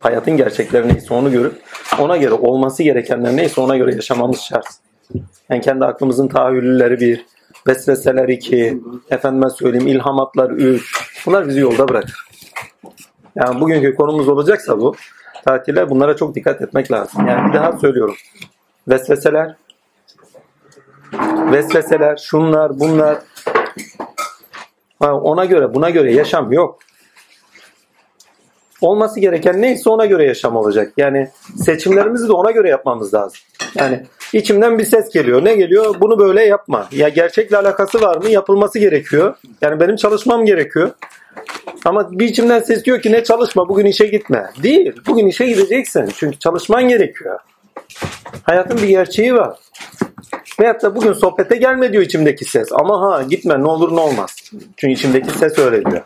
Hayatın gerçekleri neyse onu görüp ona göre olması gerekenler neyse ona göre yaşamamız şart. Yani kendi aklımızın tahayyülleri bir, vesveseler iki, efendime söyleyeyim ilhamatlar üç. Bunlar bizi yolda bırakır. Yani bugünkü konumuz olacaksa bu, tatile bunlara çok dikkat etmek lazım. Yani bir daha söylüyorum. Vesveseler, vesveseler, şunlar, bunlar. Ona göre, buna göre yaşam yok. Olması gereken neyse ona göre yaşam olacak. Yani seçimlerimizi de ona göre yapmamız lazım. Yani içimden bir ses geliyor. Ne geliyor? Bunu böyle yapma. Ya gerçekle alakası var mı? Yapılması gerekiyor. Yani benim çalışmam gerekiyor. Ama bir içimden ses diyor ki ne çalışma bugün işe gitme. Değil. Bugün işe gideceksin. Çünkü çalışman gerekiyor. Hayatın bir gerçeği var. Veyahut da bugün sohbete gelme diyor içimdeki ses. Ama ha gitme ne olur ne olmaz. Çünkü içimdeki ses öyle diyor.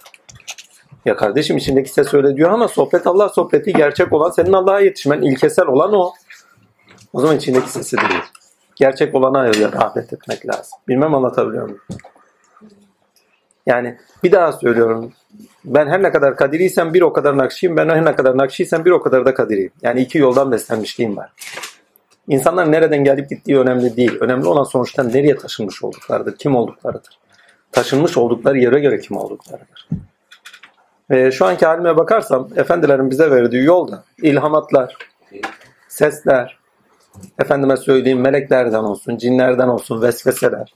Ya kardeşim içindeki ses öyle diyor ama sohbet Allah sohbeti gerçek olan senin Allah'a yetişmen ilkesel olan o. O zaman içindeki sesi değil. Gerçek olana rağbet etmek lazım. Bilmem anlatabiliyor muyum? Yani bir daha söylüyorum. Ben her ne kadar kadiriysem bir o kadar nakşiyim. Ben her ne kadar nakşiysem bir o kadar da kadiriyim. Yani iki yoldan beslenmişliğim var. İnsanlar nereden gelip gittiği önemli değil. Önemli olan sonuçta nereye taşınmış olduklarıdır, kim olduklarıdır. Taşınmış oldukları yere göre kim olduklarıdır. Ve şu anki halime bakarsam efendilerin bize verdiği yolda ilhamatlar, sesler, efendime söyleyeyim meleklerden olsun, cinlerden olsun, vesveseler.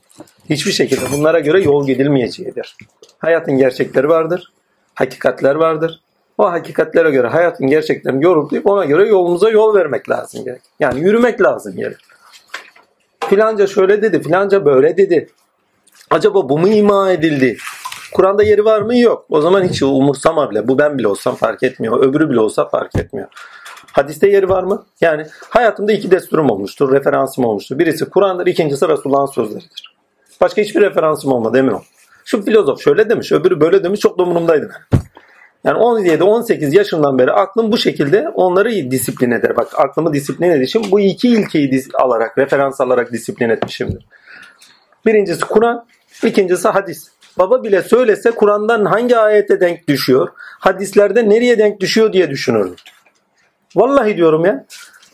Hiçbir şekilde bunlara göre yol gidilmeyeceğidir. Hayatın gerçekleri vardır, hakikatler vardır. O hakikatlere göre hayatın gerçeklerini yorumlayıp ona göre yolumuza yol vermek lazım gerek. Yani yürümek lazım gerek. Filanca şöyle dedi, filanca böyle dedi. Acaba bu mu ima edildi? Kur'an'da yeri var mı? Yok. O zaman hiç umursama bile. Bu ben bile olsam fark etmiyor. Öbürü bile olsa fark etmiyor. Hadiste yeri var mı? Yani hayatımda iki desturum olmuştur. Referansım olmuştur. Birisi Kur'an'dır. ikincisi Resulullah'ın sözleridir. Başka hiçbir referansım olmadı emin ol. Şu filozof şöyle demiş, öbürü böyle demiş çok da. Yani 17-18 yaşından beri aklım bu şekilde onları disiplin eder. Bak aklımı disiplin edişim bu iki ilkeyi alarak, referans alarak disiplin etmişimdir. Birincisi Kur'an, ikincisi hadis. Baba bile söylese Kur'an'dan hangi ayete denk düşüyor, hadislerde nereye denk düşüyor diye düşünürdüm. Vallahi diyorum ya.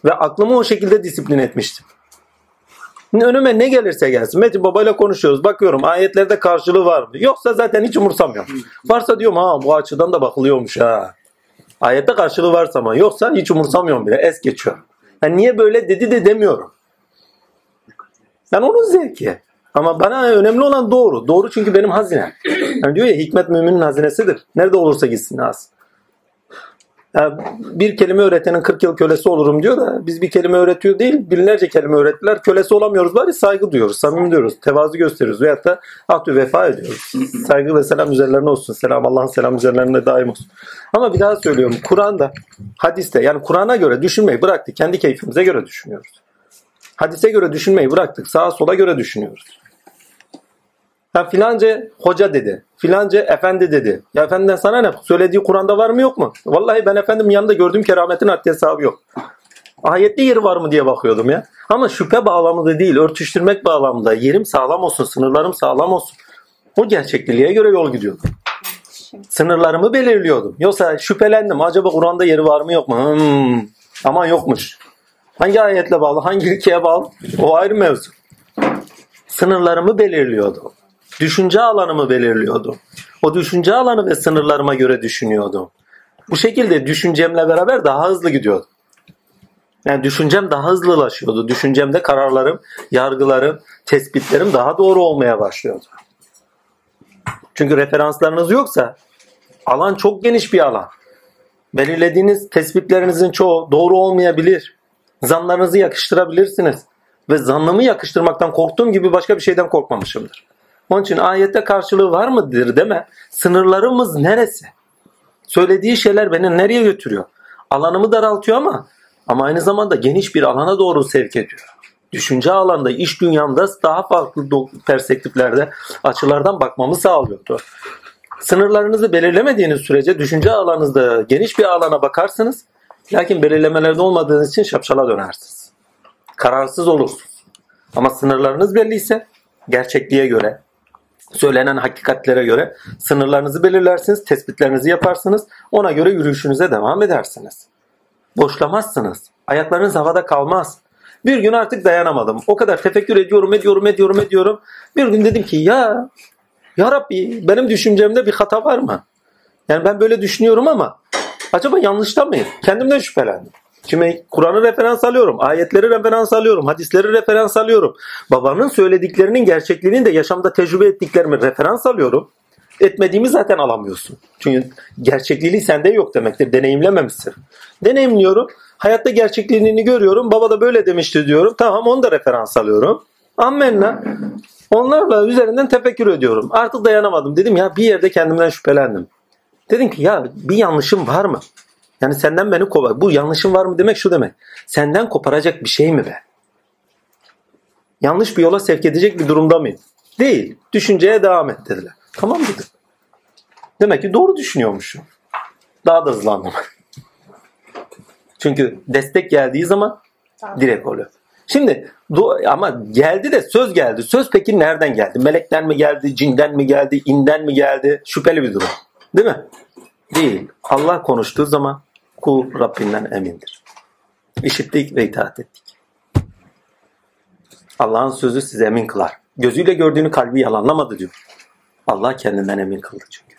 Ve aklımı o şekilde disiplin etmiştim. Önüme ne gelirse gelsin. Metin babayla konuşuyoruz. Bakıyorum ayetlerde karşılığı var mı? Yoksa zaten hiç umursamıyorum. Varsa diyorum ha bu açıdan da bakılıyormuş ha. Ayette karşılığı varsa ama yoksa hiç umursamıyorum bile. Es geçiyor. Yani niye böyle dedi de demiyorum. Yani onun zevki. Ama bana önemli olan doğru. Doğru çünkü benim hazinem. Yani diyor ya hikmet müminin hazinesidir. Nerede olursa gitsin az. Yani bir kelime öğretenin 40 yıl kölesi olurum diyor da biz bir kelime öğretiyor değil binlerce kelime öğrettiler. Kölesi olamıyoruz bari saygı duyuyoruz, samimi diyoruz, tevazu gösteriyoruz veyahut da ahdü vefa ediyoruz. Saygı ve selam üzerlerine olsun. Selam Allah'ın selam üzerlerine daim olsun. Ama bir daha söylüyorum Kur'an'da, hadiste yani Kur'an'a göre düşünmeyi bıraktık. Kendi keyfimize göre düşünüyoruz. Hadise göre düşünmeyi bıraktık. Sağa sola göre düşünüyoruz. Ha filanca hoca dedi. Filanca efendi dedi. Ya efendiden sana ne? Söylediği Kur'an'da var mı yok mu? Vallahi ben efendim yanında gördüğüm kerametin haddi hesabı yok. Ayette yeri var mı diye bakıyordum ya. Ama şüphe bağlamında değil, örtüştürmek bağlamında. Yerim sağlam olsun, sınırlarım sağlam olsun. O gerçekliğe göre yol gidiyordum. Sınırlarımı belirliyordum. Yoksa şüphelendim. Acaba Kur'an'da yeri var mı yok mu? Hmm. Aman yokmuş. Hangi ayetle bağlı, hangi ilkeye bağlı? O ayrı mevzu. Sınırlarımı belirliyordum düşünce alanımı belirliyordum. O düşünce alanı ve sınırlarıma göre düşünüyordum. Bu şekilde düşüncemle beraber daha hızlı gidiyordum. Yani düşüncem daha hızlılaşıyordu. Düşüncemde kararlarım, yargılarım, tespitlerim daha doğru olmaya başlıyordu. Çünkü referanslarınız yoksa alan çok geniş bir alan. Belirlediğiniz tespitlerinizin çoğu doğru olmayabilir. Zanlarınızı yakıştırabilirsiniz. Ve zannımı yakıştırmaktan korktuğum gibi başka bir şeyden korkmamışımdır. Onun için ayette karşılığı var mıdır deme. Sınırlarımız neresi? Söylediği şeyler beni nereye götürüyor? Alanımı daraltıyor ama ama aynı zamanda geniş bir alana doğru sevk ediyor. Düşünce alanda, iş dünyamda daha farklı perspektiflerde, açılardan bakmamı sağlıyordu. Sınırlarınızı belirlemediğiniz sürece düşünce alanınızda geniş bir alana bakarsınız. Lakin belirlemelerde olmadığınız için şapşala dönersiniz. Kararsız olursunuz. Ama sınırlarınız belliyse gerçekliğe göre, söylenen hakikatlere göre sınırlarınızı belirlersiniz, tespitlerinizi yaparsınız. Ona göre yürüyüşünüze devam edersiniz. Boşlamazsınız. Ayaklarınız havada kalmaz. Bir gün artık dayanamadım. O kadar tefekkür ediyorum, ediyorum, ediyorum, ediyorum. Bir gün dedim ki ya ya Rabbi benim düşüncemde bir hata var mı? Yani ben böyle düşünüyorum ama acaba yanlışta mıyım? Kendimden şüphelendim. Şimdi Kur'an'ı referans alıyorum, ayetleri referans alıyorum, hadisleri referans alıyorum. Babanın söylediklerinin gerçekliğini de yaşamda tecrübe ettiklerimi referans alıyorum. Etmediğimi zaten alamıyorsun. Çünkü gerçekliği sende yok demektir. Deneyimlememişsin. Deneyimliyorum. Hayatta gerçekliğini görüyorum. Baba da böyle demişti diyorum. Tamam onu da referans alıyorum. Ammenna. Onlarla üzerinden tefekkür ediyorum. Artık dayanamadım. Dedim ya bir yerde kendimden şüphelendim. Dedim ki ya bir yanlışım var mı? Yani senden beni kopar. Bu yanlışım var mı demek şu demek. Senden koparacak bir şey mi be? Yanlış bir yola sevk edecek bir durumda mıyım? Değil. Düşünceye devam et dediler. Tamam dedim. Demek ki doğru düşünüyormuşum. Daha da hızlandım. Çünkü destek geldiği zaman direkt oluyor. Şimdi ama geldi de söz geldi. Söz peki nereden geldi? Melekten mi geldi? Cinden mi geldi? inden mi geldi? Şüpheli bir durum. Değil mi? Değil. Allah konuştuğu zaman kul Rabbinden emindir. İşittik ve itaat ettik. Allah'ın sözü size emin kılar. Gözüyle gördüğünü kalbi yalanlamadı diyor. Allah kendinden emin kıldı çünkü.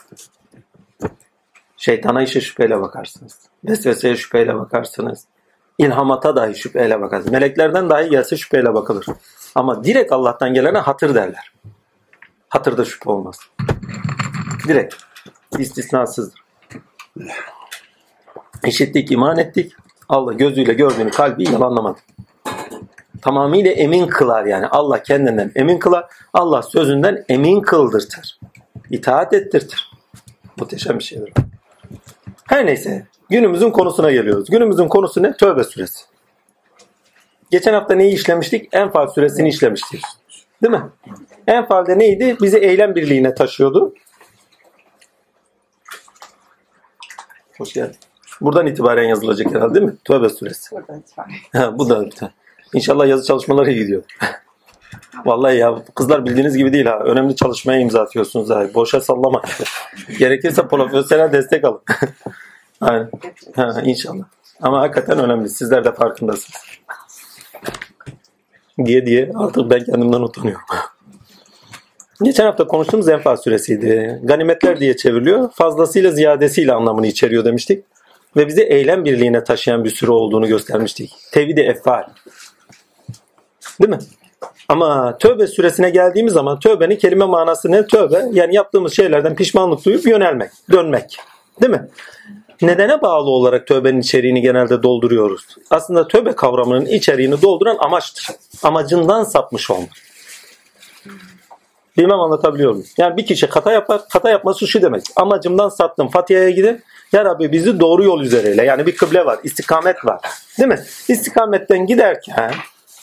Şeytana işe şüpheyle bakarsınız. Vesveseye şüpheyle bakarsınız. İlhamata dahi şüpheyle bakarsınız. Meleklerden dahi gelse şüpheyle bakılır. Ama direkt Allah'tan gelene hatır derler. Hatırda şüphe olmaz. Direkt. istisnasızdır. İşittik, iman ettik. Allah gözüyle gördüğünü kalbi yalanlamadı. Tamamıyla emin kılar yani. Allah kendinden emin kılar. Allah sözünden emin kıldırtır. İtaat ettirtir. Muhteşem bir şeydir. Her neyse günümüzün konusuna geliyoruz. Günümüzün konusu ne? Tövbe süresi. Geçen hafta neyi işlemiştik? Enfal süresini işlemiştik. Değil mi? Enfal'de neydi? Bizi eylem birliğine taşıyordu. Hoş geldin. Buradan itibaren yazılacak herhalde değil mi? Tövbe suresi. Buradan itibaren. bu da bir tane. İnşallah yazı çalışmaları iyi gidiyor. Vallahi ya kızlar bildiğiniz gibi değil ha. Önemli çalışmaya imza atıyorsunuz ha. Boşa sallama. Gerekirse profesyonel destek alın. Aynen. Ha, inşallah. Ama hakikaten önemli. Sizler de farkındasınız. Diye diye artık ben kendimden utanıyorum. Geçen hafta konuştuğumuz Enfal suresiydi. Ganimetler diye çevriliyor. Fazlasıyla ziyadesiyle anlamını içeriyor demiştik. Ve bizi eylem birliğine taşıyan bir süre olduğunu göstermiştik. Tevhid-i effal. Değil mi? Ama tövbe süresine geldiğimiz zaman tövbenin kelime manası ne? Tövbe yani yaptığımız şeylerden pişmanlık duyup yönelmek, dönmek. Değil mi? Nedene bağlı olarak tövbenin içeriğini genelde dolduruyoruz. Aslında tövbe kavramının içeriğini dolduran amaçtır. Amacından sapmış olmak. Bilmem anlatabiliyor muyum? Yani bir kişi hata yapar. Hata yapması şu demek. Amacımdan saptım. Fatiha'ya gidin. Ya Rabbi bizi doğru yol üzereyle. Yani bir kıble var. istikamet var. Değil mi? İstikametten giderken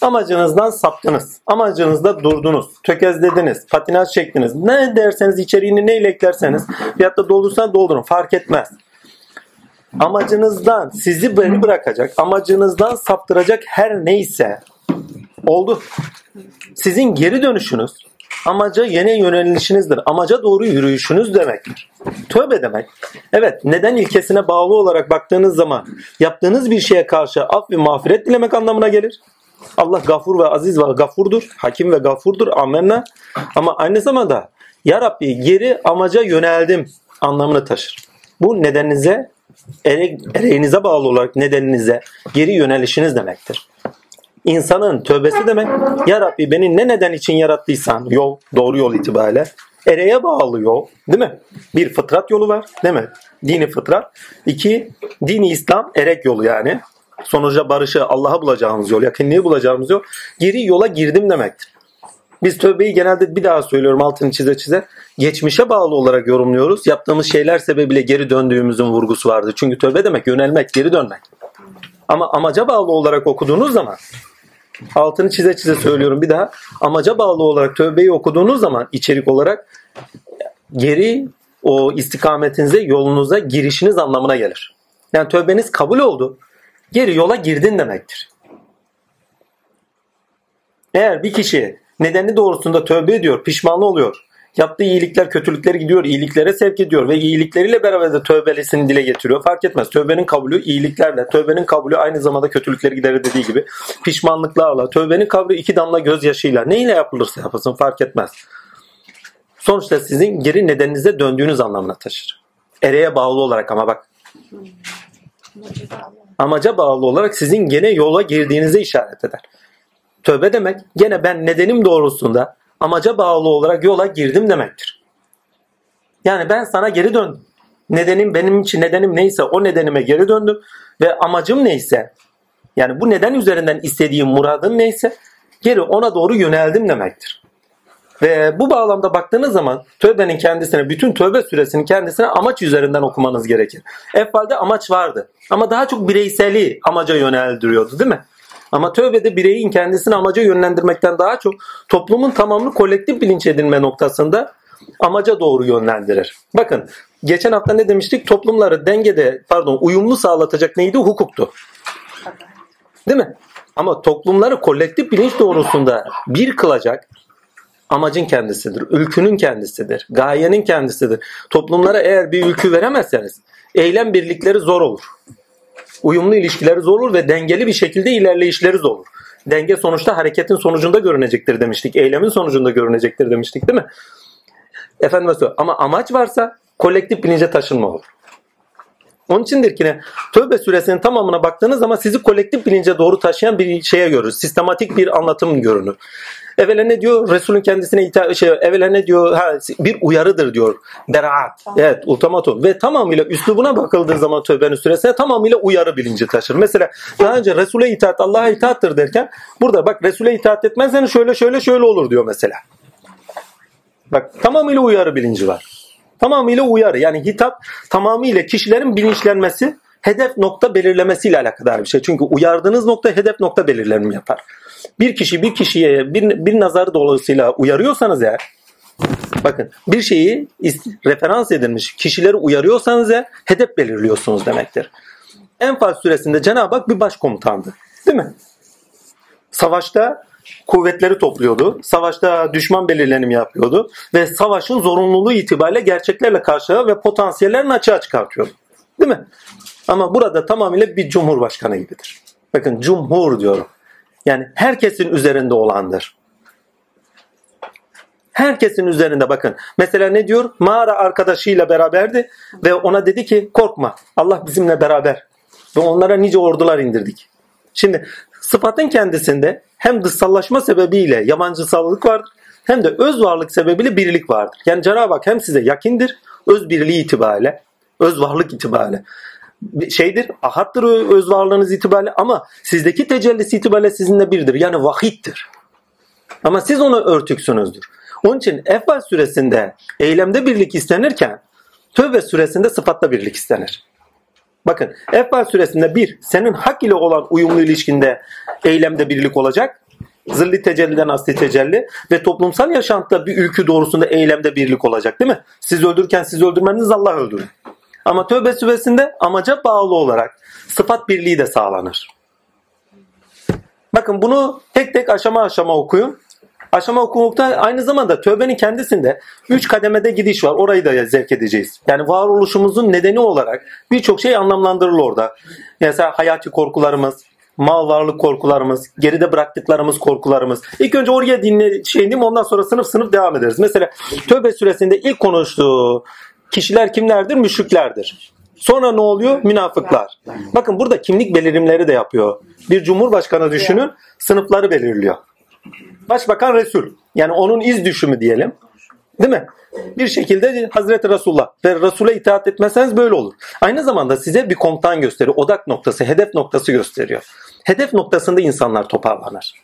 amacınızdan saptınız. Amacınızda durdunuz. Tökezlediniz. Patinaj çektiniz. Ne derseniz içeriğini neyle eklerseniz fiyatta doldursan doldurun. Fark etmez. Amacınızdan sizi beni bırakacak, amacınızdan saptıracak her neyse oldu. Sizin geri dönüşünüz amaca yeni yönelişinizdir. Amaca doğru yürüyüşünüz demektir. Tövbe demek. Evet neden ilkesine bağlı olarak baktığınız zaman yaptığınız bir şeye karşı af ve mağfiret dilemek anlamına gelir. Allah gafur ve aziz ve gafurdur. Hakim ve gafurdur. Amenna. Ama aynı zamanda Ya Rabbi geri amaca yöneldim anlamını taşır. Bu nedeninize ere, ereğinize bağlı olarak nedeninize geri yönelişiniz demektir insanın tövbesi demek. Ya Rabbi beni ne neden için yarattıysan yol, doğru yol itibariyle ereğe bağlı yol değil mi? Bir fıtrat yolu var değil mi? Dini fıtrat. İki, dini İslam erek yolu yani. Sonuca barışı Allah'a bulacağımız yol, yakınlığı bulacağımız yol. Geri yola girdim demektir. Biz tövbeyi genelde bir daha söylüyorum altını çize çize. Geçmişe bağlı olarak yorumluyoruz. Yaptığımız şeyler sebebiyle geri döndüğümüzün vurgusu vardı. Çünkü tövbe demek yönelmek, geri dönmek. Ama amaca bağlı olarak okuduğunuz zaman altını çize çize söylüyorum bir daha. Amaca bağlı olarak tövbeyi okuduğunuz zaman içerik olarak geri o istikametinize, yolunuza girişiniz anlamına gelir. Yani tövbeniz kabul oldu. Geri yola girdin demektir. Eğer bir kişi nedeni doğrusunda tövbe ediyor, pişmanlı oluyor, Yaptığı iyilikler kötülükleri gidiyor, iyiliklere sevk ediyor ve iyilikleriyle beraber de tövbelesini dile getiriyor. Fark etmez. Tövbenin kabulü iyiliklerle, tövbenin kabulü aynı zamanda kötülükleri giderir dediği gibi pişmanlıklarla, tövbenin kabulü iki damla gözyaşıyla neyle yapılırsa yapılsın fark etmez. Sonuçta sizin geri nedeninize döndüğünüz anlamına taşır. Ereğe bağlı olarak ama bak amaca bağlı olarak sizin gene yola girdiğinize işaret eder. Tövbe demek gene ben nedenim doğrultusunda amaca bağlı olarak yola girdim demektir. Yani ben sana geri döndüm. Nedenim benim için nedenim neyse o nedenime geri döndüm ve amacım neyse yani bu neden üzerinden istediğim muradım neyse geri ona doğru yöneldim demektir. Ve bu bağlamda baktığınız zaman tövbenin kendisine, bütün tövbe süresinin kendisine amaç üzerinden okumanız gerekir. Evvalde amaç vardı. Ama daha çok bireyseli amaca yöneldiriyordu değil mi? Ama tövbede bireyin kendisini amaca yönlendirmekten daha çok toplumun tamamını kolektif bilinç edinme noktasında amaca doğru yönlendirir. Bakın geçen hafta ne demiştik? Toplumları dengede pardon uyumlu sağlatacak neydi? Hukuktu. Değil mi? Ama toplumları kolektif bilinç doğrusunda bir kılacak amacın kendisidir. Ülkünün kendisidir. Gayenin kendisidir. Toplumlara eğer bir ülkü veremezseniz eylem birlikleri zor olur. Uyumlu ilişkileri olur ve dengeli bir şekilde ilerleyişleri olur. Denge sonuçta hareketin sonucunda görünecektir demiştik. Eylemin sonucunda görünecektir demiştik değil mi? Efendim ama amaç varsa kolektif bilince taşınma olur. Onun içindir ki ne? Tövbe suresinin tamamına baktığınız zaman sizi kolektif bilince doğru taşıyan bir şeye görürüz. Sistematik bir anlatım görünür. Evvela ne diyor? Resulün kendisine ita şey evvela ne diyor? Ha, bir uyarıdır diyor. Beraat. Evet, ultimatum. Ve tamamıyla üslubuna bakıldığı zaman tövbenin süresine tamamıyla uyarı bilinci taşır. Mesela daha önce Resul'e itaat Allah'a itaattır derken burada bak Resul'e itaat etmezsen şöyle şöyle şöyle olur diyor mesela. Bak tamamıyla uyarı bilinci var. Tamamıyla uyarı. Yani hitap tamamıyla kişilerin bilinçlenmesi, hedef nokta belirlemesiyle alakadar bir şey. Çünkü uyardığınız nokta hedef nokta belirlenimi yapar. Bir kişi bir kişiye bir, bir nazar dolayısıyla uyarıyorsanız eğer bakın bir şeyi referans edilmiş kişileri uyarıyorsanız eğer hedef belirliyorsunuz demektir. Enfal süresinde Cenab-ı Hak bir başkomutandı. Değil mi? Savaşta kuvvetleri topluyordu. Savaşta düşman belirlenimi yapıyordu. Ve savaşın zorunluluğu itibariyle gerçeklerle karşıya ve potansiyellerini açığa çıkartıyordu. Değil mi? Ama burada tamamıyla bir cumhurbaşkanı gibidir. Bakın cumhur diyorum. Yani herkesin üzerinde olandır. Herkesin üzerinde bakın. Mesela ne diyor? Mağara arkadaşıyla beraberdi ve ona dedi ki korkma Allah bizimle beraber. Ve onlara nice ordular indirdik. Şimdi sıfatın kendisinde hem dışsallaşma sebebiyle yabancısallık vardır hem de öz varlık sebebiyle birlik vardır. Yani Cenab-ı Hak hem size yakindir öz birliği itibariyle, öz varlık itibariyle şeydir, ahattır öz varlığınız itibariyle ama sizdeki tecellisi itibariyle sizinle birdir. Yani vahittir. Ama siz ona örtüksünüzdür. Onun için Efval süresinde eylemde birlik istenirken Tövbe süresinde sıfatta birlik istenir. Bakın Efval süresinde bir, senin hak ile olan uyumlu ilişkinde eylemde birlik olacak. Zilli tecelliden asli tecelli ve toplumsal yaşantıda bir ülkü doğrusunda eylemde birlik olacak değil mi? Siz öldürürken siz öldürmeniz Allah öldürür. Ama tövbe süresinde amaca bağlı olarak sıfat birliği de sağlanır. Bakın bunu tek tek aşama aşama okuyun. Aşama okumukta aynı zamanda tövbenin kendisinde üç kademede gidiş var. Orayı da zevk edeceğiz. Yani varoluşumuzun nedeni olarak birçok şey anlamlandırılır orada. Mesela hayati korkularımız, mal varlık korkularımız, geride bıraktıklarımız korkularımız. İlk önce oraya dinle şey diyeyim ondan sonra sınıf sınıf devam ederiz. Mesela Tövbe süresinde ilk konuştuğu kişiler kimlerdir? Müşriklerdir. Sonra ne oluyor? Münafıklar. Bakın burada kimlik belirimleri de yapıyor. Bir cumhurbaşkanı düşünün sınıfları belirliyor. Başbakan Resul. Yani onun iz düşümü diyelim. Değil mi? Bir şekilde Hazreti Resulullah ve Resul'e itaat etmezseniz böyle olur. Aynı zamanda size bir komutan gösteriyor. Odak noktası, hedef noktası gösteriyor. Hedef noktasında insanlar toparlanır.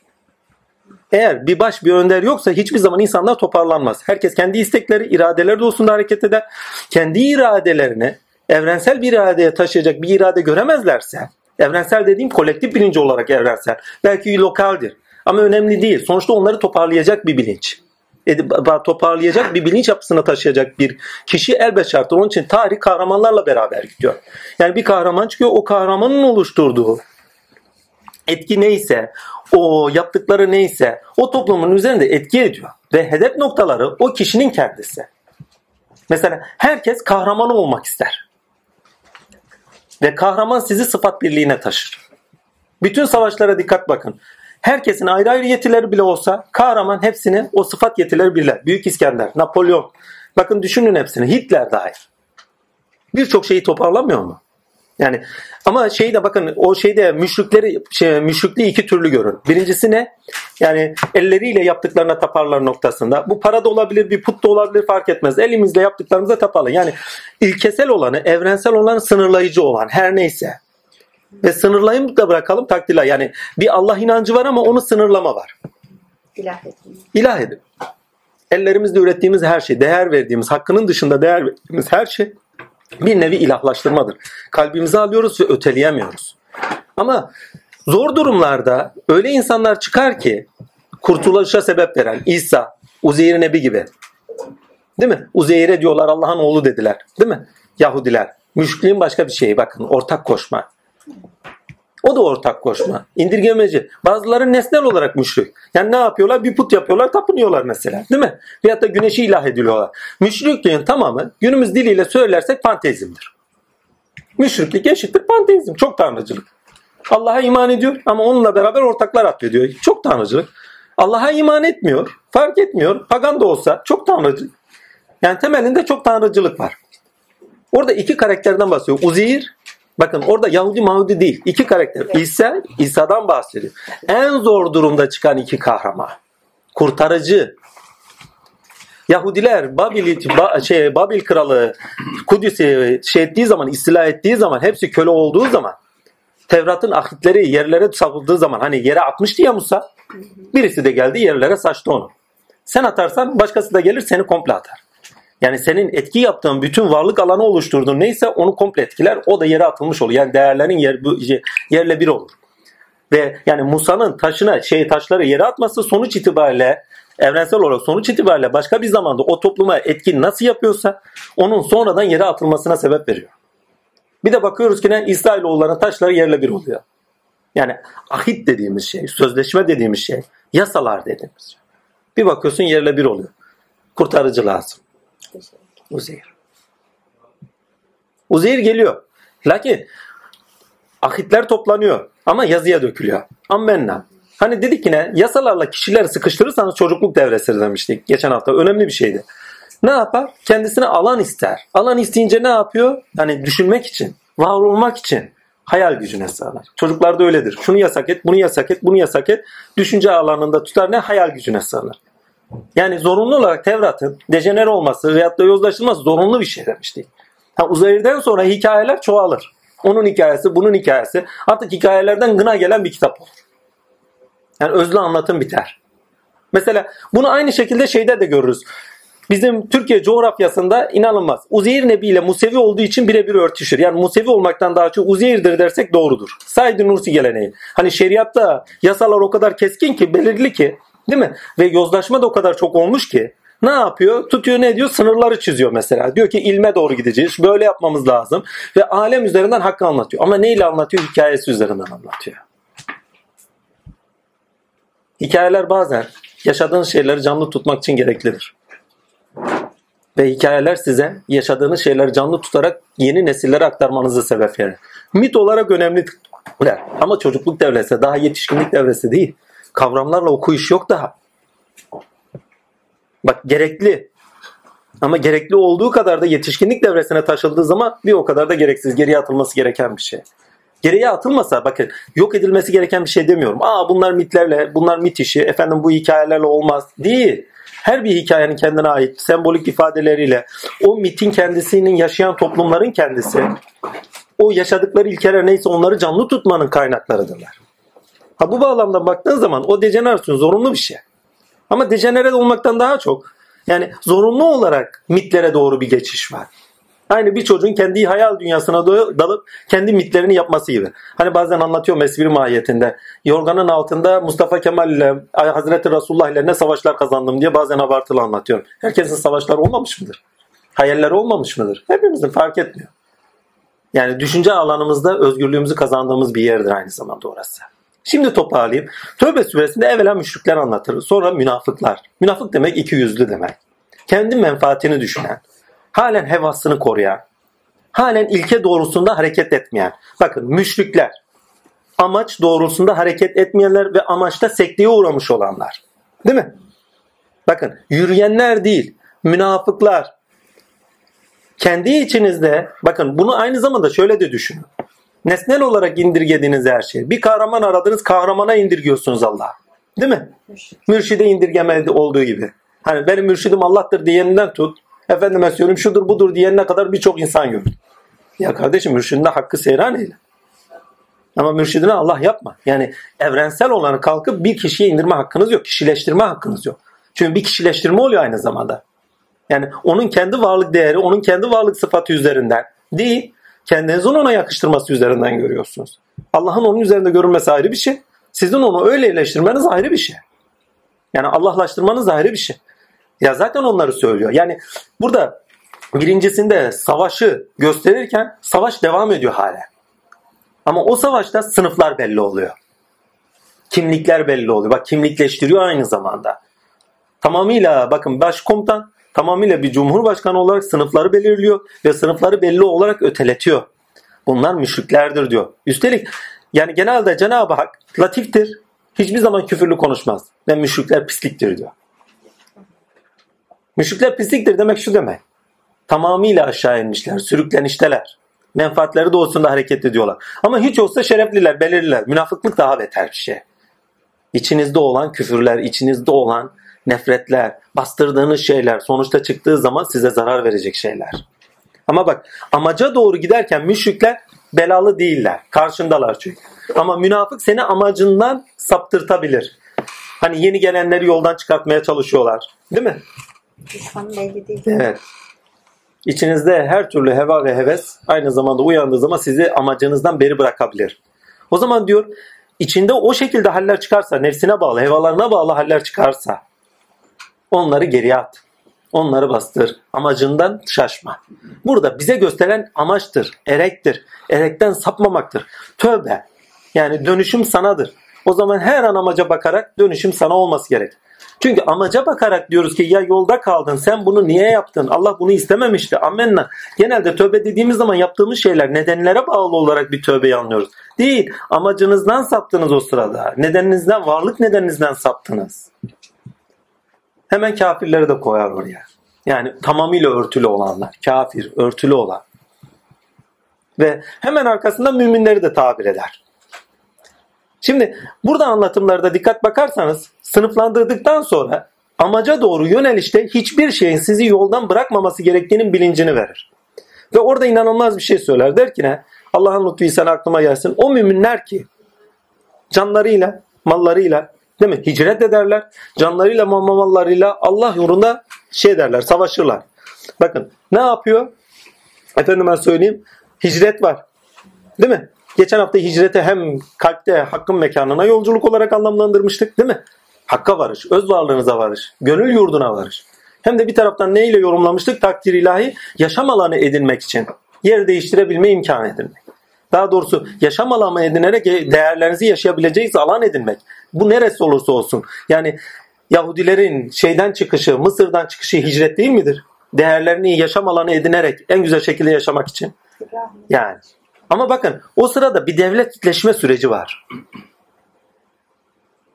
Eğer bir baş bir önder yoksa hiçbir zaman insanlar toparlanmaz. Herkes kendi istekleri, iradeleri doğrusunda hareket eder. Kendi iradelerini evrensel bir iradeye taşıyacak bir irade göremezlerse, evrensel dediğim kolektif bilinci olarak evrensel, belki lokaldir ama önemli değil. Sonuçta onları toparlayacak bir bilinç. Toparlayacak bir bilinç yapısına taşıyacak bir kişi elbet şarttır. Onun için tarih kahramanlarla beraber gidiyor. Yani bir kahraman çıkıyor o kahramanın oluşturduğu etki neyse o yaptıkları neyse o toplumun üzerinde etki ediyor. Ve hedef noktaları o kişinin kendisi. Mesela herkes kahraman olmak ister. Ve kahraman sizi sıfat birliğine taşır. Bütün savaşlara dikkat bakın. Herkesin ayrı ayrı yetileri bile olsa kahraman hepsini o sıfat yetileri birler. Büyük İskender, Napolyon. Bakın düşünün hepsini. Hitler dahil. Birçok şeyi toparlamıyor mu? Yani ama şey de bakın o şeyde müşrikleri şey, müşrikliği iki türlü görün. Birincisi ne? Yani elleriyle yaptıklarına taparlar noktasında. Bu para da olabilir, bir put da olabilir fark etmez. Elimizle yaptıklarımıza tapalım. Yani ilkesel olanı, evrensel olanı sınırlayıcı olan her neyse. Ve sınırlayım da bırakalım takdirler. Yani bir Allah inancı var ama onu sınırlama var. İlah edin. İlah edin. Ellerimizle ürettiğimiz her şey, değer verdiğimiz, hakkının dışında değer verdiğimiz her şey bir nevi ilahlaştırmadır. Kalbimize alıyoruz ve öteleyemiyoruz. Ama zor durumlarda öyle insanlar çıkar ki kurtuluşa sebep veren İsa, Uzeyr Nebi gibi. Değil mi? Uzeyr'e diyorlar Allah'ın oğlu dediler. Değil mi? Yahudiler. Müşrikliğin başka bir şeyi bakın ortak koşma. O da ortak koşma. İndirgemeci. Bazıları nesnel olarak müşrik. Yani ne yapıyorlar? Bir put yapıyorlar, tapınıyorlar mesela. Değil mi? Veyahut da güneşi ilah ediyorlar. Müşrikliğin tamamı günümüz diliyle söylersek panteizmdir. Müşriklik eşittir panteizm. Çok tanrıcılık. Allah'a iman ediyor ama onunla beraber ortaklar atfediyor. Çok tanrıcılık. Allah'a iman etmiyor. Fark etmiyor. Pagan da olsa çok tanrıcılık. Yani temelinde çok tanrıcılık var. Orada iki karakterden bahsediyor. Uzeyir Bakın orada Yahudi Mahudi değil. İki karakter. İsa, İsa'dan bahsediyor. En zor durumda çıkan iki kahraman. Kurtarıcı. Yahudiler Babil, ba, şey, Babil kralı Kudüs'ü şey ettiği zaman, istila ettiği zaman, hepsi köle olduğu zaman Tevrat'ın ahitleri yerlere savulduğu zaman hani yere atmıştı ya Musa. Birisi de geldi yerlere saçtı onu. Sen atarsan başkası da gelir seni komple atar. Yani senin etki yaptığın bütün varlık alanı oluşturduğun neyse onu komple etkiler. O da yere atılmış olur. Yani değerlerin yer, yerle bir olur. Ve yani Musa'nın taşına şey taşları yere atması sonuç itibariyle evrensel olarak sonuç itibariyle başka bir zamanda o topluma etki nasıl yapıyorsa onun sonradan yere atılmasına sebep veriyor. Bir de bakıyoruz ki ne İsrailoğulların taşları yerle bir oluyor. Yani ahit dediğimiz şey, sözleşme dediğimiz şey, yasalar dediğimiz şey. Bir bakıyorsun yerle bir oluyor. Kurtarıcı lazım. Uzeyr. Uzeyr geliyor. Lakin ahitler toplanıyor ama yazıya dökülüyor. Ammenna. Hani dedik yine yasalarla kişileri sıkıştırırsanız çocukluk devresidir demiştik geçen hafta. Önemli bir şeydi. Ne yapar? Kendisine alan ister. Alan isteyince ne yapıyor? Hani düşünmek için, var olmak için hayal gücüne sığınır. Çocuklarda öyledir. Şunu yasak et, bunu yasak et, bunu yasak et. Düşünce alanında tutar ne? Hayal gücüne sığınır. Yani zorunlu olarak Tevrat'ın dejener olması veyahut da yozlaşılması zorunlu bir şey demiştik. Ha, Uzayr'den sonra hikayeler çoğalır. Onun hikayesi, bunun hikayesi. Artık hikayelerden gına gelen bir kitap olur. Yani özlü anlatım biter. Mesela bunu aynı şekilde şeyde de görürüz. Bizim Türkiye coğrafyasında inanılmaz. Uzeyir Nebi ile Musevi olduğu için birebir örtüşür. Yani Musevi olmaktan daha çok Uzeyir'dir dersek doğrudur. Said Nursi geleneği. Hani şeriatta yasalar o kadar keskin ki, belirli ki Değil mi? Ve yozlaşma da o kadar çok olmuş ki ne yapıyor? Tutuyor ne diyor? Sınırları çiziyor mesela. Diyor ki ilme doğru gideceğiz. Böyle yapmamız lazım. Ve alem üzerinden hakkı anlatıyor. Ama neyle anlatıyor? Hikayesi üzerinden anlatıyor. Hikayeler bazen yaşadığınız şeyleri canlı tutmak için gereklidir. Ve hikayeler size yaşadığınız şeyleri canlı tutarak yeni nesillere aktarmanızı sebep verir. Mit olarak önemli. Ama çocukluk devresi daha yetişkinlik devresi değil. Kavramlarla okuyuş yok daha. Bak gerekli. Ama gerekli olduğu kadar da yetişkinlik devresine taşıldığı zaman bir o kadar da gereksiz, geriye atılması gereken bir şey. Geriye atılmasa bakın yok edilmesi gereken bir şey demiyorum. Aa bunlar mitlerle, bunlar mit işi, efendim bu hikayelerle olmaz. Değil. Her bir hikayenin kendine ait sembolik ifadeleriyle o mitin kendisinin yaşayan toplumların kendisi o yaşadıkları ilkeler neyse onları canlı tutmanın kaynaklarıdırlar. Ha bu bağlamda baktığın zaman o dejenerasyon zorunlu bir şey. Ama dejenere olmaktan daha çok yani zorunlu olarak mitlere doğru bir geçiş var. Aynı bir çocuğun kendi hayal dünyasına dalıp kendi mitlerini yapması gibi. Hani bazen anlatıyor espri mahiyetinde. Yorganın altında Mustafa Kemal ile Hazreti Resulullah ile ne savaşlar kazandım diye bazen abartılı anlatıyorum. Herkesin savaşları olmamış mıdır? Hayaller olmamış mıdır? Hepimizin fark etmiyor. Yani düşünce alanımızda özgürlüğümüzü kazandığımız bir yerdir aynı zamanda orası. Şimdi toparlayayım. Tövbe suresinde evvela müşrikler anlatır. Sonra münafıklar. Münafık demek iki yüzlü demek. Kendi menfaatini düşünen, halen hevasını koruyan, halen ilke doğrusunda hareket etmeyen. Bakın müşrikler, amaç doğrusunda hareket etmeyenler ve amaçta sekteye uğramış olanlar. Değil mi? Bakın yürüyenler değil, münafıklar. Kendi içinizde, bakın bunu aynı zamanda şöyle de düşünün. Nesnel olarak indirgediğiniz her şey. Bir kahraman aradınız, kahramana indirgiyorsunuz Allah. Değil mi? Mürşide indirgeme olduğu gibi. Hani benim mürşidim Allah'tır diyeninden tut. Efendime söyleyeyim şudur budur diyenine kadar birçok insan gördüm. Ya kardeşim mürşidine hakkı seyran eyle. Ama mürşidine Allah yapma. Yani evrensel olanı kalkıp bir kişiye indirme hakkınız yok. Kişileştirme hakkınız yok. Çünkü bir kişileştirme oluyor aynı zamanda. Yani onun kendi varlık değeri, onun kendi varlık sıfatı üzerinden değil, kendinizin ona yakıştırması üzerinden görüyorsunuz. Allah'ın onun üzerinde görünmesi ayrı bir şey. Sizin onu öyle eleştirmeniz ayrı bir şey. Yani Allah'laştırmanız ayrı bir şey. Ya zaten onları söylüyor. Yani burada birincisinde savaşı gösterirken savaş devam ediyor hala. Ama o savaşta sınıflar belli oluyor. Kimlikler belli oluyor. Bak kimlikleştiriyor aynı zamanda. Tamamıyla bakın başkomutan tamamıyla bir cumhurbaşkanı olarak sınıfları belirliyor ve sınıfları belli olarak öteletiyor. Bunlar müşriklerdir diyor. Üstelik yani genelde Cenab-ı Hak latiftir. Hiçbir zaman küfürlü konuşmaz. Ve müşrikler pisliktir diyor. Müşrikler pisliktir demek şu demek. Tamamıyla aşağı inmişler, sürüklenişteler. Menfaatleri doğrusunda hareket ediyorlar. Ama hiç olsa şerefliler, belirliler. Münafıklık daha beter bir şey. İçinizde olan küfürler, içinizde olan nefretler, bastırdığınız şeyler sonuçta çıktığı zaman size zarar verecek şeyler. Ama bak amaca doğru giderken müşrikler belalı değiller. Karşındalar çünkü. Ama münafık seni amacından saptırtabilir. Hani yeni gelenleri yoldan çıkartmaya çalışıyorlar. Değil mi? Düşman belli değil. Evet. İçinizde her türlü heva ve heves aynı zamanda uyandığı zaman sizi amacınızdan beri bırakabilir. O zaman diyor içinde o şekilde haller çıkarsa, nefsine bağlı, hevalarına bağlı haller çıkarsa onları geriye at. Onları bastır. Amacından şaşma. Burada bize gösteren amaçtır, erektir. Erekten sapmamaktır. Tövbe. Yani dönüşüm sanadır. O zaman her an amaca bakarak dönüşüm sana olması gerek. Çünkü amaca bakarak diyoruz ki ya yolda kaldın sen bunu niye yaptın? Allah bunu istememişti. Amenna. Genelde tövbe dediğimiz zaman yaptığımız şeyler nedenlere bağlı olarak bir tövbeyi anlıyoruz. Değil. Amacınızdan saptınız o sırada. Nedeninizden, varlık nedeninizden saptınız. Hemen kafirleri de koyar oraya. Yani tamamıyla örtülü olanlar. Kafir, örtülü olan. Ve hemen arkasından müminleri de tabir eder. Şimdi burada anlatımlarda dikkat bakarsanız sınıflandırdıktan sonra amaca doğru yönelişte hiçbir şeyin sizi yoldan bırakmaması gerektiğinin bilincini verir. Ve orada inanılmaz bir şey söyler. Der ki ne? Allah'ın lütfu sen aklıma gelsin. O müminler ki canlarıyla, mallarıyla değil mi? Hicret ederler. Canlarıyla, mallarıyla Allah yolunda şey derler, savaşırlar. Bakın ne yapıyor? Efendime söyleyeyim. Hicret var. Değil mi? Geçen hafta hicrete hem kalpte hakkın mekanına yolculuk olarak anlamlandırmıştık değil mi? Hakka varış, öz varlığınıza varış, gönül yurduna varış. Hem de bir taraftan neyle yorumlamıştık? Takdir ilahi yaşam alanı edinmek için. Yer değiştirebilme imkanı edinmek. Daha doğrusu yaşam alanı edinerek değerlerinizi yaşayabileceğiniz alan edinmek. Bu neresi olursa olsun. Yani Yahudilerin şeyden çıkışı, Mısır'dan çıkışı hicret değil midir? Değerlerini yaşam alanı edinerek en güzel şekilde yaşamak için. Yani ama bakın o sırada bir devletleşme süreci var.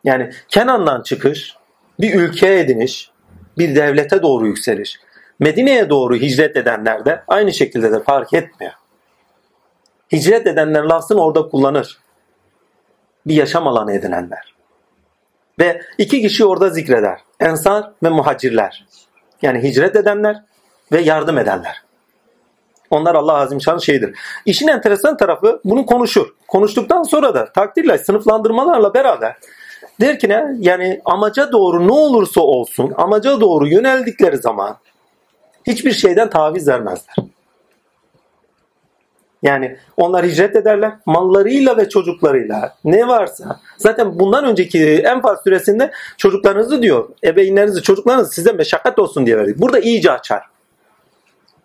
Yani Kenan'dan çıkış, bir ülkeye ediniş, bir devlete doğru yükseliş. Medine'ye doğru hicret edenler de aynı şekilde de fark etmiyor. Hicret edenler lafzını orada kullanır. Bir yaşam alanı edinenler. Ve iki kişi orada zikreder. Ensar ve muhacirler. Yani hicret edenler ve yardım edenler. Onlar Allah Azimşan şeydir. İşin enteresan tarafı bunu konuşur. Konuştuktan sonra da takdirle sınıflandırmalarla beraber der ki ne? Yani amaca doğru ne olursa olsun amaca doğru yöneldikleri zaman hiçbir şeyden taviz vermezler. Yani onlar hicret ederler mallarıyla ve çocuklarıyla ne varsa. Zaten bundan önceki Enfal süresinde çocuklarınızı diyor ebeveynlerinizi çocuklarınızı size meşakkat olsun diye verdik. Burada iyice açar.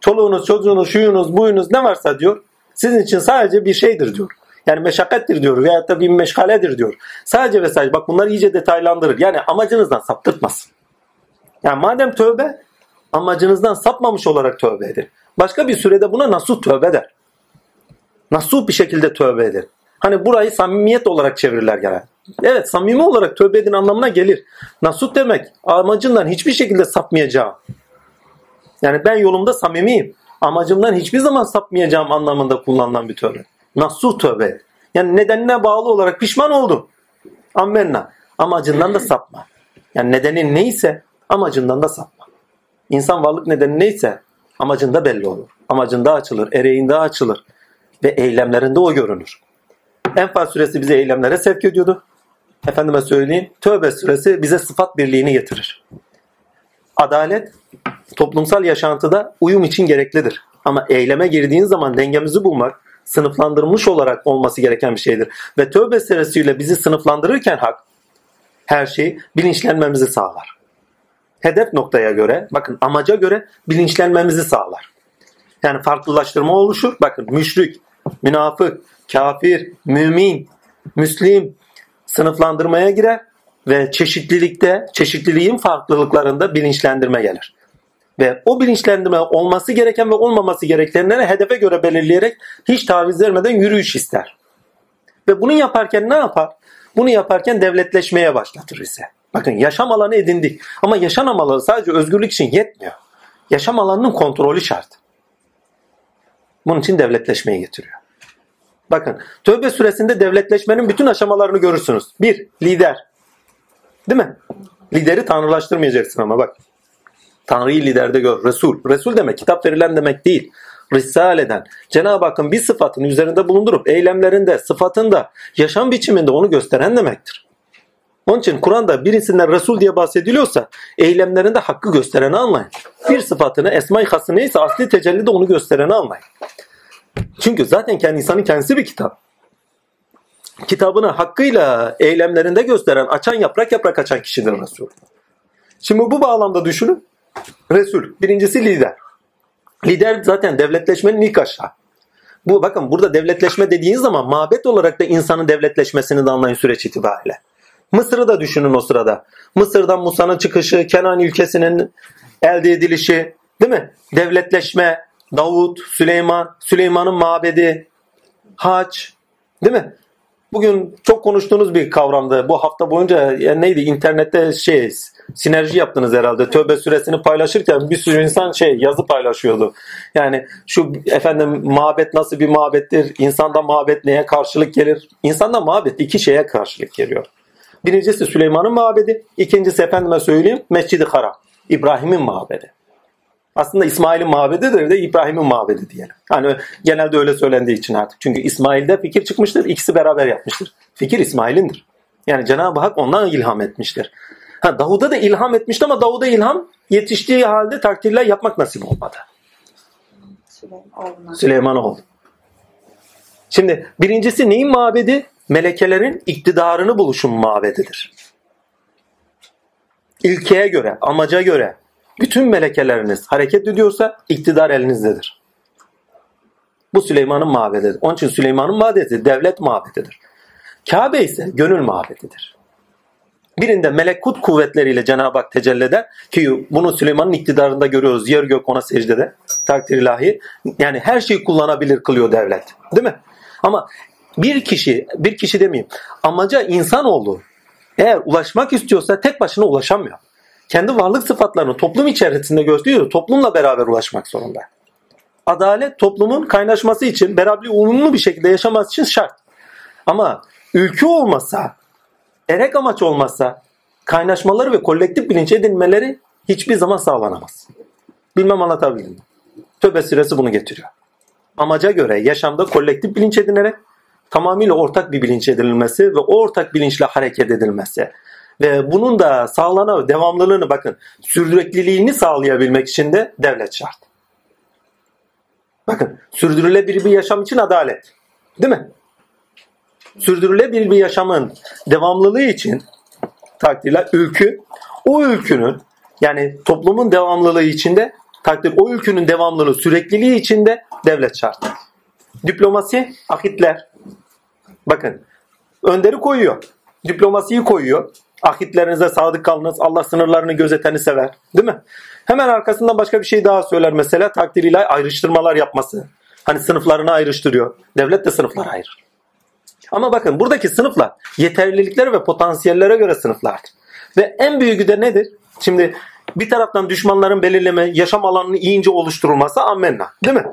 Çoluğunuz, çocuğunuz, şuyunuz, buyunuz ne varsa diyor sizin için sadece bir şeydir diyor. Yani meşakkattir diyor veyahut da bir meşgaledir diyor. Sadece ve sadece bak bunlar iyice detaylandırır. Yani amacınızdan saptırtmasın. Yani madem tövbe amacınızdan sapmamış olarak tövbe edin. Başka bir sürede buna nasuh tövbe der. Nasuh bir şekilde tövbe edin. Hani burayı samimiyet olarak çevirirler gene. Evet samimi olarak tövbe edin anlamına gelir. Nasuh demek amacından hiçbir şekilde sapmayacağım. Yani ben yolumda samimiyim. Amacımdan hiçbir zaman sapmayacağım anlamında kullanılan bir tövbe. Nasuh tövbe. Yani nedenine bağlı olarak pişman oldum. Ammenna. Amacından da sapma. Yani nedenin neyse amacından da sapma. İnsan varlık nedeni neyse amacında belli olur. Amacında açılır, ereğinde açılır ve eylemlerinde o görünür. Enfal suresi bize eylemlere sevk ediyordu. Efendime söyleyeyim, Tövbe suresi bize sıfat birliğini getirir. Adalet toplumsal yaşantıda uyum için gereklidir. Ama eyleme girdiğin zaman dengemizi bulmak sınıflandırılmış olarak olması gereken bir şeydir. Ve tövbe suresiyle bizi sınıflandırırken hak her şeyi bilinçlenmemizi sağlar. Hedef noktaya göre, bakın amaca göre bilinçlenmemizi sağlar. Yani farklılaştırma oluşur. Bakın müşrik, münafık, kafir, mümin, müslim sınıflandırmaya girer ve çeşitlilikte, çeşitliliğin farklılıklarında bilinçlendirme gelir. Ve o bilinçlendirme olması gereken ve olmaması gerekenleri hedefe göre belirleyerek hiç taviz vermeden yürüyüş ister. Ve bunu yaparken ne yapar? Bunu yaparken devletleşmeye başlatır ise. Bakın yaşam alanı edindik. Ama yaşam alanı sadece özgürlük için yetmiyor. Yaşam alanının kontrolü şart. Bunun için devletleşmeyi getiriyor. Bakın tövbe süresinde devletleşmenin bütün aşamalarını görürsünüz. Bir, lider. Değil mi? Lideri tanrılaştırmayacaksın ama bak. Tanrı'yı liderde gör. Resul. Resul demek kitap verilen demek değil. Risaleden. Cenab-ı Hakk'ın bir sıfatını üzerinde bulundurup eylemlerinde, sıfatında, yaşam biçiminde onu gösteren demektir. Onun için Kur'an'da birisinden Resul diye bahsediliyorsa eylemlerinde hakkı göstereni anlayın. Bir sıfatını, esma-i hası neyse asli tecellide onu göstereni anlayın. Çünkü zaten kendi insanın kendisi bir kitap. Kitabını hakkıyla eylemlerinde gösteren, açan yaprak yaprak açan kişidir Resul. Şimdi bu bağlamda düşünün. Resul. Birincisi lider. Lider zaten devletleşmenin ilk aşağı. Bu bakın burada devletleşme dediğiniz zaman mabet olarak da insanın devletleşmesini de anlayın süreç itibariyle. Mısır'ı da düşünün o sırada. Mısır'dan Musa'nın çıkışı, Kenan ülkesinin elde edilişi, değil mi? Devletleşme, Davut, Süleyman, Süleyman'ın mabedi, haç, değil mi? Bugün çok konuştuğunuz bir kavramdı. Bu hafta boyunca yani neydi internette şey sinerji yaptınız herhalde. Tövbe süresini paylaşırken bir sürü insan şey yazı paylaşıyordu. Yani şu efendim mabet nasıl bir mabettir? İnsanda mabet neye karşılık gelir? İnsanda mabet iki şeye karşılık geliyor. Birincisi Süleyman'ın mabedi. ikincisi efendime söyleyeyim Mescid-i Haram. İbrahim'in mabedi. Aslında İsmail'in mabedidir de İbrahim'in mabedi diyelim. Hani genelde öyle söylendiği için artık. Çünkü İsmail'de fikir çıkmıştır. ikisi beraber yapmıştır. Fikir İsmail'indir. Yani Cenab-ı Hak ondan ilham etmiştir. Ha, Davud'a da ilham etmişti ama Davud'a ilham yetiştiği halde takdirler yapmak nasip olmadı. Süleyman. Süleymanoğlu. Şimdi birincisi neyin mabedi? Melekelerin iktidarını buluşun mabedidir. İlkeye göre, amaca göre bütün melekeleriniz hareket ediyorsa iktidar elinizdedir. Bu Süleyman'ın mabedidir. Onun için Süleyman'ın mabedi devlet mabedidir. Kabe ise gönül mabedidir. Birinde melekut kuvvetleriyle Cenab-ı Hak tecelli eder ki bunu Süleyman'ın iktidarında görüyoruz. Yer gök ona secdede. Takdir ilahi. Yani her şeyi kullanabilir kılıyor devlet. Değil mi? Ama bir kişi, bir kişi demeyeyim. Amaca insan oldu. Eğer ulaşmak istiyorsa tek başına ulaşamıyor. Kendi varlık sıfatlarını toplum içerisinde gösteriyor. Toplumla beraber ulaşmak zorunda. Adalet toplumun kaynaşması için, beraber uyumlu bir şekilde yaşaması için şart. Ama ülke olmasa, erek amaç olmazsa kaynaşmaları ve kolektif bilinç edinmeleri hiçbir zaman sağlanamaz. Bilmem anlatabildim mi? Töbe süresi bunu getiriyor. Amaca göre yaşamda kolektif bilinç edinerek tamamıyla ortak bir bilinç edinilmesi ve o ortak bilinçle hareket edilmesi ve bunun da sağlana devamlılığını bakın sürdürülebilirliğini sağlayabilmek için de devlet şart. Bakın sürdürülebilir bir yaşam için adalet. Değil mi? Sürdürülebilir bir yaşamın devamlılığı için takdirler ülkü o ülkünün yani toplumun devamlılığı içinde takdir o ülkünün devamlılığı sürekliliği içinde devlet şart. Diplomasi, akitler. Bakın önderi koyuyor. Diplomasiyi koyuyor. Ahitlerinize sadık kalınız. Allah sınırlarını gözeteni sever. Değil mi? Hemen arkasından başka bir şey daha söyler mesela. Takdir ilahi ayrıştırmalar yapması. Hani sınıflarını ayrıştırıyor. Devlet de sınıflar ayırır. Ama bakın buradaki sınıflar yeterliliklere ve potansiyellere göre sınıflardır. Ve en büyüğü de nedir? Şimdi bir taraftan düşmanların belirleme, yaşam alanını iyince oluşturulması ammenna. Değil mi?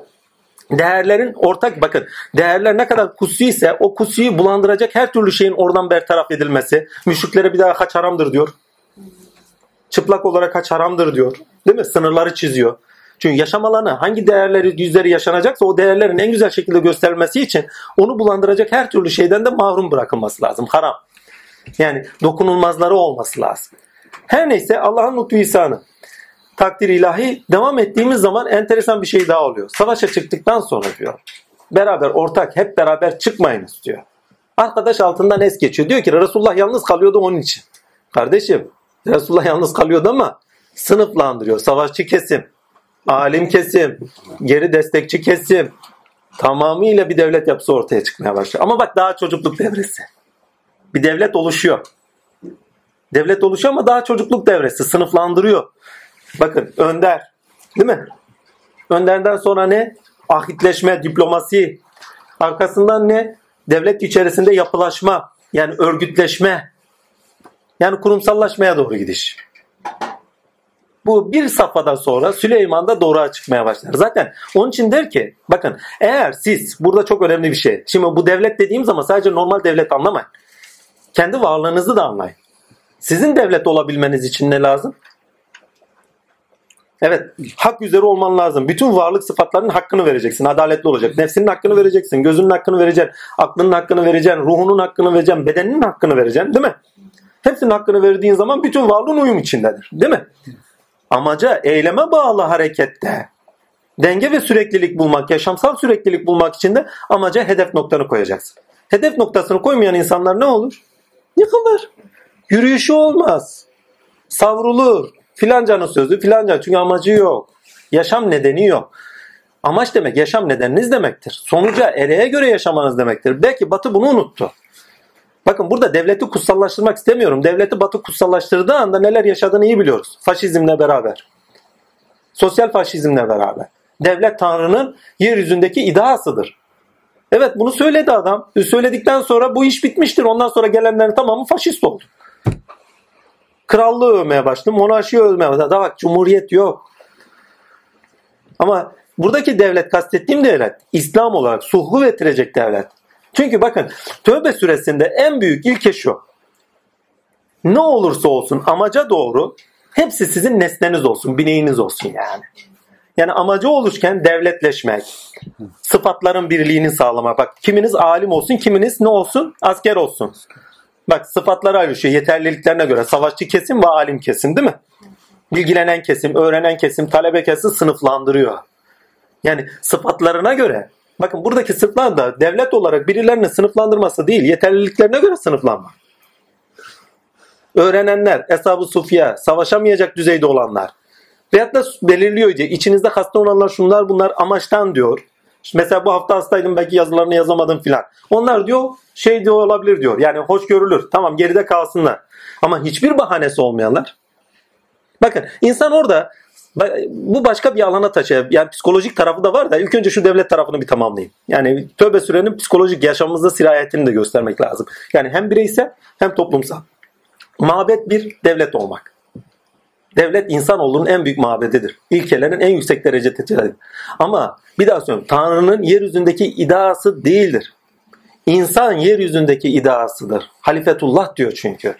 Değerlerin ortak bakın değerler ne kadar kutsi ise o kutsiyi bulandıracak her türlü şeyin oradan bertaraf edilmesi. Müşriklere bir daha kaç haramdır diyor. Çıplak olarak kaç haramdır diyor. Değil mi? Sınırları çiziyor. Çünkü yaşam alanı hangi değerleri yüzleri yaşanacaksa o değerlerin en güzel şekilde gösterilmesi için onu bulandıracak her türlü şeyden de mahrum bırakılması lazım. Haram. Yani dokunulmazları olması lazım. Her neyse Allah'ın lütfu ihsanı. Takdir ilahi devam ettiğimiz zaman enteresan bir şey daha oluyor. Savaşa çıktıktan sonra diyor. Beraber ortak hep beraber çıkmayınız diyor. Arkadaş altından es geçiyor. Diyor ki Resulullah yalnız kalıyordu onun için. Kardeşim Resulullah yalnız kalıyordu ama sınıflandırıyor. Savaşçı kesim, alim kesim, geri destekçi kesim. Tamamıyla bir devlet yapısı ortaya çıkmaya başlıyor. Ama bak daha çocukluk devresi. Bir devlet oluşuyor. Devlet oluşuyor ama daha çocukluk devresi. Sınıflandırıyor. Bakın önder. Değil mi? Önderden sonra ne? Ahitleşme, diplomasi. Arkasından ne? Devlet içerisinde yapılaşma. Yani örgütleşme. Yani kurumsallaşmaya doğru gidiş. Bu bir safhadan sonra Süleyman da doğruğa çıkmaya başlar. Zaten onun için der ki bakın eğer siz burada çok önemli bir şey. Şimdi bu devlet dediğim zaman sadece normal devlet anlamayın. Kendi varlığınızı da anlayın. Sizin devlet olabilmeniz için ne lazım? Evet, hak üzere olman lazım. Bütün varlık sıfatlarının hakkını vereceksin. Adaletli olacak. Nefsinin hakkını vereceksin. Gözünün hakkını vereceksin. Aklının hakkını vereceksin. Ruhunun hakkını vereceksin. Bedeninin hakkını vereceksin. Değil mi? Hepsinin hakkını verdiğin zaman bütün varlığın uyum içindedir. Değil mi? Amaca eyleme bağlı harekette denge ve süreklilik bulmak, yaşamsal süreklilik bulmak için de amaca hedef noktanı koyacaksın. Hedef noktasını koymayan insanlar ne olur? Yıkılır. Yürüyüşü olmaz. Savrulur. Filancanın sözü filanca çünkü amacı yok. Yaşam nedeni yok. Amaç demek yaşam nedeniniz demektir. Sonuca ereğe göre yaşamanız demektir. Belki Batı bunu unuttu. Bakın burada devleti kutsallaştırmak istemiyorum. Devleti Batı kutsallaştırdığı anda neler yaşadığını iyi biliyoruz. Faşizmle beraber. Sosyal faşizmle beraber. Devlet Tanrı'nın yeryüzündeki iddiasıdır. Evet bunu söyledi adam. Söyledikten sonra bu iş bitmiştir. Ondan sonra gelenlerin tamamı faşist oldu. Krallığı övmeye başladı. Monarşiyi övmeye başladı. Daha bak cumhuriyet yok. Ama buradaki devlet kastettiğim devlet İslam olarak suhu getirecek devlet. Çünkü bakın tövbe süresinde en büyük ilke şu. Ne olursa olsun amaca doğru hepsi sizin nesneniz olsun, bineğiniz olsun yani. Yani amacı oluşken devletleşmek, sıfatların birliğini sağlamak. Bak kiminiz alim olsun, kiminiz ne olsun? Asker olsun. Bak sıfatları ayrışıyor yeterliliklerine göre. Savaşçı kesim ve alim kesim değil mi? Bilgilenen kesim, öğrenen kesim, talebe kesim sınıflandırıyor. Yani sıfatlarına göre. Bakın buradaki sıflar da devlet olarak birilerinin sınıflandırması değil, yeterliliklerine göre sınıflanma. Öğrenenler, Eshab-ı Sufya, savaşamayacak düzeyde olanlar. Veyahut da belirliyor diye. İçinizde hasta olanlar şunlar bunlar amaçtan diyor. Mesela bu hafta hastaydım belki yazılarını yazamadım filan. Onlar diyor şey diyor olabilir diyor. Yani hoş görülür. Tamam geride kalsınlar. Ama hiçbir bahanesi olmayanlar. Bakın insan orada bu başka bir alana taşıyor. Yani psikolojik tarafı da var da ilk önce şu devlet tarafını bir tamamlayayım. Yani tövbe sürenin psikolojik yaşamımızda sirayetini de göstermek lazım. Yani hem bireysel hem toplumsal. Mabet bir devlet olmak. Devlet insanoğlunun en büyük mabedidir. İlkelerin en yüksek derece tecellidir. Ama bir daha söylüyorum. Tanrı'nın yeryüzündeki iddiası değildir. İnsan yeryüzündeki iddiasıdır. Halifetullah diyor çünkü.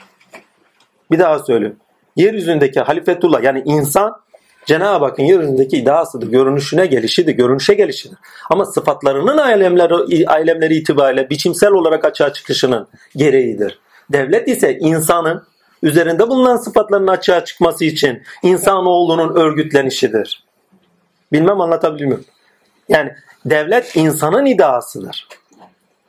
Bir daha söylüyorum. Yeryüzündeki halifetullah yani insan Cenab-ı Hakk'ın yeryüzündeki iddiasıdır. Görünüşüne gelişidir, görünüşe gelişidir. Ama sıfatlarının ailemleri, ailemleri itibariyle biçimsel olarak açığa çıkışının gereğidir. Devlet ise insanın üzerinde bulunan sıfatların açığa çıkması için insanoğlunun örgütlenişidir. Bilmem anlatabiliyor muyum? Yani devlet insanın iddiasıdır.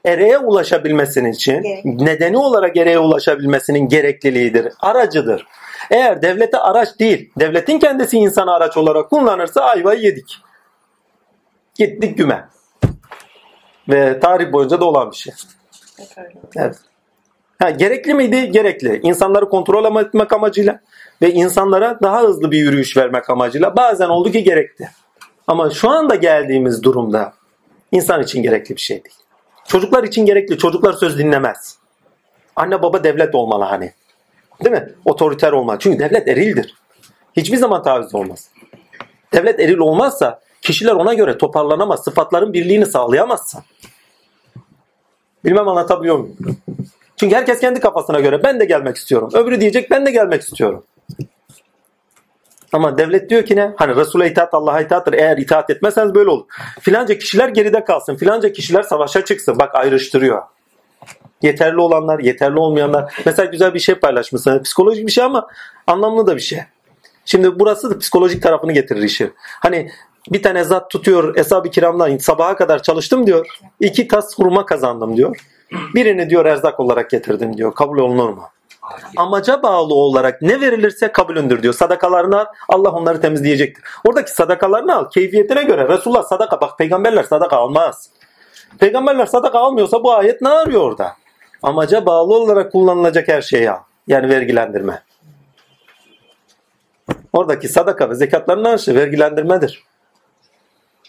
Ereğe ulaşabilmesinin için, nedeni olarak ereğe ulaşabilmesinin gerekliliğidir, aracıdır. Eğer devlete araç değil, devletin kendisi insanı araç olarak kullanırsa ayvayı yedik. Gittik güme. Ve tarih boyunca da olan bir şey. Evet. Ha, gerekli miydi? Gerekli. İnsanları kontrol etmek amacıyla ve insanlara daha hızlı bir yürüyüş vermek amacıyla bazen oldu ki gerekti. Ama şu anda geldiğimiz durumda insan için gerekli bir şey değil. Çocuklar için gerekli. Çocuklar söz dinlemez. Anne baba devlet olmalı hani. Değil mi? Otoriter olmalı. Çünkü devlet erildir. Hiçbir zaman taviz olmaz. Devlet eril olmazsa kişiler ona göre toparlanamaz. Sıfatların birliğini sağlayamazsın. Bilmem anlatabiliyor muyum? Çünkü herkes kendi kafasına göre ben de gelmek istiyorum. Öbürü diyecek ben de gelmek istiyorum. Ama devlet diyor ki ne? Hani Resul'e itaat Allah'a itaattır. Eğer itaat etmezseniz böyle olur. Filanca kişiler geride kalsın. Filanca kişiler savaşa çıksın. Bak ayrıştırıyor. Yeterli olanlar, yeterli olmayanlar. Mesela güzel bir şey paylaşmışsın. Psikolojik bir şey ama anlamlı da bir şey. Şimdi burası da psikolojik tarafını getirir işi. Hani bir tane zat tutuyor Eshab-ı Kiram'dan sabaha kadar çalıştım diyor. İki tas hurma kazandım diyor. Birini diyor erzak olarak getirdim diyor. Kabul olunur mu? Amaca bağlı olarak ne verilirse kabulündür diyor. Sadakalarını al, Allah onları temizleyecektir. Oradaki sadakalarını al keyfiyetine göre. Resulullah sadaka bak peygamberler sadaka almaz. Peygamberler sadaka almıyorsa bu ayet ne arıyor orada? Amaca bağlı olarak kullanılacak her şeyi al. Yani vergilendirme. Oradaki sadaka ve zekatların arşı vergilendirmedir.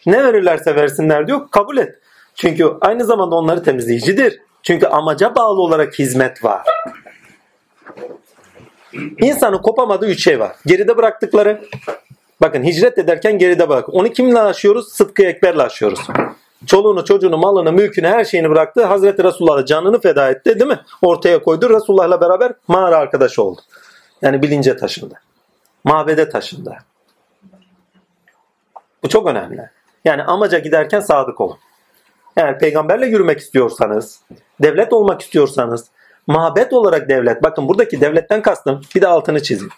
Ne verirlerse versinler diyor kabul et. Çünkü aynı zamanda onları temizleyicidir. Çünkü amaca bağlı olarak hizmet var. İnsanın kopamadığı üç şey var. Geride bıraktıkları. Bakın hicret ederken geride bırak. Onu kimle aşıyoruz? Sıdkı Ekber'le aşıyoruz. Çoluğunu, çocuğunu, malını, mülkünü, her şeyini bıraktı. Hazreti Resulullah'a canını feda etti değil mi? Ortaya koydu. Resulullah'la beraber mağara arkadaşı oldu. Yani bilince taşındı. Mabede taşındı. Bu çok önemli. Yani amaca giderken sadık olun. Eğer peygamberle yürümek istiyorsanız, devlet olmak istiyorsanız, mabet olarak devlet. Bakın buradaki devletten kastım bir de altını çizeyim.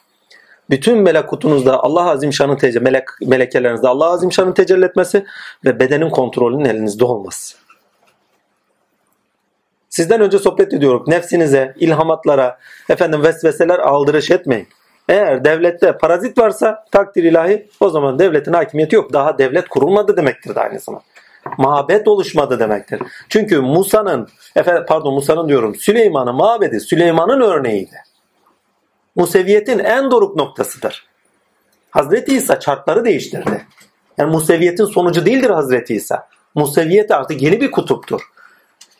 Bütün melakutunuzda Allah Azimşan'ın tecelli, melek, melekelerinizde Allah Azimşan'ın tecelli etmesi ve bedenin kontrolünün elinizde olması. Sizden önce sohbet ediyorum. Nefsinize, ilhamatlara, efendim vesveseler aldırış etmeyin. Eğer devlette parazit varsa takdir ilahi o zaman devletin hakimiyeti yok. Daha devlet kurulmadı demektir de aynı zamanda. Mabet oluşmadı demektir. Çünkü Musa'nın pardon Musa'nın diyorum Süleyman'ın mabedi Süleyman'ın örneğiydi. Museviyetin en doruk noktasıdır. Hazreti İsa çarkları değiştirdi. Yani Museviyetin sonucu değildir Hazreti İsa. Museviyet artık yeni bir kutuptur.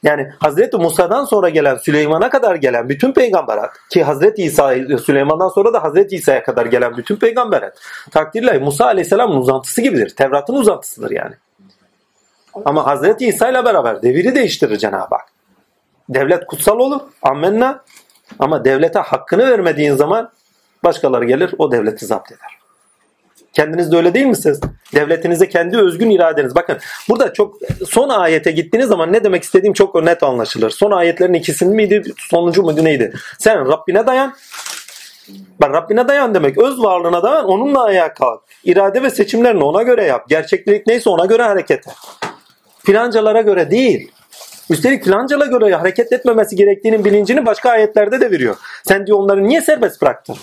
Yani Hazreti Musa'dan sonra gelen Süleyman'a kadar gelen bütün peygamberat ki Hazreti İsa Süleyman'dan sonra da Hazreti İsa'ya kadar gelen bütün peygamberat takdirle Musa Aleyhisselam'ın uzantısı gibidir. Tevrat'ın uzantısıdır yani. Ama Hazreti İsa ile beraber deviri değiştirir Cenab-ı Hak. Devlet kutsal olur. Ammenna. Ama devlete hakkını vermediğin zaman başkaları gelir o devleti zapt eder. Kendiniz de öyle değil misiniz? Devletinize kendi özgün iradeniz. Bakın burada çok son ayete gittiğiniz zaman ne demek istediğim çok net anlaşılır. Son ayetlerin ikisinin miydi? Sonuncu muydu neydi? Sen Rabbine dayan. Bak Rabbine dayan demek. Öz varlığına dayan. Onunla ayağa kalk. İrade ve seçimlerini ona göre yap. Gerçeklik neyse ona göre hareket et. Filancalara göre değil. Üstelik filancala göre hareket etmemesi gerektiğinin bilincini başka ayetlerde de veriyor. Sen diyor onları niye serbest bıraktın?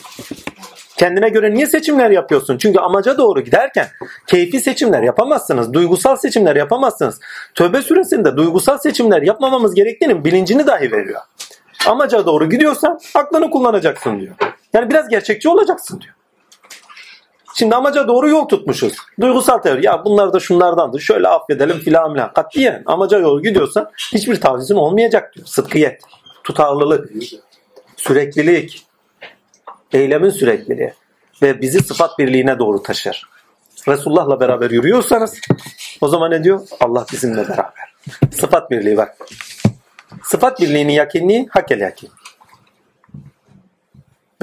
Kendine göre niye seçimler yapıyorsun? Çünkü amaca doğru giderken keyfi seçimler yapamazsınız. Duygusal seçimler yapamazsınız. Tövbe süresinde duygusal seçimler yapmamamız gerektiğinin bilincini dahi veriyor. Amaca doğru gidiyorsan aklını kullanacaksın diyor. Yani biraz gerçekçi olacaksın diyor. Şimdi amaca doğru yol tutmuşuz. Duygusal teori. Ya bunlar da şunlardandır. Şöyle affedelim filan filan. Katiyen amaca yol gidiyorsan hiçbir tavizin olmayacak diyor. Sıdkiyet, tutarlılık, süreklilik, eylemin sürekliliği ve bizi sıfat birliğine doğru taşır. Resulullah'la beraber yürüyorsanız o zaman ne diyor? Allah bizimle beraber. Sıfat birliği bak. Sıfat birliğinin yakinliği hakel yakin.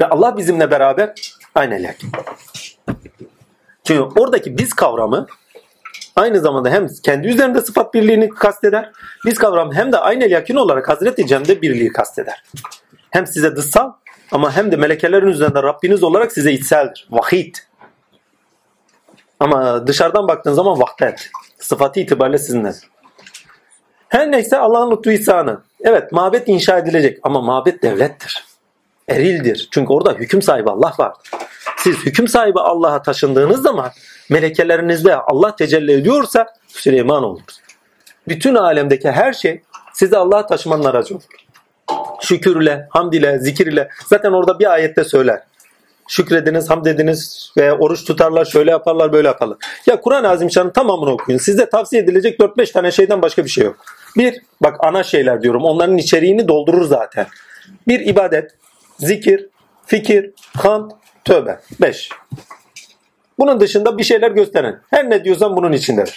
Ve Allah bizimle beraber aynı yakin. Çünkü oradaki biz kavramı aynı zamanda hem kendi üzerinde sıfat birliğini kasteder. Biz kavramı hem de aynı yakin olarak Hazreti Cem'de birliği kasteder. Hem size dışsal ama hem de melekelerin üzerinde Rabbiniz olarak size içseldir. Vahid. Ama dışarıdan baktığın zaman vahdet. Sıfatı itibariyle sizinle. Her neyse Allah'ın lütfu ihsanı. Evet mabet inşa edilecek ama mabet devlettir. Erildir. Çünkü orada hüküm sahibi Allah var. Siz hüküm sahibi Allah'a taşındığınız zaman melekelerinizde Allah tecelli ediyorsa Süleyman oluruz. Bütün alemdeki her şey Sizi Allah'a taşımanın aracı olur. Şükür ile, hamd ile, zikir ile. Zaten orada bir ayette söyler. Şükrediniz, hamd ediniz ve oruç tutarlar, şöyle yaparlar, böyle yaparlar. Ya Kur'an-ı Azimşan'ın tamamını okuyun. Size tavsiye edilecek 4-5 tane şeyden başka bir şey yok. Bir, bak ana şeyler diyorum. Onların içeriğini doldurur zaten. Bir ibadet, zikir, fikir, kant, tövbe. 5. Bunun dışında bir şeyler gösteren. Her ne diyorsan bunun içindedir.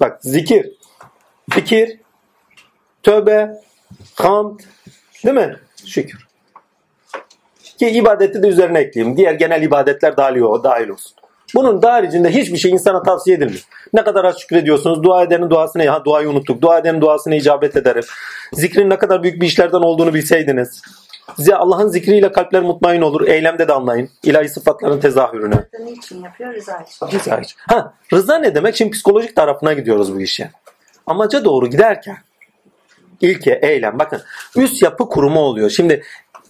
Bak zikir, fikir, tövbe, hamd, değil mi? Şükür. Ki ibadeti de üzerine ekleyeyim. Diğer genel ibadetler dahil, o, dahil olsun. Bunun haricinde hiçbir şey insana tavsiye edilmiyor. Ne kadar az şükrediyorsunuz. Dua edenin duasını, ha duayı unuttuk. Dua edenin duasını icabet ederim. Zikrin ne kadar büyük bir işlerden olduğunu bilseydiniz. Size Allah'ın zikriyle kalpler mutmain olur. Eylemde de anlayın. İlahi sıfatların tezahürünü. Niçin yapıyor? Rıza için. Rıza için. Ha, rıza ne demek? Şimdi psikolojik tarafına gidiyoruz bu işe. Amaca doğru giderken ilke, eylem. Bakın üst yapı kurumu oluyor. Şimdi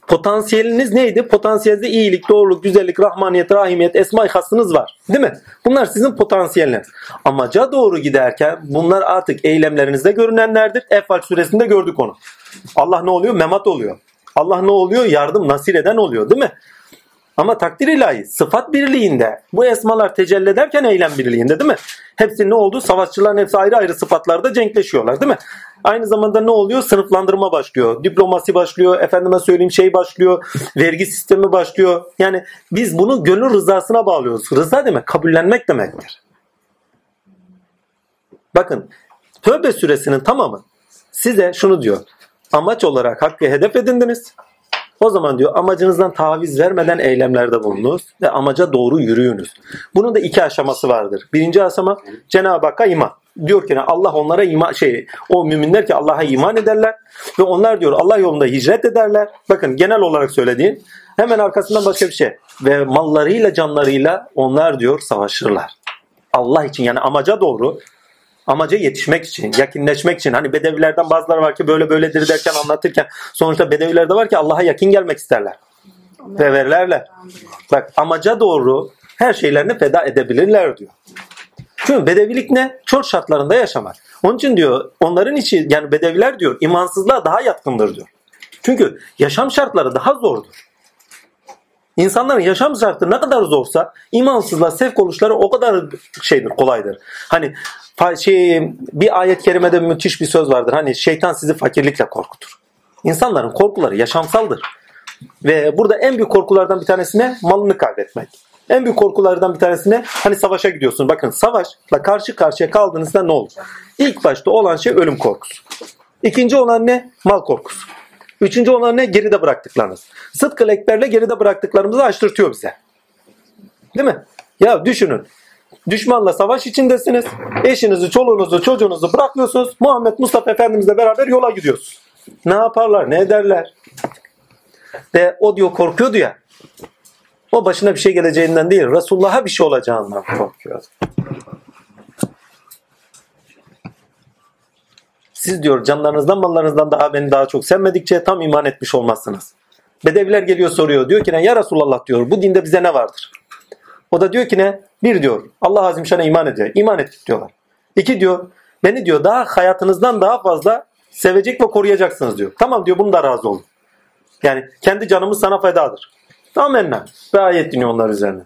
potansiyeliniz neydi? Potansiyelde iyilik, doğruluk, güzellik, rahmaniyet, rahimiyet, esma-i hasınız var. Değil mi? Bunlar sizin potansiyeliniz. Amaca doğru giderken bunlar artık eylemlerinizde görünenlerdir. Enfal suresinde gördük onu. Allah ne oluyor? Memat oluyor. Allah ne oluyor? Yardım, nasir eden oluyor. Değil mi? Ama takdir ilahi sıfat birliğinde bu esmalar tecelli ederken eylem birliğinde değil mi? Hepsi ne oldu? Savaşçıların hepsi ayrı ayrı sıfatlarda cenkleşiyorlar değil mi? Aynı zamanda ne oluyor? Sınıflandırma başlıyor. Diplomasi başlıyor. Efendime söyleyeyim şey başlıyor. Vergi sistemi başlıyor. Yani biz bunu gönül rızasına bağlıyoruz. Rıza demek kabullenmek demektir. Bakın Tövbe suresinin tamamı size şunu diyor. Amaç olarak hakkı hedef edindiniz. O zaman diyor amacınızdan taviz vermeden eylemlerde bulunuz ve amaca doğru yürüyünüz. Bunun da iki aşaması vardır. Birinci aşama Cenab-ı Hakk'a iman. Diyor ki Allah onlara iman şey o müminler ki Allah'a iman ederler ve onlar diyor Allah yolunda hicret ederler. Bakın genel olarak söylediğim hemen arkasından başka bir şey. Ve mallarıyla canlarıyla onlar diyor savaşırlar. Allah için yani amaca doğru amaca yetişmek için, yakınlaşmak için. Hani bedevilerden bazıları var ki böyle böyledir derken anlatırken sonuçta bedevilerde var ki Allah'a yakın gelmek isterler. Ve verirlerler. Bak amaca doğru her şeylerini feda edebilirler diyor. Çünkü bedevilik ne? Çöl şartlarında yaşamak. Onun için diyor onların içi yani bedeviler diyor imansızlığa daha yatkındır diyor. Çünkü yaşam şartları daha zordur. İnsanların yaşam şartı ne kadar zorsa imansızlığa sevk oluşları o kadar şeydir, kolaydır. Hani şey, bir ayet-i kerimede müthiş bir söz vardır. Hani şeytan sizi fakirlikle korkutur. İnsanların korkuları yaşamsaldır. Ve burada en büyük korkulardan bir tanesi ne? Malını kaybetmek. En büyük korkulardan bir tanesi ne? Hani savaşa gidiyorsun. Bakın savaşla karşı karşıya kaldığınızda ne olur? İlk başta olan şey ölüm korkusu. İkinci olan ne? Mal korkusu. Üçüncü olan ne? Geride bıraktıklarınız. Sıdkı ekberle geride bıraktıklarımızı açtırtıyor bize. Değil mi? Ya düşünün. Düşmanla savaş içindesiniz. Eşinizi, çoluğunuzu, çocuğunuzu bırakıyorsunuz. Muhammed Mustafa Efendimizle beraber yola gidiyorsunuz. Ne yaparlar, ne ederler? Ve o diyor korkuyordu ya. O başına bir şey geleceğinden değil, Resulullah'a bir şey olacağından korkuyor. Siz diyor canlarınızdan mallarınızdan daha beni daha çok sevmedikçe tam iman etmiş olmazsınız. Bedeviler geliyor soruyor. Diyor ki ne ya Resulullah diyor bu dinde bize ne vardır? O da diyor ki ne? Bir diyor Allah Azim Şan'a iman ediyor. İman ettik diyorlar. İki diyor beni diyor daha hayatınızdan daha fazla sevecek ve koruyacaksınız diyor. Tamam diyor bunu da razı olun. Yani kendi canımız sana fedadır. Amenna. Ve ayet diniyor onlar üzerine.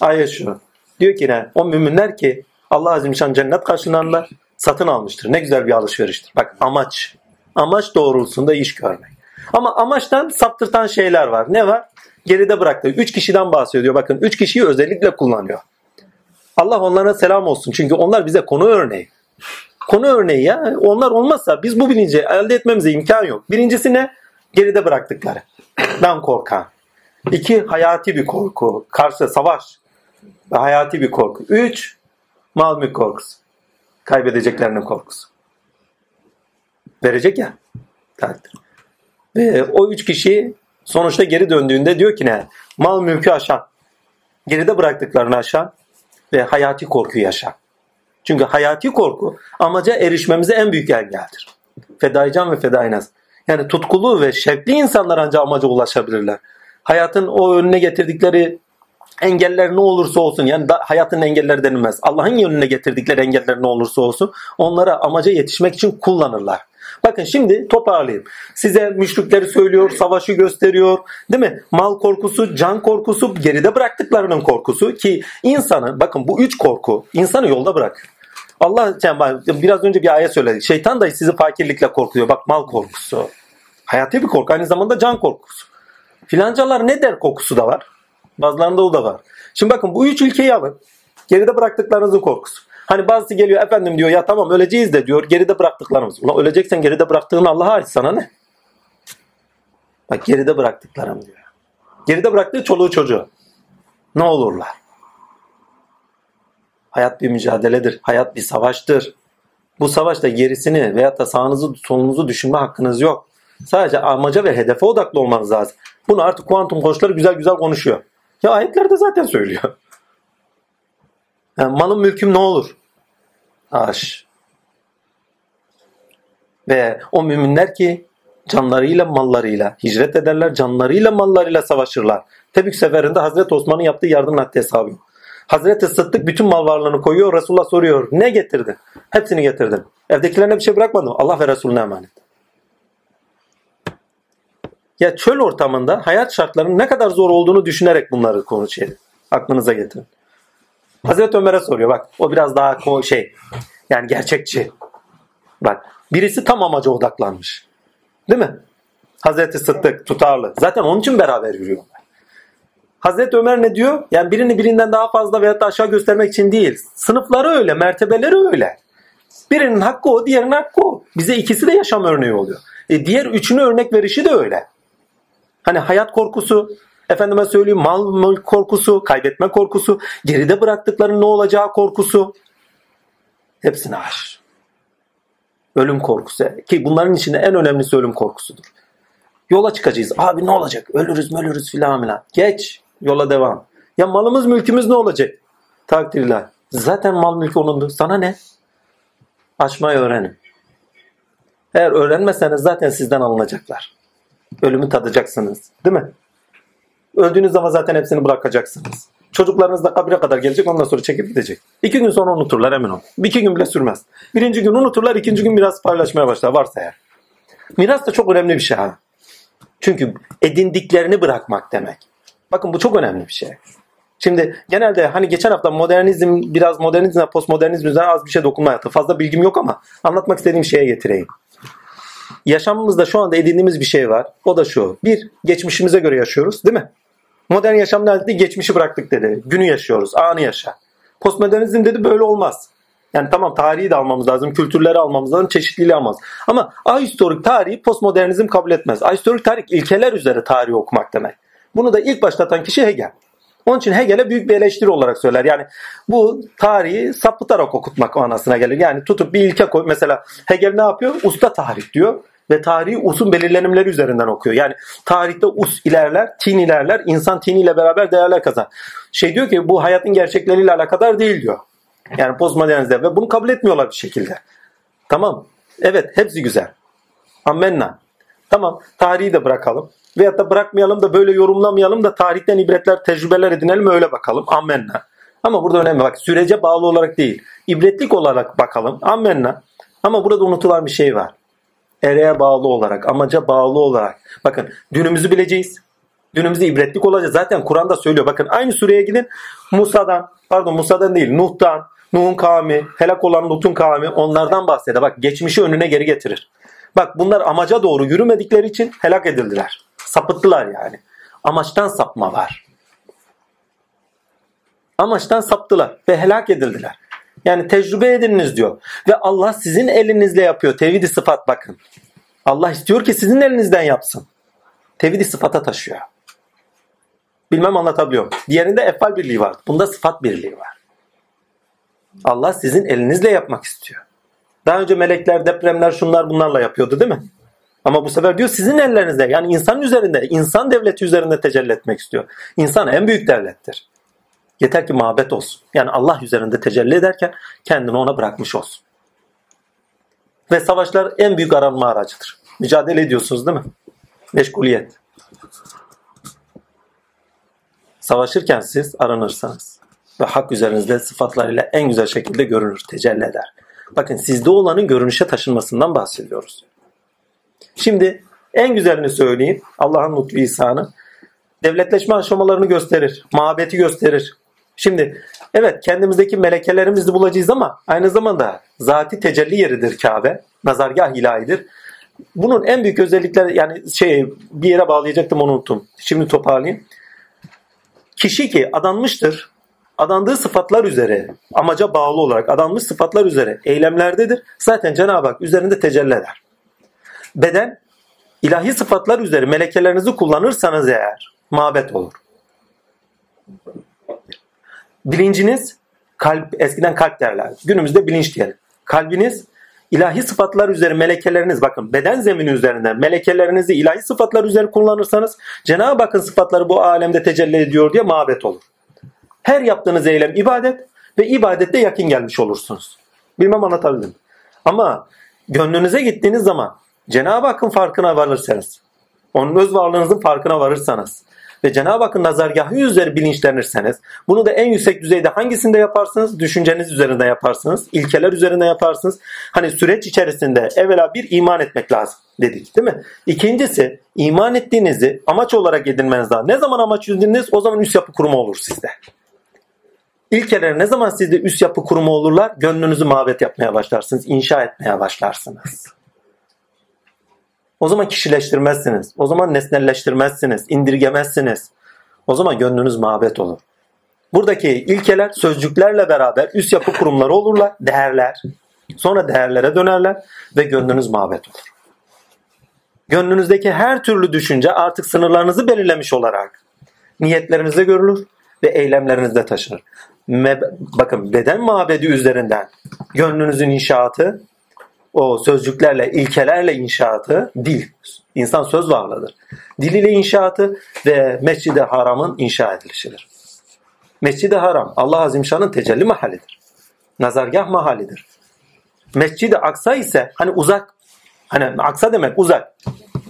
Ayet şu. Diyor ki ne? O müminler ki Allah Azim Şan cennet karşılığında satın almıştır. Ne güzel bir alışveriştir. Bak amaç. Amaç doğrultusunda iş görmek. Ama amaçtan saptırtan şeyler var. Ne var? Geride bıraktı. Üç kişiden bahsediyor. Bakın üç kişiyi özellikle kullanıyor. Allah onlara selam olsun. Çünkü onlar bize konu örneği. Konu örneği ya. Onlar olmazsa biz bu bilinci elde etmemize imkan yok. Birincisi ne? Geride bıraktıkları. Ben korkan. İki, hayati bir korku. Karşı savaş. Hayati bir korku. Üç, mal mülk korkusu. Kaybedeceklerinin korkusu. Verecek ya. Takdir. Ve o üç kişi sonuçta geri döndüğünde diyor ki ne? Mal mülkü aşan. Geride bıraktıklarını aşan ve hayati korkuyu yaşa. Çünkü hayati korku amaca erişmemize en büyük engeldir. Fedaican ve fedainaz. Yani tutkulu ve şevkli insanlar ancak amaca ulaşabilirler. Hayatın o önüne getirdikleri engeller ne olursa olsun yani hayatın engelleri denilmez. Allah'ın önüne getirdikleri engeller ne olursa olsun onlara amaca yetişmek için kullanırlar. Bakın şimdi toparlayayım. Size müşrikleri söylüyor, savaşı gösteriyor. Değil mi? Mal korkusu, can korkusu, geride bıraktıklarının korkusu ki insanı bakın bu üç korku insanı yolda bırakıyor. Allah biraz önce bir ayet söyledi. Şeytan da sizi fakirlikle korkuyor. Bak mal korkusu. Hayati bir korku. Aynı zamanda can korkusu. Filancalar ne der kokusu da var. Bazılarında o da var. Şimdi bakın bu üç ülkeyi alın. Geride bıraktıklarınızın korkusu. Hani bazısı geliyor efendim diyor ya tamam öleceğiz de diyor geride bıraktıklarımız. Ulan öleceksen geride bıraktığın Allah'a ait sana ne? Bak geride bıraktıklarım diyor. Geride bıraktığı çoluğu çocuğu. Ne olurlar? Hayat bir mücadeledir. Hayat bir savaştır. Bu savaşta gerisini veyahut da sağınızı solunuzu düşünme hakkınız yok. Sadece amaca ve hedefe odaklı olmanız lazım. Bunu artık kuantum koçları güzel güzel konuşuyor. Ya ayetlerde zaten söylüyor. Yani malım mülküm ne olur? Aş. Ve o müminler ki canlarıyla mallarıyla hicret ederler, canlarıyla mallarıyla savaşırlar. Tebük seferinde Hazreti Osman'ın yaptığı yardım haddi hesabı. Hazreti Sıddık bütün mal varlığını koyuyor. Resulullah soruyor. Ne getirdin? Hepsini getirdim. Evdekilerine bir şey bırakmadım. Allah ve Resulüne emanet. Ya çöl ortamında hayat şartlarının ne kadar zor olduğunu düşünerek bunları konuşuyor. Aklınıza getirin. Hazreti Ömer'e soruyor bak. O biraz daha şey yani gerçekçi. Bak birisi tam amaca odaklanmış. Değil mi? Hazreti Sıddık tutarlı. Zaten onun için beraber yürüyorlar. Hazreti Ömer ne diyor? Yani birini birinden daha fazla veyahut da aşağı göstermek için değil. Sınıfları öyle, mertebeleri öyle. Birinin hakkı o, diğerinin hakkı o. Bize ikisi de yaşam örneği oluyor. E diğer üçünü örnek verişi de öyle. Hani hayat korkusu, efendime söyleyeyim mal mülk korkusu, kaybetme korkusu, geride bıraktıkların ne olacağı korkusu. Hepsine var. Ölüm korkusu. Ki bunların içinde en önemlisi ölüm korkusudur. Yola çıkacağız. Abi ne olacak? Ölürüz ölürüz filan filan. Geç. Yola devam. Ya malımız mülkümüz ne olacak? Takdirler. Zaten mal mülkü onundu. Sana ne? Açmayı öğrenin. Eğer öğrenmezseniz zaten sizden alınacaklar. Ölümü tadacaksınız. Değil mi? Öldüğünüz zaman zaten hepsini bırakacaksınız. Çocuklarınız da kabire kadar gelecek ondan sonra çekip gidecek. İki gün sonra unuturlar emin ol. Bir iki gün bile sürmez. Birinci gün unuturlar ikinci gün biraz paylaşmaya başlar varsa eğer. Miras da çok önemli bir şey ha. Çünkü edindiklerini bırakmak demek. Bakın bu çok önemli bir şey. Şimdi genelde hani geçen hafta modernizm biraz modernizm postmodernizm üzerine az bir şey dokunma yaptı. Fazla bilgim yok ama anlatmak istediğim şeye getireyim. Yaşamımızda şu anda edindiğimiz bir şey var. O da şu. Bir, geçmişimize göre yaşıyoruz değil mi? Modern yaşam dedi? Geçmişi bıraktık dedi. Günü yaşıyoruz. Anı yaşa. Postmodernizm dedi böyle olmaz. Yani tamam tarihi de almamız lazım, kültürleri almamız lazım, çeşitliliği almamız. Ama ahistorik tarihi postmodernizm kabul etmez. Ahistorik tarih ilkeler üzere tarihi okumak demek. Bunu da ilk başlatan kişi Hegel. Onun için Hegel'e büyük bir eleştiri olarak söyler. Yani bu tarihi sapıtarak okutmak anasına gelir. Yani tutup bir ilke koy. Mesela Hegel ne yapıyor? Usta tarih diyor ve tarihi usun belirlenimleri üzerinden okuyor. Yani tarihte us ilerler, tin ilerler, insan tiniyle beraber değerler kazan. Şey diyor ki bu hayatın gerçekleriyle alakadar değil diyor. Yani postmodernizde ve bunu kabul etmiyorlar bir şekilde. Tamam. Evet hepsi güzel. Ammenna. Tamam tarihi de bırakalım. Veyahut da bırakmayalım da böyle yorumlamayalım da tarihten ibretler, tecrübeler edinelim öyle bakalım. Ammenna. Ama burada önemli bak sürece bağlı olarak değil. İbretlik olarak bakalım. Ammenna. Ama burada unutulan bir şey var. Ereğe bağlı olarak, amaca bağlı olarak. Bakın dünümüzü bileceğiz. Dünümüzde ibretlik olacak. Zaten Kur'an'da söylüyor. Bakın aynı sureye gidin. Musa'dan, pardon Musa'dan değil, Nuh'tan, Nuh'un kavmi, helak olan Lut'un kavmi onlardan bahseder. Bak geçmişi önüne geri getirir. Bak bunlar amaca doğru yürümedikleri için helak edildiler. Sapıttılar yani. Amaçtan sapma var. Amaçtan saptılar ve helak edildiler. Yani tecrübe ediniz diyor. Ve Allah sizin elinizle yapıyor. Tevhid-i sıfat bakın. Allah istiyor ki sizin elinizden yapsın. Tevhid-i sıfata taşıyor. Bilmem anlatabiliyorum. Diğerinde efal birliği var. Bunda sıfat birliği var. Allah sizin elinizle yapmak istiyor. Daha önce melekler, depremler, şunlar bunlarla yapıyordu değil mi? Ama bu sefer diyor sizin ellerinizde yani insan üzerinde, insan devleti üzerinde tecelli etmek istiyor. İnsan en büyük devlettir. Yeter ki muhabbet olsun. Yani Allah üzerinde tecelli ederken kendini ona bırakmış olsun. Ve savaşlar en büyük aranma aracıdır. Mücadele ediyorsunuz değil mi? Meşguliyet. Savaşırken siz aranırsanız ve hak üzerinizde sıfatlarıyla en güzel şekilde görünür, tecelli eder. Bakın sizde olanın görünüşe taşınmasından bahsediyoruz. Şimdi en güzelini söyleyeyim. Allah'ın lütfu ihsanı. Devletleşme aşamalarını gösterir. Mabeti gösterir. Şimdi evet kendimizdeki melekelerimizi bulacağız ama aynı zamanda zati tecelli yeridir Kabe. Nazargah ilahidir. Bunun en büyük özellikleri yani şey bir yere bağlayacaktım onu unuttum. Şimdi toparlayayım. Kişi ki adanmıştır. Adandığı sıfatlar üzere, amaca bağlı olarak adanmış sıfatlar üzere eylemlerdedir. Zaten Cenab-ı Hak üzerinde tecelli eder. Beden ilahi sıfatlar üzere melekelerinizi kullanırsanız eğer mabet olur. Bilinciniz kalp eskiden kalp derler. Günümüzde bilinç diyelim. Kalbiniz ilahi sıfatlar üzeri melekeleriniz bakın beden zemini üzerinden melekelerinizi ilahi sıfatlar üzeri kullanırsanız Cenab-ı Hakk'ın sıfatları bu alemde tecelli ediyor diye mabet olur. Her yaptığınız eylem ibadet ve ibadette yakın gelmiş olursunuz. Bilmem anlatabildim. Ama gönlünüze gittiğiniz zaman Cenab-ı Hakk'ın farkına varırsanız, onun öz varlığınızın farkına varırsanız ve Cenab-ı Hakk'ın nazargahı üzeri bilinçlenirseniz bunu da en yüksek düzeyde hangisinde yaparsınız? Düşünceniz üzerinde yaparsınız. ilkeler üzerinde yaparsınız. Hani süreç içerisinde evvela bir iman etmek lazım dedik değil mi? İkincisi iman ettiğinizi amaç olarak edinmeniz lazım. Ne zaman amaç edindiniz o zaman üst yapı kurumu olur sizde. İlkeler ne zaman sizde üst yapı kurumu olurlar? Gönlünüzü mabet yapmaya başlarsınız. inşa etmeye başlarsınız. O zaman kişileştirmezsiniz. O zaman nesnelleştirmezsiniz. indirgemezsiniz. O zaman gönlünüz mabet olur. Buradaki ilkeler sözcüklerle beraber üst yapı kurumları olurlar. Değerler. Sonra değerlere dönerler ve gönlünüz mabet olur. Gönlünüzdeki her türlü düşünce artık sınırlarınızı belirlemiş olarak niyetlerinizde görülür ve eylemlerinizde taşınır. bakın beden mabedi üzerinden gönlünüzün inşaatı o sözcüklerle, ilkelerle inşaatı dil. İnsan söz varlığıdır. Dil ile inşaatı ve Mescid-i Haram'ın inşa edilişidir. Mescid-i Haram Allah Azimşan'ın tecelli mahallidir. Nazargah mahallidir. Mescid-i Aksa ise hani uzak. Hani Aksa demek uzak.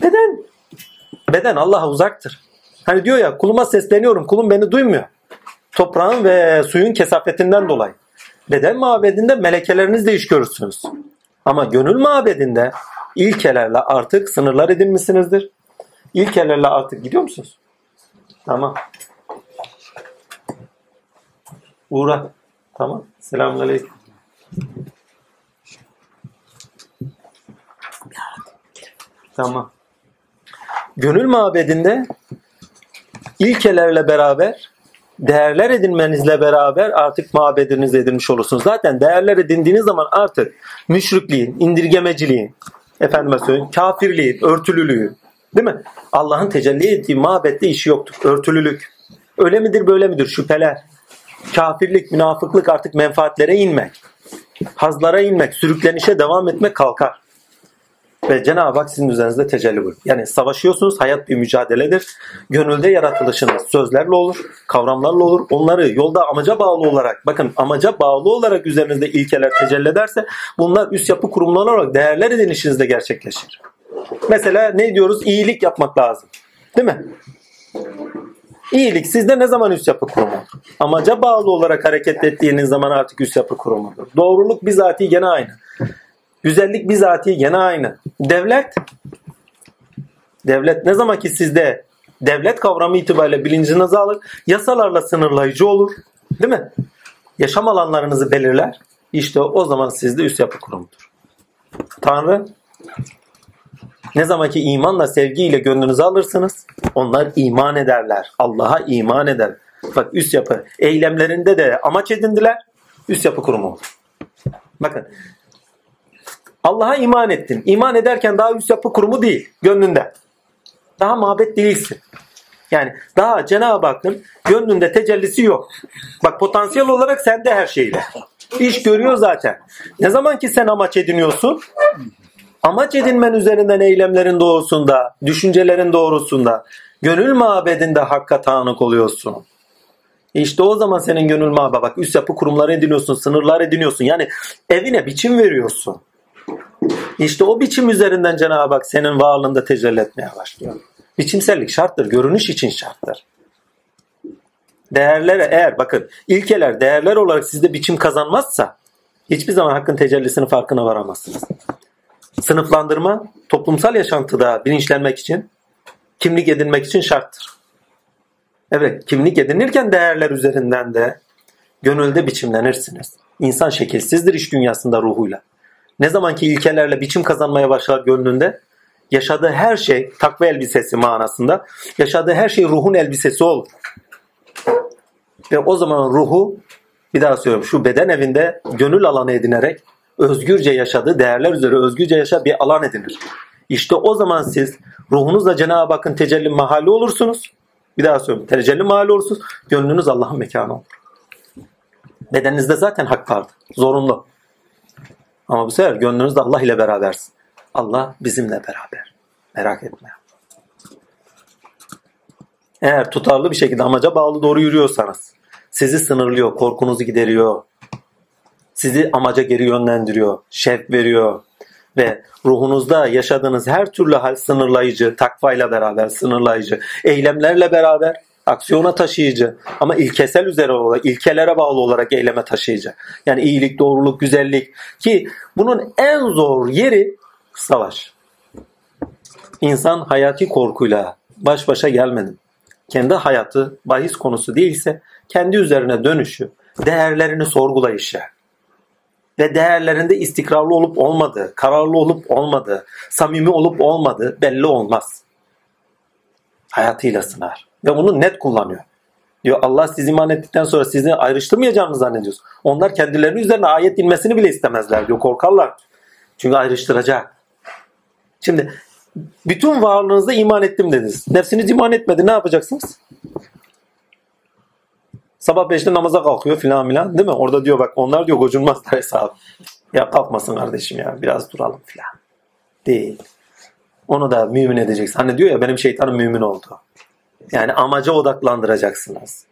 Beden. Beden Allah'a uzaktır. Hani diyor ya kuluma sesleniyorum kulum beni duymuyor. Toprağın ve suyun kesafetinden dolayı. Beden mabedinde melekeleriniz de iş görürsünüz. Ama gönül mabedinde ilkelerle artık sınırlar edinmişsinizdir. İlkelerle artık gidiyor musunuz? Tamam. Uğra. Tamam. Selamünaleyküm. Tamam. Gönül mabedinde ilkelerle beraber değerler edinmenizle beraber artık mabediniz edilmiş olursunuz. Zaten değerler edindiğiniz zaman artık müşrikliğin, indirgemeciliğin, efendime söyleyeyim, kafirliğin, örtülülüğün, değil mi? Allah'ın tecelli ettiği mabette işi yoktur. Örtülülük. Öyle midir böyle midir? Şüpheler. Kafirlik, münafıklık artık menfaatlere inmek. Hazlara inmek, sürüklenişe devam etmek kalkar. Ve Cenab-ı Hak sizin üzerinizde tecelli buyurur. Yani savaşıyorsunuz, hayat bir mücadeledir. Gönülde yaratılışınız sözlerle olur, kavramlarla olur. Onları yolda amaca bağlı olarak, bakın amaca bağlı olarak üzerinizde ilkeler tecelli ederse bunlar üst yapı kurumları olarak değerler edinişinizde gerçekleşir. Mesela ne diyoruz? İyilik yapmak lazım. Değil mi? İyilik sizde ne zaman üst yapı kurumu? Amaca bağlı olarak hareket ettiğiniz zaman artık üst yapı kurumudur. Doğruluk bizatihi gene aynı. Güzellik bizatihi gene aynı. Devlet devlet ne zaman ki sizde devlet kavramı itibariyle bilincinizi alır, yasalarla sınırlayıcı olur. Değil mi? Yaşam alanlarınızı belirler. İşte o zaman sizde üst yapı kurumudur. Tanrı ne zaman ki imanla sevgiyle gönlünüzü alırsınız onlar iman ederler. Allah'a iman eder. Bak üst yapı eylemlerinde de amaç edindiler. Üst yapı kurumu olur. Bakın Allah'a iman ettin. İman ederken daha üst yapı kurumu değil. Gönlünde. Daha mabet değilsin. Yani daha Cenab-ı Hakk'ın gönlünde tecellisi yok. Bak potansiyel olarak sende her şeyle. İş görüyor zaten. Ne zaman ki sen amaç ediniyorsun, amaç edinmen üzerinden eylemlerin doğrusunda, düşüncelerin doğrusunda, gönül mabedinde hakka tanık oluyorsun. İşte o zaman senin gönül mabedi bak üst yapı kurumları ediniyorsun, sınırlar ediniyorsun. Yani evine biçim veriyorsun. İşte o biçim üzerinden Cenab-ı Hak senin varlığında tecelli etmeye başlıyor. Biçimsellik şarttır. Görünüş için şarttır. Değerlere eğer bakın ilkeler değerler olarak sizde biçim kazanmazsa hiçbir zaman hakkın tecellisinin farkına varamazsınız. Sınıflandırma toplumsal yaşantıda bilinçlenmek için, kimlik edinmek için şarttır. Evet, kimlik edinirken değerler üzerinden de gönülde biçimlenirsiniz. İnsan şekilsizdir iş dünyasında ruhuyla. Ne zamanki ilkelerle biçim kazanmaya başlar gönlünde, yaşadığı her şey takva elbisesi manasında, yaşadığı her şey ruhun elbisesi olur. Ve o zaman ruhu, bir daha söylüyorum, şu beden evinde gönül alanı edinerek özgürce yaşadığı değerler üzere özgürce yaşa bir alan edinir. İşte o zaman siz ruhunuzla Cenab-ı Hakk'ın tecelli mahalli olursunuz. Bir daha söylüyorum. Tecelli mahalli olursunuz. Gönlünüz Allah'ın mekanı olur. Bedeninizde zaten hak vardı. Zorunlu. Ama bu sefer gönlünüzde Allah ile berabersin. Allah bizimle beraber. Merak etme. Eğer tutarlı bir şekilde amaca bağlı doğru yürüyorsanız, sizi sınırlıyor, korkunuzu gideriyor, sizi amaca geri yönlendiriyor, şevk veriyor ve ruhunuzda yaşadığınız her türlü hal sınırlayıcı, takvayla beraber sınırlayıcı, eylemlerle beraber aksiyona taşıyıcı ama ilkesel üzere olarak, ilkelere bağlı olarak eyleme taşıyıcı. Yani iyilik, doğruluk, güzellik ki bunun en zor yeri savaş. İnsan hayati korkuyla baş başa gelmedi. Kendi hayatı bahis konusu değilse kendi üzerine dönüşü, değerlerini sorgulayışı ve değerlerinde istikrarlı olup olmadığı, kararlı olup olmadığı, samimi olup olmadığı belli olmaz. Hayatıyla sınar ve bunu net kullanıyor. Diyor Allah siz iman ettikten sonra sizi ayrıştırmayacağını zannediyoruz. Onlar kendilerinin üzerine ayet inmesini bile istemezler diyor. Korkarlar. Çünkü ayrıştıracak. Şimdi bütün varlığınızda iman ettim dediniz. Nefsiniz iman etmedi. Ne yapacaksınız? Sabah beşte namaza kalkıyor filan filan değil mi? Orada diyor bak onlar diyor gocunmazlar hesabı. Ya kalkmasın kardeşim ya biraz duralım filan. Değil. Onu da mümin edeceksin. Hani diyor ya benim şeytanım mümin oldu. Yani amaca odaklandıracaksınız.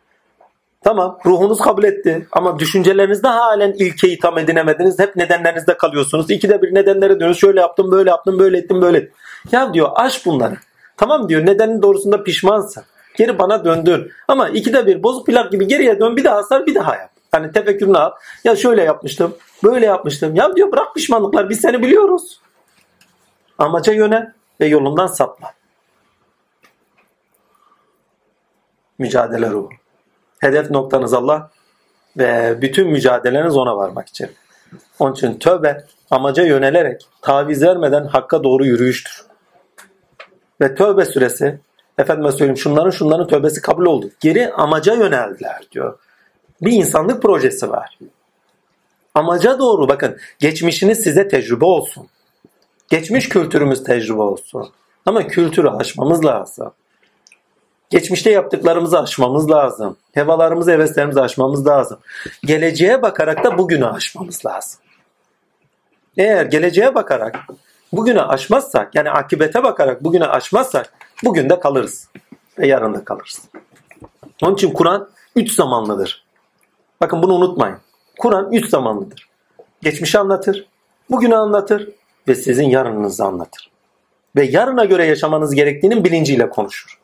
Tamam ruhunuz kabul etti ama düşüncelerinizde halen ilkeyi tam edinemediniz. Hep nedenlerinizde kalıyorsunuz. İkide bir nedenlere dönüyorsunuz. Şöyle yaptım, böyle yaptım, böyle ettim, böyle ettim. Ya diyor aş bunları. Tamam diyor nedenin doğrusunda pişmansın. Geri bana döndür. Ama ikide bir bozuk plak gibi geriye dön bir daha sar bir daha yap. Hani tefekkürünü al. Ya şöyle yapmıştım, böyle yapmıştım. Ya diyor bırak pişmanlıklar biz seni biliyoruz. Amaca yöne ve yolundan sapma. Mücadele ruhu. Hedef noktanız Allah ve bütün mücadeleniz ona varmak için. Onun için tövbe amaca yönelerek taviz vermeden hakka doğru yürüyüştür. Ve tövbe süresi efendime söyleyeyim şunların şunların tövbesi kabul oldu. Geri amaca yöneldiler diyor. Bir insanlık projesi var. Amaca doğru bakın geçmişiniz size tecrübe olsun. Geçmiş kültürümüz tecrübe olsun. Ama kültürü aşmamız lazım. Geçmişte yaptıklarımızı aşmamız lazım. Hevalarımızı, heveslerimizi aşmamız lazım. Geleceğe bakarak da bugünü aşmamız lazım. Eğer geleceğe bakarak bugünü aşmazsak, yani akibete bakarak bugünü aşmazsak bugün de kalırız. Ve yarın da kalırız. Onun için Kur'an üç zamanlıdır. Bakın bunu unutmayın. Kur'an üç zamanlıdır. Geçmişi anlatır, bugünü anlatır ve sizin yarınınızı anlatır. Ve yarına göre yaşamanız gerektiğinin bilinciyle konuşur.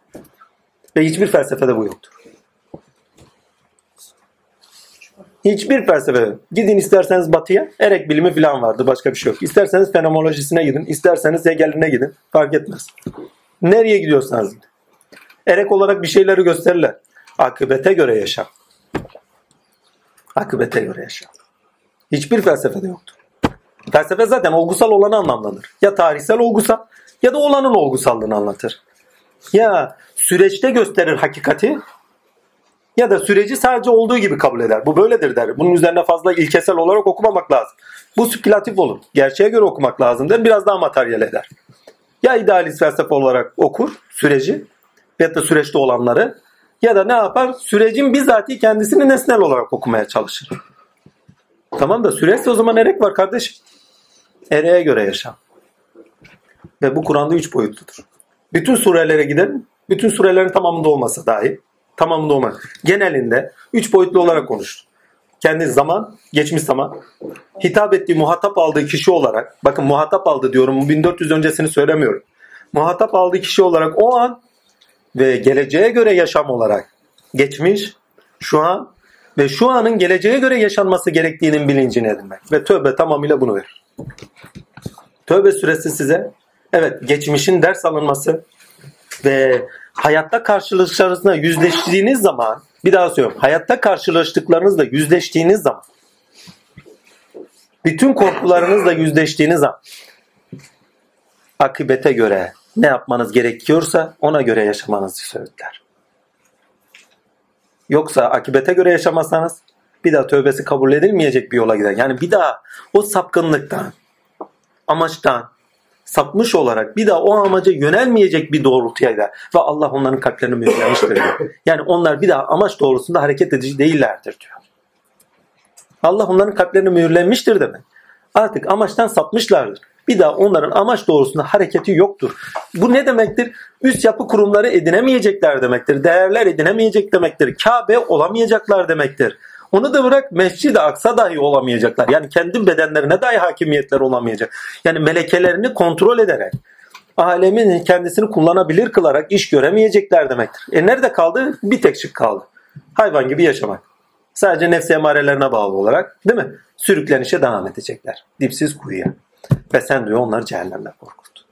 Ve hiçbir felsefede bu yoktur. Hiçbir felsefe. Gidin isterseniz batıya. Erek bilimi falan vardı. Başka bir şey yok. İsterseniz fenomenolojisine gidin. isterseniz Hegel'ine gidin. Fark etmez. Nereye gidiyorsanız gidin. Erek olarak bir şeyleri gösterirler. Akıbete göre yaşa. Akıbete göre yaşa. Hiçbir felsefede yoktur. Felsefe zaten olgusal olanı anlamlanır. Ya tarihsel olgusal ya da olanın olgusallığını anlatır. Ya süreçte gösterir hakikati ya da süreci sadece olduğu gibi kabul eder. Bu böyledir der. Bunun üzerine fazla ilkesel olarak okumamak lazım. Bu spekülatif olur. Gerçeğe göre okumak lazım der. Biraz daha materyal eder. Ya idealist felsefe olarak okur süreci ya da süreçte olanları ya da ne yapar? Sürecin bizatihi kendisini nesnel olarak okumaya çalışır. Tamam da süreçte o zaman erek var kardeşim. Ereğe göre yaşam. Ve bu Kur'an'da üç boyutludur. Bütün surelere gidelim. Bütün surelerin tamamında olmasa dahi tamamında olmaz. Genelinde üç boyutlu olarak konuştu. Kendi zaman, geçmiş zaman, hitap ettiği, muhatap aldığı kişi olarak, bakın muhatap aldı diyorum, 1400 öncesini söylemiyorum. Muhatap aldığı kişi olarak o an ve geleceğe göre yaşam olarak geçmiş, şu an ve şu anın geleceğe göre yaşanması gerektiğinin bilincini edinmek. Ve tövbe tamamıyla bunu verir. Tövbe suresi size evet geçmişin ders alınması ve hayatta karşılaştıklarınızla yüzleştiğiniz zaman bir daha söylüyorum. Hayatta karşılaştıklarınızla yüzleştiğiniz zaman bütün korkularınızla yüzleştiğiniz zaman akıbete göre ne yapmanız gerekiyorsa ona göre yaşamanızı söyler. Yoksa akibete göre yaşamazsanız bir daha tövbesi kabul edilmeyecek bir yola gider. Yani bir daha o sapkınlıktan, amaçtan, sapmış olarak bir daha o amaca yönelmeyecek bir doğrultuya gider. Ve Allah onların kalplerini mühürlemiştir diyor. Yani onlar bir daha amaç doğrusunda hareket edici değillerdir diyor. Allah onların kalplerini mühürlenmiştir demek. Artık amaçtan sapmışlardır. Bir daha onların amaç doğrusunda hareketi yoktur. Bu ne demektir? Üst yapı kurumları edinemeyecekler demektir. Değerler edinemeyecek demektir. Kabe olamayacaklar demektir. Onu da bırak Mescid-i Aksa dahi olamayacaklar. Yani kendi bedenlerine dahi hakimiyetler olamayacak. Yani melekelerini kontrol ederek alemin kendisini kullanabilir kılarak iş göremeyecekler demektir. E nerede kaldı? Bir tek şık kaldı. Hayvan gibi yaşamak. Sadece nefsi emarelerine bağlı olarak değil mi? Sürüklenişe devam edecekler. Dipsiz kuyuya. Ve sen diyor onları cehennemden korkut.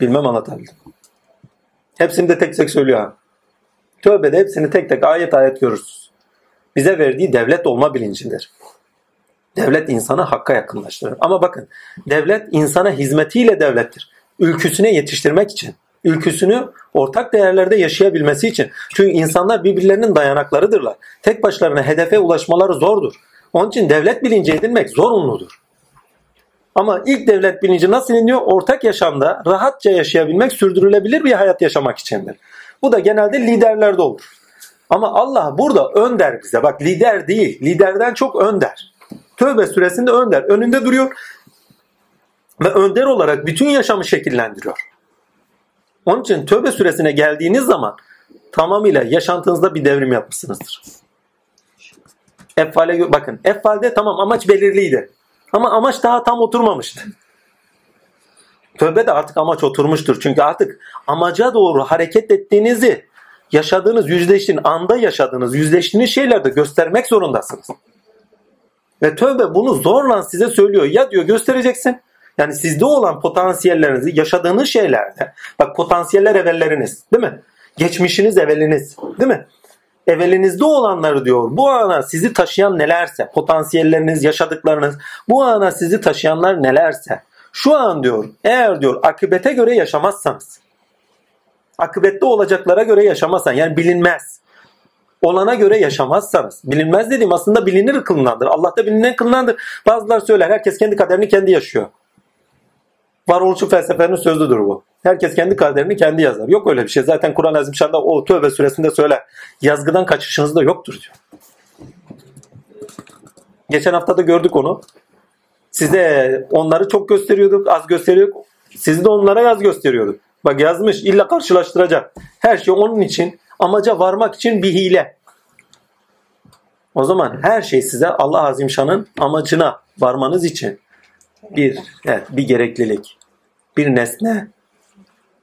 Bilmem anlatabildim. Hepsini de tek tek söylüyor ha. Tövbede hepsini tek tek ayet ayet görürsünüz. Bize verdiği devlet olma bilincindir. Devlet insanı hakka yakınlaştırır. Ama bakın devlet insana hizmetiyle devlettir. Ülküsüne yetiştirmek için. Ülküsünü ortak değerlerde yaşayabilmesi için. Çünkü insanlar birbirlerinin dayanaklarıdırlar. Tek başlarına hedefe ulaşmaları zordur. Onun için devlet bilinci edinmek zorunludur. Ama ilk devlet bilinci nasıl iniyor? Ortak yaşamda rahatça yaşayabilmek, sürdürülebilir bir hayat yaşamak içindir. Bu da genelde liderlerde olur. Ama Allah burada önder bize. Bak lider değil. Liderden çok önder. Tövbe süresinde önder. Önünde duruyor ve önder olarak bütün yaşamı şekillendiriyor. Onun için tövbe süresine geldiğiniz zaman tamamıyla yaşantınızda bir devrim yapmışsınızdır. Effale bakın. Effalde tamam amaç belirliydi. Ama amaç daha tam oturmamıştı. Tövbe de artık amaç oturmuştur. Çünkü artık amaca doğru hareket ettiğinizi yaşadığınız, yüzleştiğiniz, anda yaşadığınız, yüzleştiğiniz şeylerde göstermek zorundasınız. Ve tövbe bunu zorla size söylüyor. Ya diyor göstereceksin. Yani sizde olan potansiyellerinizi yaşadığınız şeylerde. Bak potansiyeller evvelleriniz değil mi? Geçmişiniz evveliniz değil mi? Evvelinizde olanları diyor. Bu ana sizi taşıyan nelerse, potansiyelleriniz, yaşadıklarınız, bu ana sizi taşıyanlar nelerse. Şu an diyor, eğer diyor akıbete göre yaşamazsanız, akıbette olacaklara göre yaşamazsan, yani bilinmez. Olana göre yaşamazsanız, bilinmez dediğim aslında bilinir kılınandır. Allah'ta bilinen kılınandır. Bazılar söyler, herkes kendi kaderini kendi yaşıyor. Varoluşçu felsefenin sözüdür bu. Herkes kendi kaderini kendi yazar. Yok öyle bir şey. Zaten Kur'an-ı Azimşan'da o tövbe süresinde söyler. Yazgıdan kaçışınız da yoktur diyor. Geçen hafta da gördük onu. Size onları çok gösteriyorduk, az gösteriyorduk. Sizi de onlara yaz gösteriyorduk. Bak yazmış illa karşılaştıracak. Her şey onun için amaca varmak için bir hile. O zaman her şey size Allah Azimşan'ın amacına varmanız için bir evet, bir gereklilik, bir nesne,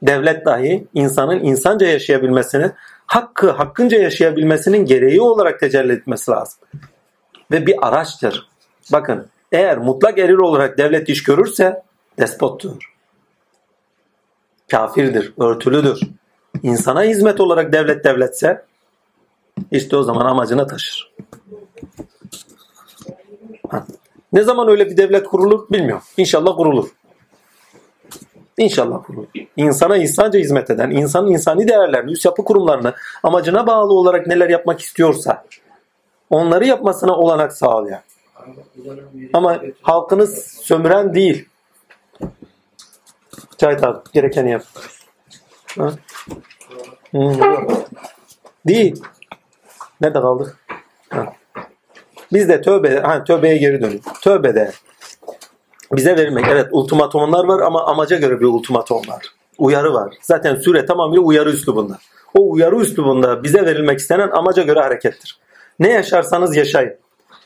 devlet dahi insanın insanca yaşayabilmesini, hakkı hakkınca yaşayabilmesinin gereği olarak tecelli etmesi lazım. Ve bir araçtır. Bakın eğer mutlak erir olarak devlet iş görürse despottur. Kafirdir, örtülüdür. İnsana hizmet olarak devlet devletse işte o zaman amacına taşır. Ne zaman öyle bir devlet kurulur bilmiyorum. İnşallah kurulur. İnşallah kurulur. İnsana insanca hizmet eden, insanın insani değerlerini, üst yapı kurumlarını amacına bağlı olarak neler yapmak istiyorsa onları yapmasına olanak sağlayan. Ama halkınız sömüren değil. Cahit abi gerekeni yap. Ha? Hmm. Değil. Nerede kaldık? Ha. Biz de tövbe, ha, tövbeye geri dönün. Tövbede bize verilmek. Evet ultimatomlar var ama amaca göre bir ultimatom var. Uyarı var. Zaten süre tamamıyla uyarı üslubunda. O uyarı üslubunda bize verilmek istenen amaca göre harekettir. Ne yaşarsanız yaşayın.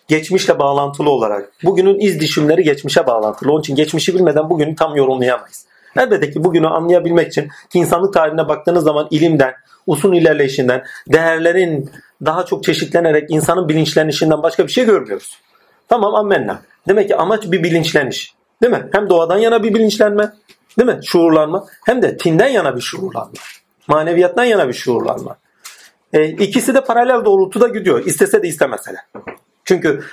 Geçmişle bağlantılı olarak. Bugünün iz düşümleri geçmişe bağlantılı. Onun için geçmişi bilmeden bugünü tam yorumlayamayız. Elbette ki bugünü anlayabilmek için ki insanlık tarihine baktığınız zaman ilimden, usul ilerleyişinden, değerlerin daha çok çeşitlenerek insanın bilinçlenişinden başka bir şey görmüyoruz. Tamam ammenna. Demek ki amaç bir bilinçleniş. Değil mi? Hem doğadan yana bir bilinçlenme, değil mi? Şuurlanma. Hem de tinden yana bir şuurlanma. Maneviyattan yana bir şuurlanma. E, ikisi de paralel doğrultuda gidiyor. İstese de istemese de. Çünkü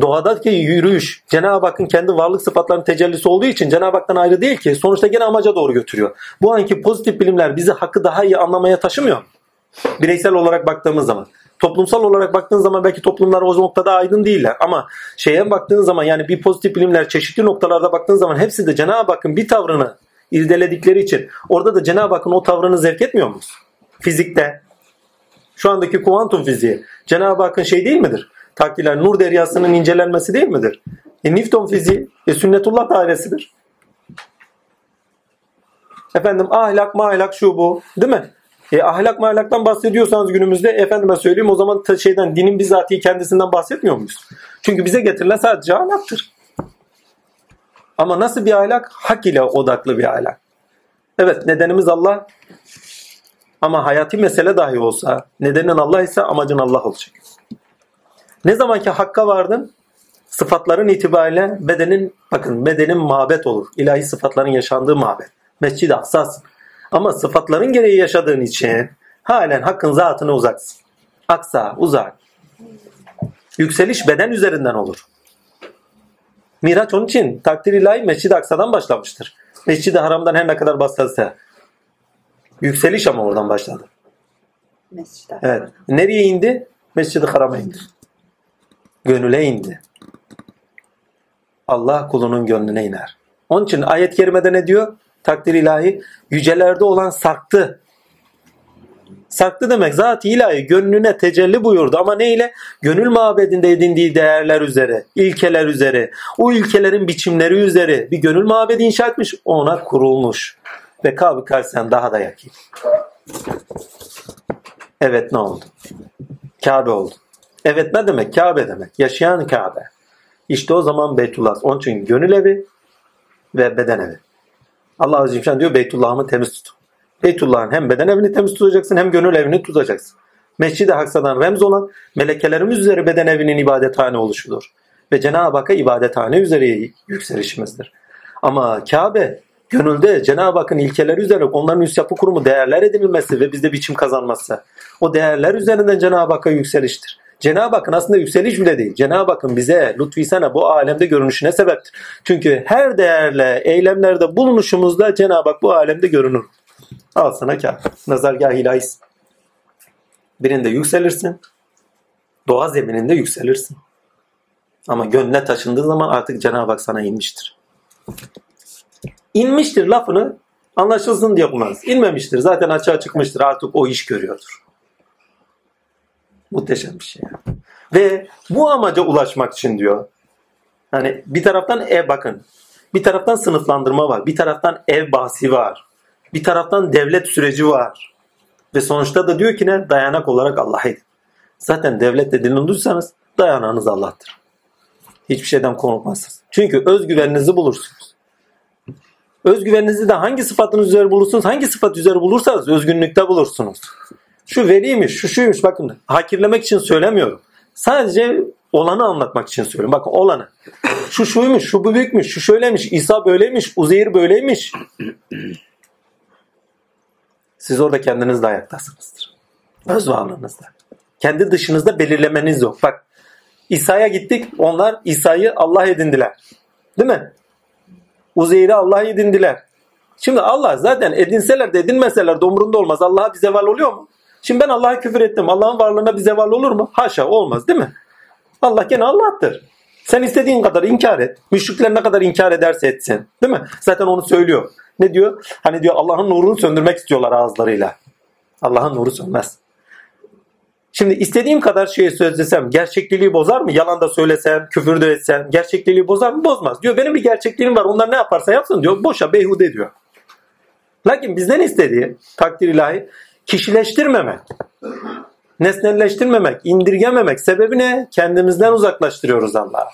doğadaki yürüyüş Cenab-ı Hakk'ın kendi varlık sıfatlarının tecellisi olduğu için Cenab-ı Hak'tan ayrı değil ki sonuçta gene amaca doğru götürüyor. Bu anki pozitif bilimler bizi hakkı daha iyi anlamaya taşımıyor? Bireysel olarak baktığımız zaman. Toplumsal olarak baktığın zaman belki toplumlar o noktada aydın değiller ama şeye baktığın zaman yani bir pozitif bilimler çeşitli noktalarda baktığın zaman hepsi de Cenab-ı Hakk'ın bir tavrını irdeledikleri için orada da Cenab-ı Hakk'ın o tavrını zevk etmiyor muyuz? Fizikte, şu andaki kuantum fiziği Cenab-ı Hakk'ın şey değil midir? Takdirler nur deryasının incelenmesi değil midir? E, Newton fiziği e, sünnetullah dairesidir. Efendim ahlak mahlak şu bu değil mi? E, ahlak mahlaktan bahsediyorsanız günümüzde efendime söyleyeyim o zaman şeyden dinin bizatihi kendisinden bahsetmiyor muyuz? Çünkü bize getirilen sadece ahlaktır. Ama nasıl bir ahlak? Hak ile odaklı bir ahlak. Evet nedenimiz Allah ama hayati mesele dahi olsa nedenin Allah ise amacın Allah olacak. Ne zamanki hakka vardın sıfatların itibariyle bedenin bakın bedenin mabet olur. İlahi sıfatların yaşandığı mabet. Mescid-i Aksas. Ama sıfatların gereği yaşadığın için halen hakkın zatına uzaksın. Aksa, uzak. Yükseliş beden üzerinden olur. Miraç onun için takdir ilahi Mescid-i Aksa'dan başlamıştır. Mescid-i Haram'dan her ne kadar bastırsa. Yükseliş ama oradan başladı. Mescid-i Evet. Nereye indi? Mescid-i Haram'a indi. Gönüle indi. Allah kulunun gönlüne iner. Onun için ayet-i kerimede ne diyor? Takdir ilahi yücelerde olan sarktı. Sarktı demek zat ilahi gönlüne tecelli buyurdu ama ne ile? Gönül mabedinde edindiği değerler üzere, ilkeler üzere, o ilkelerin biçimleri üzere bir gönül mabedi inşa etmiş, ona kurulmuş. Ve Kabe karşısından daha da yakın. Evet ne oldu? Kabe oldu. Evet ne demek? Kabe demek. Yaşayan Kabe. İşte o zaman Beytullah. Onun için gönül evi ve beden evi. Allah Azze ve Celle diyor Beytullah'ımı temiz tut. Beytullah'ın hem beden evini temiz tutacaksın hem gönül evini tutacaksın. Mescid-i Haksa'dan remz olan melekelerimiz üzeri beden evinin ibadethane oluşudur. Ve Cenab-ı Hakk'a ibadethane üzere yükselişimizdir. Ama Kabe gönülde Cenab-ı Hakk'ın ilkeleri üzere onların üst yapı kurumu değerler edinilmesi ve bizde biçim kazanması. O değerler üzerinden Cenab-ı Hakk'a yükseliştir. Cenab-ı Hakk'ın aslında yükseliş bile değil. Cenab-ı Hakk'ın bize lütfisene bu alemde görünüşüne sebeptir. Çünkü her değerle eylemlerde bulunuşumuzda Cenab-ı Hak bu alemde görünür. Al sana kâr. Nazargah ilahis. Birinde yükselirsin. Doğa zemininde yükselirsin. Ama gönlüne taşındığı zaman artık Cenab-ı Hak sana inmiştir. İnmiştir lafını anlaşılsın diye kullanırız. İnmemiştir. Zaten açığa çıkmıştır. Artık o iş görüyordur. Muhteşem bir şey. Ve bu amaca ulaşmak için diyor. Hani bir taraftan ev bakın. Bir taraftan sınıflandırma var. Bir taraftan ev bahsi var. Bir taraftan devlet süreci var. Ve sonuçta da diyor ki ne? Dayanak olarak Allah'a. Zaten devlet dediğini duysanız dayanağınız Allah'tır. Hiçbir şeyden korkmazsınız. Çünkü özgüveninizi bulursunuz. Özgüveninizi de hangi sıfatınız üzeri bulursunuz? Hangi sıfat üzeri bulursanız özgünlükte bulursunuz. Şu veliymiş, şu şuymuş bakın. Hakirlemek için söylemiyorum. Sadece olanı anlatmak için söylüyorum. Bakın olanı. Şu şuymuş, şu bu büyükmüş, şu şöyleymiş, İsa böyleymiş, Uzeyir böyleymiş. Siz orada kendiniz de ayaktasınızdır. Öz varlığınızda. Kendi dışınızda belirlemeniz yok. Bak İsa'ya gittik. Onlar İsa'yı Allah edindiler. Değil mi? Uzeyr'i Allah edindiler. Şimdi Allah zaten edinseler de edinmeseler de umurunda olmaz. Allah'a bir zeval oluyor mu? Şimdi ben Allah'a küfür ettim. Allah'ın varlığına bir zeval olur mu? Haşa olmaz değil mi? Allah gene Allah'tır. Sen istediğin kadar inkar et. Müşrikler ne kadar inkar ederse etsin. Değil mi? Zaten onu söylüyor. Ne diyor? Hani diyor Allah'ın nurunu söndürmek istiyorlar ağızlarıyla. Allah'ın nuru sönmez. Şimdi istediğim kadar şey söylesem gerçekliği bozar mı? Yalan da söylesem, küfür de etsem gerçekliği bozar mı? Bozmaz. Diyor benim bir gerçekliğim var. Onlar ne yaparsa yapsın diyor. Boşa beyhude diyor. Lakin bizden istediği takdir ilahi kişileştirmemek, nesnelleştirmemek, indirgememek. Sebebi ne? Kendimizden uzaklaştırıyoruz Allah'ı.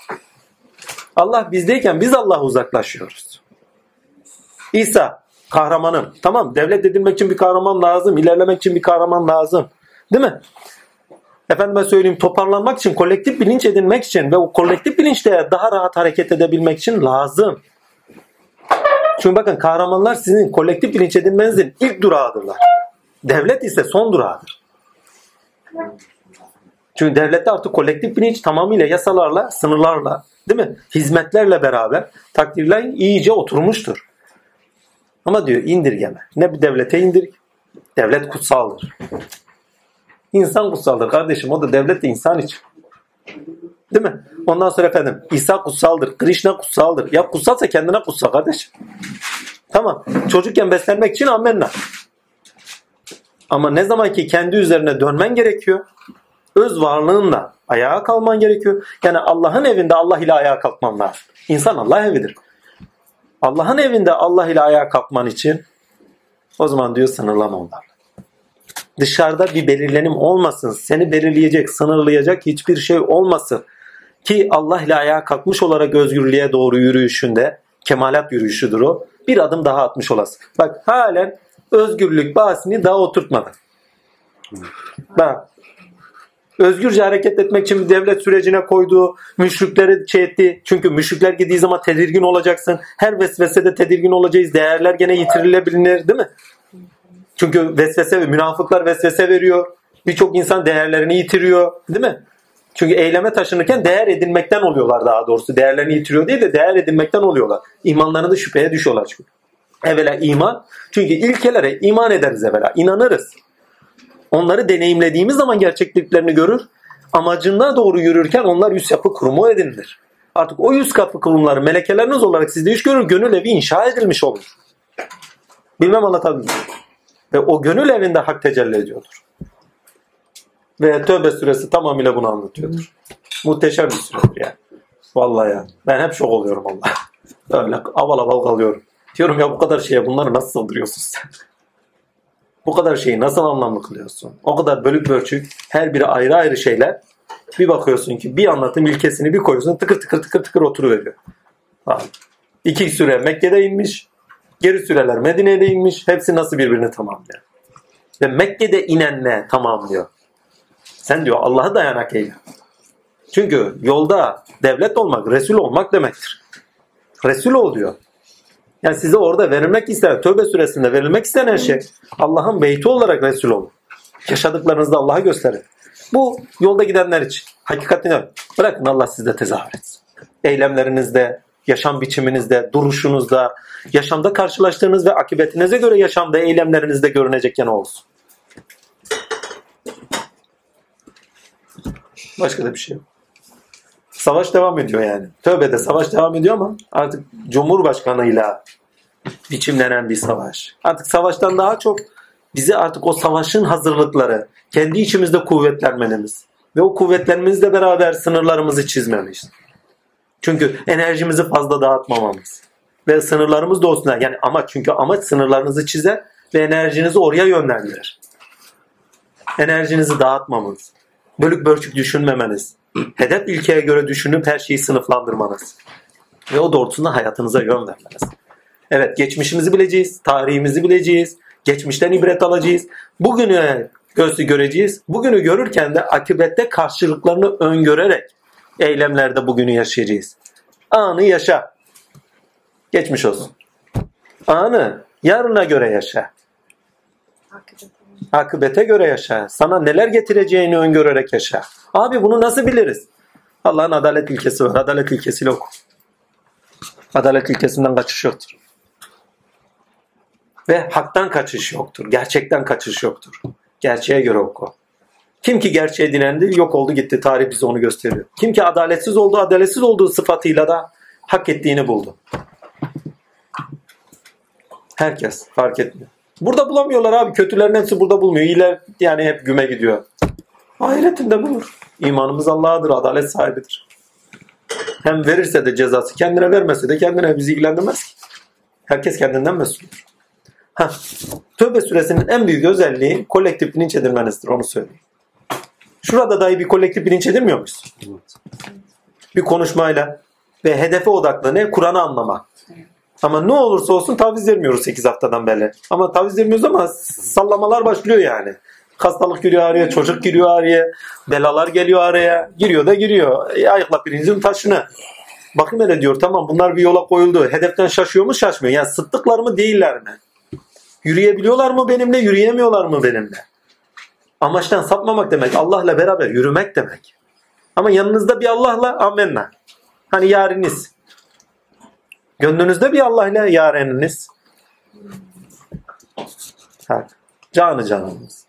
Allah bizdeyken biz Allah'a uzaklaşıyoruz. İsa kahramanım. Tamam devlet edilmek için bir kahraman lazım. ilerlemek için bir kahraman lazım. Değil mi? Efendime söyleyeyim toparlanmak için, kolektif bilinç edinmek için ve o kolektif bilinçte daha rahat hareket edebilmek için lazım. Çünkü bakın kahramanlar sizin kolektif bilinç edinmenizin ilk durağıdırlar. Devlet ise son durağıdır. Çünkü devlette artık kolektif bilinç tamamıyla yasalarla, sınırlarla, değil mi? Hizmetlerle beraber takdirler iyice oturmuştur. Ama diyor indirgeme. Ne bir devlete indir. Devlet kutsaldır. İnsan kutsaldır kardeşim. O da devlet de insan için. Değil mi? Ondan sonra efendim İsa kutsaldır. Krishna kutsaldır. Ya kutsalsa kendine kutsal kardeşim. Tamam. Çocukken beslenmek için amenna. Ama ne zaman ki kendi üzerine dönmen gerekiyor. Öz varlığınla ayağa kalman gerekiyor. Yani Allah'ın evinde Allah ile ayağa kalkman lazım. İnsan Allah evidir. Allah'ın evinde Allah ile ayağa kalkman için o zaman diyor sınırlama onlar. Dışarıda bir belirlenim olmasın. Seni belirleyecek, sınırlayacak hiçbir şey olmasın. Ki Allah ile ayağa kalkmış olarak özgürlüğe doğru yürüyüşünde kemalat yürüyüşüdür o. Bir adım daha atmış olasın. Bak halen özgürlük bahsini daha oturtmadı. Bak özgürce hareket etmek için devlet sürecine koyduğu müşrikleri şey etti. Çünkü müşrikler gittiği zaman tedirgin olacaksın. Her vesvesede tedirgin olacağız. Değerler gene yitirilebilir değil mi? Çünkü vesvese, münafıklar vesvese veriyor. Birçok insan değerlerini yitiriyor. Değil mi? Çünkü eyleme taşınırken değer edinmekten oluyorlar daha doğrusu. Değerlerini yitiriyor değil de değer edinmekten oluyorlar. İmanlarını da şüpheye düşüyorlar çünkü. Evvela iman. Çünkü ilkelere iman ederiz evvela. inanırız. Onları deneyimlediğimiz zaman gerçekliklerini görür. Amacına doğru yürürken onlar yüz yapı kurumu edinilir. Artık o yüz kapı kurumları melekeleriniz olarak sizde iş görür. Gönül evi inşa edilmiş olur. Bilmem anlatabildim. Ve o gönül evinde hak tecelli ediyordur. Ve Tövbe suresi tamamıyla bunu anlatıyordur. Muhteşem bir süredir yani. Vallahi ya. Ben hep şok oluyorum Allah. Böyle aval aval kalıyorum. Diyorum ya bu kadar şeye bunları nasıl sığdırıyorsun sen? bu kadar şeyi nasıl anlamlı kılıyorsun? O kadar bölük bölçük her biri ayrı ayrı şeyler. Bir bakıyorsun ki bir anlatım ilkesini bir koyuyorsun tıkır tıkır tıkır tıkır oturuveriyor. Abi. İki süre Mekke'de inmiş. Geri süreler Medine'de inmiş. Hepsi nasıl birbirini tamamlıyor. Ve Mekke'de inenle tamamlıyor. Sen diyor Allah'a dayanak eyle. Çünkü yolda devlet olmak, Resul olmak demektir. Resul ol diyor. Yani size orada verilmek istenen, tövbe süresinde verilmek istenen şey Allah'ın beyti olarak Resul olun. Yaşadıklarınızda Allah'a gösterin. Bu yolda gidenler için. Hakikatini bırakın Allah sizde tezahür etsin. Eylemlerinizde, yaşam biçiminizde, duruşunuzda, yaşamda karşılaştığınız ve akıbetinize göre yaşamda, eylemlerinizde görünecek yana olsun. Başka da bir şey yok. Savaş devam ediyor yani. Tövbede savaş devam ediyor ama artık Cumhurbaşkanıyla biçimlenen bir savaş. Artık savaştan daha çok bizi artık o savaşın hazırlıkları, kendi içimizde kuvvetlenmemiz ve o kuvvetlenmemizle beraber sınırlarımızı çizmemiz. Çünkü enerjimizi fazla dağıtmamamız ve sınırlarımız da olsun. Yani ama çünkü amaç sınırlarınızı çizer ve enerjinizi oraya yönlendirir. Enerjinizi dağıtmamız, bölük bölçük düşünmemeniz, hedef ilkeye göre düşünüp her şeyi sınıflandırmanız ve o doğrultusunda hayatınıza yön vermeniz. Evet geçmişimizi bileceğiz, tarihimizi bileceğiz, geçmişten ibret alacağız. Bugünü gözü göreceğiz. Bugünü görürken de akıbette karşılıklarını öngörerek eylemlerde bugünü yaşayacağız. Anı yaşa. Geçmiş olsun. Anı yarına göre yaşa. Akıbete göre yaşa. Sana neler getireceğini öngörerek yaşa. Abi bunu nasıl biliriz? Allah'ın adalet ilkesi var. Adalet ilkesiyle oku. Adalet ilkesinden kaçış yoktur. Ve haktan kaçış yoktur. Gerçekten kaçış yoktur. Gerçeğe göre oku. Kim ki gerçeğe dilendi yok oldu gitti. Tarih bize onu gösteriyor. Kim ki adaletsiz oldu adaletsiz olduğu sıfatıyla da hak ettiğini buldu. Herkes fark etmiyor. Burada bulamıyorlar abi. Kötülerin hepsi burada bulmuyor. İyiler yani hep güme gidiyor. Ahiretinde bulur. İmanımız Allah'adır. Adalet sahibidir. Hem verirse de cezası kendine vermese de kendine bizi ilgilendirmez ki. Herkes kendinden mesuldür. Heh. Tövbe suresinin en büyük özelliği kolektif bilinç edilmenizdir. Onu söyleyeyim. Şurada dahi bir kolektif bilinç edilmiyor muyuz? Bir konuşmayla ve hedefe odaklı ne? Kur'an'ı anlamak. Ama ne olursa olsun taviz vermiyoruz 8 haftadan beri. Ama taviz vermiyoruz ama sallamalar başlıyor yani. Hastalık giriyor araya, çocuk giriyor araya, belalar geliyor araya. Giriyor da giriyor. E, ayıkla pirincin taşını. Bakayım hele diyor tamam bunlar bir yola koyuldu. Hedeften şaşıyor mu şaşmıyor. Yani sıddıklar mı değiller mi? Yürüyebiliyorlar mı benimle yürüyemiyorlar mı benimle? Amaçtan sapmamak demek Allah'la beraber yürümek demek. Ama yanınızda bir Allah'la amenna. Hani yariniz. Gönlünüzde bir Allah'la yareniniz. Ha, canı canımız.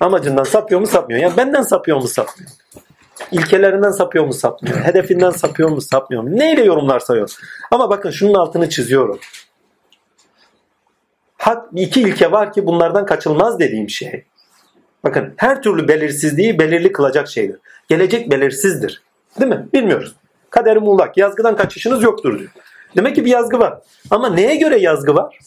Amacından sapıyor mu sapmıyor. Yani benden sapıyor mu sapmıyor. İlkelerinden sapıyor mu sapmıyor. Hedefinden sapıyor mu sapmıyor mu. Neyle yorumlar sayıyor. Ama bakın şunun altını çiziyorum. Hak iki ilke var ki bunlardan kaçılmaz dediğim şey. Bakın her türlü belirsizliği belirli kılacak şeydir. Gelecek belirsizdir. Değil mi? Bilmiyoruz. Kader muğlak. Yazgıdan kaçışınız yoktur diyor. Demek ki bir yazgı var. Ama neye göre yazgı var?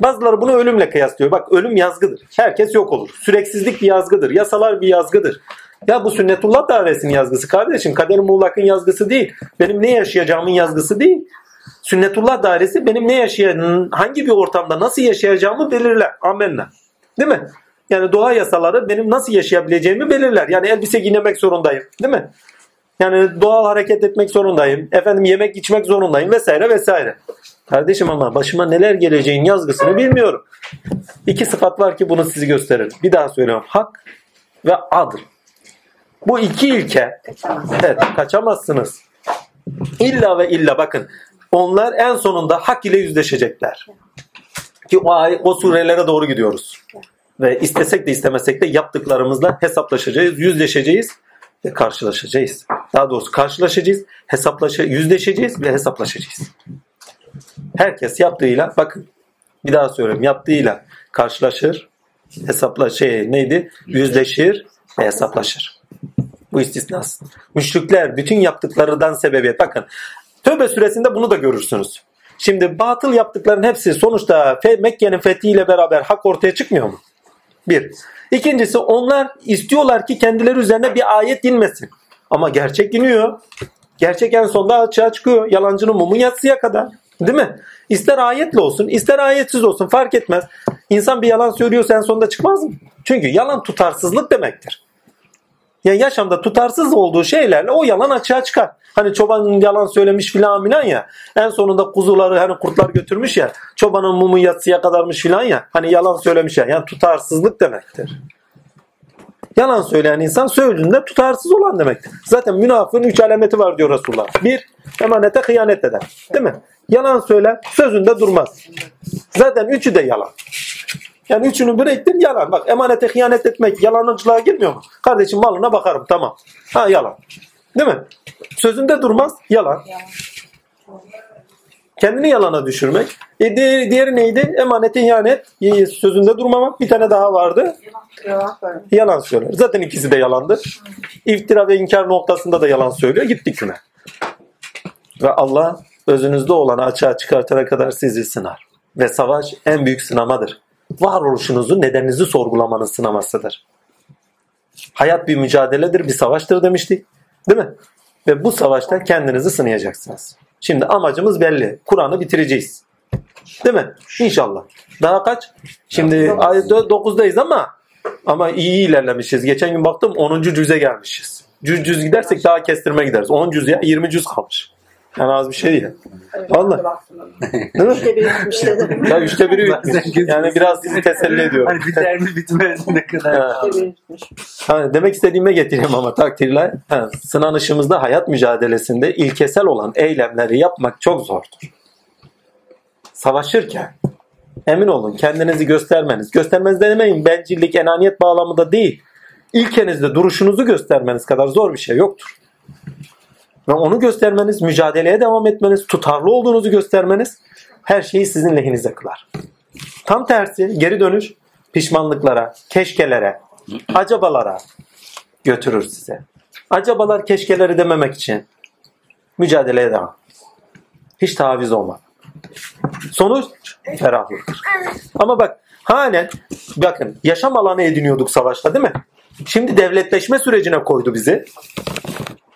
Bazıları bunu ölümle kıyaslıyor. Bak ölüm yazgıdır. Herkes yok olur. Süreksizlik bir yazgıdır. Yasalar bir yazgıdır. Ya bu sünnetullah dairesinin yazgısı kardeşim. Kader muğlakın yazgısı değil. Benim ne yaşayacağımın yazgısı değil. Sünnetullah dairesi benim ne yaşayan, hangi bir ortamda nasıl yaşayacağımı belirler. Amenna. Değil mi? Yani doğa yasaları benim nasıl yaşayabileceğimi belirler. Yani elbise giymek zorundayım. Değil mi? Yani doğal hareket etmek zorundayım. Efendim yemek içmek zorundayım vesaire vesaire. Kardeşim ama başıma neler geleceğin yazgısını bilmiyorum. İki sıfat var ki bunu sizi gösterir. Bir daha söylüyorum. Hak ve adıl. Bu iki ilke evet, kaçamazsınız. İlla ve illa bakın onlar en sonunda hak ile yüzleşecekler. Ki o, ay, o surelere doğru gidiyoruz. Ve istesek de istemesek de yaptıklarımızla hesaplaşacağız, yüzleşeceğiz ve karşılaşacağız. Daha doğrusu karşılaşacağız, hesaplaşa, yüzleşeceğiz ve hesaplaşacağız. Herkes yaptığıyla bakın bir daha söylüyorum yaptığıyla karşılaşır, hesapla şey neydi? Yüzleşir ve hesaplaşır. Bu istisnası. Müşrikler bütün yaptıklarından sebebiyet. Bakın Tövbe süresinde bunu da görürsünüz. Şimdi batıl yaptıkların hepsi sonuçta Mekke'nin fethiyle beraber hak ortaya çıkmıyor mu? Bir. İkincisi onlar istiyorlar ki kendileri üzerine bir ayet inmesin. Ama gerçek iniyor. Gerçek en sonunda açığa çıkıyor. Yalancının mumu yatsıya kadar. Değil mi? İster ayetle olsun, ister ayetsiz olsun fark etmez. İnsan bir yalan söylüyorsa en sonunda çıkmaz mı? Çünkü yalan tutarsızlık demektir. Yani yaşamda tutarsız olduğu şeylerle o yalan açığa çıkar. Hani çoban yalan söylemiş filan filan ya. En sonunda kuzuları hani kurtlar götürmüş ya. Çobanın mumu yatsıya kadarmış filan ya. Hani yalan söylemiş ya. Yani tutarsızlık demektir. Yalan söyleyen insan sözünde tutarsız olan demektir. Zaten münafığın üç alameti var diyor Resulullah. Bir, emanete hıyanet eder. Değil mi? Yalan söyler, sözünde durmaz. Zaten üçü de yalan. Yani üçünü biriktir yalan. Bak emanete hıyanet etmek yalanıcılığa girmiyor mu? Kardeşim malına bakarım tamam. Ha yalan. Değil mi? Sözünde durmaz yalan. Kendini yalana düşürmek. E diğeri, diğeri neydi? Emanete ihanet. Sözünde durmamak. Bir tane daha vardı. Yalan söyler. Zaten ikisi de yalandır. İftira ve inkar noktasında da yalan söylüyor. Gitti küme. Ve Allah özünüzde olanı açığa çıkartana kadar sizi sınar. Ve savaş en büyük sınamadır varoluşunuzu, nedeninizi sorgulamanın sınamasıdır. Hayat bir mücadeledir, bir savaştır demiştik. Değil mi? Ve bu savaşta kendinizi sınayacaksınız. Şimdi amacımız belli. Kur'an'ı bitireceğiz. Değil mi? İnşallah. Daha kaç? Şimdi ayet 9'dayız ama ama iyi ilerlemişiz. Geçen gün baktım 10. cüze gelmişiz. Cüz cüz gidersek daha kestirme gideriz. 10 cüz ya 20 cüz kalmış. Yani az bir şey değil. Valla. Değil mi? Üçte biri bitmiş dedim. Ya üçte biri bitmiş. Yani biraz sizi teselli ediyorum. Hani biter mi bitmez ne kadar. Ha. Ha, demek istediğime getireyim ama takdirler. Ha, sınanışımızda hayat mücadelesinde ilkesel olan eylemleri yapmak çok zordur. Savaşırken emin olun kendinizi göstermeniz. Göstermeniz demeyin bencillik, enaniyet bağlamında değil. İlkenizde duruşunuzu göstermeniz kadar zor bir şey yoktur. Ve onu göstermeniz, mücadeleye devam etmeniz, tutarlı olduğunuzu göstermeniz her şeyi sizin lehinize kılar. Tam tersi geri dönüş pişmanlıklara, keşkelere, acabalara götürür size. Acabalar keşkeleri dememek için mücadeleye devam. Hiç taviz olma. Sonuç ferahlıktır. Ama bak halen bakın yaşam alanı ediniyorduk savaşta değil mi? Şimdi devletleşme sürecine koydu bizi.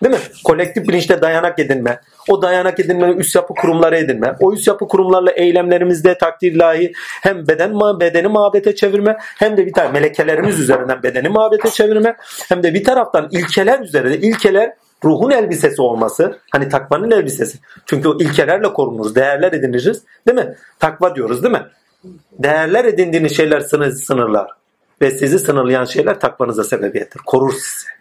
Değil mi? Kolektif bilinçte dayanak edinme. O dayanak edinme üst yapı kurumları edinme. O üst yapı kurumlarla eylemlerimizde takdir ilahi hem beden bedeni mabete çevirme hem de bir tane melekelerimiz üzerinden bedeni mabete çevirme hem de bir taraftan ilkeler üzerinde ilkeler ruhun elbisesi olması, hani takvanın elbisesi. Çünkü o ilkelerle korunuruz, değerler ediniriz. Değil mi? Takva diyoruz değil mi? Değerler edindiğiniz şeyler sınır, sınırlar. Ve sizi sınırlayan şeyler takvanıza sebebiyettir. Korur sizi.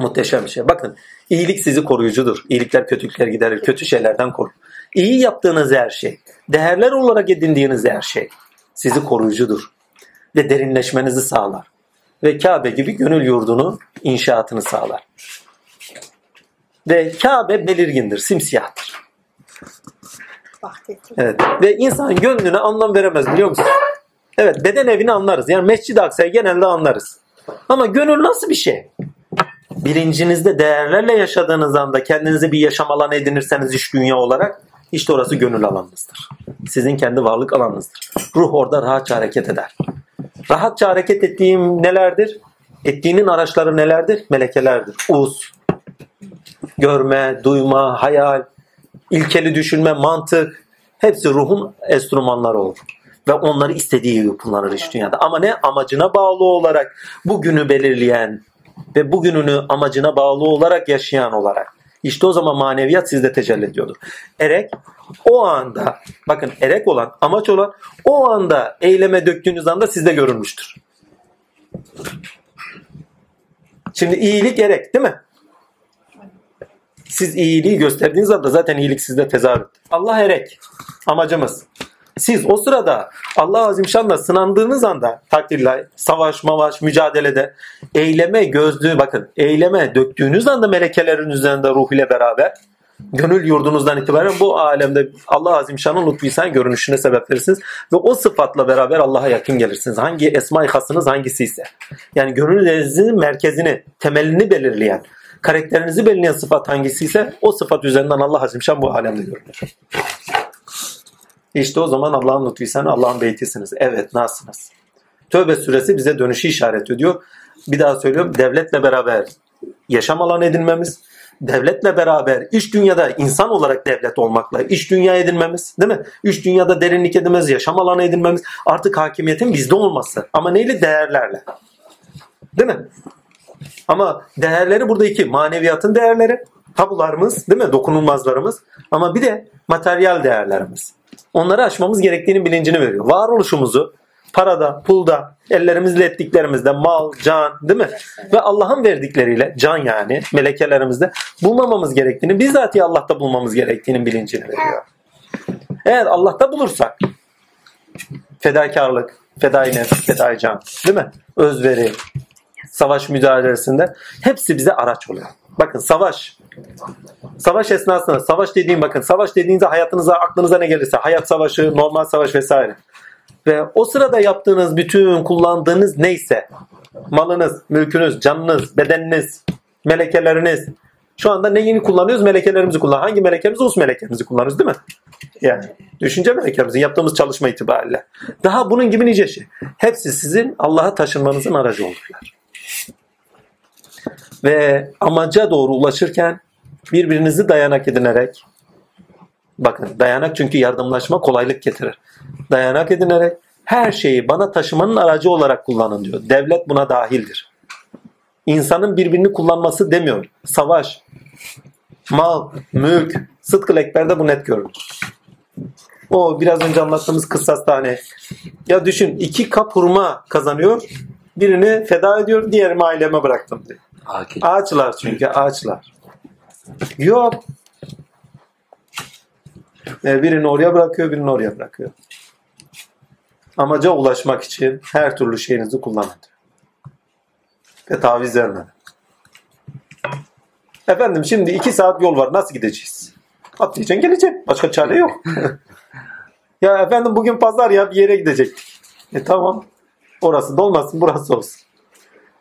Muhteşem bir şey. Bakın iyilik sizi koruyucudur. İyilikler kötülükler giderir. Kötü şeylerden korur. İyi yaptığınız her şey, değerler olarak edindiğiniz her şey sizi koruyucudur. Ve derinleşmenizi sağlar. Ve Kabe gibi gönül yurdunu inşaatını sağlar. Ve Kabe belirgindir, simsiyahtır. Evet. Ve insan gönlüne anlam veremez biliyor musun? Evet beden evini anlarız. Yani Mescid-i Aksa'yı genelde anlarız. Ama gönül nasıl bir şey? Bilincinizde değerlerle yaşadığınız anda kendinize bir yaşam alanı edinirseniz iş dünya olarak işte orası gönül alanınızdır. Sizin kendi varlık alanınızdır. Ruh orada rahatça hareket eder. Rahatça hareket ettiğim nelerdir? Ettiğinin araçları nelerdir? Melekelerdir. Uz, görme, duyma, hayal, ilkeli düşünme, mantık hepsi ruhun enstrümanları olur. Ve onları istediği gibi kullanır iş dünyada. Ama ne? Amacına bağlı olarak bugünü belirleyen ve bugününü amacına bağlı olarak yaşayan olarak. İşte o zaman maneviyat sizde tecelli ediyordur. Erek o anda bakın erek olan amaç olan o anda eyleme döktüğünüz anda sizde görülmüştür. Şimdi iyilik erek değil mi? Siz iyiliği gösterdiğiniz anda zaten iyilik sizde tezahür. Allah erek. Amacımız. Siz o sırada Allah Azimşan'la sınandığınız anda takdirle savaş mavaş mücadelede eyleme gözlüğü bakın eyleme döktüğünüz anda melekelerin üzerinde ruh ile beraber gönül yurdunuzdan itibaren bu alemde Allah Azimşan'ın lütfüysen görünüşüne sebep verirsiniz. Ve o sıfatla beraber Allah'a yakın gelirsiniz. Hangi esma-i hasınız hangisi ise. Yani gönüllerinizin merkezini, temelini belirleyen, karakterinizi belirleyen sıfat hangisi ise o sıfat üzerinden Allah Azimşan bu alemde görünür. İşte o zaman Allah'ın lütfüysen Allah'ın beytisiniz. Evet nasılsınız? Tövbe suresi bize dönüşü işaret ediyor. Bir daha söylüyorum. Devletle beraber yaşam alanı edinmemiz, devletle beraber iş dünyada insan olarak devlet olmakla iş dünya edinmemiz değil mi? İş dünyada derinlik edinmemiz, yaşam alanı edinmemiz artık hakimiyetin bizde olması. Ama neyle? Değerlerle. Değil mi? Ama değerleri burada iki. Maneviyatın değerleri, tabularımız değil mi? Dokunulmazlarımız. Ama bir de materyal değerlerimiz. Onları aşmamız gerektiğini bilincini veriyor. Varoluşumuzu parada, pulda, ellerimizle ettiklerimizde mal, can değil mi? Ve Allah'ın verdikleriyle can yani melekelerimizde bulmamamız gerektiğini, bizzat Allah'ta bulmamız gerektiğinin bilincini veriyor. Eğer Allah'ta bulursak fedakarlık, fedai nefs, fedai can değil mi? Özveri, savaş mücadelesinde hepsi bize araç oluyor. Bakın savaş. Savaş esnasında, savaş dediğim bakın, savaş dediğinizde hayatınıza, aklınıza ne gelirse, hayat savaşı, normal savaş vesaire. Ve o sırada yaptığınız bütün kullandığınız neyse, malınız, mülkünüz, canınız, bedeniniz, melekeleriniz, şu anda neyini kullanıyoruz? Melekelerimizi kullan. Hangi melekemizi? Us melekemizi kullanıyoruz değil mi? Yani düşünce melekemizi yaptığımız çalışma itibariyle. Daha bunun gibi nice şey. Hepsi sizin Allah'a taşınmanızın aracı olurlar. Ve amaca doğru ulaşırken birbirinizi dayanak edinerek bakın dayanak çünkü yardımlaşma kolaylık getirir. Dayanak edinerek her şeyi bana taşımanın aracı olarak kullanın diyor. Devlet buna dahildir. İnsanın birbirini kullanması demiyor. Savaş, mal, mülk, sıdkı ekberde bu net görülür. O biraz önce anlattığımız kıssas tane. Ya düşün iki kap hurma kazanıyor. Birini feda ediyor, diğerini aileme bıraktım diyor. Ağaçlar çünkü ağaçlar. Yok. E, birini oraya bırakıyor, birini oraya bırakıyor. Amaca ulaşmak için her türlü şeyinizi kullanın. Ve taviz vermeden. Efendim şimdi iki saat yol var. Nasıl gideceğiz? Atlayacaksın geleceksin. Başka çare yok. ya efendim bugün pazar ya bir yere gidecektik. E tamam. Orası da olmasın burası olsun.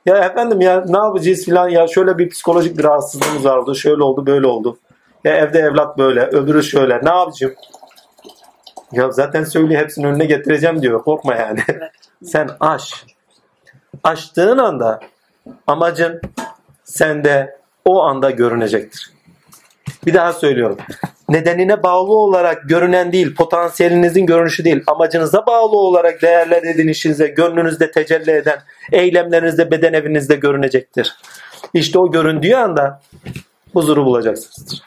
Ya efendim ya ne yapacağız filan ya şöyle bir psikolojik bir rahatsızlığımız vardı. Şöyle oldu böyle oldu. Ya evde evlat böyle öbürü şöyle ne yapacağım? Ya zaten söylüyor hepsini önüne getireceğim diyor. Korkma yani. Sen aş. Açtığın anda amacın sende o anda görünecektir. Bir daha söylüyorum. Nedenine bağlı olarak görünen değil, potansiyelinizin görünüşü değil, amacınıza bağlı olarak değerler edinişinize, gönlünüzde tecelli eden eylemlerinizde, beden evinizde görünecektir. İşte o göründüğü anda huzuru bulacaksınızdır.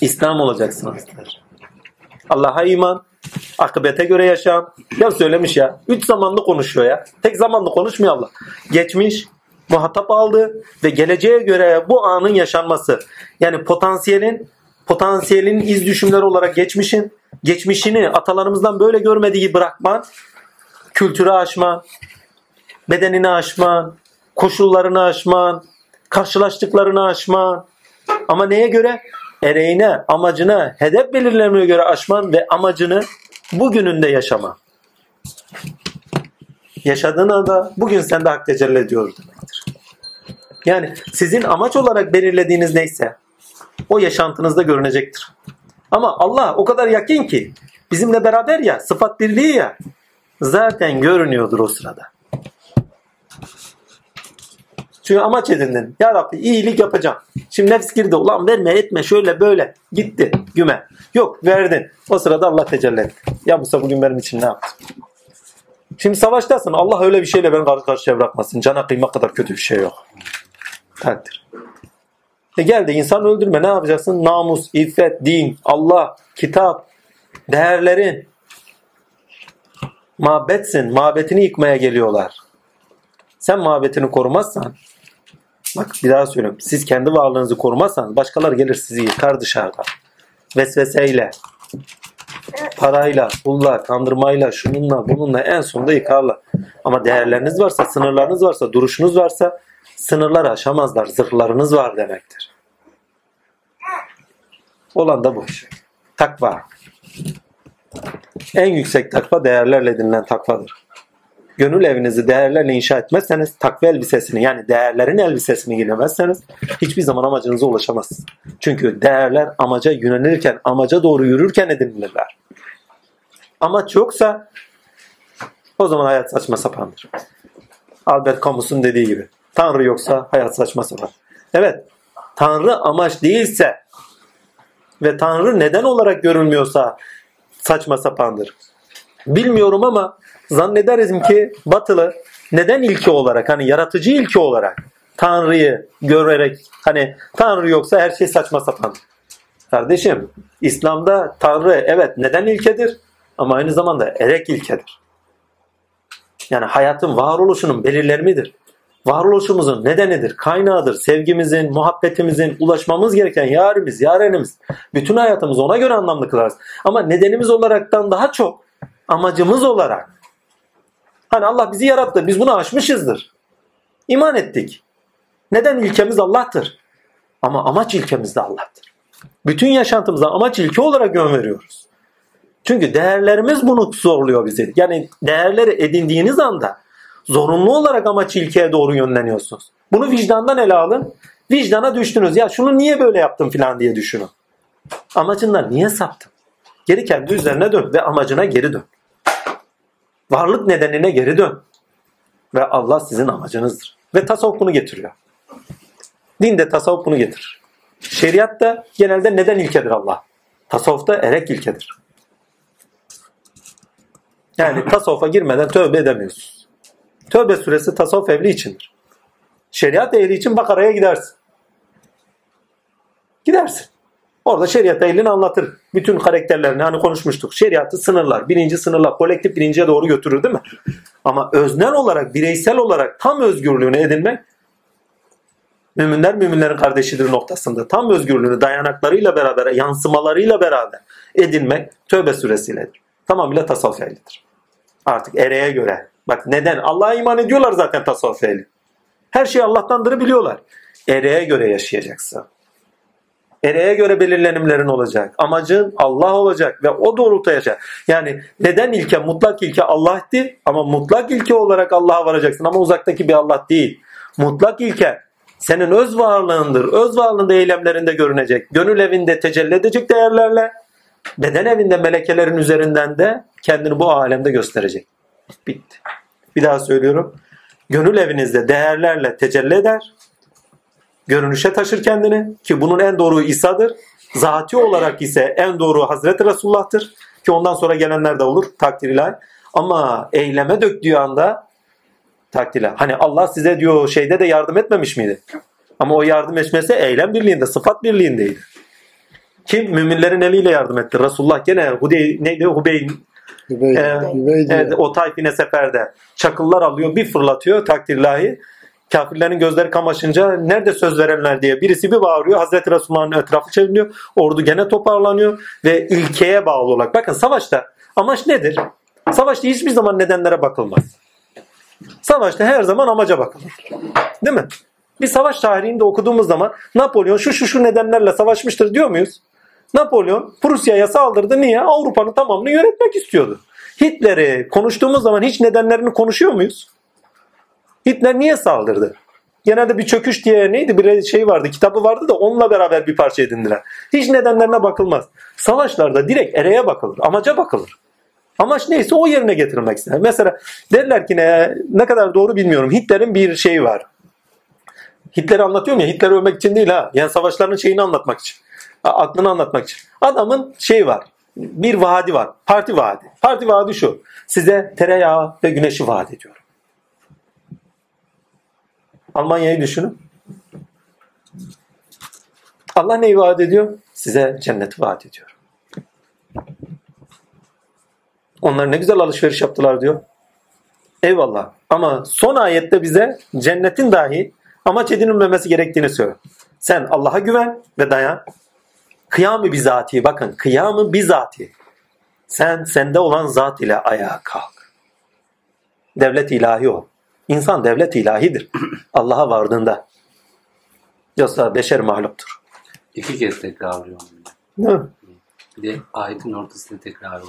İslam olacaksınızdır. Allah'a iman, akıbete göre yaşam. Ya söylemiş ya. Üç zamanlı konuşuyor ya. Tek zamanlı konuşmuyor Allah. Geçmiş, muhatap aldı ve geleceğe göre bu anın yaşanması. Yani potansiyelin potansiyelin iz düşümleri olarak geçmişin geçmişini atalarımızdan böyle görmediği bırakman, kültürü aşman, bedenini aşman, koşullarını aşman, karşılaştıklarını aşman. Ama neye göre? Ereğine, amacına, hedef belirlemeye göre aşman ve amacını bugününde yaşama. Yaşadığın anda bugün sende hak tecelli ediyor demektir. Yani sizin amaç olarak belirlediğiniz neyse o yaşantınızda görünecektir. Ama Allah o kadar yakın ki bizimle beraber ya sıfat birliği ya zaten görünüyordur o sırada. Çünkü amaç edindin. Ya Rabbi iyilik yapacağım. Şimdi nefs girdi. Ulan verme etme şöyle böyle. Gitti güme. Yok verdin. O sırada Allah tecelli etti. Ya Musa bugün benim için ne yaptı? Şimdi savaştasın. Allah öyle bir şeyle beni karşı karşıya bırakmasın. Cana kıymak kadar kötü bir şey yok. Takdir. E gel de insan öldürme. Ne yapacaksın? Namus, iffet, din, Allah, kitap, değerlerin. Mabetsin. Mabetini yıkmaya geliyorlar. Sen mabetini korumazsan bak bir daha söylüyorum. Siz kendi varlığınızı korumazsanız başkaları gelir sizi yıkar dışarıda. Vesveseyle, parayla, pulla, kandırmayla, şununla, bununla en sonunda yıkarlar. Ama değerleriniz varsa, sınırlarınız varsa, duruşunuz varsa sınırları aşamazlar. Zırhlarınız var demektir. Olan da bu. Takva. En yüksek takva değerlerle edinilen takvadır. Gönül evinizi değerlerle inşa etmezseniz, takva elbisesini yani değerlerin elbisesini giymezseniz hiçbir zaman amacınıza ulaşamazsınız. Çünkü değerler amaca yönelirken, amaca doğru yürürken edinilirler. Amaç yoksa o zaman hayat saçma sapandır. Albert Camus'un dediği gibi. Tanrı yoksa hayat saçma sapan. Evet, Tanrı amaç değilse ve Tanrı neden olarak görülmüyorsa saçma sapandır. Bilmiyorum ama zannederim ki batılı neden ilki olarak hani yaratıcı ilki olarak Tanrı'yı görerek hani Tanrı yoksa her şey saçma sapan. Kardeşim İslam'da Tanrı evet neden ilkedir ama aynı zamanda erek ilkedir. Yani hayatın varoluşunun belirlerimidir. Varoluşumuzun nedenidir, kaynağıdır. Sevgimizin, muhabbetimizin, ulaşmamız gereken yarimiz, yarenimiz. Bütün hayatımızı ona göre anlamlı kılarız. Ama nedenimiz olaraktan daha çok amacımız olarak. Hani Allah bizi yarattı, biz bunu aşmışızdır. İman ettik. Neden ilkemiz Allah'tır? Ama amaç ilkemiz de Allah'tır. Bütün yaşantımıza amaç ilke olarak yön veriyoruz. Çünkü değerlerimiz bunu zorluyor bizi. Yani değerleri edindiğiniz anda zorunlu olarak amaç ilkeye doğru yönleniyorsunuz. Bunu vicdandan ele alın. Vicdana düştünüz. Ya şunu niye böyle yaptım falan diye düşünün. Amacından niye saptın? Geri kendi üzerine dön ve amacına geri dön. Varlık nedenine geri dön. Ve Allah sizin amacınızdır. Ve tasavvuf bunu getiriyor. Din de tasavvuf bunu getirir. Şeriat da genelde neden ilkedir Allah? Tasavvufta erek ilkedir. Yani tasavvufa girmeden tövbe edemiyorsunuz. Tövbe süresi tasavvuf evli içindir. Şeriat ehli için Bakara'ya gidersin. Gidersin. Orada şeriat ehlini anlatır. Bütün karakterlerini hani konuşmuştuk. Şeriatı sınırlar. Birinci sınırlar. Kolektif birinciye doğru götürür değil mi? Ama öznel olarak, bireysel olarak tam özgürlüğünü edinmek müminler müminlerin kardeşidir noktasında. Tam özgürlüğünü dayanaklarıyla beraber, yansımalarıyla beraber edinmek tövbe süresiyledir. Tamamıyla tasavvuf ehlidir. Artık ereğe göre. Bak neden? Allah'a iman ediyorlar zaten tasavvuf ehli. Her şey Allah'tandır biliyorlar. Ereğe göre yaşayacaksın. Ereğe göre belirlenimlerin olacak. Amacın Allah olacak ve o doğrultuda yaşa. Yani neden ilke? Mutlak ilke Allah'tı ama mutlak ilke olarak Allah'a varacaksın ama uzaktaki bir Allah değil. Mutlak ilke senin öz varlığındır. Öz varlığında eylemlerinde görünecek. Gönül evinde tecelli edecek değerlerle beden evinde melekelerin üzerinden de kendini bu alemde gösterecek. Bitti. Bir daha söylüyorum. Gönül evinizde değerlerle tecelli eder. Görünüşe taşır kendini ki bunun en doğru İsa'dır. Zati olarak ise en doğru Hazreti Resulullah'tır. Ki ondan sonra gelenler de olur takdir ilahi. Ama eyleme döktüğü anda takdir ilahi. Hani Allah size diyor şeyde de yardım etmemiş miydi? Ama o yardım etmesi eylem birliğinde, sıfat birliğindeydi. Kim? Müminlerin eliyle yardım etti. Resulullah gene Hudey, neydi? Hubey, Hübey, Ee, Hübey diyor. Evet, o tayfine seferde çakıllar alıyor bir fırlatıyor takdirlahi. Kafirlerin gözleri kamaşınca nerede söz verenler diye birisi bir bağırıyor. Hazreti Resulullah'ın etrafı çevriliyor. Ordu gene toparlanıyor ve ilkeye bağlı olarak. Bakın savaşta amaç nedir? Savaşta hiçbir zaman nedenlere bakılmaz. Savaşta her zaman amaca bakılır. Değil mi? Bir savaş tarihinde okuduğumuz zaman Napolyon şu şu şu nedenlerle savaşmıştır diyor muyuz? Napolyon Prusya'ya saldırdı. Niye? Avrupa'nın tamamını yönetmek istiyordu. Hitler'i konuştuğumuz zaman hiç nedenlerini konuşuyor muyuz? Hitler niye saldırdı? Genelde bir çöküş diye neydi bir şey vardı kitabı vardı da onunla beraber bir parça edindiler. Hiç nedenlerine bakılmaz. Savaşlarda direkt ereye bakılır. Amaca bakılır. Amaç neyse o yerine getirilmek ister. Mesela derler ki ne, ne kadar doğru bilmiyorum. Hitler'in bir şeyi var. Hitler'i anlatıyorum ya Hitler'i övmek için değil ha. Yani savaşların şeyini anlatmak için. Aklını anlatmak için. Adamın şeyi var. Bir vaadi var. Parti vaadi. Parti vaadi şu. Size tereyağı ve güneşi vaat ediyorum. Almanya'yı düşünün. Allah neyi vaat ediyor? Size cenneti vaat ediyor. Onlar ne güzel alışveriş yaptılar diyor. Eyvallah. Ama son ayette bize cennetin dahi amaç edinilmemesi gerektiğini söylüyor. Sen Allah'a güven ve dayan. Kıyamı bizati bakın kıyamı bizati. Sen sende olan zat ile ayağa kalk. Devlet ilahi o. İnsan devlet ilahidir. Allah'a vardığında. Yoksa beşer mahluktur. İki kez tekrarlıyor. Değil mi? Bir de ayetin ortasında tekrar.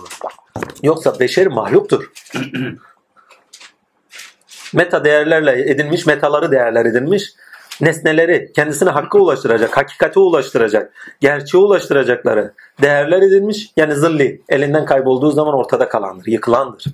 Yoksa beşer mahluktur. Meta değerlerle edinmiş, metaları değerler edinmiş. Nesneleri kendisine hakka ulaştıracak, hakikate ulaştıracak, gerçeğe ulaştıracakları değerler edinmiş. Yani zilli elinden kaybolduğu zaman ortada kalandır, yıkılandır.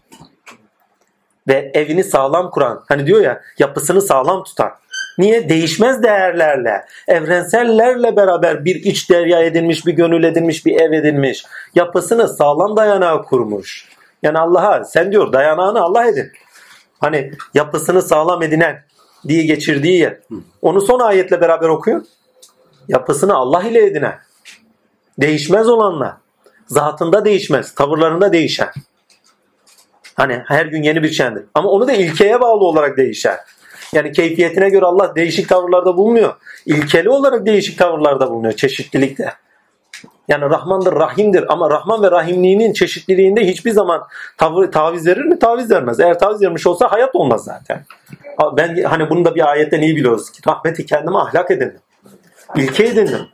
Ve evini sağlam kuran, hani diyor ya yapısını sağlam tutan. Niye? Değişmez değerlerle, evrensellerle beraber bir iç derya edinmiş, bir gönül edinmiş, bir ev edinmiş. Yapısını sağlam dayanağa kurmuş. Yani Allah'a sen diyor dayanağını Allah edin. Hani yapısını sağlam edinen diye geçirdiği yer. Onu son ayetle beraber okuyun. Yapısını Allah ile edinen. Değişmez olanla. Zatında değişmez. Tavırlarında değişen. Hani her gün yeni bir şeydir. Ama onu da ilkeye bağlı olarak değişer. Yani keyfiyetine göre Allah değişik tavırlarda bulmuyor. İlkeli olarak değişik tavırlarda bulunuyor çeşitlilikte. Yani Rahmandır, Rahim'dir ama Rahman ve Rahimliğinin çeşitliliğinde hiçbir zaman tavır, taviz verir mi? Taviz vermez. Eğer taviz vermiş olsa hayat olmaz zaten. Ben hani bunu da bir ayetten iyi biliyoruz ki rahmeti kendime ahlak edindim. İlke edindim.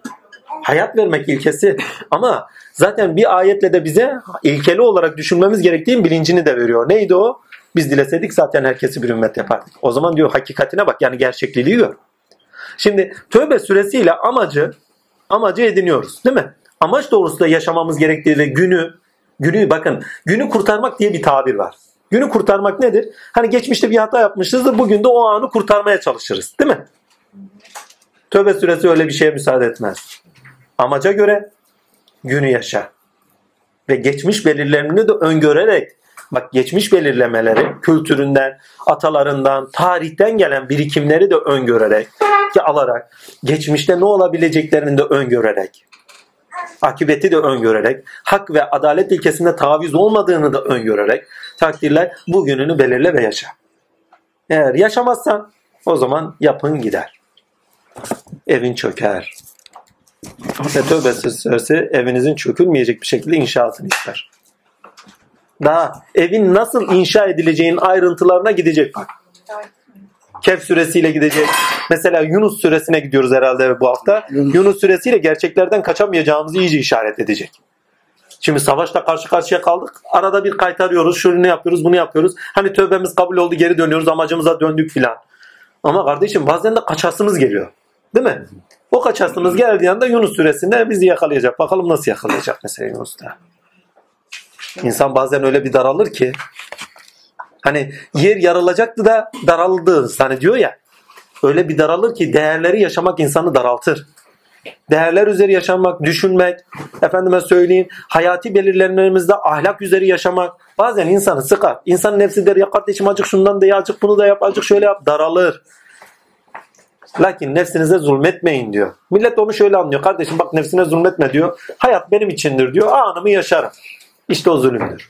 Hayat vermek ilkesi. Ama zaten bir ayetle de bize ilkeli olarak düşünmemiz gerektiğin bilincini de veriyor. Neydi o? Biz dileseydik zaten herkesi bir ümmet yapardık. O zaman diyor hakikatine bak yani gerçekliği gör. Şimdi tövbe süresiyle amacı amacı ediniyoruz değil mi? Amaç doğrusunda yaşamamız gerektiği ve günü günü bakın günü kurtarmak diye bir tabir var. Günü kurtarmak nedir? Hani geçmişte bir hata yapmışızdır. Bugün de o anı kurtarmaya çalışırız. Değil mi? Tövbe süresi öyle bir şeye müsaade etmez. Amaca göre günü yaşa. Ve geçmiş belirlerini de öngörerek bak geçmiş belirlemeleri kültüründen, atalarından, tarihten gelen birikimleri de öngörerek ki alarak, geçmişte ne olabileceklerini de öngörerek akıbeti de öngörerek, hak ve adalet ilkesinde taviz olmadığını da öngörerek takdirler bugününü belirle ve yaşa. Eğer yaşamazsan o zaman yapın gider. Evin çöker. Ve tövbe süresi evinizin çökülmeyecek bir şekilde inşaatını ister. Daha evin nasıl inşa edileceğin ayrıntılarına gidecek bak. Kehf suresiyle gidecek. Mesela Yunus suresine gidiyoruz herhalde bu hafta. Yunus. Yunus suresiyle gerçeklerden kaçamayacağımızı iyice işaret edecek. Şimdi savaşta karşı karşıya kaldık. Arada bir kaytarıyoruz. Şunu yapıyoruz, bunu yapıyoruz. Hani tövbemiz kabul oldu, geri dönüyoruz. Amacımıza döndük filan. Ama kardeşim bazen de kaçasımız geliyor. Değil mi? O kaçasımız geldiği anda Yunus suresinde bizi yakalayacak. Bakalım nasıl yakalayacak mesela Yunus'ta. İnsan bazen öyle bir daralır ki Hani yer yarılacaktı da daraldı. Hani diyor ya. Öyle bir daralır ki değerleri yaşamak insanı daraltır. değerler üzeri yaşamak, düşünmek, efendime söyleyeyim, hayati belirlenmelerimizde ahlak üzeri yaşamak bazen insanı sıkar. İnsanın nefsi der ya kardeşim acık şundan da ya acık bunu da yap, acık şöyle yap, daralır. Lakin nefsinize zulmetmeyin diyor. Millet onu şöyle anlıyor. Kardeşim bak nefsine zulmetme diyor. Hayat benim içindir diyor. Anımı yaşarım. İşte o zulümdür.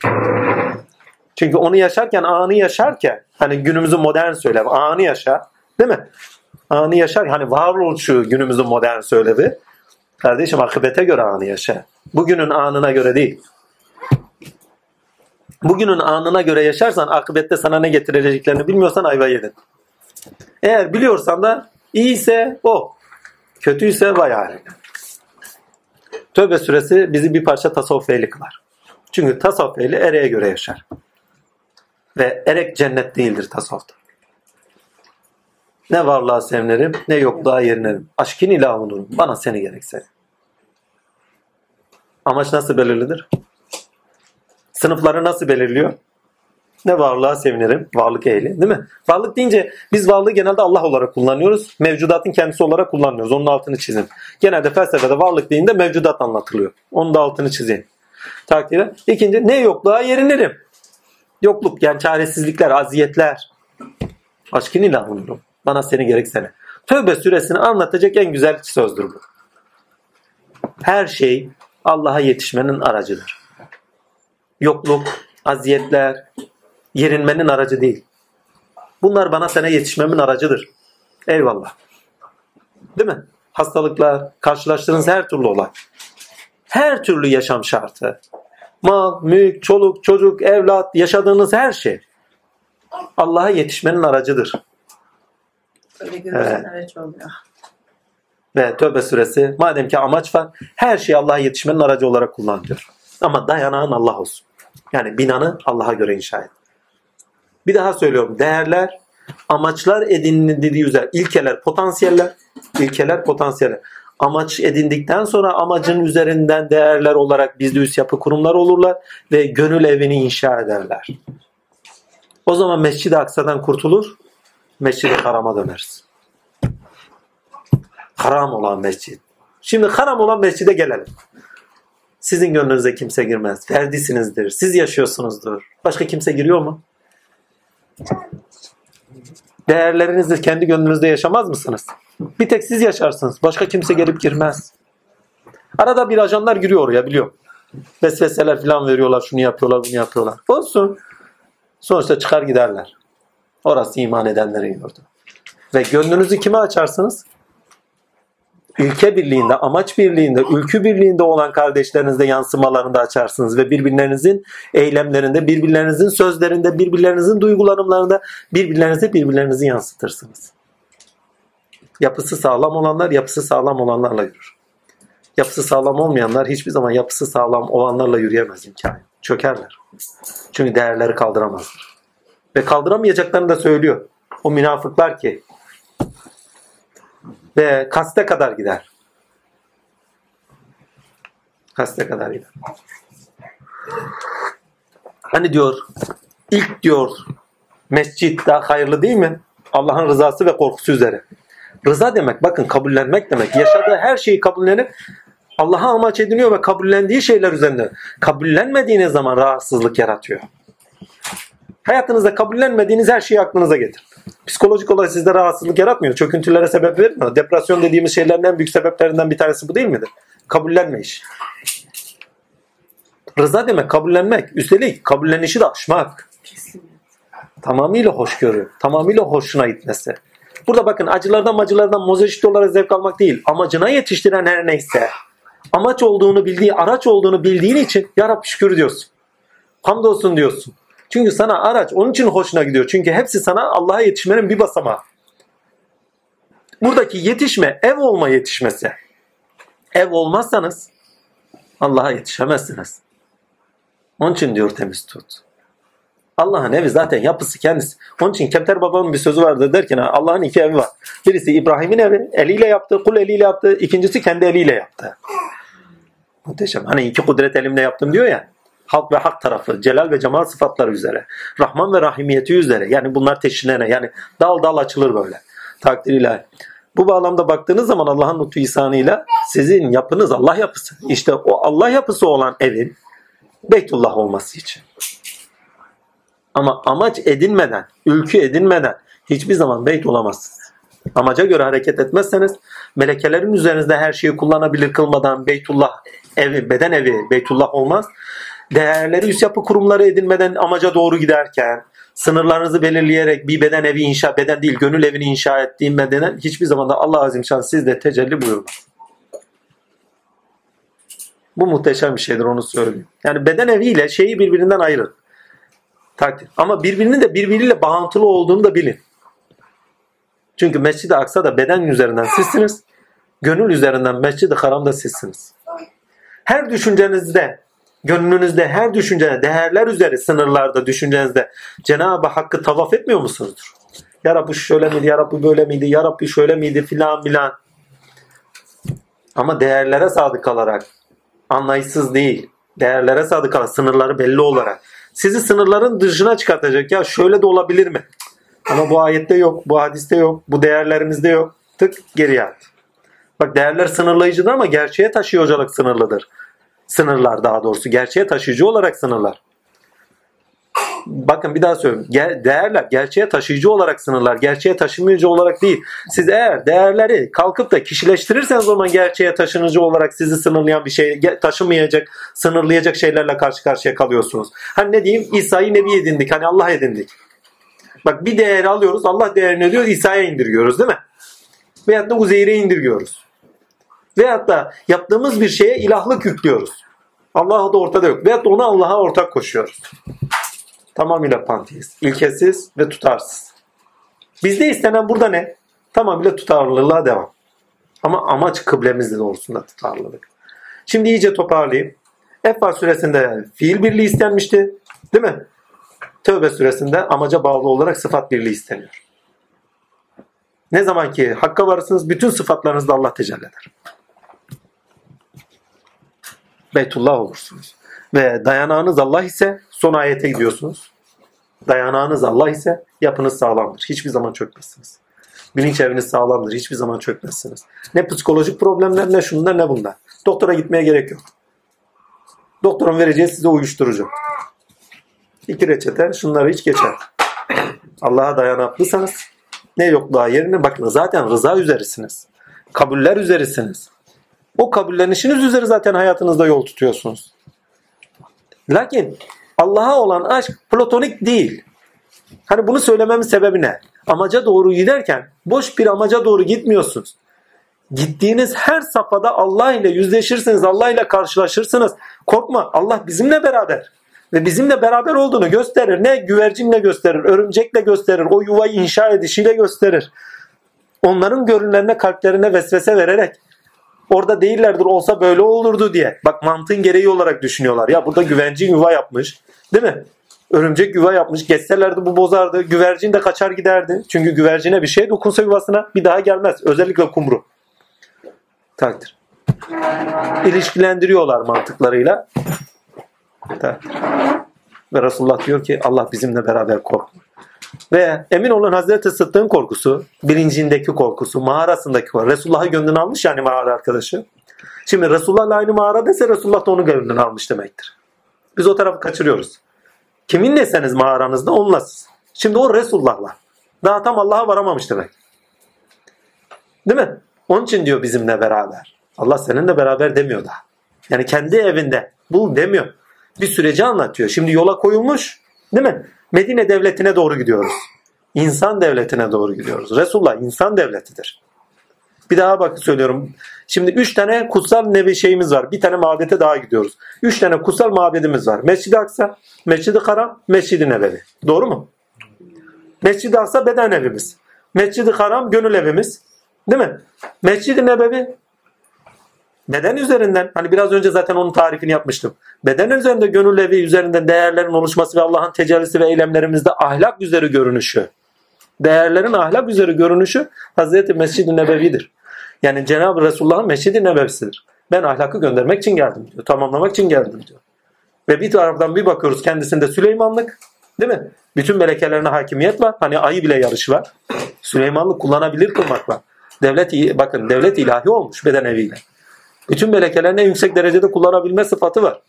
Çünkü onu yaşarken, anı yaşarken, hani günümüzü modern söylem, anı yaşa, değil mi? Anı yaşar, hani varoluşu günümüzün modern söylemi. Kardeşim akıbete göre anı yaşa. Bugünün anına göre değil. Bugünün anına göre yaşarsan akıbette sana ne getireceklerini bilmiyorsan ayva yedin. Eğer biliyorsan da iyiyse o, kötüyse vay. Tövbe suresi bizi bir parça tasavvuf ehli kılar. Çünkü tasavvuf ehli ereğe göre yaşar. Ve erek cennet değildir tasavvufta. Ne varlığa sevinirim ne yokluğa yerinerim. Aşkın ile avunurum. Bana seni gerek seni. Amaç nasıl belirlidir? Sınıfları nasıl belirliyor? Ne varlığa sevinirim? Varlık ehli değil mi? Varlık deyince biz varlığı genelde Allah olarak kullanıyoruz. Mevcudatın kendisi olarak kullanmıyoruz. Onun altını çizin. Genelde felsefede varlık deyince mevcudat anlatılıyor. Onun da altını çizin. Takdirde. İkinci ne yokluğa yerinirim? Yokluk yani çaresizlikler, aziyetler. Aşkın avunurum. Bana seni gerek seni. Tövbe suresini anlatacak en güzel sözdür bu. Her şey Allah'a yetişmenin aracıdır. Yokluk, aziyetler, yerinmenin aracı değil. Bunlar bana sana yetişmemin aracıdır. Eyvallah. Değil mi? Hastalıklar, karşılaştığınız her türlü olay. Her türlü yaşam şartı. Mal, mülk, çoluk, çocuk, evlat, yaşadığınız her şey. Allah'a yetişmenin aracıdır. Öyle görürsen araç oluyor. Ve Tövbe suresi madem ki amaç var her şey Allah'a yetişmenin aracı olarak kullanılıyor. Ama dayanağın Allah olsun. Yani binanı Allah'a göre inşa et. Bir daha söylüyorum. Değerler, amaçlar edinildiği üzere ilkeler, potansiyeller, ilkeler, potansiyeller. Amaç edindikten sonra amacın üzerinden değerler olarak bizde üst yapı kurumlar olurlar ve gönül evini inşa ederler. O zaman Mescid-i Aksa'dan kurtulur, Mescid-i Haram'a döneriz. Haram olan mescid. Şimdi haram olan mescide gelelim. Sizin gönlünüze kimse girmez. Ferdisinizdir. Siz yaşıyorsunuzdur. Başka kimse giriyor mu? Değerlerinizi kendi gönlünüzde yaşamaz mısınız? Bir tek siz yaşarsınız. Başka kimse gelip girmez. Arada bir ajanlar giriyor oraya biliyorum. Vesveseler falan veriyorlar. Şunu yapıyorlar, bunu yapıyorlar. Olsun. Sonuçta çıkar giderler. Orası iman edenlerin yurdu. Ve gönlünüzü kime açarsınız? Ülke birliğinde, amaç birliğinde, ülkü birliğinde olan kardeşlerinizde yansımalarını da açarsınız ve birbirlerinizin eylemlerinde, birbirlerinizin sözlerinde, birbirlerinizin duygulanımlarında birbirlerinize birbirlerinizi yansıtırsınız. Yapısı sağlam olanlar yapısı sağlam olanlarla yürür. Yapısı sağlam olmayanlar hiçbir zaman yapısı sağlam olanlarla yürüyemez imkanı. Çökerler. Çünkü değerleri kaldıramazlar. Ve kaldıramayacaklarını da söylüyor. O münafıklar ki ve kaste kadar gider. Kaste kadar gider. Hani diyor ilk diyor mescit daha hayırlı değil mi? Allah'ın rızası ve korkusu üzere. Rıza demek bakın kabullenmek demek. Yaşadığı her şeyi kabullenip Allah'a amaç ediniyor ve kabullendiği şeyler üzerinde. Kabullenmediğiniz zaman rahatsızlık yaratıyor. Hayatınızda kabullenmediğiniz her şeyi aklınıza getir. Psikolojik olarak sizde rahatsızlık yaratmıyor. Çöküntülere sebep vermiyor. Depresyon dediğimiz şeylerin en büyük sebeplerinden bir tanesi bu değil midir? Kabullenme iş. Rıza demek kabullenmek. Üstelik kabullenişi de aşmak. Tamamıyla hoşgörü. Tamamıyla hoşuna gitmesi. Burada bakın acılardan acılardan mozaik olarak zevk almak değil. Amacına yetiştiren her neyse. Amaç olduğunu bildiği, araç olduğunu bildiğin için Ya Rabbi şükür diyorsun. Hamdolsun diyorsun. Çünkü sana araç onun için hoşuna gidiyor. Çünkü hepsi sana Allah'a yetişmenin bir basamağı. Buradaki yetişme ev olma yetişmesi. Ev olmazsanız Allah'a yetişemezsiniz. Onun için diyor temiz tut. Allah'ın evi zaten yapısı kendisi. Onun için Kemter babamın bir sözü vardı derken Allah'ın iki evi var. Birisi İbrahim'in evi eliyle yaptı, kul eliyle yaptı. İkincisi kendi eliyle yaptı. Muhteşem. Hani iki kudret elimle yaptım diyor ya halk ve hak tarafı, celal ve cemal sıfatları üzere, Rahman ve Rahimiyeti üzere yani bunlar teşhirlerine yani dal dal açılır böyle takdir ilahi. Bu bağlamda baktığınız zaman Allah'ın lütfu ihsanıyla sizin yapınız Allah yapısı. İşte o Allah yapısı olan evin Beytullah olması için. Ama amaç edinmeden, ülkü edinmeden hiçbir zaman beyt olamazsınız. Amaca göre hareket etmezseniz melekelerin üzerinizde her şeyi kullanabilir kılmadan Beytullah evi, beden evi Beytullah olmaz. Değerleri üst yapı kurumları edinmeden amaca doğru giderken sınırlarınızı belirleyerek bir beden evi inşa, beden değil gönül evini inşa ettiğim bedenen hiçbir zaman da Allah Azimşan sizde tecelli buyurmaz. Bu muhteşem bir şeydir onu söyleyeyim. Yani beden eviyle şeyi birbirinden ayırın. Takdir. Ama birbirinin de birbiriyle bağıntılı olduğunu da bilin. Çünkü Mescid-i Aksa'da beden üzerinden sizsiniz. Gönül üzerinden Mescid-i Haram'da sizsiniz. Her düşüncenizde, gönlünüzde, her düşüncene, değerler üzeri sınırlarda düşüncenizde Cenab-ı Hakk'ı tavaf etmiyor musunuzdur? Ya Rabbi şöyle miydi, Ya Rabbi böyle miydi, Ya Rabbi şöyle miydi filan filan. Ama değerlere sadık kalarak, anlayışsız değil, değerlere sadık kalarak, sınırları belli olarak. Sizi sınırların dışına çıkartacak. Ya şöyle de olabilir mi? Ama bu ayette yok, bu hadiste yok, bu değerlerimizde yok. Tık geriye at. Bak değerler sınırlayıcıdır ama gerçeğe taşıyıcılık sınırlıdır. Sınırlar daha doğrusu. Gerçeğe taşıyıcı olarak sınırlar. Bakın bir daha söyleyeyim. Değerler gerçeğe taşıyıcı olarak sınırlar. Gerçeğe taşımayıcı olarak değil. Siz eğer değerleri kalkıp da kişileştirirseniz o zaman gerçeğe taşınıcı olarak sizi sınırlayan bir şey, taşımayacak, sınırlayacak şeylerle karşı karşıya kalıyorsunuz. Hani ne diyeyim? İsa'yı Nebi edindik. Hani Allah edindik. Bak bir değeri alıyoruz. Allah değerini diyor İsa'ya indirgiyoruz değil mi? Veyahut da Uzeyr'e indirgiyoruz. Veyahut da yaptığımız bir şeye ilahlık yüklüyoruz. Allah da ortada yok. Veyahut da onu Allah'a ortak koşuyoruz. Tamamıyla panteist, ilkesiz ve tutarsız. Bizde istenen burada ne? Tamamıyla tutarlılığa devam. Ama amaç kıblemiz doğrusunda tutarlılık. Şimdi iyice toparlayayım. Enfal suresinde fiil birliği istenmişti. Değil mi? Tövbe suresinde amaca bağlı olarak sıfat birliği isteniyor. Ne zaman ki hakka varırsınız bütün sıfatlarınızda Allah tecelli eder. Beytullah olursunuz. Ve dayanağınız Allah ise son ayete gidiyorsunuz. Dayanağınız Allah ise yapınız sağlamdır. Hiçbir zaman çökmezsiniz. Bilinç eviniz sağlamdır. Hiçbir zaman çökmezsiniz. Ne psikolojik problemler ne şunlar ne bunlar. Doktora gitmeye gerek yok. Doktorun vereceği size uyuşturucu. İki reçete şunları hiç geçer. Allah'a dayanaklıysanız ne yok daha yerine bakın zaten rıza üzerisiniz. Kabuller üzerisiniz. O kabullenişiniz üzeri zaten hayatınızda yol tutuyorsunuz. Lakin Allah'a olan aşk platonik değil. Hani bunu söylememin sebebi ne? Amaca doğru giderken boş bir amaca doğru gitmiyorsunuz. Gittiğiniz her safhada Allah ile yüzleşirsiniz, Allah ile karşılaşırsınız. Korkma Allah bizimle beraber. Ve bizimle beraber olduğunu gösterir. Ne güvercinle gösterir, örümcekle gösterir, o yuvayı inşa edişiyle gösterir. Onların görünlerine, kalplerine vesvese vererek orada değillerdir olsa böyle olurdu diye. Bak mantığın gereği olarak düşünüyorlar. Ya burada güvercin yuva yapmış. Değil mi? Örümcek yuva yapmış. Geçselerdi bu bozardı. Güvercin de kaçar giderdi. Çünkü güvercine bir şey dokunsa yuvasına bir daha gelmez. Özellikle kumru. Takdir. İlişkilendiriyorlar mantıklarıyla. Takdir. Ve Resulullah diyor ki Allah bizimle beraber korkma. Ve emin olun Hazreti Sıddık'ın korkusu, bilincindeki korkusu, mağarasındaki korkusu. Resulullah'ı gönlünü almış yani mağara arkadaşı. Şimdi Resulullah'la aynı mağara dese Resulullah da onu gönlünü almış demektir. Biz o tarafı kaçırıyoruz. Kiminleseniz mağaranızda onlasınız. Şimdi o Resulullah'la. Daha tam Allah'a varamamış demek. Değil mi? Onun için diyor bizimle beraber. Allah seninle beraber demiyor da. Yani kendi evinde bul demiyor. Bir süreci anlatıyor. Şimdi yola koyulmuş. Değil mi? Medine devletine doğru gidiyoruz. İnsan devletine doğru gidiyoruz. Resulullah insan devletidir. Bir daha bak söylüyorum. Şimdi üç tane kutsal nevi şeyimiz var. Bir tane mabete daha gidiyoruz. Üç tane kutsal mabedimiz var. Mescid-i Aksa, Mescid-i Karam, Mescid-i Nebevi. Doğru mu? Mescid-i Aksa beden evimiz. Mescid-i Karam gönül evimiz. Değil mi? Mescid-i Nebevi beden üzerinden hani biraz önce zaten onun tarifini yapmıştım. Beden üzerinde gönül evi üzerinde değerlerin oluşması ve Allah'ın tecellisi ve eylemlerimizde ahlak üzeri görünüşü. Değerlerin ahlak üzeri görünüşü Hazreti Mescid-i Nebevi'dir. Yani Cenab-ı Resulullah'ın Mescid-i Nebevisidir. Ben ahlakı göndermek için geldim diyor. Tamamlamak için geldim diyor. Ve bir taraftan bir bakıyoruz kendisinde Süleymanlık. Değil mi? Bütün melekelerine hakimiyet var. Hani ayı bile yarışı var. Süleymanlık kullanabilir kılmak var. Devlet bakın devlet ilahi olmuş beden eviyle. Bütün melekelerin en yüksek derecede kullanabilme sıfatı var.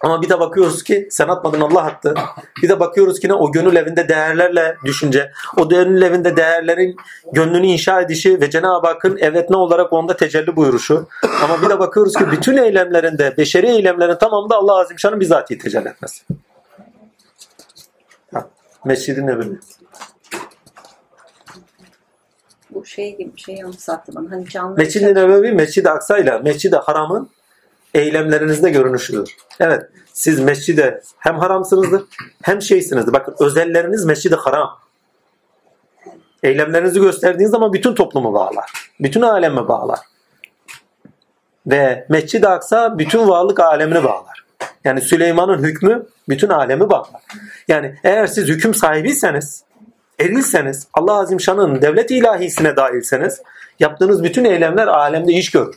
Ama bir de bakıyoruz ki sen atmadın Allah attı. Bir de bakıyoruz ki ne o gönül evinde değerlerle düşünce, o gönül evinde değerlerin gönlünü inşa edişi ve Cenab-ı Hakk'ın evet ne olarak onda tecelli buyuruşu. Ama bir de bakıyoruz ki bütün eylemlerinde, beşeri eylemlerin tamamında Allah Azimşan'ın bizatihi tecelli etmesi. Mescid-i. Bu şey gibi bir şey anımsattı bana. Hani canlı Mescid-i Nebevi, Mescid-i Aksa ile Mescid-i Haram'ın eylemlerinizde görünüşüdür. Evet, siz mescide hem haramsınızdır hem şeysinizdir. Bakın özelleriniz mescid-i haram. Eylemlerinizi gösterdiğiniz zaman bütün toplumu bağlar. Bütün alemi bağlar. Ve Mescid-i Aksa bütün varlık alemini bağlar. Yani Süleyman'ın hükmü bütün alemi bağlar. Yani eğer siz hüküm sahibiyseniz, erilseniz, Allah Azimşan'ın devlet ilahisine dahilseniz yaptığınız bütün eylemler alemde iş görür.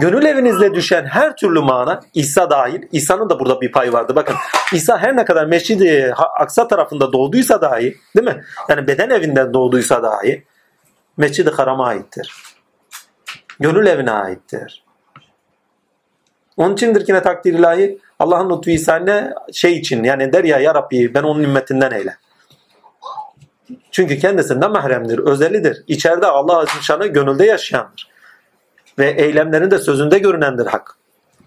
Gönül evinizle düşen her türlü mana İsa dahil, İsa'nın da burada bir payı vardı. Bakın İsa her ne kadar Mescid-i Aksa tarafında doğduysa dahi, değil mi? Yani beden evinden doğduysa dahi Mescid-i Haram'a aittir. Gönül evine aittir. Onun içindir ki ne takdir ilahi Allah'ın lütfu İsa'ne şey için yani der ya ya Rabbi ben onun ümmetinden eyle. Çünkü kendisinden mahremdir, özelidir. İçeride Allah Azimşan'ı gönülde yaşayandır ve eylemlerinde sözünde görünendir hak.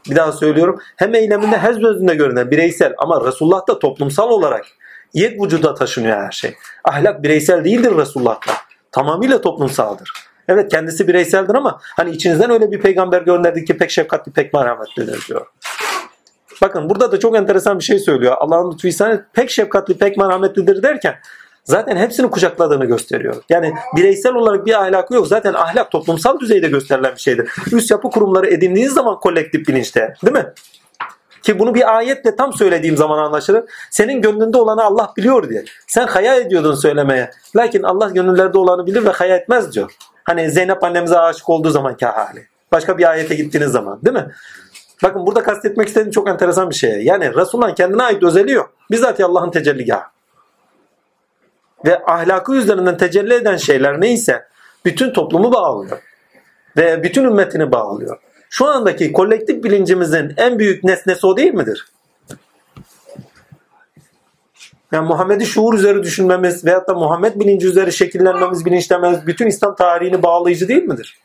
Bir daha söylüyorum. Hem eyleminde hem sözünde görünen bireysel ama Resulullah'ta toplumsal olarak yek vücuda taşınıyor her şey. Ahlak bireysel değildir Resulullah'ta. Tamamıyla toplumsaldır. Evet kendisi bireyseldir ama hani içinizden öyle bir peygamber gönderdi ki pek şefkatli pek merhametlidir diyor. Bakın burada da çok enteresan bir şey söylüyor. Allah'ın lütfu pek şefkatli pek merhametlidir derken zaten hepsini kucakladığını gösteriyor. Yani bireysel olarak bir ahlakı yok. Zaten ahlak toplumsal düzeyde gösterilen bir şeydir. Üst yapı kurumları edindiğiniz zaman kolektif bilinçte değil mi? Ki bunu bir ayetle tam söylediğim zaman anlaşılır. Senin gönlünde olanı Allah biliyor diye. Sen hayal ediyordun söylemeye. Lakin Allah gönüllerde olanı bilir ve hayal etmez diyor. Hani Zeynep annemize aşık olduğu zamanki hali. Başka bir ayete gittiğiniz zaman değil mi? Bakın burada kastetmek istediğim çok enteresan bir şey. Yani Resulullah'ın kendine ait özelliği yok. Bizzat Allah'ın tecelligahı ve ahlakı üzerinden tecelli eden şeyler neyse bütün toplumu bağlıyor. Ve bütün ümmetini bağlıyor. Şu andaki kolektif bilincimizin en büyük nesnesi o değil midir? Yani Muhammed'i şuur üzeri düşünmemiz veyahut da Muhammed bilinci üzeri şekillenmemiz, bilinçlememiz bütün İslam tarihini bağlayıcı değil midir?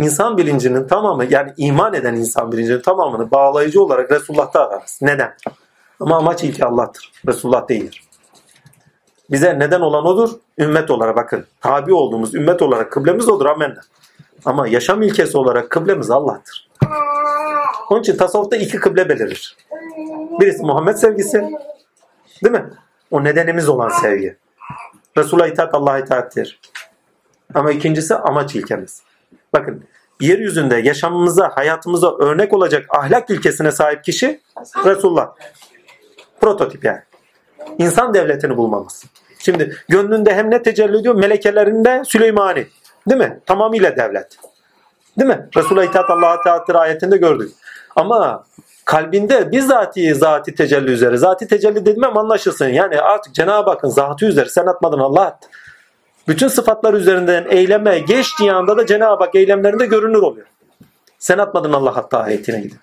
İnsan bilincinin tamamı yani iman eden insan bilincinin tamamını bağlayıcı olarak Resulullah'ta ararız. Neden? Ama amaç ilki Allah'tır. Resulullah değildir. Bize neden olan odur. Ümmet olarak bakın. Tabi olduğumuz ümmet olarak kıblemiz odur. Amenna. Ama yaşam ilkesi olarak kıblemiz Allah'tır. Onun için tasavvufta iki kıble belirir. Birisi Muhammed sevgisi. Değil mi? O nedenimiz olan sevgi. Resul'a itaat Allah'a itaattir. Ama ikincisi amaç ilkemiz. Bakın yeryüzünde yaşamımıza, hayatımıza örnek olacak ahlak ilkesine sahip kişi Resulullah. Prototip yani. İnsan devletini bulmamız. Şimdi gönlünde hem ne tecelli ediyor? Melekelerinde Süleymani. Değil mi? Tamamıyla devlet. Değil mi? Resul'a itaat Allah'a itaattır ayetinde gördük. Ama kalbinde bizzati zati tecelli üzere. Zati tecelli dedim ama anlaşılsın. Yani artık Cenab-ı Hakk'ın zatı üzere sen atmadın Allah attı. Bütün sıfatlar üzerinden eyleme geçtiği anda da Cenab-ı Hak eylemlerinde görünür oluyor. Sen atmadın Allah hatta ayetine gidin.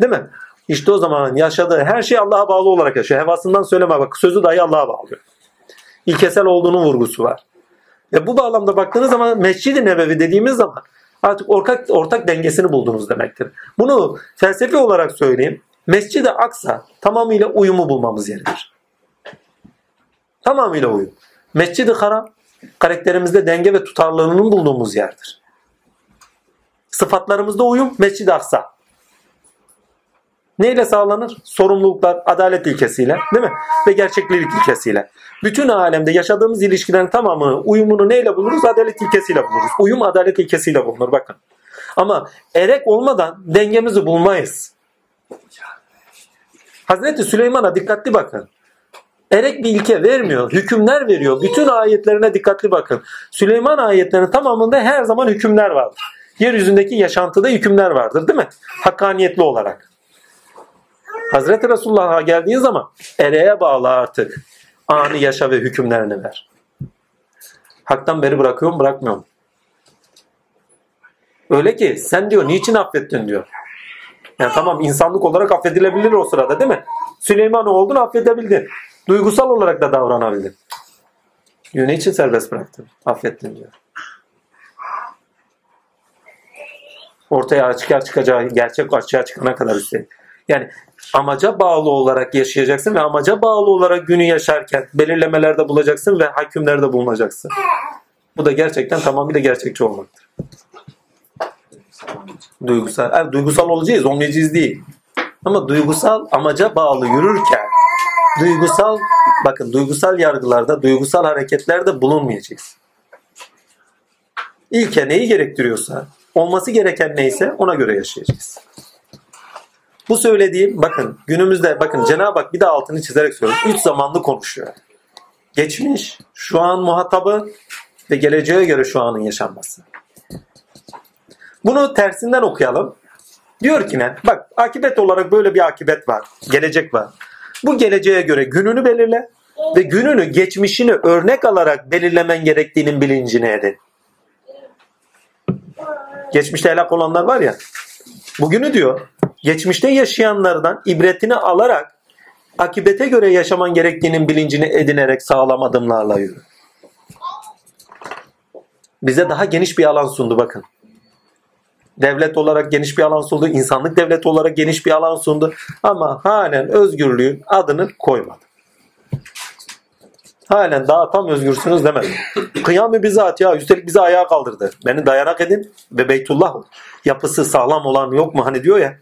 Değil mi? İşte o zaman yaşadığı her şey Allah'a bağlı olarak yaşıyor. Hevasından söyleme bak sözü dahi Allah'a bağlıyor. İlkesel olduğunun vurgusu var. Ve bu bağlamda baktığınız zaman Mescid-i Nebevi dediğimiz zaman artık ortak, ortak dengesini buldunuz demektir. Bunu felsefi olarak söyleyeyim. Mescid-i Aksa tamamıyla uyumu bulmamız yeridir. Tamamıyla uyum. Mescid-i Haram karakterimizde denge ve tutarlılığının bulduğumuz yerdir. Sıfatlarımızda uyum Mescid-i Aksa. Neyle sağlanır? Sorumluluklar, adalet ilkesiyle değil mi? Ve gerçeklik ilkesiyle. Bütün alemde yaşadığımız ilişkilerin tamamını, uyumunu neyle buluruz? Adalet ilkesiyle buluruz. Uyum adalet ilkesiyle bulunur bakın. Ama erek olmadan dengemizi bulmayız. Hazreti Süleyman'a dikkatli bakın. Erek bir ilke vermiyor. Hükümler veriyor. Bütün ayetlerine dikkatli bakın. Süleyman ayetlerinin tamamında her zaman hükümler vardır. Yeryüzündeki yaşantıda hükümler vardır değil mi? Hakkaniyetli olarak. Hazreti Resulullah'a geldiği zaman ereğe bağlı artık. Anı yaşa ve hükümlerini ver. Haktan beri bırakıyorum bırakmıyorum. Öyle ki sen diyor niçin affettin diyor. Yani tamam insanlık olarak affedilebilir o sırada değil mi? Süleyman oldun affedebildin. Duygusal olarak da davranabildin. Diyor ne için serbest bıraktın? Affettin diyor. Ortaya açığa çıkacağı, gerçek açığa çıkana kadar üstelik. Yani amaca bağlı olarak yaşayacaksın ve amaca bağlı olarak günü yaşarken belirlemelerde bulacaksın ve hakimlerde bulunacaksın. Bu da gerçekten tamamıyla gerçekçi olmaktır. Duygusal, yani duygusal olacağız, olmayacağız değil. Ama duygusal amaca bağlı yürürken duygusal bakın duygusal yargılarda, duygusal hareketlerde bulunmayacağız. İlke neyi gerektiriyorsa, olması gereken neyse ona göre yaşayacağız. Bu söylediğim bakın günümüzde bakın Cenab-ı Hak bir de altını çizerek söylüyor. Üç zamanlı konuşuyor. Geçmiş, şu an muhatabı ve geleceğe göre şu anın yaşanması. Bunu tersinden okuyalım. Diyor ki ne? Bak akibet olarak böyle bir akibet var. Gelecek var. Bu geleceğe göre gününü belirle ve gününü geçmişini örnek alarak belirlemen gerektiğinin bilincine edin. Geçmişte helak olanlar var ya. Bugünü diyor geçmişte yaşayanlardan ibretini alarak akibete göre yaşaman gerektiğinin bilincini edinerek sağlam adımlarla yürü. Bize daha geniş bir alan sundu bakın. Devlet olarak geniş bir alan sundu. insanlık devleti olarak geniş bir alan sundu. Ama halen özgürlüğün adını koymadı. Halen daha tam özgürsünüz demedi. Kıyam-ı bizzat ya üstelik bizi ayağa kaldırdı. Beni dayanak edin ve Beytullah yapısı sağlam olan yok mu hani diyor ya.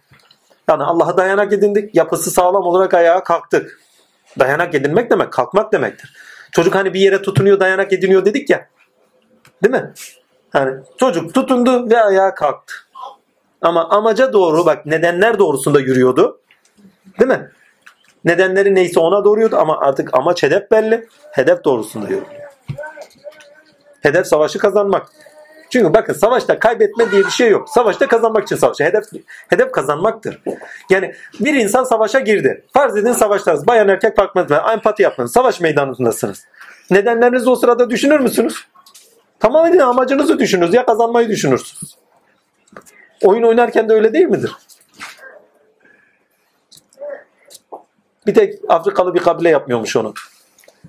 Yani Allah'a dayanak edindik. Yapısı sağlam olarak ayağa kalktık. Dayanak edinmek demek kalkmak demektir. Çocuk hani bir yere tutunuyor dayanak ediniyor dedik ya. Değil mi? Hani çocuk tutundu ve ayağa kalktı. Ama amaca doğru bak nedenler doğrusunda yürüyordu. Değil mi? Nedenleri neyse ona doğruyordu ama artık amaç hedef belli. Hedef doğrusunda yürüyor. Hedef savaşı kazanmak. Çünkü bakın savaşta kaybetme diye bir şey yok. Savaşta kazanmak için savaş. Hedef hedef kazanmaktır. Yani bir insan savaşa girdi. Farz edin savaştasınız. Bayan erkek fark etmez. Empati yapmanız. Savaş meydanındasınız. Nedenlerinizi o sırada düşünür müsünüz? Tamamen amacınızı düşünürüz. Ya kazanmayı düşünürsünüz. Oyun oynarken de öyle değil midir? Bir tek Afrikalı bir kabile yapmıyormuş onu.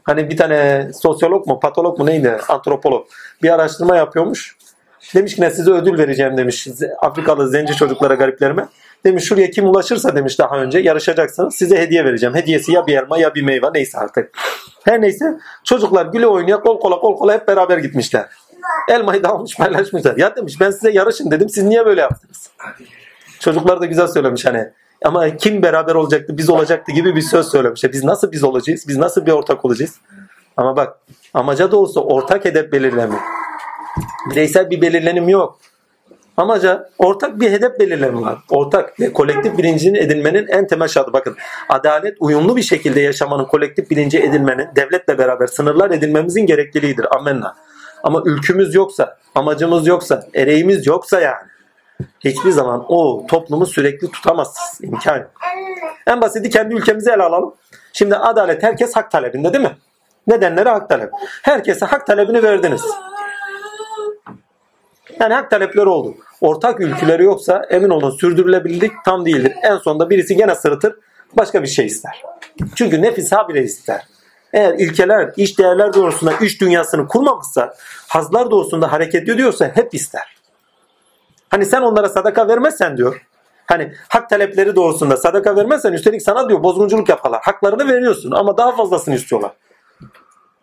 Hani bir tane sosyolog mu, patolog mu neydi, antropolog bir araştırma yapıyormuş. Demiş ki ne size ödül vereceğim demiş Afrikalı zenci çocuklara, gariplerime. Demiş şuraya kim ulaşırsa demiş daha önce yarışacaksınız size hediye vereceğim. Hediyesi ya bir elma ya bir meyve neyse artık. Her neyse çocuklar güle oynaya kol kola kol kola hep beraber gitmişler. Elmayı da almış paylaşmışlar. Ya demiş ben size yarışın dedim siz niye böyle yaptınız? Çocuklar da güzel söylemiş hani. Ama kim beraber olacaktı biz olacaktı gibi bir söz söylemiş. Biz nasıl biz olacağız? Biz nasıl bir ortak olacağız? Ama bak amaca da olsa ortak hedef belirleme. Bireysel bir belirlenim yok. Amaca ortak bir hedef belirleme var. Ortak ve kolektif bilincini edinmenin en temel şartı. Bakın adalet uyumlu bir şekilde yaşamanın kolektif bilinci edinmenin devletle beraber sınırlar edinmemizin gerekliliğidir. Amenna. Ama ülkümüz yoksa, amacımız yoksa, ereğimiz yoksa yani hiçbir zaman o toplumu sürekli tutamazsınız. İmkan yok. En basiti kendi ülkemizi ele alalım. Şimdi adalet herkes hak talebinde değil mi? Nedenleri hak talep. Herkese hak talebini verdiniz. Yani hak talepleri oldu. Ortak ülkeleri yoksa emin olun sürdürülebilirlik tam değildir. En sonunda birisi gene sırıtır başka bir şey ister. Çünkü nefis habire ister. Eğer ilkeler, iş değerler doğrusunda iş dünyasını kurmamışsa, hazlar doğrusunda hareket ediyorsa hep ister. Hani sen onlara sadaka vermezsen diyor. Hani hak talepleri doğrusunda sadaka vermezsen üstelik sana diyor bozgunculuk yaparlar. Haklarını veriyorsun ama daha fazlasını istiyorlar.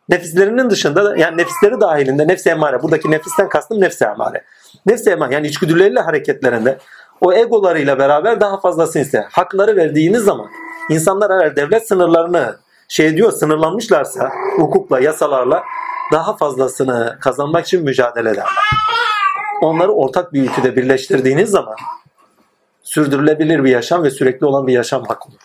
Nefislerinin dışında yani nefisleri dahilinde nefsi emare. Buradaki nefisten kastım nefsi emare. Nefsi emare yani içgüdüleriyle hareketlerinde o egolarıyla beraber daha fazlasını ister. Hakları verdiğiniz zaman insanlar eğer devlet sınırlarını şey diyor sınırlanmışlarsa hukukla, yasalarla daha fazlasını kazanmak için mücadele ederler. Onları ortak bir ülkede birleştirdiğiniz zaman sürdürülebilir bir yaşam ve sürekli olan bir yaşam hak olur.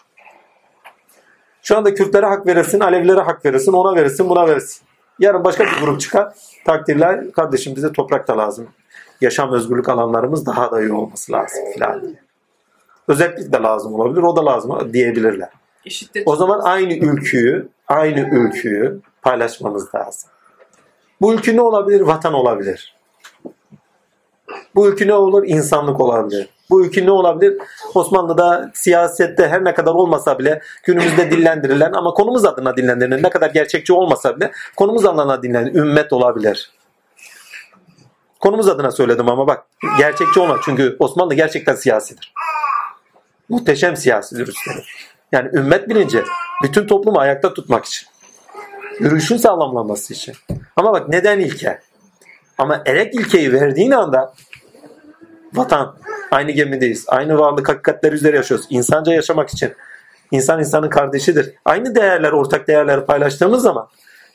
Şu anda Kürtlere hak verirsin, Alevilere hak verirsin, ona verirsin, buna verirsin. Yarın başka bir grup çıkar. Takdirler kardeşim bize toprak da lazım. Yaşam özgürlük alanlarımız daha da iyi olması lazım filan diye. Özellik de lazım olabilir, o da lazım diyebilirler. Eşittir. O zaman aynı ülküyü, aynı ülküyü paylaşmamız lazım. Bu ülkü ne olabilir? Vatan olabilir. Bu ülkü ne olur? İnsanlık olabilir. Bu ülkü ne olabilir? Osmanlı'da siyasette her ne kadar olmasa bile günümüzde dillendirilen ama konumuz adına dillendirilen ne kadar gerçekçi olmasa bile konumuz adına dillendirilen ümmet olabilir. Konumuz adına söyledim ama bak gerçekçi olmaz. Çünkü Osmanlı gerçekten siyasidir. Muhteşem siyasidir üstelik. Yani ümmet bilinci bütün toplumu ayakta tutmak için. Yürüyüşün sağlamlanması için. Ama bak neden ilke? Ama erek ilkeyi verdiğin anda vatan, aynı gemideyiz. Aynı varlık hakikatleri üzere yaşıyoruz. İnsanca yaşamak için. İnsan insanın kardeşidir. Aynı değerler, ortak değerleri paylaştığımız zaman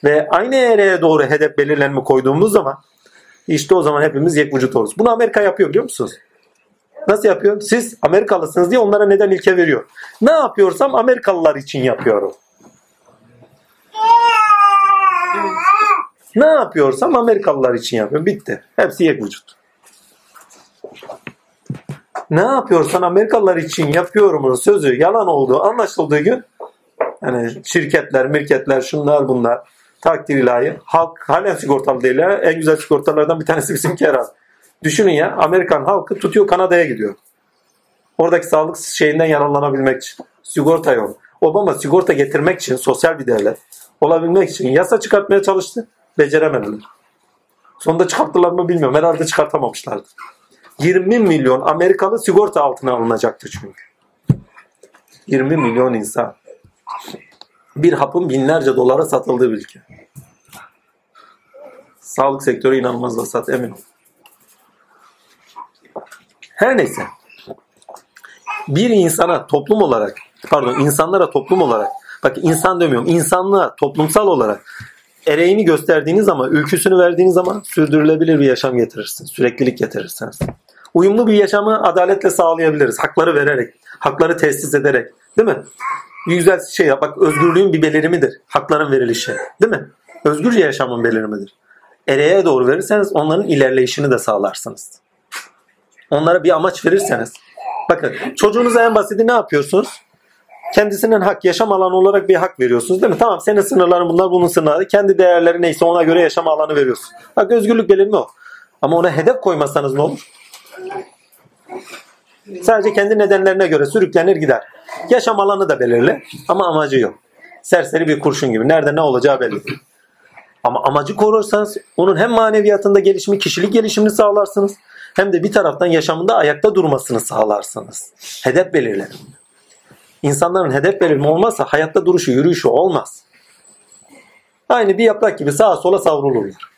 ve aynı ereğe doğru hedef belirlenme koyduğumuz zaman işte o zaman hepimiz yek vücut oluruz. Bunu Amerika yapıyor biliyor musunuz? Nasıl yapıyor? Siz Amerikalısınız diye onlara neden ilke veriyor. Ne yapıyorsam Amerikalılar için yapıyorum. Ne yapıyorsam Amerikalılar için yapıyorum. Bitti. Hepsi yek vücut. Ne yapıyorsan Amerikalılar için yapıyorumun sözü yalan olduğu anlaşıldığı gün yani şirketler, mirketler, şunlar bunlar takdir ilahi. Halk halen sigortalı değil. ya. En güzel sigortalardan bir tanesi bizimki herhalde. Düşünün ya Amerikan halkı tutuyor Kanada'ya gidiyor. Oradaki sağlık şeyinden yararlanabilmek için. Sigorta yok. Obama sigorta getirmek için sosyal bir devlet olabilmek için yasa çıkartmaya çalıştı. Beceremediler. Sonunda çıkarttılar mı bilmiyorum. Herhalde çıkartamamışlardı. 20 milyon Amerikalı sigorta altına alınacaktı çünkü. 20 milyon insan. Bir hapın binlerce dolara satıldığı bir ülke. Sağlık sektörü inanılmaz vasat emin ol. Her neyse. Bir insana toplum olarak, pardon insanlara toplum olarak, bak insan demiyorum, insanlığa toplumsal olarak ereğini gösterdiğiniz zaman, ülküsünü verdiğiniz zaman sürdürülebilir bir yaşam getirirsiniz. Süreklilik getirirsiniz. Uyumlu bir yaşamı adaletle sağlayabiliriz. Hakları vererek, hakları tesis ederek. Değil mi? Bir güzel şey yap. Bak özgürlüğün bir belirimidir. Hakların verilişi. Değil mi? Özgürce yaşamın belirimidir. Ereğe doğru verirseniz onların ilerleyişini de sağlarsınız. Onlara bir amaç verirseniz. Bakın çocuğunuza en basiti ne yapıyorsunuz? Kendisinin hak, yaşam alanı olarak bir hak veriyorsunuz değil mi? Tamam senin sınırların bunlar, bunun sınırları. Kendi değerleri neyse ona göre yaşam alanı veriyorsun. Bak özgürlük belirli o. Ama ona hedef koymazsanız ne olur? Sadece kendi nedenlerine göre sürüklenir gider. Yaşam alanı da belirli ama amacı yok. Serseri bir kurşun gibi. Nerede ne olacağı belli. Ama amacı korursanız onun hem maneviyatında gelişimi, kişilik gelişimini sağlarsınız hem de bir taraftan yaşamında ayakta durmasını sağlarsınız. Hedef belirler. İnsanların hedef belirleme olmazsa hayatta duruşu, yürüyüşü olmaz. Aynı bir yaprak gibi sağa sola savrulurlar.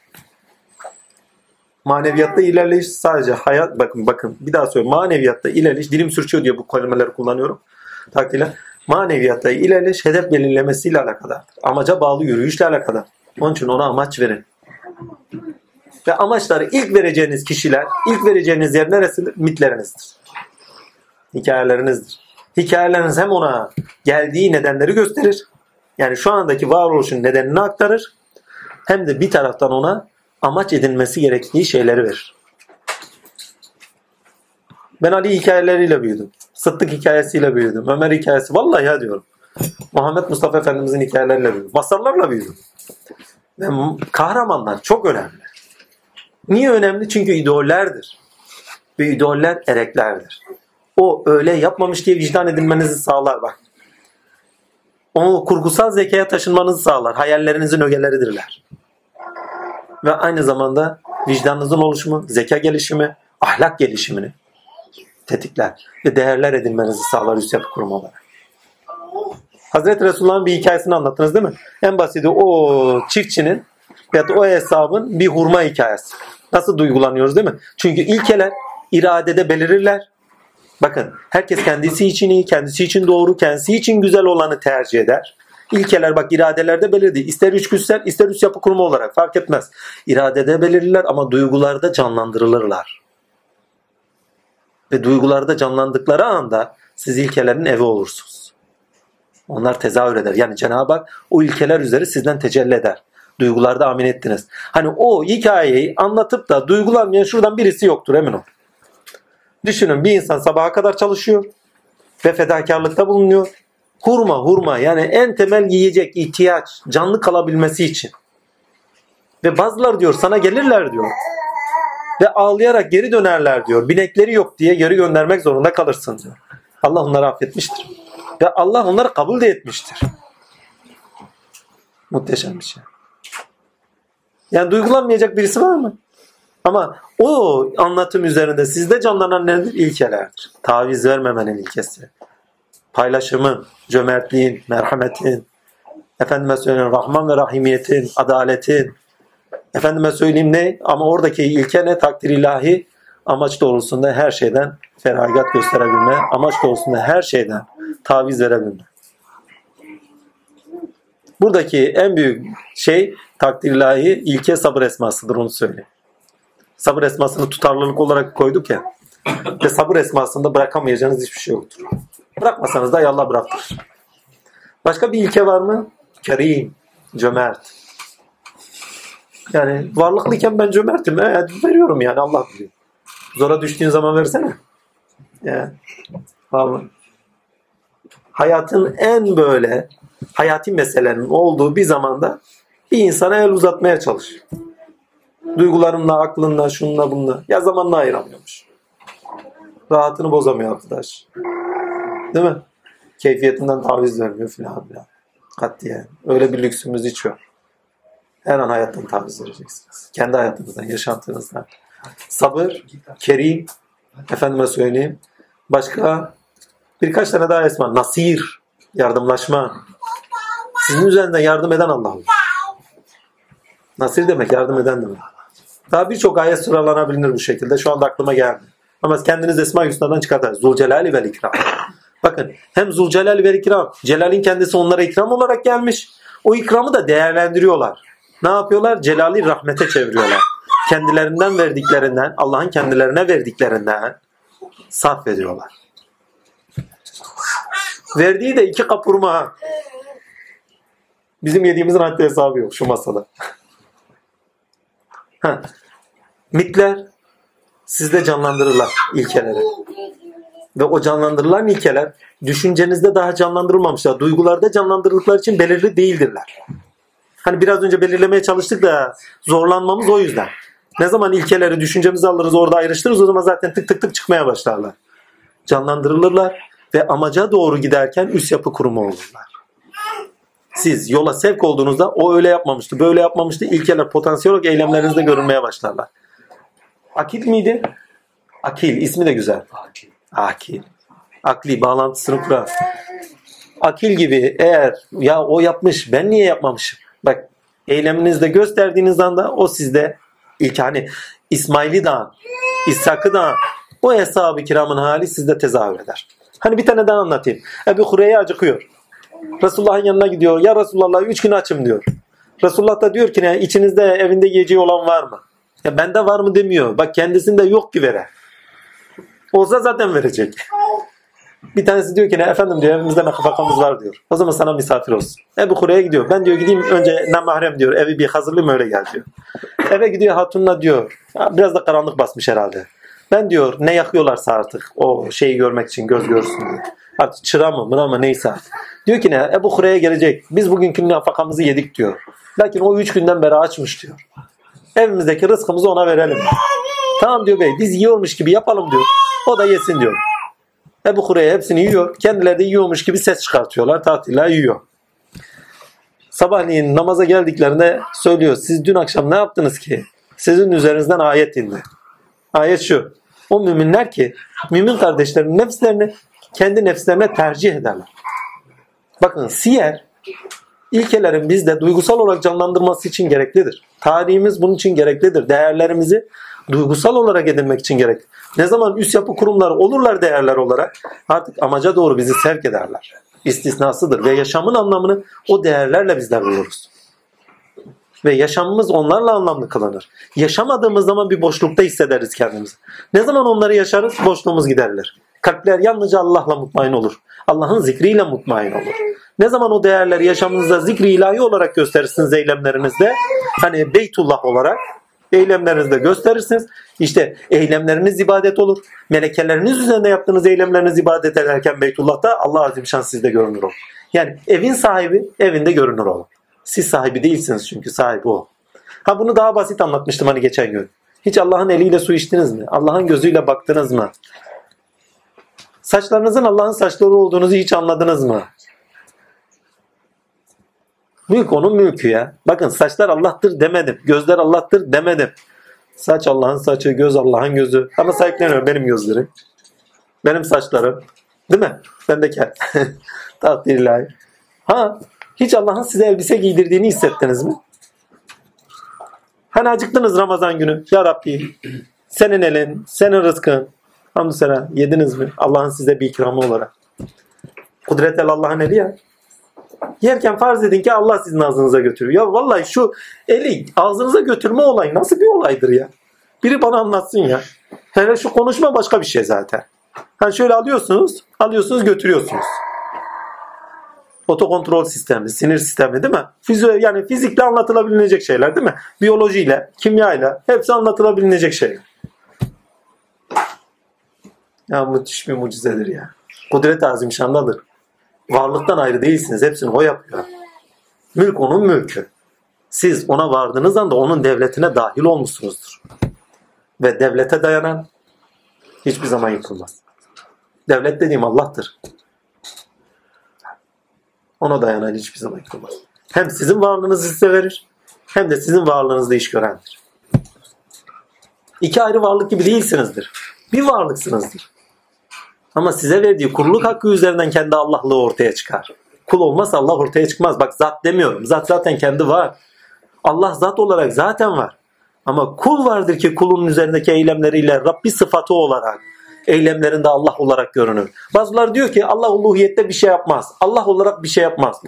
Maneviyatta ilerleyiş sadece hayat bakın bakın bir daha söylüyorum. Maneviyatta ilerleyiş dilim sürçüyor diye bu kelimeleri kullanıyorum. Takdirle maneviyatta ilerleyiş hedef belirlemesiyle alakadar. Amaca bağlı yürüyüşle alakadar. Onun için ona amaç verin. Ve amaçları ilk vereceğiniz kişiler, ilk vereceğiniz yer neresidir? Mitlerinizdir. Hikayelerinizdir. Hikayeleriniz hem ona geldiği nedenleri gösterir. Yani şu andaki varoluşun nedenini aktarır. Hem de bir taraftan ona amaç edinmesi gerektiği şeyleri verir. Ben Ali hikayeleriyle büyüdüm. Sıddık hikayesiyle büyüdüm. Ömer hikayesi. Vallahi ya diyorum. Muhammed Mustafa Efendimizin hikayeleriyle büyüdüm. Masallarla büyüdüm. Ve kahramanlar çok önemli. Niye önemli? Çünkü idollerdir. Ve idoller ereklerdir. O öyle yapmamış diye vicdan edinmenizi sağlar bak. O kurgusal zekaya taşınmanızı sağlar. Hayallerinizin ögeleridirler. Ve aynı zamanda vicdanınızın oluşumu, zeka gelişimi, ahlak gelişimini tetikler. Ve değerler edinmenizi sağlar üst yapı kurumu olarak. Hazreti Resulullah'ın bir hikayesini anlattınız değil mi? En basiti o çiftçinin ya da o hesabın bir hurma hikayesi. Nasıl duygulanıyoruz değil mi? Çünkü ilkeler iradede belirirler. Bakın herkes kendisi için iyi, kendisi için doğru, kendisi için güzel olanı tercih eder. İlkeler bak iradelerde belirdi. İster içgüdüsel ister üst yapı kurumu olarak fark etmez. İradede belirliler ama duygularda canlandırılırlar. Ve duygularda canlandıkları anda siz ilkelerin evi olursunuz. Onlar tezahür eder. Yani Cenab-ı Hak o ilkeler üzeri sizden tecelli eder. Duygularda amin ettiniz. Hani o hikayeyi anlatıp da duygulanmayan şuradan birisi yoktur emin ol. Düşünün bir insan sabaha kadar çalışıyor ve fedakarlıkta bulunuyor. Hurma hurma yani en temel yiyecek ihtiyaç canlı kalabilmesi için. Ve bazılar diyor sana gelirler diyor. Ve ağlayarak geri dönerler diyor. Binekleri yok diye geri göndermek zorunda kalırsın diyor. Allah onları affetmiştir. Ve Allah onları kabul de etmiştir. Muhteşem bir şey. Yani duygulanmayacak birisi var mı? Ama o anlatım üzerinde sizde canlanan nedir? İlkelerdir. Taviz vermemenin ilkesi. Paylaşımın, cömertliğin, merhametin, efendime söyleyeyim Rahman ve Rahimiyetin, adaletin, efendime söyleyeyim ne? Ama oradaki ilke ne? Takdir ilahi amaç doğrultusunda her şeyden feragat gösterebilme, amaç doğrultusunda her şeyden taviz verebilme. Buradaki en büyük şey takdir ilahi ilke sabır esmasıdır onu söyleyeyim. Sabır esmasını tutarlılık olarak koyduk ya. Ve sabır esmasında bırakamayacağınız hiçbir şey yoktur. Bırakmasanız da Allah bıraktır. Başka bir ilke var mı? Kerim, cömert. Yani varlıklıyken ben cömertim. E, veriyorum yani Allah biliyor. Zora düştüğün zaman versene. Yani, vallahi. Hayatın en böyle hayati meselenin olduğu bir zamanda bir insana el uzatmaya çalış. Duygularınla, aklınla, şununla bununla. Ya zamanla ayıramıyormuş. Rahatını bozamıyor arkadaş. Değil mi? Keyfiyetinden taviz vermiyor filan filan. Katiyen. Öyle bir lüksümüz hiç yok. Her an hayattan taviz vereceksiniz. Kendi hayatınızdan, yaşantınızdan. Sabır, kerim, efendime söyleyeyim. Başka birkaç tane daha esma. Nasir, yardımlaşma. Sizin üzerinden yardım eden Allah. Nasir demek yardım eden demek. Daha birçok ayet sıralanabilir bu şekilde. Şu anda aklıma geldi. Ama kendiniz Esma Hüsna'dan çıkartın. Zulcelali vel ikram. Bakın hem Zulcelal ve ikram. Celal'in kendisi onlara ikram olarak gelmiş. O ikramı da değerlendiriyorlar. Ne yapıyorlar? Celal'i rahmete çeviriyorlar. Kendilerinden verdiklerinden, Allah'ın kendilerine verdiklerinden sarf ediyorlar. Verdiği de iki kapurma. Bizim yediğimizin haddi hesabı yok şu masada. Ha. Mitler sizde canlandırırlar ilkeleri. Ve o canlandırılan ilkeler düşüncenizde daha canlandırılmamışlar. Duygularda canlandırıldıkları için belirli değildirler. Hani biraz önce belirlemeye çalıştık da zorlanmamız o yüzden. Ne zaman ilkeleri düşüncemizi alırız orada ayrıştırırız o zaman zaten tık tık tık çıkmaya başlarlar. Canlandırılırlar ve amaca doğru giderken üst yapı kurumu olurlar. Siz yola sevk olduğunuzda o öyle yapmamıştı, böyle yapmamıştı. İlkeler potansiyel olarak eylemlerinizde görünmeye başlarlar. Akil miydi? Akil. ismi de güzel. Akil. Akil. Akli bağlantısını kurar. Akil gibi eğer ya o yapmış ben niye yapmamışım? Bak eyleminizde gösterdiğiniz anda o sizde ilk hani İsmail'i Dağ, İshak'ı Dağ o hesabı kiramın hali sizde tezahür eder. Hani bir tane daha anlatayım. Ebu Hureyre acıkıyor. Resulullah'ın yanına gidiyor. Ya Resulullah üç gün açım diyor. Resulullah da diyor ki ne içinizde evinde yiyeceği olan var mı? Ya bende var mı demiyor. Bak kendisinde yok ki vere. Olsa zaten verecek. Bir tanesi diyor ki ne efendim diyor evimizde nafakamız var diyor. O zaman sana misafir olsun. Ebu Kure'ye gidiyor. Ben diyor gideyim önce namahrem diyor. Evi bir hazırlayayım öyle gel diyor. Eve gidiyor hatunla diyor. Biraz da karanlık basmış herhalde. Ben diyor ne yakıyorlarsa artık o şeyi görmek için göz görsün diyor. Artık çıra mı mına mı neyse. Diyor ki ne Ebu Kure'ye gelecek. Biz bugünkü nafakamızı yedik diyor. Lakin o üç günden beri açmış diyor. Evimizdeki rızkımızı ona verelim. Tamam diyor bey biz yiyormuş gibi yapalım diyor. O da yesin diyor. Ebu Kureyre hepsini yiyor. Kendileri de yiyormuş gibi ses çıkartıyorlar. Tatilla yiyor. Sabahleyin namaza geldiklerinde söylüyor. Siz dün akşam ne yaptınız ki? Sizin üzerinizden ayet indi. Ayet şu. O müminler ki mümin kardeşlerin nefslerini kendi nefslerine tercih ederler. Bakın siyer ilkelerin bizde duygusal olarak canlandırması için gereklidir. Tarihimiz bunun için gereklidir. Değerlerimizi duygusal olarak edinmek için gerek. Ne zaman üst yapı kurumları olurlar değerler olarak artık amaca doğru bizi sevk ederler. İstisnasıdır ve yaşamın anlamını o değerlerle bizler buluruz. Ve yaşamımız onlarla anlamlı kılınır. Yaşamadığımız zaman bir boşlukta hissederiz kendimizi. Ne zaman onları yaşarız? Boşluğumuz giderilir. Kalpler yalnızca Allah'la mutmain olur. Allah'ın zikriyle mutmain olur. Ne zaman o değerleri yaşamınızda zikri ilahi olarak gösterirsiniz eylemlerinizde? Hani Beytullah olarak Eylemlerinizde gösterirsiniz. İşte eylemleriniz ibadet olur. Melekeleriniz üzerinde yaptığınız eylemleriniz ibadet ederken Beytullah'ta Allah Azimşan sizde görünür olur. Yani evin sahibi evinde görünür olur. Siz sahibi değilsiniz çünkü sahibi o. Ha bunu daha basit anlatmıştım hani geçen gün. Hiç Allah'ın eliyle su içtiniz mi? Allah'ın gözüyle baktınız mı? Saçlarınızın Allah'ın saçları olduğunuzu hiç anladınız mı? Mülk onun mülkü ya. Bakın saçlar Allah'tır demedim. Gözler Allah'tır demedim. Saç Allah'ın saçı, göz Allah'ın gözü. Ama sahipleniyorum benim gözlerim. Benim saçlarım. Değil mi? Ben de kel. Takdir ilahi. Ha, hiç Allah'ın size elbise giydirdiğini hissettiniz mi? Hani acıktınız Ramazan günü. Ya Rabbi senin elin, senin rızkın. Hamdü sana yediniz mi? Allah'ın size bir ikramı olarak. Kudret el Allah'ın eli ya. Yerken farz edin ki Allah sizin ağzınıza götürüyor. Ya vallahi şu eli ağzınıza götürme olayı nasıl bir olaydır ya? Biri bana anlatsın ya. Hele şu konuşma başka bir şey zaten. Hani şöyle alıyorsunuz, alıyorsunuz götürüyorsunuz. Otokontrol sistemi, sinir sistemi değil mi? Fizyo, yani fizikle anlatılabilecek şeyler değil mi? Biyolojiyle, kimyayla hepsi anlatılabilecek şeyler. Ya müthiş bir mucizedir ya. Kudret azimşandadır. Varlıktan ayrı değilsiniz. Hepsini o yapıyor. Mülk onun mülkü. Siz ona vardığınız anda onun devletine dahil olmuşsunuzdur. Ve devlete dayanan hiçbir zaman yıkılmaz. Devlet dediğim Allah'tır. Ona dayanan hiçbir zaman yıkılmaz. Hem sizin varlığınızı size verir hem de sizin varlığınızda iş görendir. İki ayrı varlık gibi değilsinizdir. Bir varlıksınızdır. Ama size verdiği kulluk hakkı üzerinden kendi Allah'lığı ortaya çıkar. Kul olmazsa Allah ortaya çıkmaz. Bak zat demiyorum. Zat zaten kendi var. Allah zat olarak zaten var. Ama kul vardır ki kulun üzerindeki eylemleriyle Rabbi sıfatı olarak eylemlerinde Allah olarak görünür. Bazıları diyor ki Allah uluhiyette bir şey yapmaz. Allah olarak bir şey yapmaz.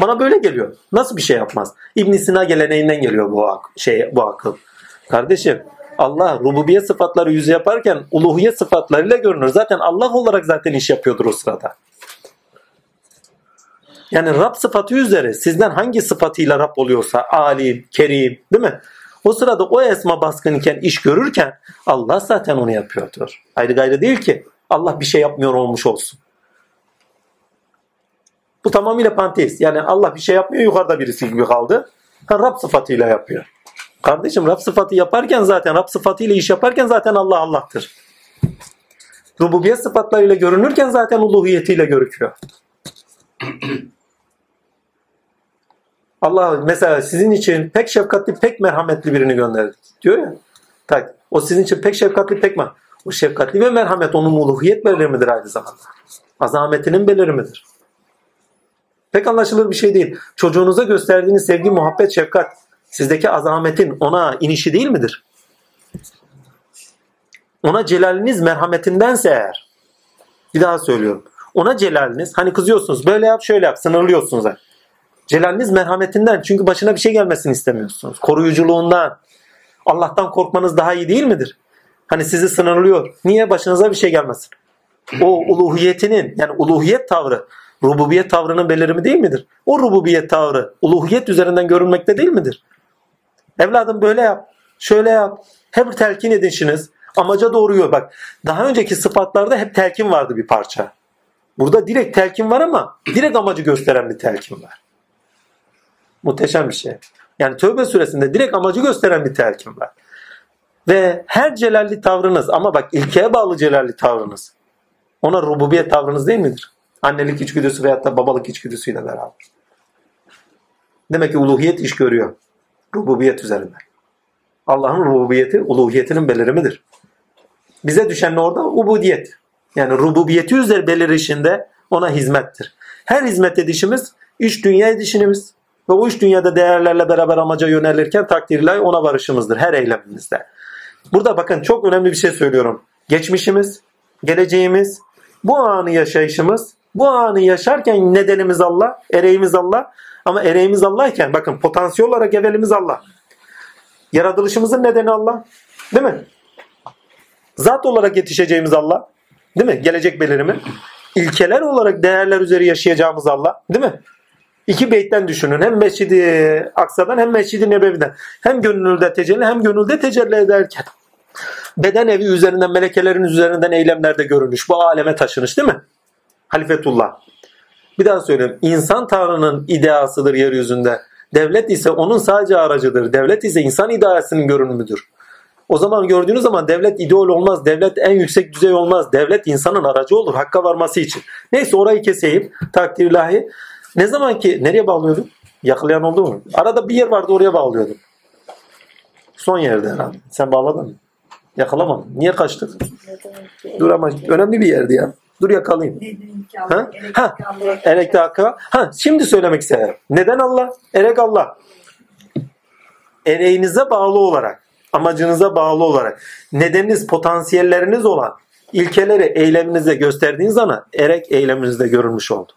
Bana böyle geliyor. Nasıl bir şey yapmaz? İbn Sina geleneğinden geliyor bu ak şey bu akıl. Kardeşim Allah rububiyet sıfatları yüzü yaparken uluhiyet sıfatlarıyla görünür. Zaten Allah olarak zaten iş yapıyordur o sırada. Yani Rab sıfatı üzere sizden hangi sıfatıyla Rab oluyorsa alim, kerim değil mi? O sırada o esma baskın iken iş görürken Allah zaten onu yapıyordur. Ayrı gayrı değil ki Allah bir şey yapmıyor olmuş olsun. Bu tamamıyla panteist. Yani Allah bir şey yapmıyor yukarıda birisi gibi kaldı. Ha, Rab sıfatıyla yapıyor. Kardeşim Rab sıfatı yaparken zaten Rab sıfatıyla iş yaparken zaten Allah Allah'tır. Rububiyet sıfatlarıyla görünürken zaten uluhiyetiyle görüküyor. Allah mesela sizin için pek şefkatli, pek merhametli birini gönderdi. Diyor ya. Tak. O sizin için pek şefkatli, pek mer O şefkatli ve merhamet onun uluhiyet belirimidir aynı zamanda. Azametinin belirimidir. Pek anlaşılır bir şey değil. Çocuğunuza gösterdiğiniz sevgi, muhabbet, şefkat sizdeki azametin ona inişi değil midir? Ona celaliniz merhametindense eğer bir daha söylüyorum. Ona celaliniz hani kızıyorsunuz böyle yap şöyle yap sınırlıyorsunuz. Yani. Celaliniz merhametinden çünkü başına bir şey gelmesini istemiyorsunuz. Koruyuculuğundan. Allah'tan korkmanız daha iyi değil midir? Hani sizi sınırlıyor. Niye başınıza bir şey gelmesin? O uluhiyetinin yani uluhiyet tavrı rububiyet tavrının belirimi değil midir? O rububiyet tavrı uluhiyet üzerinden görünmekte değil midir? Evladım böyle yap, şöyle yap. Hep telkin edişiniz. Amaca doğruyor. Bak daha önceki sıfatlarda hep telkin vardı bir parça. Burada direkt telkin var ama direkt amacı gösteren bir telkin var. Muhteşem bir şey. Yani tövbe suresinde direkt amacı gösteren bir telkin var. Ve her celalli tavrınız ama bak ilkeye bağlı celalli tavrınız. Ona rububiyet tavrınız değil midir? Annelik içgüdüsü veyahut da babalık içgüdüsüyle beraber. Demek ki uluhiyet iş görüyor. Rububiyet üzerinden. Allah'ın rububiyeti uluhiyetinin belirimidir. Bize düşen ne orada? Ubudiyet. Yani rububiyeti üzeri belirişinde ona hizmettir. Her hizmet edişimiz üç dünya edişimiz ve o üç dünyada değerlerle beraber amaca yönelirken takdirle ona varışımızdır her eylemimizde. Burada bakın çok önemli bir şey söylüyorum. Geçmişimiz, geleceğimiz, bu anı yaşayışımız, bu anı yaşarken nedenimiz Allah, ereğimiz Allah. Ama ereğimiz Allah iken bakın potansiyel olarak evvelimiz Allah. Yaratılışımızın nedeni Allah. Değil mi? Zat olarak yetişeceğimiz Allah. Değil mi? Gelecek belirimi. İlkeler olarak değerler üzeri yaşayacağımız Allah. Değil mi? İki beytten düşünün. Hem Mescid-i Aksa'dan hem Mescid-i Nebevi'den. Hem gönülde tecelli hem gönülde tecelli ederken. Beden evi üzerinden, melekelerin üzerinden eylemlerde görünüş. Bu aleme taşınış değil mi? Halifetullah. Bir daha söyleyeyim. İnsan Tanrı'nın ideasıdır yeryüzünde. Devlet ise onun sadece aracıdır. Devlet ise insan ideasının görünümüdür. O zaman gördüğünüz zaman devlet ideol olmaz. Devlet en yüksek düzey olmaz. Devlet insanın aracı olur hakka varması için. Neyse orayı keseyim. Takdir ilahi. Ne zaman ki nereye bağlıyordum? Yakalayan oldu mu? Arada bir yer vardı oraya bağlıyordum. Son yerde herhalde. Sen bağladın mı? Yakalamadın. Niye kaçtın? Dur ama önemli bir yerdi ya. Dur yakalayayım. Ha? Ha. Erek dakika. Ha, şimdi söylemek istedim. Neden Allah? Erek Allah. Ereğinize bağlı olarak, amacınıza bağlı olarak, nedeniniz, potansiyelleriniz olan ilkeleri eyleminize gösterdiğiniz zaman erek eyleminizde görülmüş oldu.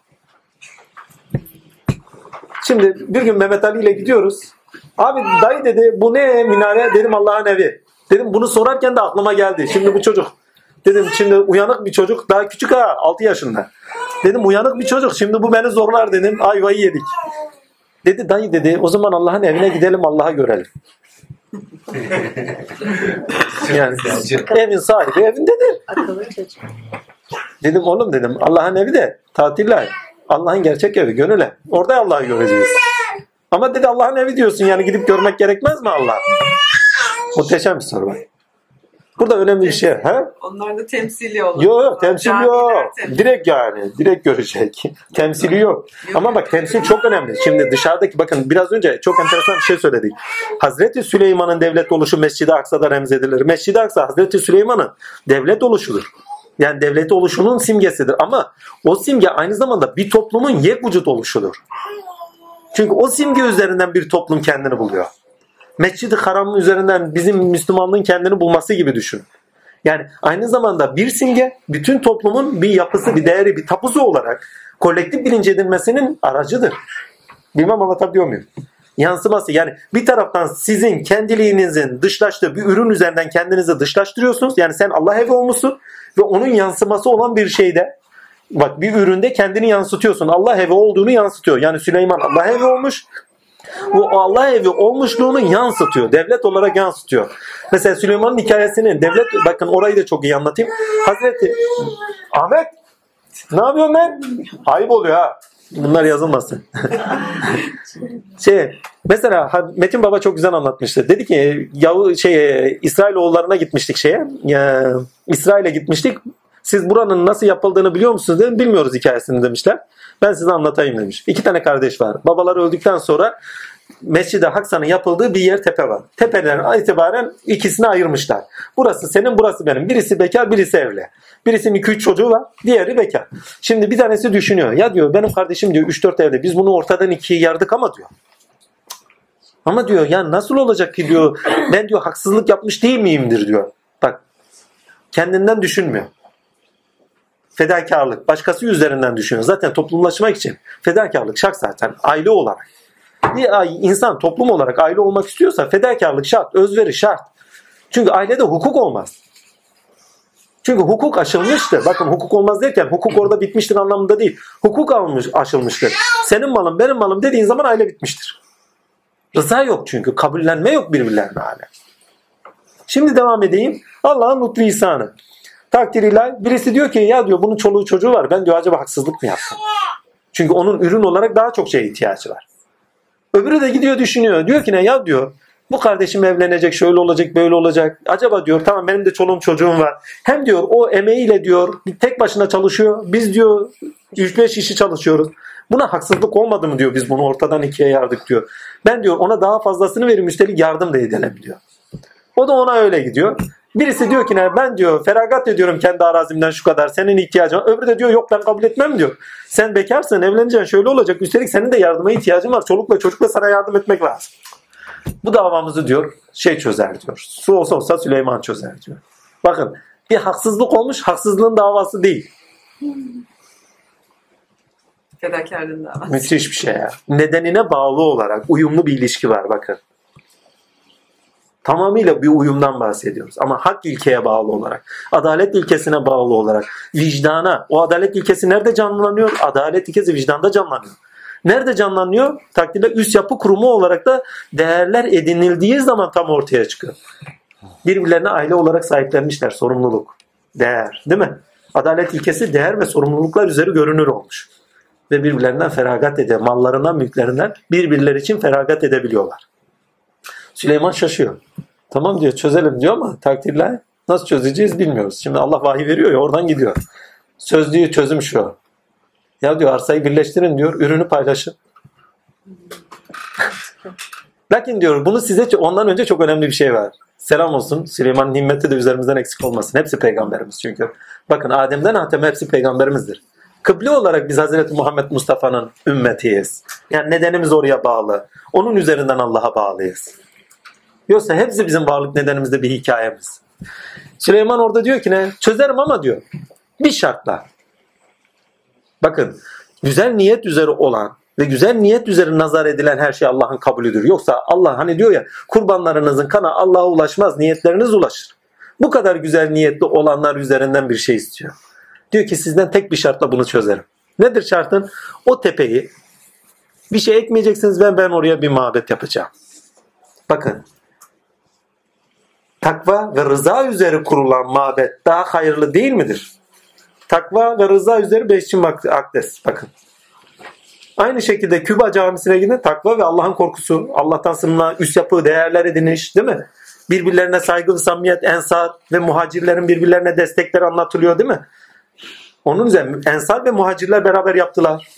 Şimdi bir gün Mehmet Ali ile gidiyoruz. Abi dayı dedi bu ne minare? Dedim Allah'ın evi. Dedim bunu sorarken de aklıma geldi. Şimdi bu çocuk Dedim şimdi uyanık bir çocuk daha küçük ha 6 yaşında. Dedim uyanık bir çocuk şimdi bu beni zorlar dedim ayvayı yedik. Dedi dayı dedi o zaman Allah'ın evine gidelim Allah'a görelim. yani evin sahibi evindedir. Dedim oğlum dedim Allah'ın evi de tatiller. Allah'ın gerçek evi gönüle. Orada Allah'ı göreceğiz. Ama dedi Allah'ın evi diyorsun yani gidip görmek gerekmez mi Allah? Muhteşem bir soru bak. Burada önemli bir şey. Ha? Onlar da temsili olur. Yok yok temsil yok. Direkt yani. Direkt görecek. Temsili yok. Ama bak temsil çok önemli. Şimdi dışarıdaki bakın biraz önce çok enteresan bir şey söyledik. Hazreti Süleyman'ın devlet oluşu Mescid-i Aksa'da remzedilir. Mescid-i Aksa Hazreti Süleyman'ın devlet oluşudur. Yani devlet oluşunun simgesidir. Ama o simge aynı zamanda bir toplumun yek vücut oluşudur. Çünkü o simge üzerinden bir toplum kendini buluyor. Mescid-i Haram'ın üzerinden bizim Müslümanlığın kendini bulması gibi düşün. Yani aynı zamanda bir simge bütün toplumun bir yapısı, bir değeri, bir tapusu olarak kolektif bilinç edilmesinin aracıdır. Bilmem anlatabiliyor muyum? Yansıması yani bir taraftan sizin kendiliğinizin dışlaştığı bir ürün üzerinden kendinizi dışlaştırıyorsunuz. Yani sen Allah evi olmuşsun ve onun yansıması olan bir şeyde bak bir üründe kendini yansıtıyorsun. Allah evi olduğunu yansıtıyor. Yani Süleyman Allah evi olmuş bu Allah evi olmuşluğunu yansıtıyor. Devlet olarak yansıtıyor. Mesela Süleyman'ın hikayesini devlet bakın orayı da çok iyi anlatayım. Hazreti Ahmet ne yapıyorsun ben? Ayıp oluyor ha. Bunlar yazılmasın. şey mesela Metin Baba çok güzel anlatmıştı. Dedi ki Yahu şey İsrailoğullarına gitmiştik şeye. Ya, İsrail'e gitmiştik. Siz buranın nasıl yapıldığını biliyor musunuz dedim. Bilmiyoruz hikayesini demişler. Ben size anlatayım demiş. İki tane kardeş var. Babaları öldükten sonra Mescid-i Haksa'nın yapıldığı bir yer tepe var. Tepeden itibaren ikisini ayırmışlar. Burası senin, burası benim. Birisi bekar, birisi evli. Birisinin 2-3 çocuğu var, diğeri bekar. Şimdi bir tanesi düşünüyor. Ya diyor benim kardeşim diyor 3-4 evli. Biz bunu ortadan ikiye yardık ama diyor. Ama diyor ya nasıl olacak ki diyor ben diyor haksızlık yapmış değil miyimdir diyor. Bak kendinden düşünmüyor. Fedakarlık. Başkası üzerinden düşünüyor. Zaten toplumlaşmak için fedakarlık şart zaten. Aile olarak. İnsan toplum olarak aile olmak istiyorsa fedakarlık şart. Özveri şart. Çünkü ailede hukuk olmaz. Çünkü hukuk aşılmıştır. Bakın hukuk olmaz derken hukuk orada bitmiştir anlamında değil. Hukuk almış, aşılmıştır. Senin malım benim malım dediğin zaman aile bitmiştir. Rıza yok çünkü. Kabullenme yok birbirlerine hala. Şimdi devam edeyim. Allah'ın lütfu ihsanı. Takdir ilahi. Birisi diyor ki ya diyor bunun çoluğu çocuğu var. Ben diyor acaba haksızlık mı yaptım? Çünkü onun ürün olarak daha çok şeye ihtiyacı var. Öbürü de gidiyor düşünüyor. Diyor ki ne ya diyor. Bu kardeşim evlenecek, şöyle olacak, böyle olacak. Acaba diyor tamam benim de çoluğum çocuğum var. Hem diyor o emeğiyle diyor tek başına çalışıyor. Biz diyor 3-5 işi çalışıyoruz. Buna haksızlık olmadı mı diyor biz bunu ortadan ikiye yardık diyor. Ben diyor ona daha fazlasını vereyim üstelik yardım da edelim diyor. O da ona öyle gidiyor. Birisi diyor ki ne ben diyor feragat ediyorum kendi arazimden şu kadar senin ihtiyacın var. Öbürü de diyor yok ben kabul etmem diyor. Sen bekarsın evleneceksin şöyle olacak üstelik senin de yardıma ihtiyacın var. Çolukla çocukla sana yardım etmek lazım. Bu davamızı diyor şey çözer diyor. Su olsa olsa Süleyman çözer diyor. Bakın bir haksızlık olmuş haksızlığın davası değil. Fedakarlığın davası. Müthiş bir şey ya. Nedenine bağlı olarak uyumlu bir ilişki var bakın. Tamamıyla bir uyumdan bahsediyoruz. Ama hak ilkeye bağlı olarak, adalet ilkesine bağlı olarak, vicdana. O adalet ilkesi nerede canlanıyor? Adalet ilkesi vicdanda canlanıyor. Nerede canlanıyor? Takdirde üst yapı kurumu olarak da değerler edinildiği zaman tam ortaya çıkıyor. Birbirlerine aile olarak sahiplenmişler sorumluluk, değer değil mi? Adalet ilkesi değer ve sorumluluklar üzeri görünür olmuş. Ve birbirlerinden feragat ediyor. Mallarından, mülklerinden birbirleri için feragat edebiliyorlar. Süleyman şaşıyor. Tamam diyor çözelim diyor ama takdirler nasıl çözeceğiz bilmiyoruz. Şimdi Allah vahiy veriyor ya oradan gidiyor. Sözlüğü çözüm şu. Ya diyor arsayı birleştirin diyor, ürünü paylaşın. Lakin diyor bunu size ondan önce çok önemli bir şey var. Selam olsun. Süleyman'ın himmeti de üzerimizden eksik olmasın. Hepsi peygamberimiz çünkü. Bakın Adem'den Hatem'e hepsi peygamberimizdir. Kıble olarak biz Hazreti Muhammed Mustafa'nın ümmetiyiz. Yani nedenimiz oraya bağlı. Onun üzerinden Allah'a bağlıyız. Yoksa hepsi bizim varlık nedenimizde bir hikayemiz. Süleyman orada diyor ki ne? Çözerim ama diyor. Bir şartla. Bakın güzel niyet üzere olan ve güzel niyet üzere nazar edilen her şey Allah'ın kabulüdür. Yoksa Allah hani diyor ya kurbanlarınızın kana Allah'a ulaşmaz niyetleriniz ulaşır. Bu kadar güzel niyetli olanlar üzerinden bir şey istiyor. Diyor ki sizden tek bir şartla bunu çözerim. Nedir şartın? O tepeyi bir şey ekmeyeceksiniz ben ben oraya bir mabet yapacağım. Bakın takva ve rıza üzeri kurulan mabet daha hayırlı değil midir? Takva ve rıza üzeri beşçi akdes. Bakın. Aynı şekilde Küba camisine gidin takva ve Allah'ın korkusu, Allah'tan sınma, üst yapı, değerler ediniş değil mi? Birbirlerine saygı ve samimiyet, ensar ve muhacirlerin birbirlerine destekleri anlatılıyor değil mi? Onun üzerine ensar ve muhacirler beraber yaptılar.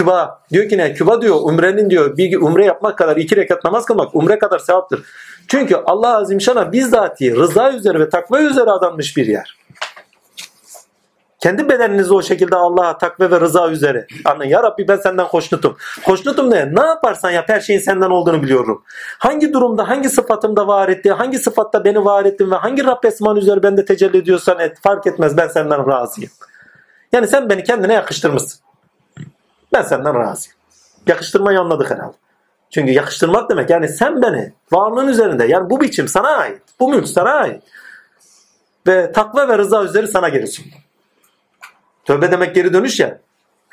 Küba diyor ki ne? Küba diyor umrenin diyor bir umre yapmak kadar iki rekat namaz kılmak umre kadar sevaptır. Çünkü Allah Azimşan'a bizzatihi rıza üzere ve takva üzere adanmış bir yer. Kendi bedeninizi o şekilde Allah'a takve ve rıza üzere. Anlayın ya Rabbi ben senden hoşnutum. Hoşnutum ne? Ne yaparsan yap her şeyin senden olduğunu biliyorum. Hangi durumda, hangi sıfatımda var etti, hangi sıfatta beni var ettin ve hangi Rab esman üzere bende tecelli ediyorsan et, fark etmez ben senden razıyım. Yani sen beni kendine yakıştırmışsın. Ben senden razıyım. Yakıştırmayı anladık herhalde. Çünkü yakıştırmak demek yani sen beni varlığın üzerinde yani bu biçim sana ait. Bu mülk sana ait. Ve takva ve rıza üzeri sana geri sundum. Tövbe demek geri dönüş ya.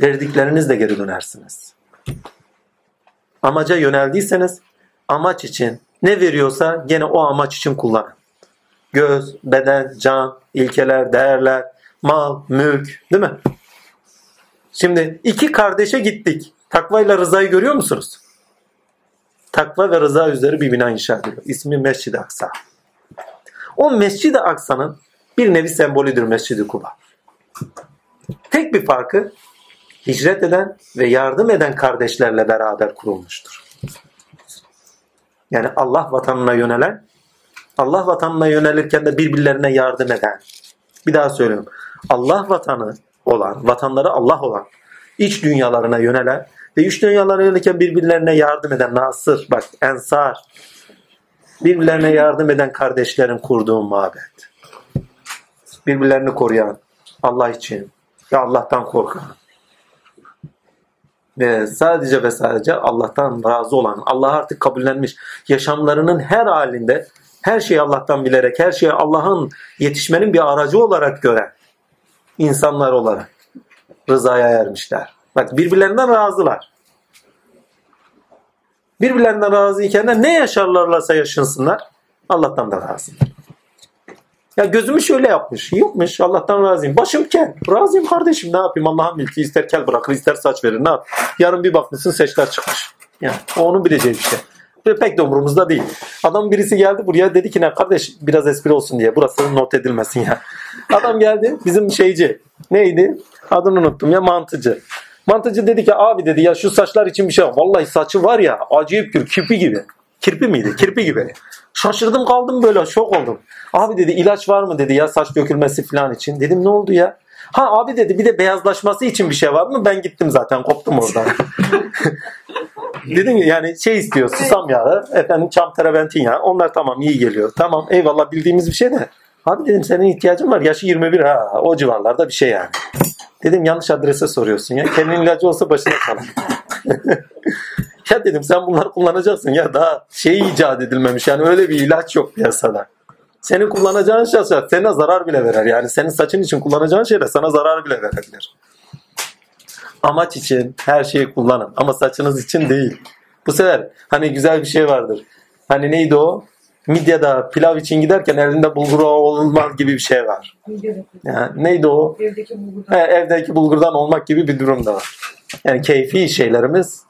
Verdiklerinizle geri dönersiniz. Amaca yöneldiyseniz amaç için ne veriyorsa gene o amaç için kullanın. Göz, beden, can, ilkeler, değerler, mal, mülk değil mi? Şimdi iki kardeşe gittik. Takva ile rızayı görüyor musunuz? Takva ve rıza üzeri bir bina inşa ediliyor. İsmi Mescid-i Aksa. O Mescid-i Aksa'nın bir nevi sembolüdür Mescid-i Kuba. Tek bir farkı hicret eden ve yardım eden kardeşlerle beraber kurulmuştur. Yani Allah vatanına yönelen, Allah vatanına yönelirken de birbirlerine yardım eden. Bir daha söylüyorum. Allah vatanı olan, vatanları Allah olan, iç dünyalarına yönelen ve iç dünyalarına yönelirken birbirlerine yardım eden Nasır, bak Ensar, birbirlerine yardım eden kardeşlerin kurduğu mabet. Birbirlerini koruyan Allah için, ve Allah'tan korkan ve sadece ve sadece Allah'tan razı olan, Allah artık kabullenmiş, yaşamlarının her halinde her şeyi Allah'tan bilerek, her şeyi Allah'ın yetişmenin bir aracı olarak gören insanlar olarak rızaya ermişler. Bak birbirlerinden razılar. Birbirlerinden razı iken de ne yaşarlarlarsa yaşınsınlar Allah'tan da razılar. Ya gözümü şöyle yapmış. Yokmuş. Allah'tan razıyım. Başım kel. Razıyım kardeşim. Ne yapayım? Allah'ın milki ister kel bırakır ister saç verir. Ne yap? Yarın bir bakmışsın seçler çıkmış. Yani onun bileceği bir şey. Pek de umurumuzda değil. Adam birisi geldi buraya dedi ki ne kardeş biraz espri olsun diye. Burası not edilmesin ya. Adam geldi bizim şeyci. Neydi? Adını unuttum ya mantıcı. Mantıcı dedi ki abi dedi ya şu saçlar için bir şey var. Vallahi saçı var ya acayip gür kirpi gibi. Kirpi miydi? Kirpi gibi. Şaşırdım kaldım böyle şok oldum. Abi dedi ilaç var mı dedi ya saç dökülmesi falan için. Dedim ne oldu ya? Ha abi dedi bir de beyazlaşması için bir şey var mı? Ben gittim zaten koptum oradan. Dedim yani şey istiyor susam yağı, efendim çam terebentin yağı. Onlar tamam iyi geliyor. Tamam eyvallah bildiğimiz bir şey de. Abi dedim senin ihtiyacın var. Yaşı 21 ha o civarlarda bir şey yani. Dedim yanlış adrese soruyorsun ya. Kendin ilacı olsa başına kalır. Ya dedim sen bunları kullanacaksın ya daha şey icat edilmemiş yani öyle bir ilaç yok piyasada. Senin kullanacağın şey sana zarar bile verer. Yani senin saçın için kullanacağın şey de sana zarar bile verebilir. Amaç için her şeyi kullanın ama saçınız için değil. Bu sefer hani güzel bir şey vardır. Hani neydi o? Midya'da pilav için giderken elinde bulgur olmaz gibi bir şey var. Yani neydi o? Evdeki bulgurdan. He, evdeki bulgurdan olmak gibi bir durum da var. Yani keyfi şeylerimiz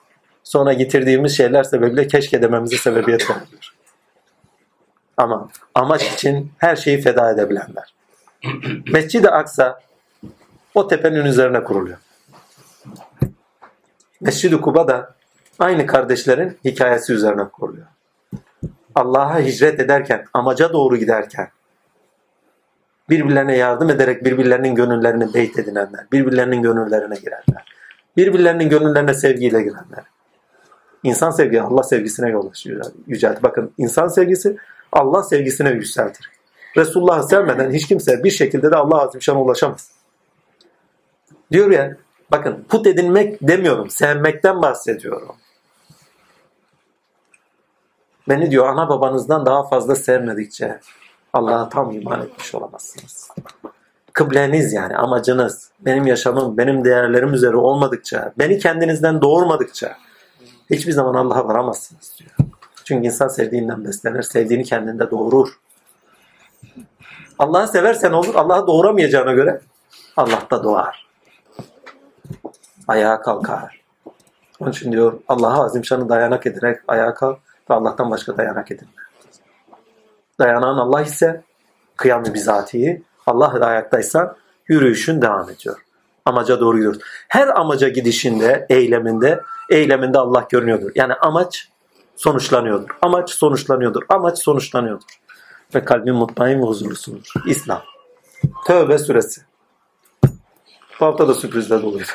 sonra getirdiğimiz şeyler sebebiyle keşke dememize sebebiyet veriyor. Ama amaç için her şeyi feda edebilenler. Mescid-i Aksa o tepenin üzerine kuruluyor. Mescid-i Kuba da aynı kardeşlerin hikayesi üzerine kuruluyor. Allah'a hicret ederken, amaca doğru giderken birbirlerine yardım ederek birbirlerinin gönüllerini beyt edinenler, birbirlerinin gönüllerine girenler, birbirlerinin gönüllerine sevgiyle girenler. İnsan sevgi Allah sevgisine yol açıyor. Yüceltir. Bakın insan sevgisi Allah sevgisine yükseltir. Resulullah'ı sevmeden hiç kimse bir şekilde de Allah Azimşan'a ulaşamaz. Diyor ya bakın put edinmek demiyorum sevmekten bahsediyorum. Beni diyor ana babanızdan daha fazla sevmedikçe Allah'a tam iman etmiş olamazsınız. Kıbleniz yani amacınız, benim yaşamım, benim değerlerim üzere olmadıkça, beni kendinizden doğurmadıkça hiçbir zaman Allah'a varamazsınız diyor. Çünkü insan sevdiğinden beslenir, sevdiğini kendinde doğurur. Allah'ı seversen olur, Allah'ı doğuramayacağına göre Allah da doğar. Ayağa kalkar. Onun için diyor Allah'a azimşanı dayanak ederek ayağa kalk ve Allah'tan başka dayanak edinme. Dayanan Allah ise kıyam-ı bizatihi, Allah da ayaktaysa yürüyüşün devam ediyor. Amaca doğru yürür. Her amaca gidişinde, eyleminde, eyleminde Allah görünüyordur. Yani amaç sonuçlanıyordur. Amaç sonuçlanıyordur. Amaç sonuçlanıyordur. Ve kalbin mutmain ve huzurlusundur. İslam. Tövbe suresi. Bu hafta da sürprizle doluydu.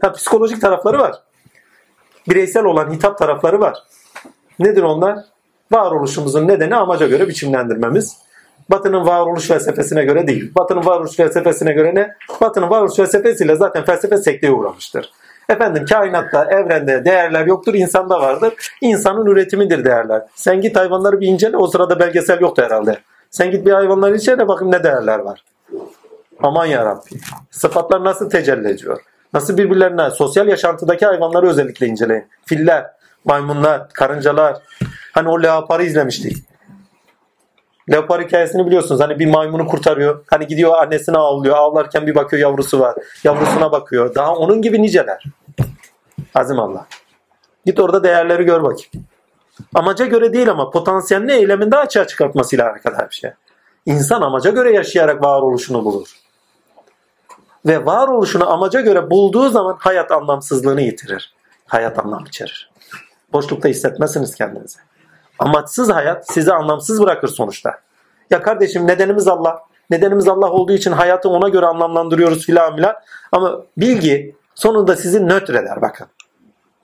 Ha, psikolojik tarafları var. Bireysel olan hitap tarafları var. Nedir onlar? Varoluşumuzun nedeni amaca göre biçimlendirmemiz. Batı'nın varoluş felsefesine göre değil. Batı'nın varoluş felsefesine göre ne? Batı'nın varoluş felsefesiyle zaten felsefe sekteye uğramıştır. Efendim kainatta, evrende değerler yoktur, insanda vardır. İnsanın üretimidir değerler. Sen git hayvanları bir incele, o sırada belgesel yoktu herhalde. Sen git bir hayvanları incele bakın ne değerler var. Aman yarabbi. Sıfatlar nasıl tecelli ediyor? Nasıl birbirlerine, sosyal yaşantıdaki hayvanları özellikle inceleyin. Filler, maymunlar, karıncalar. Hani o leoparı izlemiştik. Leopar hikayesini biliyorsunuz. Hani bir maymunu kurtarıyor. Hani gidiyor annesine avlıyor. Avlarken bir bakıyor yavrusu var. Yavrusuna bakıyor. Daha onun gibi niceler. Azim Allah. Git orada değerleri gör bakayım. Amaca göre değil ama potansiyelini eyleminde açığa çıkartmasıyla alakalı bir şey. İnsan amaca göre yaşayarak varoluşunu bulur. Ve varoluşunu amaca göre bulduğu zaman hayat anlamsızlığını yitirir. Hayat anlam içerir. Boşlukta hissetmezsiniz kendinizi. Amaçsız hayat sizi anlamsız bırakır sonuçta. Ya kardeşim nedenimiz Allah. Nedenimiz Allah olduğu için hayatı ona göre anlamlandırıyoruz filan filan. Ama bilgi sonunda sizi nötr eder bakın.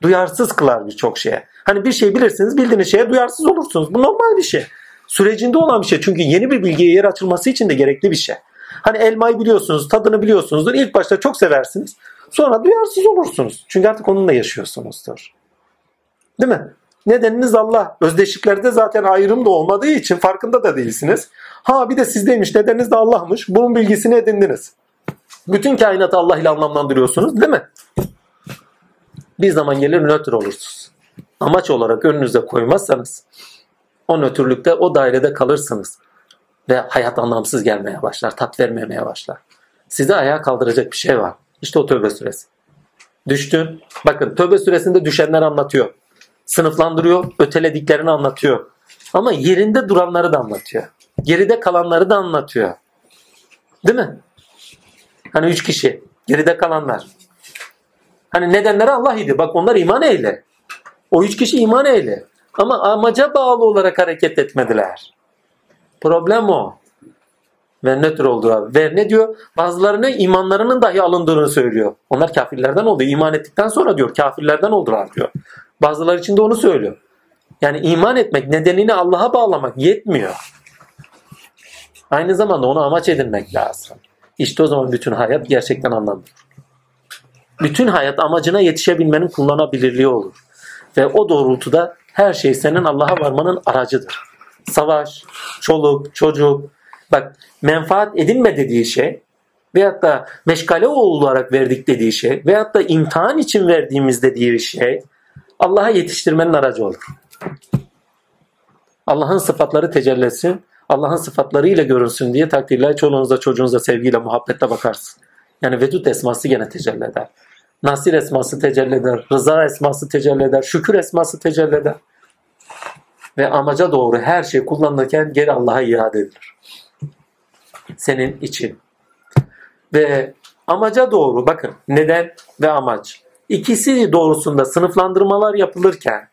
Duyarsız kılar birçok şeye. Hani bir şey bilirsiniz bildiğiniz şeye duyarsız olursunuz. Bu normal bir şey. Sürecinde olan bir şey. Çünkü yeni bir bilgiye yer açılması için de gerekli bir şey. Hani elmayı biliyorsunuz, tadını biliyorsunuzdur. İlk başta çok seversiniz. Sonra duyarsız olursunuz. Çünkü artık onunla yaşıyorsunuzdur. Değil mi? Nedeniniz Allah. Özdeşliklerde zaten ayrım da olmadığı için farkında da değilsiniz. Ha bir de sizdeymiş nedeniniz de Allah'mış. Bunun bilgisini edindiniz. Bütün kainatı Allah ile anlamlandırıyorsunuz değil mi? Bir zaman gelir nötr olursunuz. Amaç olarak önünüze koymazsanız o nötrlükte o dairede kalırsınız. Ve hayat anlamsız gelmeye başlar. Tat vermemeye başlar. Sizi ayağa kaldıracak bir şey var. İşte o tövbe süresi. Düştün. Bakın tövbe süresinde düşenler anlatıyor sınıflandırıyor, ötelediklerini anlatıyor. Ama yerinde duranları da anlatıyor. Geride kalanları da anlatıyor. Değil mi? Hani üç kişi. Geride kalanlar. Hani nedenleri Allah idi. Bak onlar iman eyle. O üç kişi iman eyle. Ama amaca bağlı olarak hareket etmediler. Problem o. Ve nötr oldular. Ve ne diyor? Bazılarının imanlarının dahi alındığını söylüyor. Onlar kafirlerden oldu. İman ettikten sonra diyor kafirlerden oldular diyor. Bazıları için de onu söylüyor. Yani iman etmek, nedenini Allah'a bağlamak yetmiyor. Aynı zamanda onu amaç edinmek lazım. İşte o zaman bütün hayat gerçekten anlamlıdır. Bütün hayat amacına yetişebilmenin kullanabilirliği olur. Ve o doğrultuda her şey senin Allah'a varmanın aracıdır. Savaş, çoluk, çocuk. Bak menfaat edinme dediği şey veyahut da meşgale olarak verdik dediği şey veyahut da imtihan için verdiğimiz dediği şey Allah'a yetiştirmenin aracı olur. Allah'ın sıfatları tecelli etsin, Allah'ın sıfatlarıyla görünsün diye takdirle çoluğunuza çocuğunuza sevgiyle muhabbetle bakarsın. Yani Vedud esması gene tecelli eder. Nasir esması tecelli eder. Rıza esması tecelli eder. Şükür esması tecelli eder. Ve amaca doğru her şey kullanılırken geri Allah'a iade edilir. Senin için. Ve amaca doğru bakın neden ve amaç. İkisi doğrusunda sınıflandırmalar yapılırken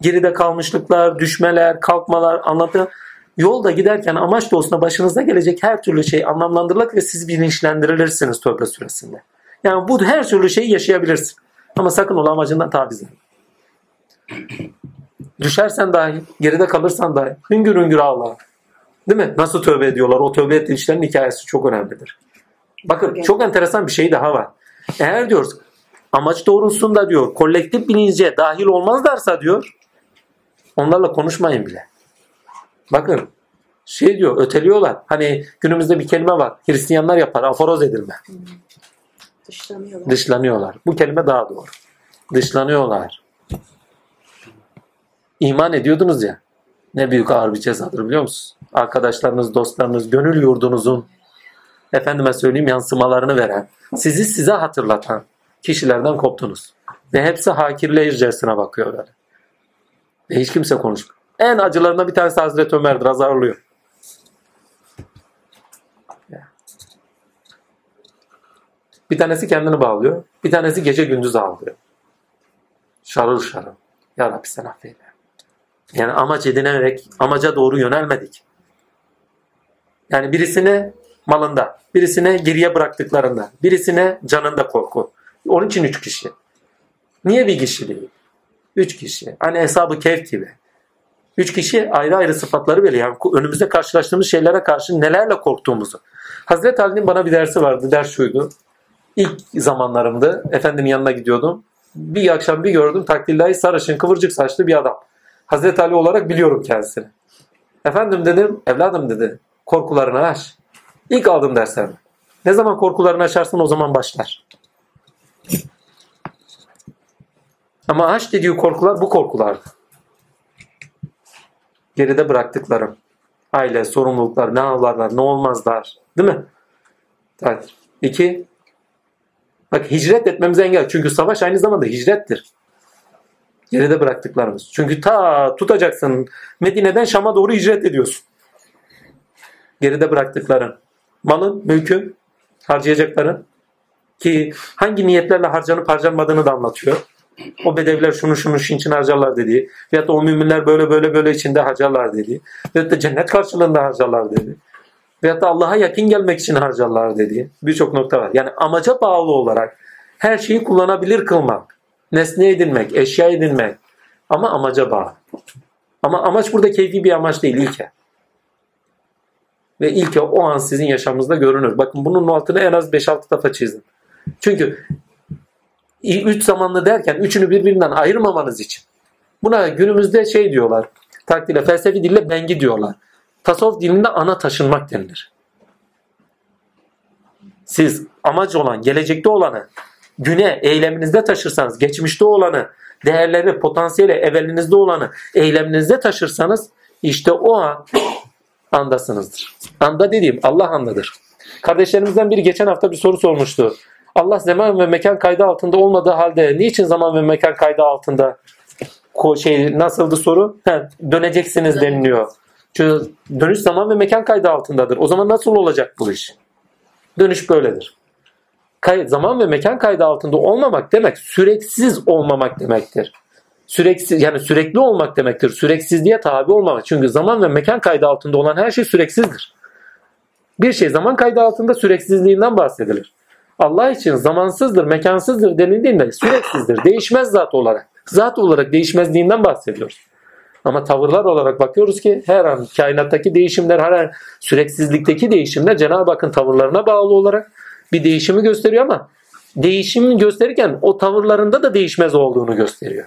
geride kalmışlıklar, düşmeler, kalkmalar anlatı yolda giderken amaç doğrusunda başınıza gelecek her türlü şey anlamlandırılır ve siz bilinçlendirilirsiniz tövbe süresinde. Yani bu her türlü şeyi yaşayabilirsin. Ama sakın ola amacından taviz verme. Düşersen dahi, geride kalırsan dahi hüngür hüngür ağla. Değil mi? Nasıl tövbe ediyorlar? O tövbe ettiği işlerin hikayesi çok önemlidir. Bakın çok enteresan bir şey daha var. Eğer diyoruz amaç doğrultusunda diyor kolektif bilince dahil olmazlarsa diyor onlarla konuşmayın bile. Bakın şey diyor öteliyorlar. Hani günümüzde bir kelime var. Hristiyanlar yapar aforoz edilme. Dışlanıyorlar. Dışlanıyorlar. Bu kelime daha doğru. Dışlanıyorlar. İman ediyordunuz ya. Ne büyük ağır bir cezadır biliyor musunuz? Arkadaşlarınız, dostlarınız, gönül yurdunuzun efendime söyleyeyim yansımalarını veren, sizi size hatırlatan kişilerden koptunuz. Ve hepsi hakirleyircesine bakıyor böyle. Ve hiç kimse konuşmuyor. En acılarından bir tanesi Hazreti Ömer'dir. Azarlıyor. Bir tanesi kendini bağlıyor. Bir tanesi gece gündüz ağlıyor. Şarıl şarıl. Ya Rabbi sen affeyle. Yani amaç edinerek amaca doğru yönelmedik. Yani birisine malında, birisine geriye bıraktıklarında, birisine canında korku. Onun için üç kişi. Niye bir kişi değil? Üç kişi. Hani hesabı keyf gibi. Üç kişi ayrı ayrı sıfatları belirliyor. Yani önümüzde karşılaştığımız şeylere karşı nelerle korktuğumuzu. Hazreti Ali'nin bana bir dersi vardı. Ders şuydu. İlk zamanlarımda efendimin yanına gidiyordum. Bir akşam bir gördüm takdirlahi sarışın kıvırcık saçlı bir adam. Hazreti Ali olarak biliyorum kendisini. Efendim dedim, evladım dedi. Korkularını aş. İlk aldığım dersler. Ne zaman korkularını aşarsın o zaman başlar. Ama aş dediği korkular bu korkulardı. Geride bıraktıklarım. Aile, sorumluluklar, ne ağlarlar, ne olmazlar. Değil mi? Evet. İki, bak hicret etmemize engel. Çünkü savaş aynı zamanda hicrettir. Geride bıraktıklarımız. Çünkü ta tutacaksın Medine'den Şam'a doğru hicret ediyorsun. Geride bıraktıkların. Malın, mülkün, harcayacakların. Ki hangi niyetlerle harcanıp harcanmadığını da anlatıyor. O bedevler şunu şunu şun için harcarlar dediği. Veyahut da o müminler böyle böyle böyle içinde harcarlar dediği. Veyahut da cennet karşılığında harcarlar dediği. Veyahut da Allah'a yakın gelmek için harcarlar dediği. Birçok nokta var. Yani amaca bağlı olarak her şeyi kullanabilir kılmak. Nesne edinmek, eşya edinmek. Ama amaca bağlı. Ama amaç burada keyfi bir amaç değil ilke. Ve ilke o an sizin yaşamınızda görünür. Bakın bunun altını en az 5-6 defa çizdim. Çünkü üç zamanlı derken üçünü birbirinden ayırmamanız için. Buna günümüzde şey diyorlar. Takdirle felsefi dille bengi diyorlar. Tasavvuf dilinde ana taşınmak denilir. Siz amaç olan, gelecekte olanı güne eyleminizde taşırsanız, geçmişte olanı, değerleri, potansiyeli evvelinizde olanı eyleminizde taşırsanız işte o an andasınızdır. Anda dediğim Allah andadır. Kardeşlerimizden biri geçen hafta bir soru sormuştu. Allah zaman ve mekan kaydı altında olmadığı halde niçin zaman ve mekan kaydı altında? Şey nasıldı soru? Döneceksiniz deniliyor. Çünkü dönüş zaman ve mekan kaydı altındadır. O zaman nasıl olacak bu iş? Dönüş böyledir. Kay, zaman ve mekan kaydı altında olmamak demek süreksiz olmamak demektir. Süreksiz yani sürekli olmak demektir. Süreksizliğe tabi olmamak. Çünkü zaman ve mekan kaydı altında olan her şey süreksizdir. Bir şey zaman kaydı altında süreksizliğinden bahsedilir. Allah için zamansızdır, mekansızdır denildiğinde süreksizdir. Değişmez zat olarak. Zat olarak değişmezliğinden bahsediyoruz. Ama tavırlar olarak bakıyoruz ki her an kainattaki değişimler, her an süreksizlikteki değişimler Cenab-ı Hakk'ın tavırlarına bağlı olarak bir değişimi gösteriyor ama değişimi gösterirken o tavırlarında da değişmez olduğunu gösteriyor.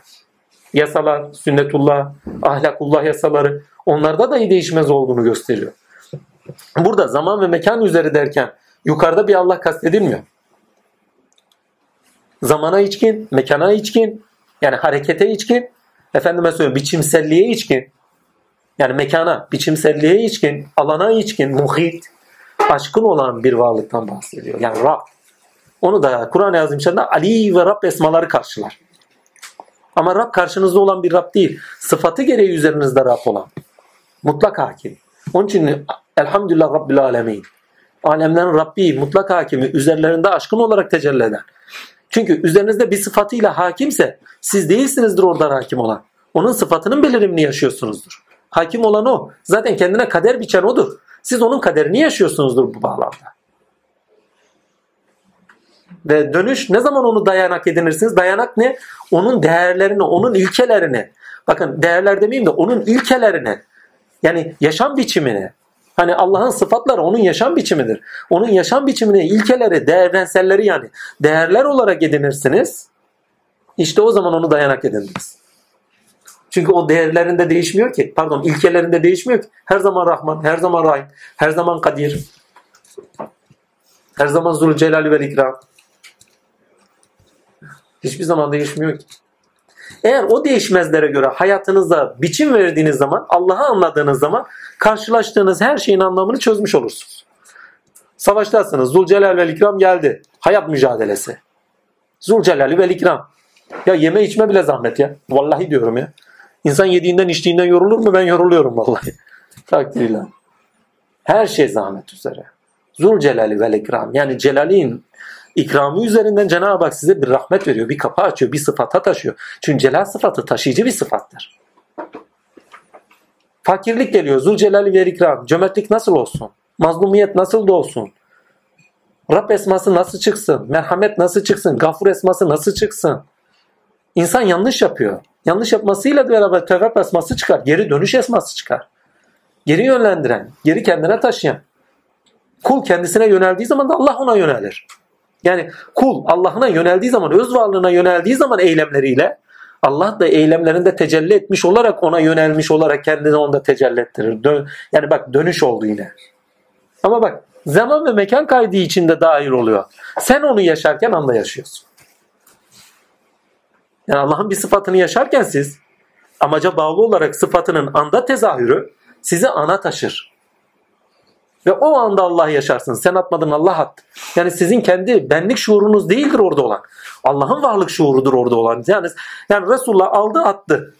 Yasalar, sünnetullah, ahlakullah yasaları onlarda da değişmez olduğunu gösteriyor. Burada zaman ve mekan üzeri derken Yukarıda bir Allah kastedilmiyor. Zamana içkin, mekana içkin, yani harekete içkin, efendime söylüyorum biçimselliğe içkin, yani mekana, biçimselliğe içkin, alana içkin, muhit, aşkın olan bir varlıktan bahsediyor. Yani Rab. Onu da Kur'an-ı Azimşan'da Ali ve Rab esmaları karşılar. Ama Rab karşınızda olan bir Rab değil. Sıfatı gereği üzerinizde Rab olan. Mutlak hakim. Onun için Elhamdülillah Rabbil Alemin. Alemlerin Rabbi, mutlak hakimi, üzerlerinde aşkın olarak tecelli eden. Çünkü üzerinizde bir sıfatıyla hakimse siz değilsinizdir oradan hakim olan. Onun sıfatının belirimini yaşıyorsunuzdur. Hakim olan o. Zaten kendine kader biçen odur. Siz onun kaderini yaşıyorsunuzdur bu bağlamda. Ve dönüş ne zaman onu dayanak edinirsiniz? Dayanak ne? Onun değerlerini, onun ilkelerini. Bakın değerler demeyeyim de onun ilkelerini. Yani yaşam biçimini. Hani Allah'ın sıfatları onun yaşam biçimidir. Onun yaşam biçimini, ilkeleri, değerlenselleri yani değerler olarak edinirsiniz. İşte o zaman onu dayanak edindiniz. Çünkü o değerlerinde değişmiyor ki. Pardon ilkelerinde değişmiyor ki. Her zaman Rahman, her zaman Rahim, her zaman Kadir. Her zaman Zülcelal ve İkram. Hiçbir zaman değişmiyor ki. Eğer o değişmezlere göre hayatınıza biçim verdiğiniz zaman, Allah'ı anladığınız zaman karşılaştığınız her şeyin anlamını çözmüş olursunuz. Savaştasınız. Zülcelal ve İkram geldi. Hayat mücadelesi. Zülcelal ve İkram. Ya yeme içme bile zahmet ya. Vallahi diyorum ya. İnsan yediğinden içtiğinden yorulur mu? Ben yoruluyorum vallahi. Takdirle. Her şey zahmet üzere. Zul celali vel ikram. Yani celalin ikramı üzerinden Cenab-ı Hak size bir rahmet veriyor. Bir kapı açıyor. Bir sıfata taşıyor. Çünkü celal sıfatı taşıyıcı bir sıfattır. Fakirlik geliyor. Zul celali vel ikram. Cömertlik nasıl olsun? Mazlumiyet nasıl da olsun? Rab esması nasıl çıksın? Merhamet nasıl çıksın? Gafur esması nasıl çıksın? İnsan yanlış yapıyor. Yanlış yapmasıyla beraber tevbe esması çıkar. Geri dönüş esması çıkar. Geri yönlendiren, geri kendine taşıyan. Kul kendisine yöneldiği zaman da Allah ona yönelir. Yani kul Allah'ına yöneldiği zaman, öz varlığına yöneldiği zaman eylemleriyle Allah da eylemlerinde tecelli etmiş olarak ona yönelmiş olarak kendini onda tecelli ettirir. Dön, yani bak dönüş oldu yine. Ama bak zaman ve mekan kaydı içinde dair oluyor. Sen onu yaşarken anda yaşıyorsun. Yani Allah'ın bir sıfatını yaşarken siz amaca bağlı olarak sıfatının anda tezahürü sizi ana taşır. Ve o anda Allah yaşarsınız. Sen atmadın Allah attı. Yani sizin kendi benlik şuurunuz değildir orada olan. Allah'ın varlık şuurudur orada olan. Yani, yani Resulullah aldı attı.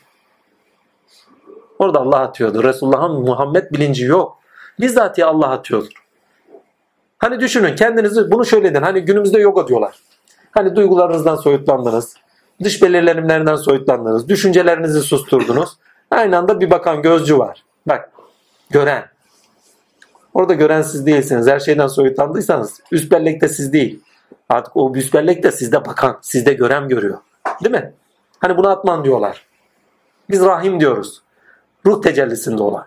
Orada Allah atıyordu. Resulullah'ın Muhammed bilinci yok. Bizzatihi Allah atıyordur. Hani düşünün kendinizi bunu şöyle edin. Hani günümüzde yoga diyorlar. Hani duygularınızdan soyutlandınız. Dış belirlenimlerinden soyutlandınız. Düşüncelerinizi susturdunuz. Aynı anda bir bakan gözcü var. Bak gören. Orada gören siz değilsiniz. Her şeyden soyutlandıysanız üst bellek de siz değil. Artık o üst bellek de sizde bakan, sizde gören görüyor. Değil mi? Hani bunu atman diyorlar. Biz rahim diyoruz. Ruh tecellisinde olan.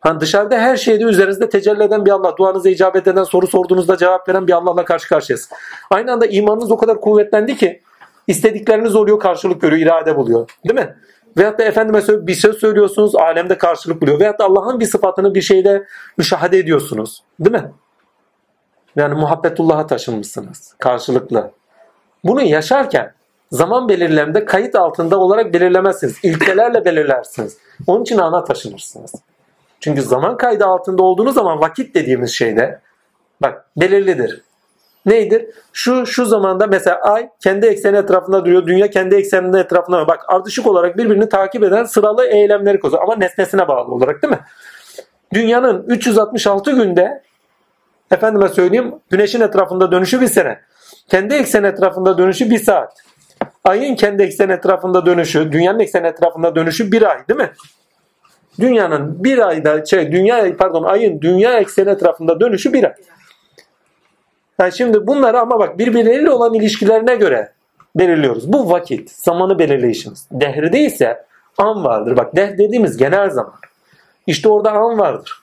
Hani dışarıda her şeyde üzerinizde tecelli eden bir Allah. Duanıza icabet eden, soru sorduğunuzda cevap veren bir Allah'la karşı karşıyayız. Aynı anda imanınız o kadar kuvvetlendi ki istedikleriniz oluyor, karşılık görüyor, irade buluyor. Değil mi? Veyahut da efendime bir söz söylüyorsunuz, alemde karşılık buluyor. Veyahut da Allah'ın bir sıfatını bir şeyde müşahede ediyorsunuz. Değil mi? Yani muhabbetullah'a taşınmışsınız karşılıklı. Bunu yaşarken zaman belirlemede kayıt altında olarak belirlemezsiniz. İlkelerle belirlersiniz. Onun için ana taşınırsınız. Çünkü zaman kaydı altında olduğunuz zaman vakit dediğimiz şeyde bak belirlidir. Neydir? Şu şu zamanda mesela ay kendi ekseni etrafında duruyor. Dünya kendi ekseninin etrafında. Bak ardışık olarak birbirini takip eden sıralı eylemleri kozuyor. Ama nesnesine bağlı olarak değil mi? Dünyanın 366 günde efendime söyleyeyim güneşin etrafında dönüşü bir sene. Kendi eksen etrafında dönüşü bir saat. Ayın kendi eksen etrafında dönüşü, dünyanın eksen etrafında dönüşü bir ay değil mi? Dünyanın bir ayda şey dünya pardon ayın dünya ekseni etrafında dönüşü bir ay. Yani şimdi bunları ama bak birbirleriyle olan ilişkilerine göre belirliyoruz. Bu vakit, zamanı belirleyişimiz. Dehrede ise an vardır. Bak deh dediğimiz genel zaman. İşte orada an vardır.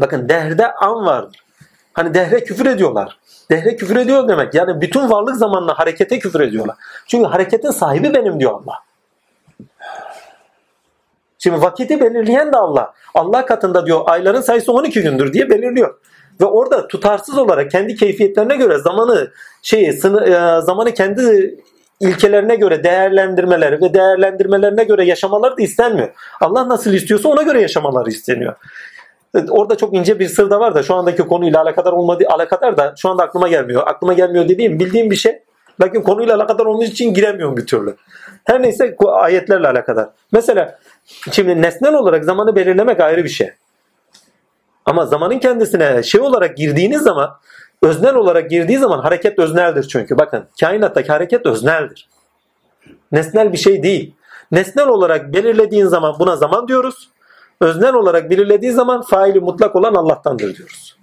Bakın dehre an vardır. Hani dehre küfür ediyorlar. Dehre küfür ediyor demek. Yani bütün varlık zamanla harekete küfür ediyorlar. Çünkü hareketin sahibi benim diyor Allah. Şimdi vakiti belirleyen de Allah. Allah katında diyor ayların sayısı 12 gündür diye belirliyor. Ve orada tutarsız olarak kendi keyfiyetlerine göre zamanı şeyi sını, e, zamanı kendi ilkelerine göre değerlendirmeleri ve değerlendirmelerine göre yaşamaları da istenmiyor. Allah nasıl istiyorsa ona göre yaşamaları isteniyor. Orada çok ince bir sır da var da şu andaki konuyla alakadar olmadığı alakadar da şu anda aklıma gelmiyor. Aklıma gelmiyor dediğim bildiğim bir şey. Lakin konuyla alakadar olması için giremiyorum bir türlü. Her neyse ayetlerle alakadar. Mesela şimdi nesnel olarak zamanı belirlemek ayrı bir şey. Ama zamanın kendisine şey olarak girdiğiniz zaman öznel olarak girdiği zaman hareket özneldir çünkü. Bakın kainattaki hareket özneldir. Nesnel bir şey değil. Nesnel olarak belirlediğin zaman buna zaman diyoruz. Öznel olarak belirlediği zaman faili mutlak olan Allah'tandır diyoruz.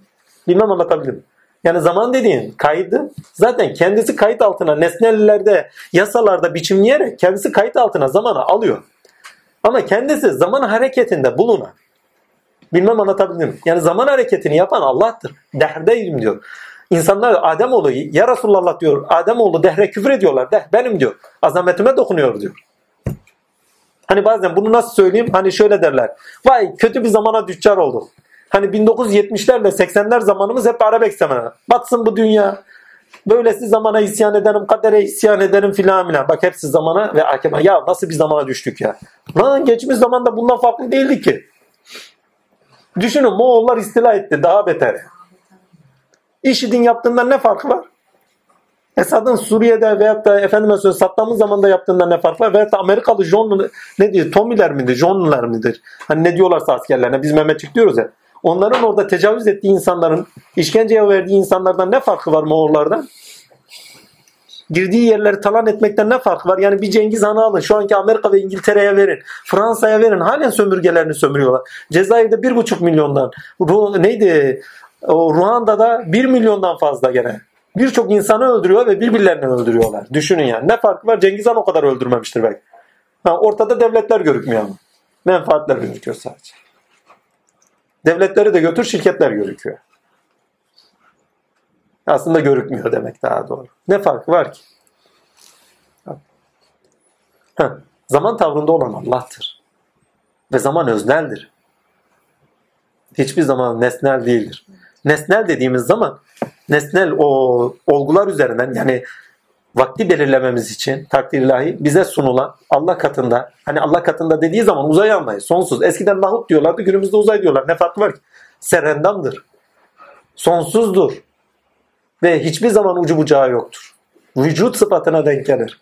Bilmem anlatabildim mi? Yani zaman dediğin kaydı zaten kendisi kayıt altına nesnellerde, yasalarda biçimleyerek kendisi kayıt altına zamanı alıyor. Ama kendisi zaman hareketinde bulunan. Bilmem anlatabildim? Yani zaman hareketini yapan Allah'tır. Dehrdeyim diyor. İnsanlar Ademoğlu ya Resulullah diyor. Ademoğlu dehre küfür ediyorlar. Deh benim diyor. Azametime dokunuyor diyor. Hani bazen bunu nasıl söyleyeyim? Hani şöyle derler. Vay kötü bir zamana düçar olduk. Hani 1970'lerle 80'ler zamanımız hep Arabek zamanı. Batsın bu dünya. Böylesi zamana isyan ederim, kadere isyan ederim filan filan. Bak hepsi zamana ve akema. Ya nasıl bir zamana düştük ya. Lan geçmiş zamanda bundan farklı değildi ki. Düşünün Moğollar istila etti daha beter. IŞİD'in yaptığından ne farkı var? Esad'ın Suriye'de veyahut da efendime söyleyeyim Saddam'ın zamanında yaptığından ne fark var? Veyahut da Amerikalı John ne diyor? Tommy'ler midir? John'lar midir? Hani ne diyorlarsa askerlerine biz Mehmetçik diyoruz ya. Onların orada tecavüz ettiği insanların işkenceye verdiği insanlardan ne farkı var Moğollardan? Girdiği yerleri talan etmekten ne farkı var? Yani bir Cengiz Han'ı alın. Şu anki Amerika ve İngiltere'ye verin. Fransa'ya verin. Halen sömürgelerini sömürüyorlar. Cezayir'de bir buçuk milyondan. Ru neydi? O Ruanda'da bir milyondan fazla gene. Birçok insanı öldürüyor ve birbirlerini öldürüyorlar. Düşünün yani. Ne farkı var? Cengiz Han o kadar öldürmemiştir belki. Ha, ortada devletler görükmüyor ama. Menfaatler gözüküyor sadece. Devletleri de götür şirketler gözüküyor. Aslında görükmüyor demek daha doğru. Ne farkı var ki? Heh, zaman tavrında olan Allah'tır. Ve zaman özneldir. Hiçbir zaman nesnel değildir. Nesnel dediğimiz zaman nesnel o olgular üzerinden yani vakti belirlememiz için takdir ilahi bize sunulan Allah katında hani Allah katında dediği zaman uzay anlayış sonsuz. Eskiden lahut diyorlardı günümüzde uzay diyorlar. Ne farkı var ki? Serendamdır. Sonsuzdur. Ve hiçbir zaman ucu bucağı yoktur. Vücut sıfatına denk gelir.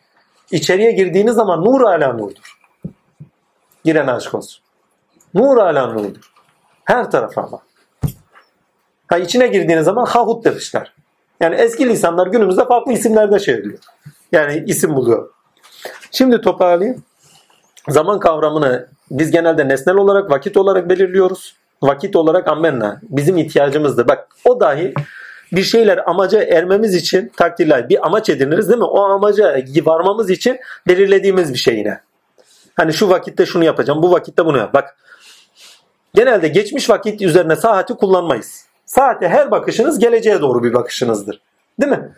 İçeriye girdiğiniz zaman nur ala nurdur. Giren aşk olsun. Nur ala nurdur. Her tarafa ama. Ha içine girdiğiniz zaman hahut demişler. Yani eski lisanlar günümüzde farklı isimlerde çevriliyor. Yani isim buluyor. Şimdi toparlayayım. Zaman kavramını biz genelde nesnel olarak, vakit olarak belirliyoruz. Vakit olarak ammenna. Bizim ihtiyacımızdır. Bak o dahi bir şeyler amaca ermemiz için takdirler bir amaç ediniriz değil mi? O amaca varmamız için belirlediğimiz bir şey yine. Hani şu vakitte şunu yapacağım, bu vakitte bunu yap. Bak genelde geçmiş vakit üzerine saati kullanmayız. Saate her bakışınız geleceğe doğru bir bakışınızdır. Değil mi?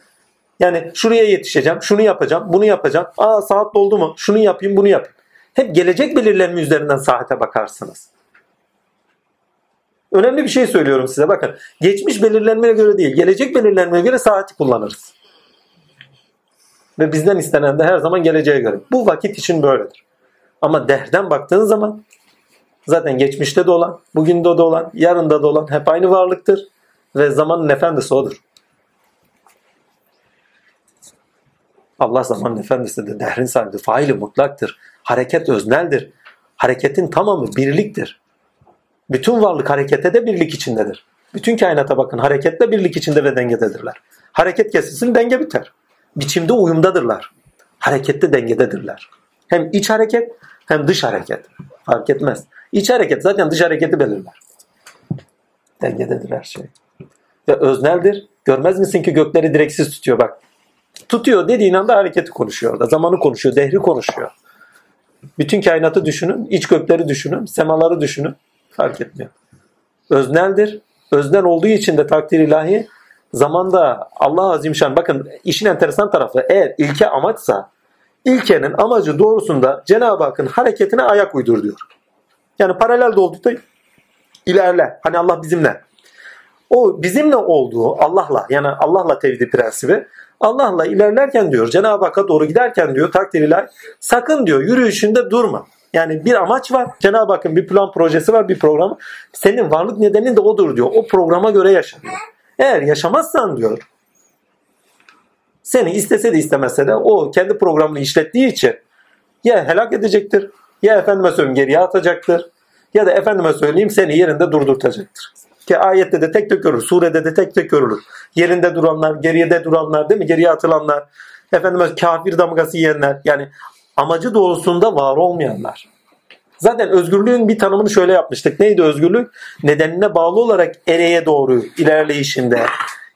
Yani şuraya yetişeceğim, şunu yapacağım, bunu yapacağım. Aa saat doldu mu? Şunu yapayım, bunu yapayım. Hep gelecek belirlenme üzerinden saate bakarsınız. Önemli bir şey söylüyorum size bakın. Geçmiş belirlenmeye göre değil, gelecek belirlenmeye göre saati kullanırız. Ve bizden istenen de her zaman geleceğe göre. Bu vakit için böyledir. Ama derden baktığın zaman zaten geçmişte de olan, bugün de olan, yarında da olan hep aynı varlıktır. Ve zamanın efendisi odur. Allah zamanın efendisidir, dehrin sahibidir, faili mutlaktır. Hareket özneldir. Hareketin tamamı birliktir. Bütün varlık harekete de birlik içindedir. Bütün kainata bakın hareketle birlik içinde ve dengededirler. Hareket kesilsin denge biter. Biçimde uyumdadırlar. Harekette dengededirler. Hem iç hareket hem dış hareket. Fark etmez. İç hareket zaten dış hareketi belirler. Dengededir her şey. Ve özneldir. Görmez misin ki gökleri direksiz tutuyor bak. Tutuyor dediğin anda hareketi konuşuyor orada. Zamanı konuşuyor, dehri konuşuyor. Bütün kainatı düşünün, iç gökleri düşünün, semaları düşünün. Fark etmiyor. Özneldir. Öznel olduğu için de takdir ilahi zamanda Allah Azimşan bakın işin enteresan tarafı eğer ilke amaçsa ilkenin amacı doğrusunda Cenab-ı Hakk'ın hareketine ayak uydur diyor. Yani paralel doğrultuda ilerle. Hani Allah bizimle. O bizimle olduğu Allah'la yani Allah'la tevhidi prensibi Allah'la ilerlerken diyor Cenab-ı Hakk'a doğru giderken diyor takdir ilahi sakın diyor yürüyüşünde durma. Yani bir amaç var. Cenab-ı Hakk'ın bir plan projesi var, bir program. Senin varlık nedenin de odur diyor. O programa göre yaşa. Eğer yaşamazsan diyor seni istese de istemese de o kendi programını işlettiği için ya helak edecektir ya efendime söyleyeyim geriye atacaktır ya da efendime söyleyeyim seni yerinde durdurtacaktır. Ki ayette de tek tek görülür. Surede de tek tek görülür. Yerinde duranlar, geride duranlar değil mi? Geriye atılanlar. Efendime kafir damgası yiyenler. Yani amacı doğrusunda var olmayanlar. Zaten özgürlüğün bir tanımını şöyle yapmıştık. Neydi özgürlük? Nedenine bağlı olarak ereye doğru ilerleyişinde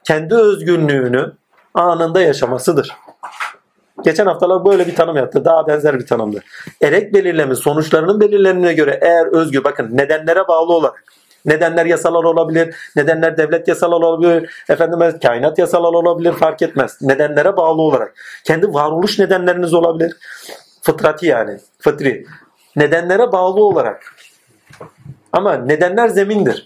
kendi özgünlüğünü anında yaşamasıdır. Geçen haftalar böyle bir tanım yaptı. Daha benzer bir tanımdı. Erek belirlemi sonuçlarının belirlenene göre eğer özgür bakın nedenlere bağlı olarak Nedenler yasalar olabilir, nedenler devlet yasalar olabilir, efendime kainat yasalar olabilir fark etmez. Nedenlere bağlı olarak. Kendi varoluş nedenleriniz olabilir. Fıtrati yani, fıtri. Nedenlere bağlı olarak. Ama nedenler zemindir.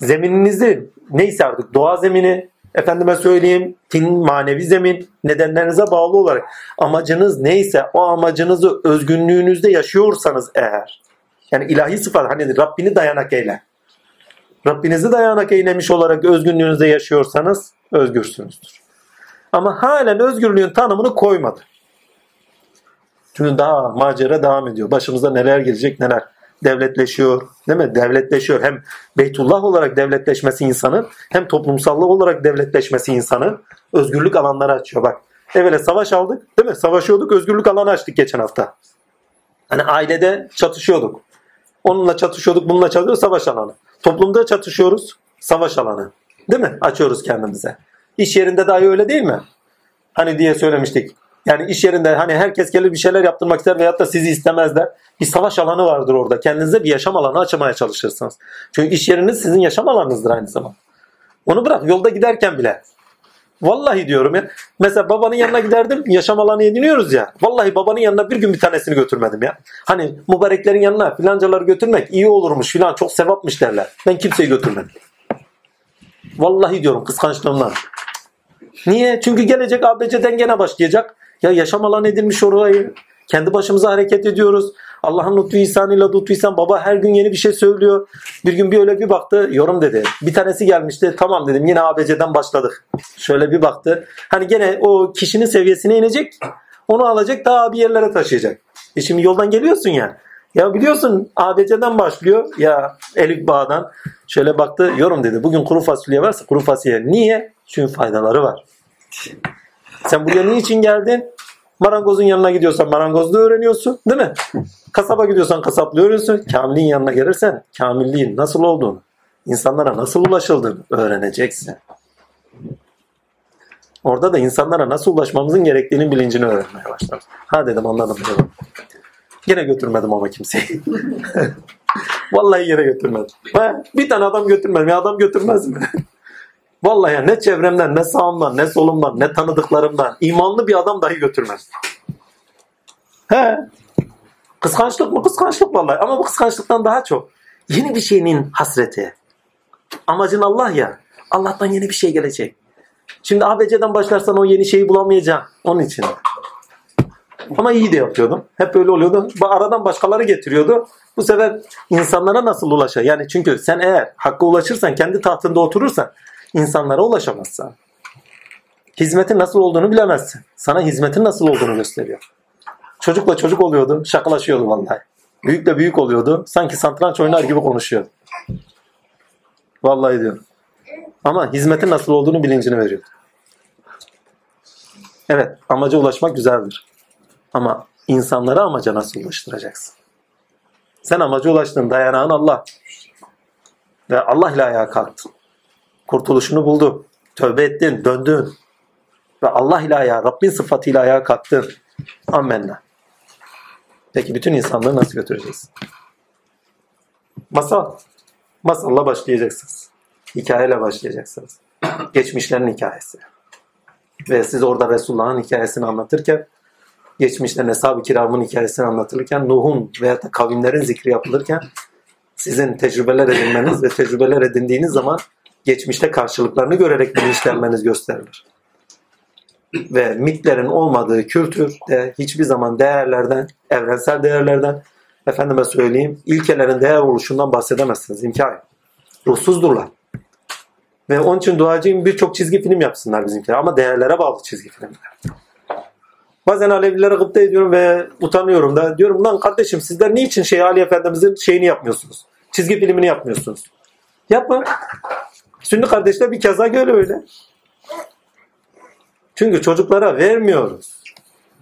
Zemininizi neyse artık doğa zemini, efendime söyleyeyim tin manevi zemin nedenlerinize bağlı olarak amacınız neyse o amacınızı özgünlüğünüzde yaşıyorsanız eğer yani ilahi sıfat hani Rabbini dayanak eyle. Rabbinizi dayanak eylemiş olarak özgünlüğünüzde yaşıyorsanız özgürsünüzdür. Ama halen özgürlüğün tanımını koymadı. Çünkü daha macera devam ediyor. Başımıza neler gelecek neler. Devletleşiyor. Değil mi? Devletleşiyor. Hem Beytullah olarak devletleşmesi insanın hem toplumsallık olarak devletleşmesi insanın özgürlük alanları açıyor. Bak evvela savaş aldık değil mi? Savaşıyorduk özgürlük alanı açtık geçen hafta. Hani ailede çatışıyorduk. Onunla çatışıyorduk, bununla çatışıyorduk, savaş alanı. Toplumda çatışıyoruz, savaş alanı. Değil mi? Açıyoruz kendimize. İş yerinde dahi öyle değil mi? Hani diye söylemiştik. Yani iş yerinde hani herkes gelir bir şeyler yaptırmak ister veyahut da sizi istemezler. Bir savaş alanı vardır orada. Kendinize bir yaşam alanı açmaya çalışırsınız. Çünkü iş yeriniz sizin yaşam alanınızdır aynı zamanda. Onu bırak yolda giderken bile. Vallahi diyorum ya. Mesela babanın yanına giderdim. Yaşam alanı ediniyoruz ya. Vallahi babanın yanına bir gün bir tanesini götürmedim ya. Hani mübareklerin yanına filancaları götürmek iyi olurmuş filan çok sevapmış derler. Ben kimseyi götürmedim. Vallahi diyorum kıskançlığımdan. Niye? Çünkü gelecek ABC'den gene başlayacak. Ya yaşam alanı edilmiş orayı. Kendi başımıza hareket ediyoruz. Allah'ın lütfu ihsanıyla lütfu ihsan. Baba her gün yeni bir şey söylüyor. Bir gün bir öyle bir baktı. Yorum dedi. Bir tanesi gelmişti. Tamam dedim yine ABC'den başladık. Şöyle bir baktı. Hani gene o kişinin seviyesine inecek. Onu alacak daha bir yerlere taşıyacak. E şimdi yoldan geliyorsun ya. Ya biliyorsun ABC'den başlıyor. Ya Elif Bağ'dan. Şöyle baktı. Yorum dedi. Bugün kuru fasulye varsa kuru fasulye. Niye? Çünkü faydaları var. Sen buraya niçin geldin? Marangozun yanına gidiyorsan marangozluğu öğreniyorsun değil mi? Kasaba gidiyorsan kasaplığı öğreniyorsun. Kamilliğin yanına gelirsen kamilliğin nasıl olduğunu, insanlara nasıl ulaşıldığını öğreneceksin. Orada da insanlara nasıl ulaşmamızın gerektiğinin bilincini öğrenmeye başladım. Ha dedim anladım dedim. Yine götürmedim ama kimseyi. Vallahi yine götürmedim. Bir tane adam götürmedim. Ya adam götürmez mi? Vallahi ne çevremden, ne sağımdan, ne solumdan, ne tanıdıklarımdan imanlı bir adam dahi götürmez. He. Kıskançlık mı? Kıskançlık vallahi. Ama bu kıskançlıktan daha çok. Yeni bir şeyinin hasreti. Amacın Allah ya. Allah'tan yeni bir şey gelecek. Şimdi ABC'den başlarsan o yeni şeyi bulamayacaksın. Onun için. Ama iyi de yapıyordum. Hep böyle oluyordu. Aradan başkaları getiriyordu. Bu sefer insanlara nasıl ulaşa? Yani çünkü sen eğer hakka ulaşırsan, kendi tahtında oturursan insanlara ulaşamazsın. Hizmetin nasıl olduğunu bilemezsin. Sana hizmetin nasıl olduğunu gösteriyor. Çocukla çocuk oluyordu, şakalaşıyordu vallahi. Büyükle büyük oluyordu. Sanki satranç oynar gibi konuşuyordu. Vallahi diyorum. Ama hizmetin nasıl olduğunu bilincini veriyor. Evet, amaca ulaşmak güzeldir. Ama insanlara amaca nasıl ulaştıracaksın? Sen amaca ulaştın, dayanağın Allah. Ve Allah ile ayağa kalktın. Kurtuluşunu buldu. Tövbe ettin, döndün. Ve Allah ile ayağa, Rabbin sıfatıyla ayağa kalktın. Amenna. Peki bütün insanları nasıl götüreceğiz? Masal. Masalla başlayacaksınız. Hikayeyle başlayacaksınız. Geçmişlerin hikayesi. Ve siz orada Resulullah'ın hikayesini anlatırken geçmişlerin Eshab-ı Kiram'ın hikayesini anlatılırken Nuh'un veya da kavimlerin zikri yapılırken sizin tecrübeler edinmeniz ve tecrübeler edindiğiniz zaman geçmişte karşılıklarını görerek bilinçlenmeniz gösterilir. Ve mitlerin olmadığı kültür de hiçbir zaman değerlerden, evrensel değerlerden, efendime söyleyeyim, ilkelerin değer oluşundan bahsedemezsiniz. İmkan yok. Ruhsuzdurlar. Ve onun için duacıyım birçok çizgi film yapsınlar bizimkiler. Ama değerlere bağlı çizgi filmler. Bazen Alevilere gıpta ediyorum ve utanıyorum da. Diyorum lan kardeşim sizler niçin şey Ali Efendimizin şeyini yapmıyorsunuz? Çizgi filmini yapmıyorsunuz. Yapma. Sünni kardeşler bir keza göre öyle. Çünkü çocuklara vermiyoruz.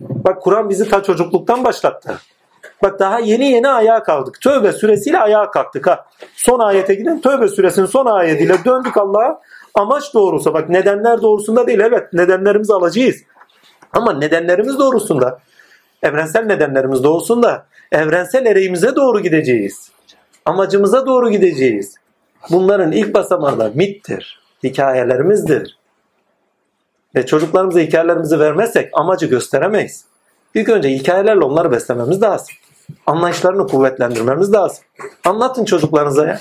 Bak Kur'an bizi ta çocukluktan başlattı. Bak daha yeni yeni ayağa kalktık. Tövbe suresiyle ayağa kalktık ha. Son ayete gidin. Tövbe suresinin son ayetiyle döndük Allah'a. Amaç doğrusu bak nedenler doğrusunda değil. Evet nedenlerimizi alacağız. Ama nedenlerimiz doğrusunda. Evrensel nedenlerimiz doğrusunda. Evrensel ereğimize doğru gideceğiz. Amacımıza doğru gideceğiz. Bunların ilk basamağı da mittir. Hikayelerimizdir. Ve çocuklarımıza hikayelerimizi vermezsek amacı gösteremeyiz. İlk önce hikayelerle onları beslememiz lazım. Anlayışlarını kuvvetlendirmemiz lazım. Anlatın çocuklarınıza ya.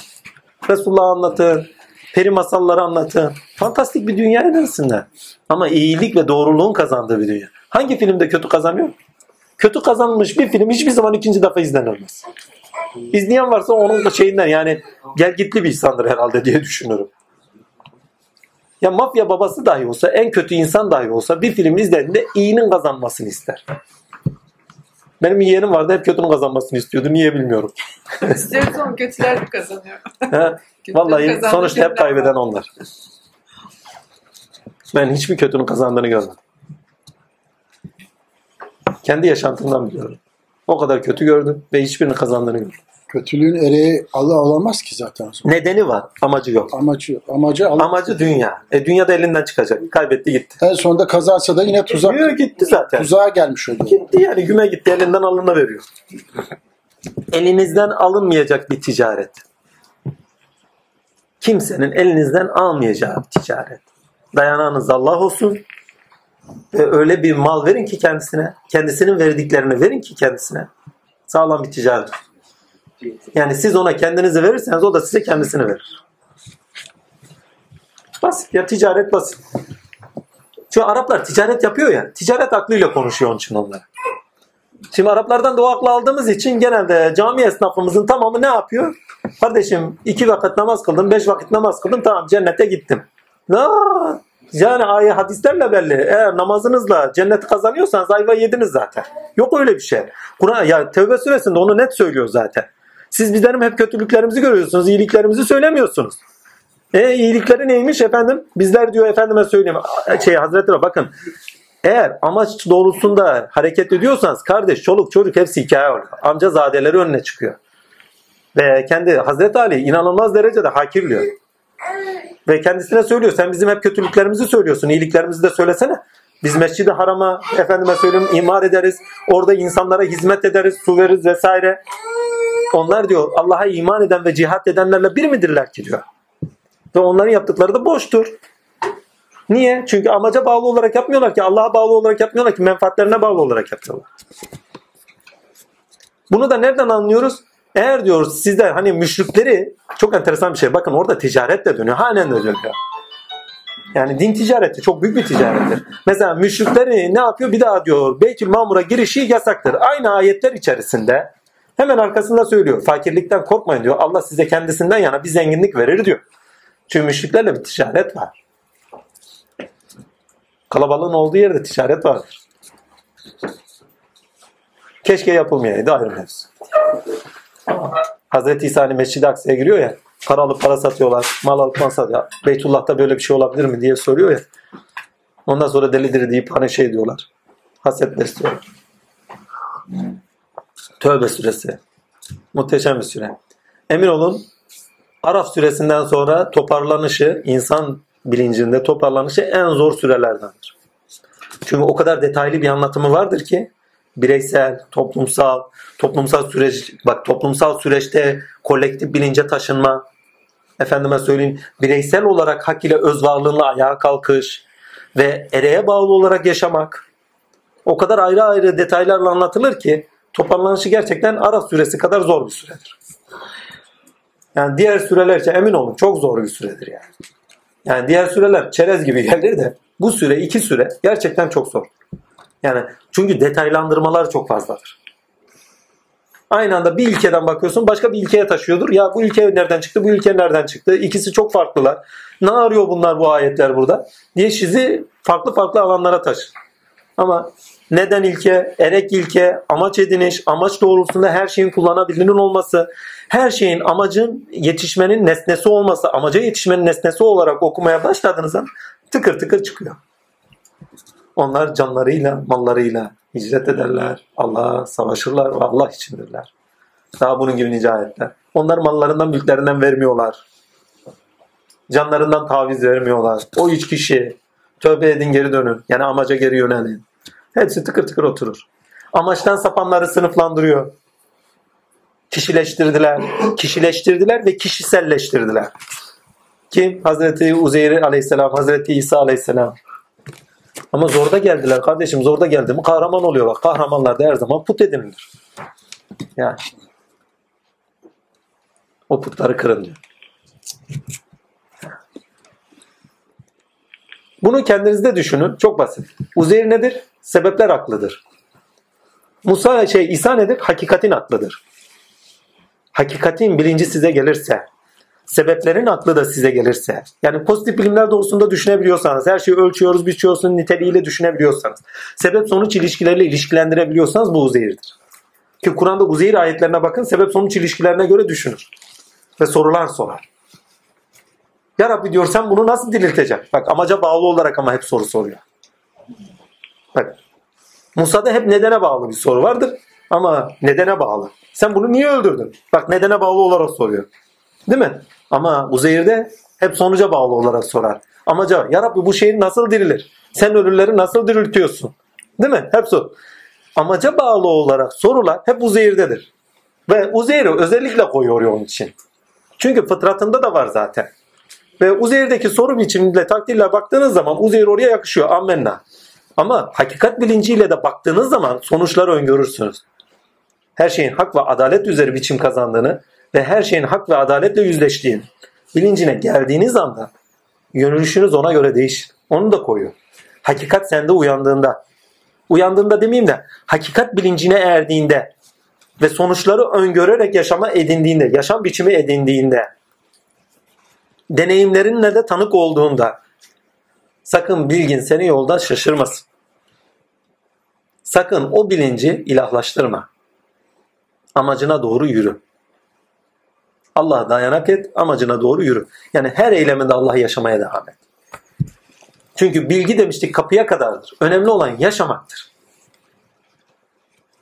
Resulullah anlatın. Peri masalları anlatın. Fantastik bir dünya edinsinler. Ama iyilik ve doğruluğun kazandığı bir dünya. Hangi filmde kötü kazanıyor? Kötü kazanmış bir film hiçbir zaman ikinci defa izlenilmez. İzleyen varsa onun şeyinden yani gel gitli bir insandır herhalde diye düşünüyorum. Ya mafya babası dahi olsa, en kötü insan dahi olsa bir film izlediğinde iyinin kazanmasını ister. Benim yeğenim vardı hep kötünün kazanmasını istiyordu. Niye bilmiyorum. İstiyoruz ama kötüler kazanıyor. Ha, Vallahi sonuçta hep kaybeden var. onlar. Ben hiçbir kötünün kazandığını görmedim. Kendi yaşantımdan biliyorum. O kadar kötü gördüm ve hiçbirinin kazandığını gördüm. Kötülüğün ereği Allah olamaz ki zaten. o zaman. Nedeni var, amacı yok. Amacı yok. Amacı Allah. Amacı dünya. E dünya da elinden çıkacak. Kaybetti gitti. En sonunda kazansa da yine tuzak. Yürü gitti zaten. Tuzağa gelmiş oluyor. Gitti yani güme gitti elinden alına veriyor. Elinizden alınmayacak bir ticaret. Kimsenin elinizden almayacağı bir ticaret. Dayanağınız Allah olsun. Ve öyle bir mal verin ki kendisine. Kendisinin verdiklerini verin ki kendisine. Sağlam bir ticaret. Yani siz ona kendinizi verirseniz o da size kendisini verir. Basit ya ticaret basit. Şu Araplar ticaret yapıyor ya. Ticaret aklıyla konuşuyor onun için onlar. Şimdi Araplardan da o aklı aldığımız için genelde cami esnafımızın tamamı ne yapıyor? Kardeşim iki vakit namaz kıldım, beş vakit namaz kıldım tamam cennete gittim. Ne? Yani ayet hadislerle belli. Eğer namazınızla cenneti kazanıyorsanız ayva yediniz zaten. Yok öyle bir şey. Kur'an ya Tevbe suresinde onu net söylüyor zaten. Siz bizlerim hep kötülüklerimizi görüyorsunuz, iyiliklerimizi söylemiyorsunuz. E iyilikleri neymiş efendim? Bizler diyor efendime söyleyeyim. Şey Hazreti Rabbi, bakın eğer amaç doğrultusunda hareket ediyorsanız kardeş, çoluk, çocuk hepsi hikaye oluyor. Amca zadeleri önüne çıkıyor. Ve kendi Hazreti Ali inanılmaz derecede hakirliyor. Ve kendisine söylüyor sen bizim hep kötülüklerimizi söylüyorsun. iyiliklerimizi de söylesene. Biz mescidi harama efendime söyleyeyim imar ederiz. Orada insanlara hizmet ederiz, su veririz vesaire. Onlar diyor Allah'a iman eden ve cihat edenlerle bir midirler ki diyor. Ve onların yaptıkları da boştur. Niye? Çünkü amaca bağlı olarak yapmıyorlar ki. Allah'a bağlı olarak yapmıyorlar ki. Menfaatlerine bağlı olarak yapıyorlar. Bunu da nereden anlıyoruz? Eğer diyoruz sizler hani müşrikleri çok enteresan bir şey. Bakın orada ticaret de dönüyor. Halen de dönüyor. Yani din ticareti çok büyük bir ticarettir. Mesela müşrikleri ne yapıyor? Bir daha diyor Beytül Mamur'a girişi yasaktır. Aynı ayetler içerisinde hemen arkasında söylüyor. Fakirlikten korkmayın diyor. Allah size kendisinden yana bir zenginlik verir diyor. Çünkü müşriklerle bir ticaret var. Kalabalığın olduğu yerde ticaret vardır. Keşke yapılmayaydı ayrı mevzu. Hazreti İsa hani Mescid-i Aksa'ya giriyor ya. Para alıp para satıyorlar. Mal alıp mal satıyor. Beytullah'ta böyle bir şey olabilir mi diye soruyor ya. Ondan sonra delidir deyip hani şey diyorlar. Haset besliyorlar. Tövbe suresi. Muhteşem bir süre. Emin olun Araf suresinden sonra toparlanışı, insan bilincinde toparlanışı en zor sürelerdendir. Çünkü o kadar detaylı bir anlatımı vardır ki bireysel, toplumsal, toplumsal süreç, bak toplumsal süreçte kolektif bilince taşınma, efendime söyleyeyim bireysel olarak hak ile öz varlığınla ayağa kalkış ve ereğe bağlı olarak yaşamak o kadar ayrı ayrı detaylarla anlatılır ki toparlanışı gerçekten Araf süresi kadar zor bir süredir. Yani diğer süreler için emin olun çok zor bir süredir yani. Yani diğer süreler çerez gibi gelir de bu süre iki süre gerçekten çok zor. Yani çünkü detaylandırmalar çok fazladır. Aynı anda bir ilkeden bakıyorsun başka bir ilkeye taşıyordur. Ya bu ilke nereden çıktı, bu ilke nereden çıktı? İkisi çok farklılar. Ne arıyor bunlar bu ayetler burada? diye sizi farklı farklı alanlara taşır. Ama neden ilke, erek ilke, amaç ediniş, amaç doğrultusunda her şeyin kullanabilirinin olması, her şeyin amacın yetişmenin nesnesi olması, amaca yetişmenin nesnesi olarak okumaya başladığınızda tıkır tıkır çıkıyor. Onlar canlarıyla, mallarıyla hicret ederler. Allah'a savaşırlar ve Allah içindirler. Daha bunun gibi nice ayetler. Onlar mallarından, mülklerinden vermiyorlar. Canlarından taviz vermiyorlar. O üç kişi tövbe edin geri dönün. Yani amaca geri yönelin. Hepsi tıkır tıkır oturur. Amaçtan sapanları sınıflandırıyor. Kişileştirdiler. Kişileştirdiler ve kişiselleştirdiler. Kim? Hazreti Uzeyr aleyhisselam, Hazreti İsa aleyhisselam. Ama zorda geldiler kardeşim. Zorda geldi mi kahraman oluyorlar. Kahramanlar da her zaman put edinilir. Yani. O putları kırın diyor. Bunu kendinizde düşünün. Çok basit. Uzeyr nedir? Sebepler aklıdır. Musa şey İsa nedir? Hakikatin aklıdır. Hakikatin bilinci size gelirse, sebeplerin aklı da size gelirse, yani pozitif bilimler doğrusunda düşünebiliyorsanız, her şeyi ölçüyoruz, biçiyorsun niteliğiyle düşünebiliyorsanız, sebep sonuç ilişkileriyle ilişkilendirebiliyorsanız bu uzeyirdir. Ki Kur'an'da uzeyir ayetlerine bakın, sebep sonuç ilişkilerine göre düşünür. Ve sorular sorar. Ya Rabbi diyor sen bunu nasıl dirilteceksin? Bak amaca bağlı olarak ama hep soru soruyor. Bak Musa'da hep nedene bağlı bir soru vardır. Ama nedene bağlı. Sen bunu niye öldürdün? Bak nedene bağlı olarak soruyor. Değil mi? Ama Uzeyir'de hep sonuca bağlı olarak sorar. Amaca ya Rabbi bu şehir nasıl dirilir? Sen ölüleri nasıl diriltiyorsun? Değil mi? Hep sor. Amaca bağlı olarak sorular hep Uzeyir'dedir. Ve Uzeyr'i özellikle koyuyor onun için. Çünkü fıtratında da var zaten. Ve Uzeyr'deki soru biçimiyle takdirle baktığınız zaman Uzeyr oraya yakışıyor. Ammenna. Ama hakikat bilinciyle de baktığınız zaman sonuçları öngörürsünüz. Her şeyin hak ve adalet üzeri biçim kazandığını ve her şeyin hak ve adaletle yüzleştiğini bilincine geldiğiniz anda yönelişiniz ona göre değişir. Onu da koyuyor. Hakikat sende uyandığında, uyandığında demeyeyim de hakikat bilincine erdiğinde ve sonuçları öngörerek yaşama edindiğinde, yaşam biçimi edindiğinde, deneyimlerinle de tanık olduğunda sakın bilgin seni yolda şaşırmasın. Sakın o bilinci ilahlaştırma. Amacına doğru yürü. Allah'a dayanak et, amacına doğru yürü. Yani her eyleminde Allah'ı yaşamaya devam et. Çünkü bilgi demiştik kapıya kadardır. Önemli olan yaşamaktır.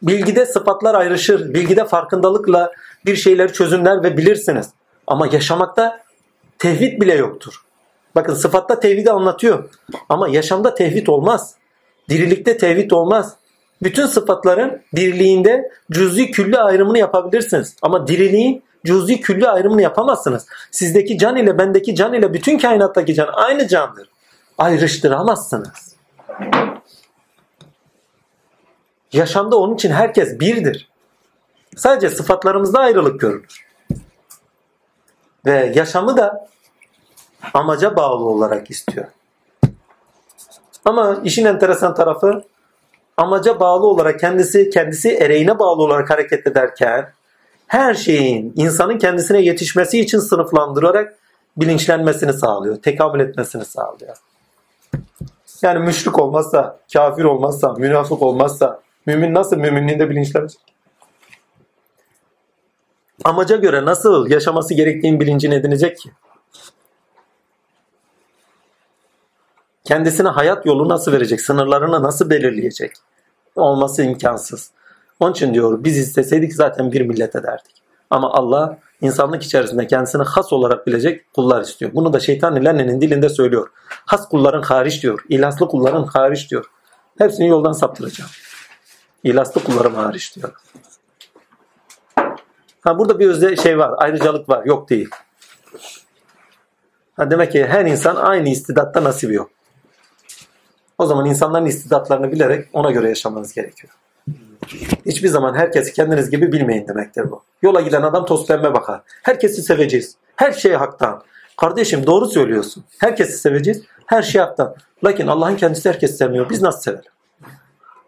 Bilgide sıfatlar ayrışır. Bilgide farkındalıkla bir şeyleri çözümler ve bilirsiniz. Ama yaşamakta tevhid bile yoktur. Bakın sıfatta tevhidi anlatıyor. Ama yaşamda tevhid olmaz. Dirilikte tevhid olmaz. Bütün sıfatların birliğinde cüz'i külli ayrımını yapabilirsiniz. Ama diriliğin cüz'i külli ayrımını yapamazsınız. Sizdeki can ile bendeki can ile bütün kainattaki can aynı candır. Ayrıştıramazsınız. Yaşamda onun için herkes birdir. Sadece sıfatlarımızda ayrılık görülür. Ve yaşamı da amaca bağlı olarak istiyor. Ama işin enteresan tarafı amaca bağlı olarak kendisi kendisi ereğine bağlı olarak hareket ederken her şeyin insanın kendisine yetişmesi için sınıflandırarak bilinçlenmesini sağlıyor. Tekamül etmesini sağlıyor. Yani müşrik olmazsa, kafir olmazsa, münafık olmazsa mümin nasıl müminliğinde bilinçlenecek? Amaca göre nasıl yaşaması gerektiğin bilincini edinecek ki? Kendisine hayat yolu nasıl verecek? Sınırlarını nasıl belirleyecek? Olması imkansız. Onun için diyor biz isteseydik zaten bir millet ederdik. Ama Allah insanlık içerisinde kendisini has olarak bilecek kullar istiyor. Bunu da şeytan ilerlenin dilinde söylüyor. Has kulların hariç diyor. İlaslı kulların hariç diyor. Hepsini yoldan saptıracağım. İlaslı kullarım hariç diyor. Ha, burada bir özde şey var. Ayrıcalık var. Yok değil. Ha, demek ki her insan aynı istidatta nasibi yok. O zaman insanların istidatlarını bilerek ona göre yaşamanız gerekiyor. Hiçbir zaman herkesi kendiniz gibi bilmeyin demektir bu. Yola giden adam toz pembe bakar. Herkesi seveceğiz. Her şey haktan. Kardeşim doğru söylüyorsun. Herkesi seveceğiz. Her şey haktan. Lakin Allah'ın kendisi herkesi sevmiyor. Biz nasıl sevelim?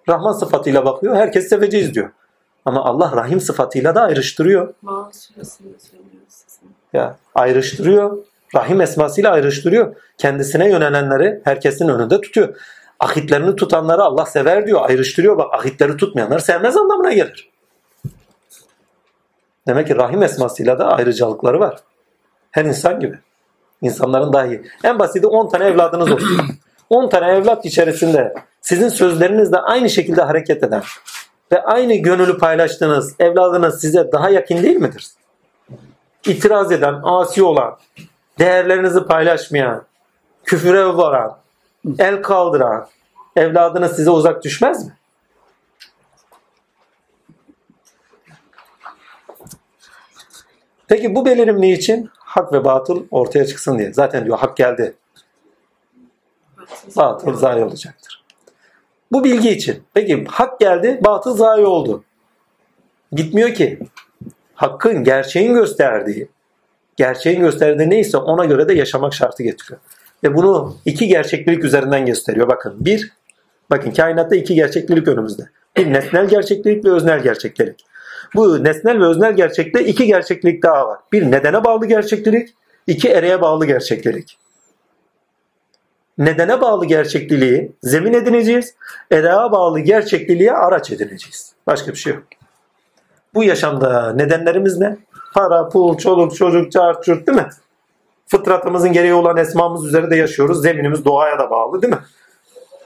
Rahman sıfatıyla bakıyor. Herkesi seveceğiz diyor. Ama Allah Rahim sıfatıyla da ayrıştırıyor. Ya ayrıştırıyor. Rahim esmasıyla ayrıştırıyor. Kendisine yönelenleri herkesin önünde tutuyor. Ahitlerini tutanları Allah sever diyor. Ayrıştırıyor. Bak ahitleri tutmayanları sevmez anlamına gelir. Demek ki rahim esmasıyla da ayrıcalıkları var. Her insan gibi. İnsanların dahi. En basiti 10 tane evladınız olsun. 10 tane evlat içerisinde sizin sözlerinizle aynı şekilde hareket eden ve aynı gönülü paylaştığınız evladınız size daha yakın değil midir? İtiraz eden, asi olan, değerlerinizi paylaşmayan, küfüre varan, el kaldıran evladınız size uzak düşmez mi? Peki bu belirim ne için? Hak ve batıl ortaya çıksın diye. Zaten diyor hak geldi. Batıl zayi olacaktır. Bu bilgi için. Peki hak geldi, batıl zayi oldu. Gitmiyor ki. Hakkın, gerçeğin gösterdiği, gerçeğin gösterdiği neyse ona göre de yaşamak şartı getiriyor. Ve bunu iki gerçeklik üzerinden gösteriyor. Bakın bir, bakın kainatta iki gerçeklik önümüzde. Bir nesnel gerçeklik ve öznel gerçeklik. Bu nesnel ve öznel gerçekte iki gerçeklik daha var. Bir nedene bağlı gerçeklik, iki ereğe bağlı gerçeklik. Nedene bağlı gerçekliliği zemin edineceğiz, ereğe bağlı gerçekliliğe araç edineceğiz. Başka bir şey yok. Bu yaşamda nedenlerimiz ne? Para, pul, çoluk, çocuk, çarç, çurt değil mi? Fıtratımızın gereği olan esmamız üzerinde yaşıyoruz. Zeminimiz doğaya da bağlı değil mi?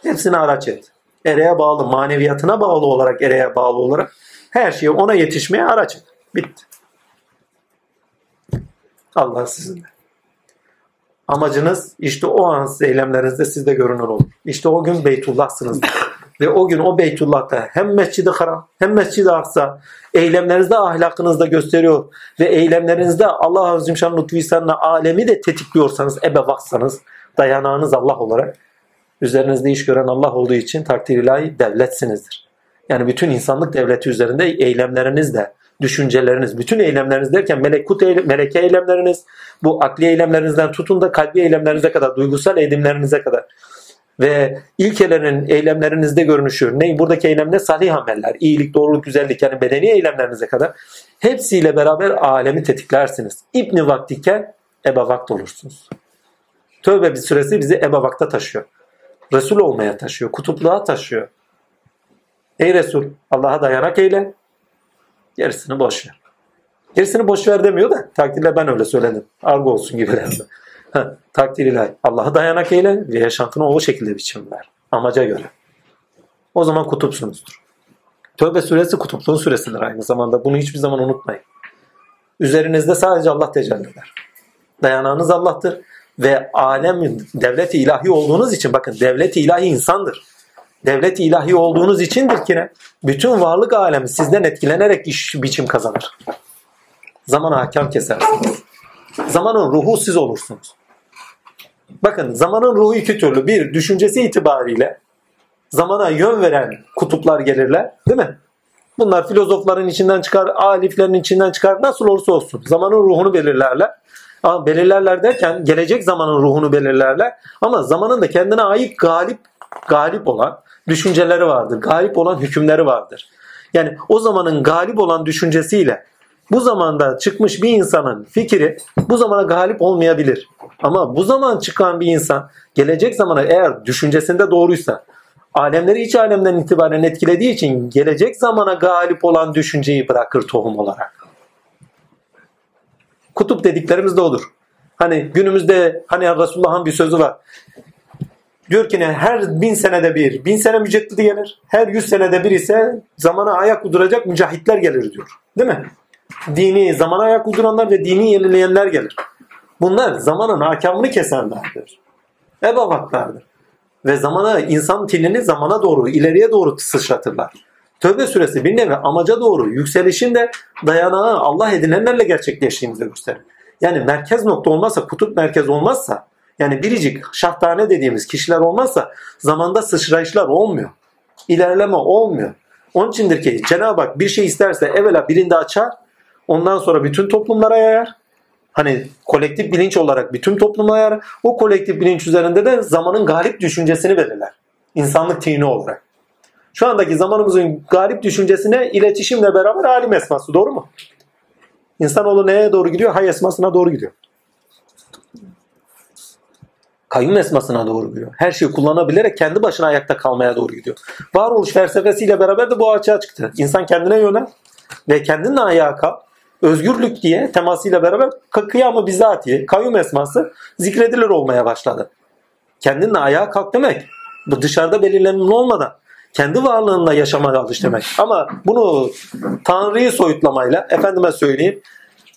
Hepsini araç et. Ereğe bağlı, maneviyatına bağlı olarak, ereğe bağlı olarak her şeyi ona yetişmeye araç et. Bitti. Allah sizinle. Amacınız işte o an eylemlerinizde sizde görünür olur. İşte o gün Beytullah'sınız. Ve o gün o Beytullah'ta hem Mescid-i Haram hem Mescid-i Aksa eylemlerinizde ahlakınızda gösteriyor ve eylemlerinizde Allah Azim Şan Lütfü İhsan'la alemi de tetikliyorsanız ebevaksanız dayanağınız Allah olarak üzerinizde iş gören Allah olduğu için takdir ilahi devletsinizdir. Yani bütün insanlık devleti üzerinde eylemleriniz de düşünceleriniz, bütün eylemleriniz derken melekut eyle, meleke eylemleriniz, bu akli eylemlerinizden tutun da kalbi eylemlerinize kadar, duygusal eylemlerinize kadar ve ilkelerin eylemlerinizde görünüşü. Ne? Buradaki eylem ne? Salih ameller, iyilik, doğruluk, güzellik yani bedeni eylemlerinize kadar hepsiyle beraber alemi tetiklersiniz. İbni vaktiken eba vakt olursunuz. Tövbe bir süresi bizi eba vakta taşıyor. Resul olmaya taşıyor, kutupluğa taşıyor. Ey Resul Allah'a dayanak eyle, gerisini boş ver. Gerisini boş ver demiyor da takdirle ben öyle söyledim. Argo olsun gibilerde. Takdir ilahi. Allah'a dayanak eyle ve yaşantını o şekilde biçim ver. Amaca göre. O zaman kutupsunuzdur. Tövbe suresi kutupluğun suresidir aynı zamanda. Bunu hiçbir zaman unutmayın. Üzerinizde sadece Allah tecelli eder. Dayanağınız Allah'tır. Ve alem devlet ilahi olduğunuz için bakın devlet ilahi insandır. Devlet ilahi olduğunuz içindir ki? Bütün varlık alemi sizden etkilenerek iş biçim kazanır. Zamana hakem kesersiniz. Zamanın ruhu siz olursunuz. Bakın zamanın ruhu iki türlü. Bir, düşüncesi itibariyle zamana yön veren kutuplar gelirler. Değil mi? Bunlar filozofların içinden çıkar, aliflerin içinden çıkar. Nasıl olursa olsun. Zamanın ruhunu belirlerler. Ama belirlerler derken gelecek zamanın ruhunu belirlerler. Ama zamanın da kendine ait galip galip olan düşünceleri vardır. Galip olan hükümleri vardır. Yani o zamanın galip olan düşüncesiyle bu zamanda çıkmış bir insanın fikri bu zamana galip olmayabilir. Ama bu zaman çıkan bir insan gelecek zamana eğer düşüncesinde doğruysa alemleri iç alemden itibaren etkilediği için gelecek zamana galip olan düşünceyi bırakır tohum olarak. Kutup dediklerimiz de odur. Hani günümüzde hani Resulullah'ın bir sözü var. Diyor ki ne her bin senede bir, bin sene müceddidi gelir. Her yüz senede bir ise zamana ayak uyduracak mücahitler gelir diyor. Değil mi? Dini zamana ayak uyduranlar ve dini yenileyenler gelir. Bunlar zamanın hakamını kesenlerdir. Ebavatlardır. Ve zamana insan tilini zamana doğru, ileriye doğru sıçratırlar. Tövbe suresi bir nevi amaca doğru yükselişin de dayanağı Allah edinenlerle gerçekleştiğimizi gösterir. Yani merkez nokta olmazsa, kutup merkez olmazsa, yani biricik şahtane dediğimiz kişiler olmazsa zamanda sıçrayışlar olmuyor. İlerleme olmuyor. Onun içindir ki Cenab-ı Hak bir şey isterse evvela birinde açar, ondan sonra bütün toplumlara yayar. Hani kolektif bilinç olarak bütün topluma yarar. O kolektif bilinç üzerinde de zamanın galip düşüncesini verirler. İnsanlık tini olarak. Şu andaki zamanımızın galip düşüncesine iletişimle beraber alim esması doğru mu? İnsanoğlu neye doğru gidiyor? Hay esmasına doğru gidiyor. Kayyum esmasına doğru gidiyor. Her şeyi kullanabilerek kendi başına ayakta kalmaya doğru gidiyor. Varoluş felsefesiyle beraber de bu açığa çıktı. İnsan kendine yönel ve kendinle ayağa kalk. Özgürlük diye temasıyla beraber kıyamı bizatihi, kayyum esması zikredilir olmaya başladı. Kendinle ayağa kalk demek. Bu dışarıda belirlenimli olmadan kendi varlığınla yaşamaya alış demek. Ama bunu Tanrı'yı soyutlamayla, efendime söyleyeyim,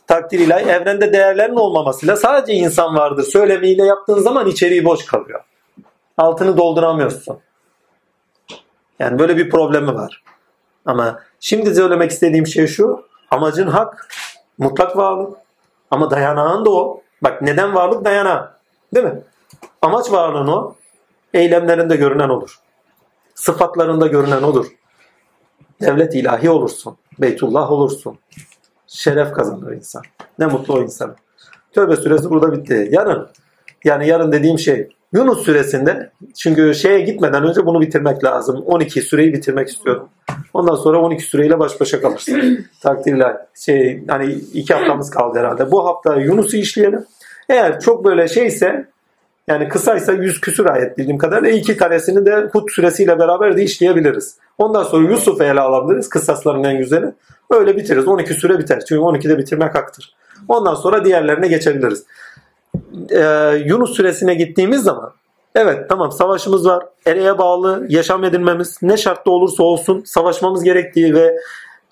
takdir ilahi evrende değerlerin olmamasıyla sadece insan vardır söylemiyle yaptığın zaman içeriği boş kalıyor. Altını dolduramıyorsun. Yani böyle bir problemi var. Ama şimdi söylemek istediğim şey şu. Amacın hak, mutlak varlık. Ama dayanağın da o. Bak neden varlık dayanağı. Değil mi? Amaç varlığın o. Eylemlerinde görünen olur. Sıfatlarında görünen olur. Devlet ilahi olursun. Beytullah olursun. Şeref kazanır insan. Ne mutlu o insana. Tövbe suresi burada bitti. Yarın yani yarın dediğim şey Yunus suresinde çünkü şeye gitmeden önce bunu bitirmek lazım. 12 süreyi bitirmek istiyorum. Ondan sonra 12 süreyle baş başa kalırsın. Takdirler. Şey hani iki haftamız kaldı herhalde. Bu hafta Yunus'u işleyelim. Eğer çok böyle şeyse yani kısaysa 100 küsur ayet bildiğim kadarıyla iki tanesini de Hud suresiyle beraber de işleyebiliriz. Ondan sonra Yusuf'u ele alabiliriz. Kısasların en güzeli. Öyle bitiririz. 12 süre biter. Çünkü 12'de bitirmek haktır. Ondan sonra diğerlerine geçebiliriz. Ee, Yunus süresine gittiğimiz zaman evet tamam savaşımız var. Ereğe bağlı yaşam edinmemiz ne şartta olursa olsun savaşmamız gerektiği ve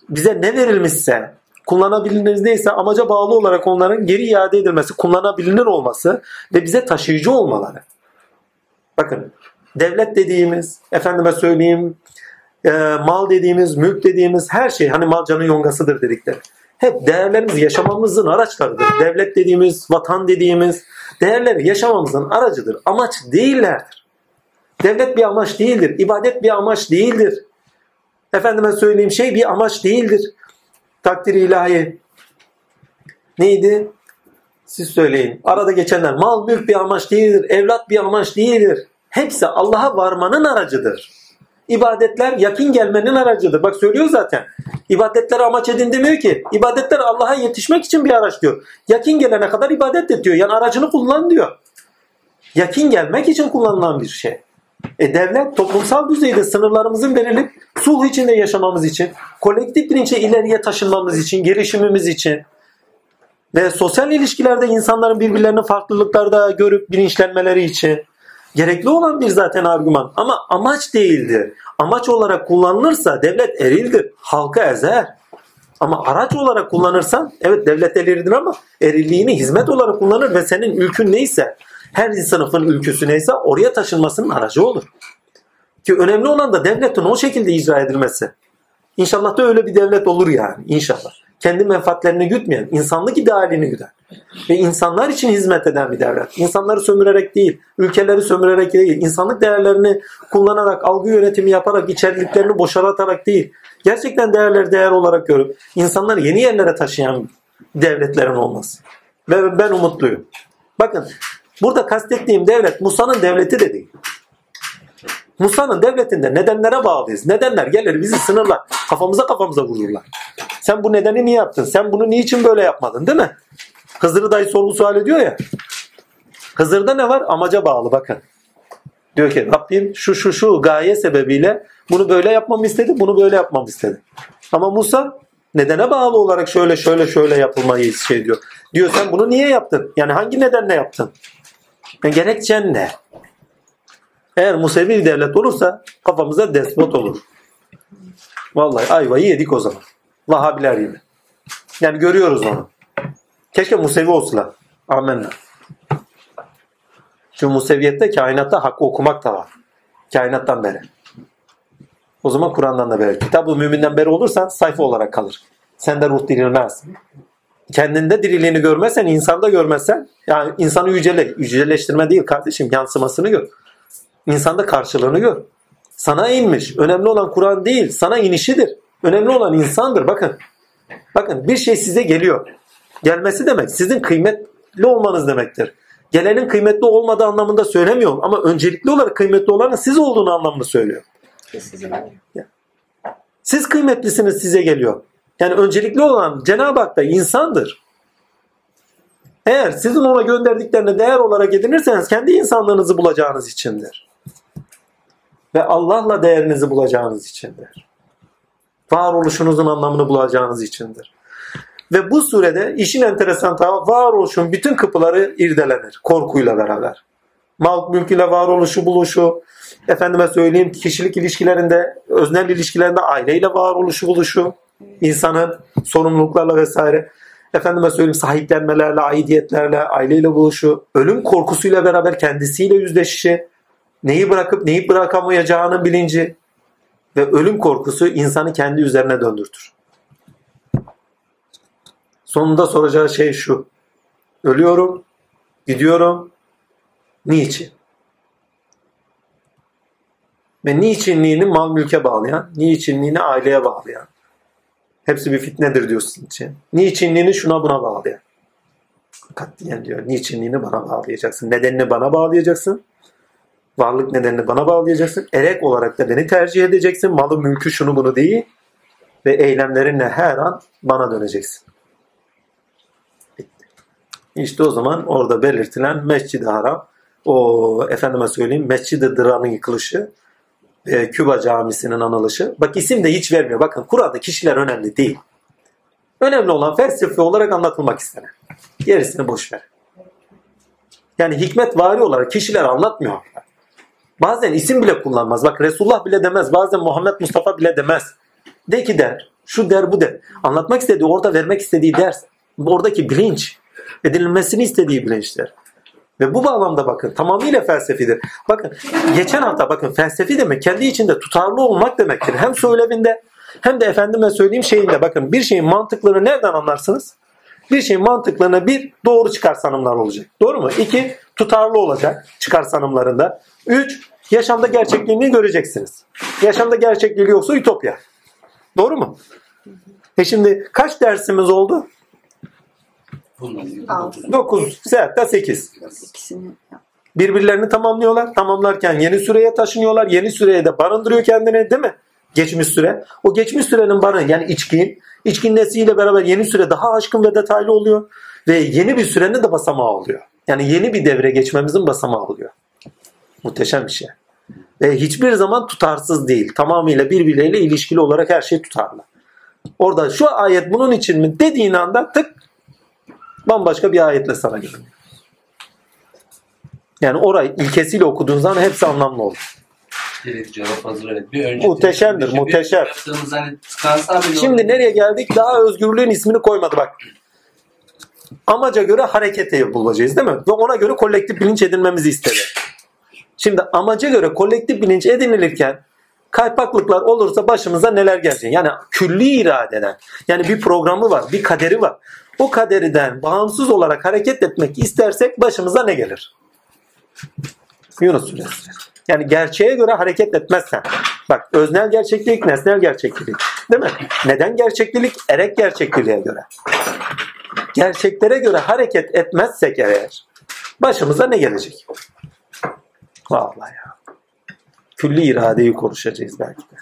bize ne verilmişse kullanabilir değilse amaca bağlı olarak onların geri iade edilmesi, kullanabilir olması ve bize taşıyıcı olmaları. Bakın devlet dediğimiz, efendime söyleyeyim e, mal dediğimiz, mülk dediğimiz her şey hani mal canın yongasıdır dedikleri. Hep değerlerimiz yaşamamızın araçlarıdır. Devlet dediğimiz, vatan dediğimiz değerler yaşamamızın aracıdır. Amaç değillerdir. Devlet bir amaç değildir. İbadet bir amaç değildir. Efendime söyleyeyim şey bir amaç değildir. Takdir ilahi. Neydi? Siz söyleyin. Arada geçenler mal mülk bir amaç değildir. Evlat bir amaç değildir. Hepsi Allah'a varmanın aracıdır. İbadetler yakin gelmenin aracıdır. Bak söylüyor zaten. İbadetler amaç edin demiyor ki. İbadetler Allah'a yetişmek için bir araç diyor. Yakin gelene kadar ibadet et diyor. Yani aracını kullan diyor. Yakin gelmek için kullanılan bir şey. E devlet toplumsal düzeyde sınırlarımızın belirleyip sulh içinde yaşamamız için, kolektif bilinçe ileriye taşınmamız için, gelişimimiz için ve sosyal ilişkilerde insanların birbirlerinin farklılıklarda görüp bilinçlenmeleri için gerekli olan bir zaten argüman ama amaç değildir. Amaç olarak kullanılırsa devlet erildir, halka ezer. Ama araç olarak kullanırsan evet devlet erildir ama erilliğini hizmet olarak kullanır ve senin ülkün neyse her sınıfın ülküsü neyse oraya taşınmasının aracı olur. Ki önemli olan da devletin o şekilde icra edilmesi. İnşallah da öyle bir devlet olur yani inşallah. Kendi menfaatlerini gütmeyen, insanlık idealini güden ve insanlar için hizmet eden bir devlet. İnsanları sömürerek değil, ülkeleri sömürerek değil, insanlık değerlerini kullanarak, algı yönetimi yaparak, içeriklerini boşaltarak değil, gerçekten değerleri değer olarak görüp insanları yeni yerlere taşıyan devletlerin olması. Ve ben umutluyum. Bakın burada kastettiğim devlet Musa'nın devleti de değil. Musa'nın devletinde nedenlere bağlıyız. Nedenler gelir bizi sınırlar. Kafamıza kafamıza vururlar. Sen bu nedeni niye yaptın? Sen bunu niçin böyle yapmadın değil mi? Hızır'ı dahi sorgu sual ediyor ya. Hızır'da ne var? Amaca bağlı bakın. Diyor ki Rabbim şu şu şu gaye sebebiyle bunu böyle yapmamı istedi, bunu böyle yapmamı istedi. Ama Musa nedene bağlı olarak şöyle şöyle şöyle yapılmayı şey diyor. Diyor sen bunu niye yaptın? Yani hangi nedenle yaptın? Yani gerekçen ne? Eğer Musevi bir devlet olursa kafamıza despot olur. Vallahi ayvayı yedik o zaman. Vahabiler gibi. Yani görüyoruz onu. Keşke Musevi olsalar. Amenna. Çünkü Museviyette kainatta hakkı okumak da var. Kainattan beri. O zaman Kur'an'dan da beri. Kitab-ı müminden beri olursan sayfa olarak kalır. Sende ruh dirilmez. Kendinde diriliğini görmezsen, insanda görmezsen, yani insanı yücele, yüceleştirme değil kardeşim, yansımasını gör. İnsanda karşılığını gör. Sana inmiş. Önemli olan Kur'an değil, sana inişidir. Önemli olan insandır. Bakın. Bakın bir şey size geliyor. Gelmesi demek sizin kıymetli olmanız demektir. Gelenin kıymetli olmadığı anlamında söylemiyorum ama öncelikli olarak kıymetli olanın siz olduğunu anlamında söylüyor. Siz kıymetlisiniz size geliyor. Yani öncelikli olan Cenab-ı Hak da insandır. Eğer sizin ona gönderdiklerine değer olarak edinirseniz kendi insanlığınızı bulacağınız içindir. Ve Allah'la değerinizi bulacağınız içindir. Varoluşunuzun anlamını bulacağınız içindir. Ve bu surede işin enteresan tarafı varoluşun bütün kapıları irdelenir korkuyla beraber. Mal mülküyle varoluşu buluşu, efendime söyleyeyim kişilik ilişkilerinde, öznel ilişkilerinde aileyle varoluşu buluşu, insanın sorumluluklarla vesaire. Efendime söyleyeyim sahiplenmelerle, aidiyetlerle, aileyle buluşu, ölüm korkusuyla beraber kendisiyle yüzleşişi, neyi bırakıp neyi bırakamayacağının bilinci ve ölüm korkusu insanı kendi üzerine döndürtür. Sonunda soracağı şey şu. Ölüyorum, gidiyorum. Niçin? Ve niçinliğini mal mülke bağlayan, niçinliğini aileye bağlayan. Hepsi bir fitnedir diyorsun için. Niçinliğini şuna buna bağlayan. Katiyen diyor. Niçinliğini bana bağlayacaksın. Nedenini bana bağlayacaksın. Varlık nedenini bana bağlayacaksın. Erek olarak da beni tercih edeceksin. Malı mülkü şunu bunu değil. Ve eylemlerinle her an bana döneceksin. İşte o zaman orada belirtilen Mescid-i Haram o efendime söyleyeyim Mescid-i Dıran'ın yıkılışı e, Küba camisinin anılışı. Bak isim de hiç vermiyor. Bakın Kur'an'da kişiler önemli değil. Önemli olan felsefi olarak anlatılmak istenen. Gerisini boş ver. Yani hikmet vari olarak kişiler anlatmıyor. Bazen isim bile kullanmaz. Bak Resulullah bile demez. Bazen Muhammed Mustafa bile demez. De ki der. Şu der bu der. Anlatmak istediği orada vermek istediği ders. Oradaki bilinç. Edinilmesini istediği bilinçler. Ve bu bağlamda bakın tamamıyla felsefidir. Bakın geçen hafta bakın felsefi demek kendi içinde tutarlı olmak demektir. Hem söyleminde hem de efendime söyleyeyim şeyinde bakın bir şeyin mantıklığını nereden anlarsınız? Bir şeyin mantıklığını bir doğru çıkarsanımlar olacak. Doğru mu? İki tutarlı olacak çıkarsanımlarında. Üç yaşamda gerçekliğini göreceksiniz. Yaşamda gerçekliği yoksa ütopya. Doğru mu? E şimdi kaç dersimiz oldu? Bunun Altı. 9, hatta 8. ikisini yap. birbirlerini tamamlıyorlar. Tamamlarken yeni süreye taşınıyorlar. Yeni süreye de barındırıyor kendini değil mi? Geçmiş süre. O geçmiş sürenin barı yani içkin. İçkin nesliyle beraber yeni süre daha aşkın ve detaylı oluyor. Ve yeni bir sürenin de basamağı oluyor. Yani yeni bir devre geçmemizin basamağı oluyor. Muhteşem bir şey. Ve hiçbir zaman tutarsız değil. Tamamıyla birbirleriyle ilişkili olarak her şey tutarlı. Orada şu ayet bunun için mi dediğin anda tık bambaşka bir ayetle sana görünüyor. Yani orayı ilkesiyle okuduğun zaman hepsi anlamlı olur. Evet cevap hazır evet. Bir önce Muhteşemdir, bir- muhteşem. Yaptığımız hani tıkansa bile Şimdi orada- nereye geldik? Daha özgürlüğün ismini koymadı bak. Amaca göre harekete bulacağız değil mi? Ve ona göre kolektif bilinç edinmemizi istedi. Şimdi amaca göre kolektif bilinç edinilirken kaypaklıklar olursa başımıza neler gelecek? Yani külli iradeden. Yani bir programı var, bir kaderi var. O kaderiden bağımsız olarak hareket etmek istersek başımıza ne gelir? Yunus suresi. Yani gerçeğe göre hareket etmezsen. Bak öznel gerçeklik, nesnel gerçeklik. Değil mi? Neden gerçeklik? Erek gerçekliliğe göre. Gerçeklere göre hareket etmezsek eğer başımıza ne gelecek? Vallahi ya. Külli iradeyi konuşacağız belki de.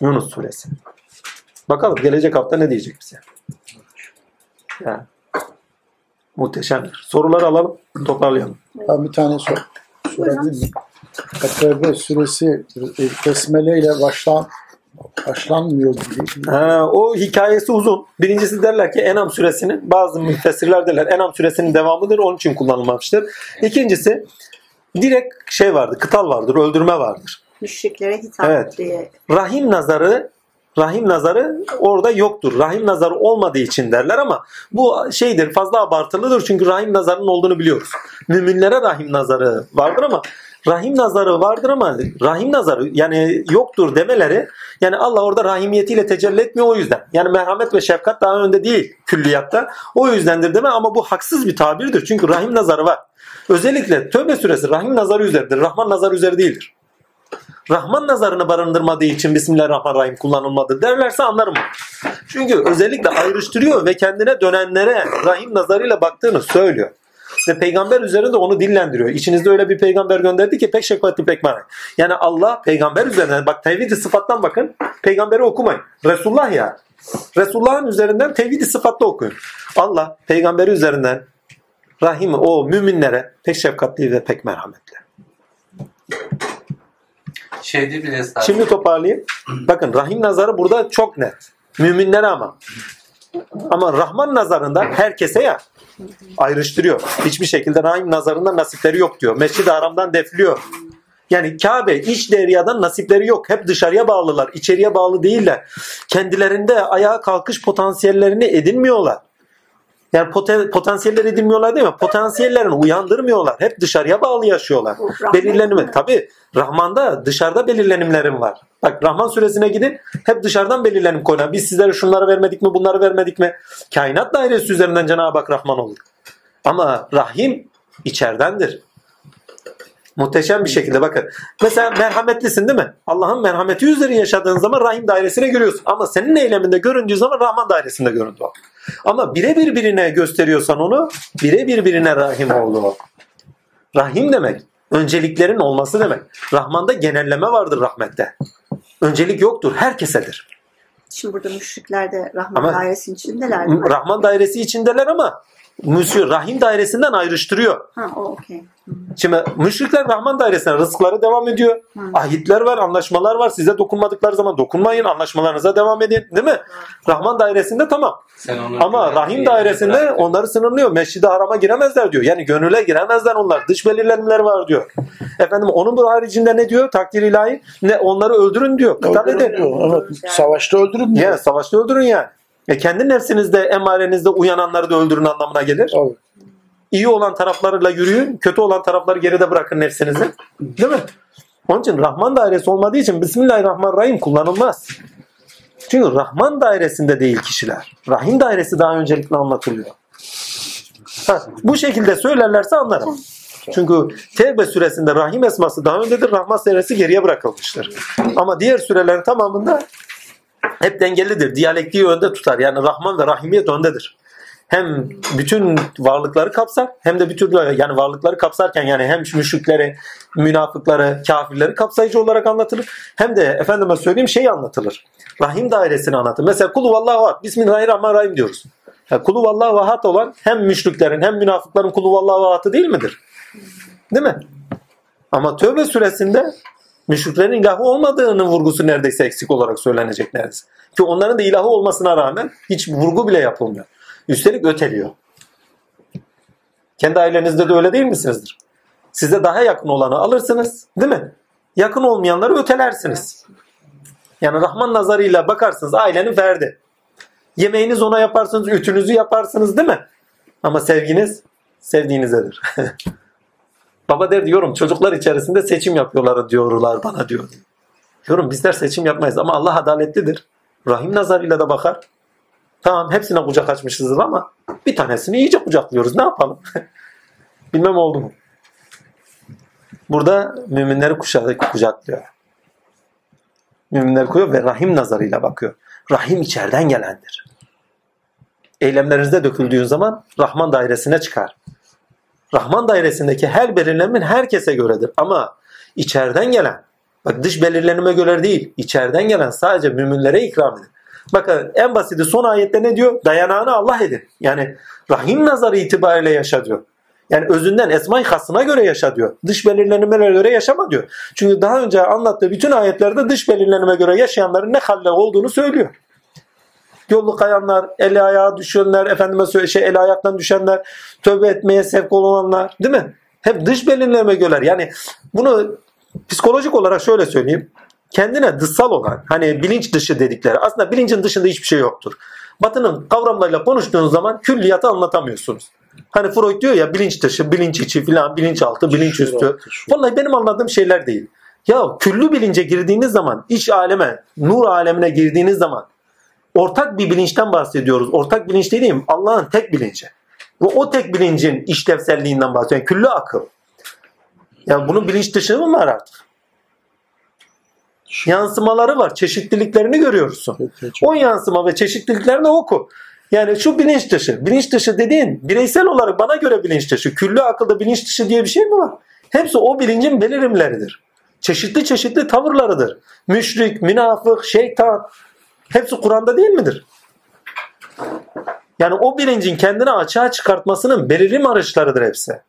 Yunus suresi. Bakalım gelecek hafta ne diyecek bize? Ya. Muhteşemdir. Soruları alalım, toparlayalım. Ben bir tane sor, sorabilir miyim? Tevbe suresi e, besmele ile başlan, başlanmıyor gibi. Ha, o hikayesi uzun. Birincisi derler ki Enam suresinin bazı müfessirler derler Enam suresinin devamıdır onun için kullanılmamıştır. İkincisi direkt şey vardır, kıtal vardır, öldürme vardır. Müşriklere hitap Evet. diye. Rahim nazarı rahim nazarı orada yoktur. Rahim nazarı olmadığı için derler ama bu şeydir fazla abartılıdır çünkü rahim nazarının olduğunu biliyoruz. Müminlere rahim nazarı vardır ama rahim nazarı vardır ama rahim nazarı yani yoktur demeleri yani Allah orada rahimiyetiyle tecelli etmiyor o yüzden. Yani merhamet ve şefkat daha önde değil külliyatta. O yüzdendir deme ama bu haksız bir tabirdir. Çünkü rahim nazarı var. Özellikle Tövbe suresi rahim nazarı üzeridir. Rahman nazarı üzeri değildir. Rahman nazarını barındırmadığı için Bismillahirrahmanirrahim kullanılmadı derlerse anlarım. Çünkü özellikle ayrıştırıyor ve kendine dönenlere Rahim nazarıyla baktığını söylüyor. Ve peygamber üzerinde onu dillendiriyor. İçinizde öyle bir peygamber gönderdi ki pek şefkatli pek merhamet. Yani Allah peygamber üzerinden bak tevhid-i sıfattan bakın. Peygamberi okumayın. Resulullah ya. Resulullah'ın üzerinden tevhid-i sıfatla okuyun. Allah peygamberi üzerinden Rahim o müminlere pek şefkatli ve pek merhametli. Şeyde bile. Şimdi toparlayayım. Bakın Rahim nazarı burada çok net. Müminlere ama. Ama Rahman nazarında herkese ya ayrıştırıyor. Hiçbir şekilde Rahim nazarında nasipleri yok diyor. Mescid-i Haram'dan defliyor. Yani Kabe iç deryadan nasipleri yok. Hep dışarıya bağlılar. içeriye bağlı değiller. Kendilerinde ayağa kalkış potansiyellerini edinmiyorlar. Yani poten, potansiyeller edinmiyorlar değil mi? Potansiyellerini uyandırmıyorlar. Hep dışarıya bağlı yaşıyorlar. Mi? Tabi Rahman'da dışarıda belirlenimlerim var. Bak Rahman suresine gidin. Hep dışarıdan belirlenim koyulan. Biz sizlere şunları vermedik mi bunları vermedik mi? Kainat dairesi üzerinden Cenab-ı Hak Rahman olur. Ama Rahim içerdendir. Muhteşem bir şekilde bakın. Mesela merhametlisin değil mi? Allah'ın merhameti üzeri yaşadığın zaman rahim dairesine görüyorsun. Ama senin eyleminde göründüğü zaman rahman dairesinde göründü. Ama birebir birine gösteriyorsan onu birebir birine rahim oldu o. Rahim demek önceliklerin olması demek. Rahmanda genelleme vardır rahmette. Öncelik yoktur. Herkesedir. Şimdi burada müşrikler de Rahman Ama- dairesinin içindeler mi? Rahman dairesi içindeler ama Müsyo rahim dairesinden ayrıştırıyor. Ha o okey. Şimdi müşrikler Rahman dairesine rızıkları devam ediyor. Hı. Ahitler var, anlaşmalar var. Size dokunmadıkları zaman dokunmayın. Anlaşmalarınıza devam edin. Değil mi? Rahman dairesinde tamam. Sen Ama Rahim dairesinde bırak. onları sınırlıyor. Mescid-i Haram'a giremezler diyor. Yani gönüle giremezler onlar. Dış belirlenimler var diyor. Efendim onun bu haricinde ne diyor? Takdir ilahi. Ne onları öldürün diyor. Kıtal edin. diyor. Evet. Savaşta öldürün diyor. Ya savaşta öldürün yani. E kendi nefsinizde, emarenizde uyananları da öldürün anlamına gelir. İyi olan taraflarıyla yürüyün, kötü olan tarafları geride bırakın nefsinizi. Değil mi? Onun için Rahman dairesi olmadığı için Bismillahirrahmanirrahim kullanılmaz. Çünkü Rahman dairesinde değil kişiler. Rahim dairesi daha öncelikle anlatılıyor. Ha, bu şekilde söylerlerse anlarım. Çünkü Tevbe suresinde Rahim esması daha öndedir, Rahman suresi geriye bırakılmıştır. Ama diğer sürelerin tamamında hep dengelidir. Diyalektiği önde tutar. Yani Rahman ve Rahimiyet öndedir. Hem bütün varlıkları kapsar hem de bütün yani varlıkları kapsarken yani hem müşrikleri, münafıkları, kafirleri kapsayıcı olarak anlatılır. Hem de efendime söyleyeyim şey anlatılır. Rahim dairesini anlatır. Mesela kulu vallahu ahad. Bismillahirrahmanirrahim diyoruz. Yani kulu vallahu ahad olan hem müşriklerin hem münafıkların kulu vallahu ahad'ı değil midir? Değil mi? Ama Tövbe suresinde müşriklerin ilahı olmadığının vurgusu neredeyse eksik olarak söylenecek neredeyse. Ki onların da ilahı olmasına rağmen hiç vurgu bile yapılmıyor. Üstelik öteliyor. Kendi ailenizde de öyle değil misinizdir? Size daha yakın olanı alırsınız, değil mi? Yakın olmayanları ötelersiniz. Yani Rahman nazarıyla bakarsınız ailenin ferdi. Yemeğiniz ona yaparsınız, ütünüzü yaparsınız değil mi? Ama sevginiz sevdiğinizdedir. Baba der diyorum çocuklar içerisinde seçim yapıyorlar diyorlar bana diyor. Diyorum bizler seçim yapmayız ama Allah adaletlidir. Rahim nazarıyla da bakar. Tamam hepsine kucak açmışızdır ama bir tanesini iyice kucaklıyoruz. Ne yapalım? Bilmem oldu mu? Burada müminleri kucaklıyor. Müminleri koyuyor ve rahim nazarıyla bakıyor. Rahim içeriden gelendir. Eylemlerinizde döküldüğün zaman Rahman dairesine çıkar. Rahman dairesindeki her belirlenmin herkese göredir. Ama içeriden gelen, bak dış belirlenime göre değil, içeriden gelen sadece müminlere ikram edilir. Bakın en basiti son ayette ne diyor? Dayanağını Allah edin. Yani rahim nazarı itibariyle yaşa diyor. Yani özünden esma-i hasına göre yaşa diyor. Dış belirlenmelere göre yaşama diyor. Çünkü daha önce anlattığı bütün ayetlerde dış belirlenime göre yaşayanların ne halle olduğunu söylüyor. Yolu kayanlar, eli ayağa düşenler, efendime söyle şey el ayaktan düşenler, tövbe etmeye sevk olanlar, değil mi? Hep dış belirlenime göre. Yani bunu psikolojik olarak şöyle söyleyeyim. Kendine dışsal olan, hani bilinç dışı dedikleri, aslında bilincin dışında hiçbir şey yoktur. Batı'nın kavramlarıyla konuştuğunuz zaman külliyatı anlatamıyorsunuz. Hani Freud diyor ya bilinç dışı, bilinç içi filan, bilinç üstü. Şurası, şu. Vallahi benim anladığım şeyler değil. Ya küllü bilince girdiğiniz zaman, iç aleme, nur alemine girdiğiniz zaman ortak bir bilinçten bahsediyoruz. Ortak bilinç dediğim Allah'ın tek bilinci. Ve o tek bilincin işlevselliğinden bahsediyorum. Yani küllü akıl. Yani bunun bilinç dışı mı var artık? Yansımaları var. Çeşitliliklerini görüyorsun. Peki, O yansıma ve çeşitliliklerini oku. Yani şu bilinç dışı. Bilinç dışı dediğin bireysel olarak bana göre bilinç dışı. Küllü akılda bilinç dışı diye bir şey mi var? Hepsi o bilincin belirimleridir. Çeşitli çeşitli tavırlarıdır. Müşrik, münafık, şeytan. Hepsi Kur'an'da değil midir? Yani o bilincin kendini açığa çıkartmasının belirim araçlarıdır hepsi.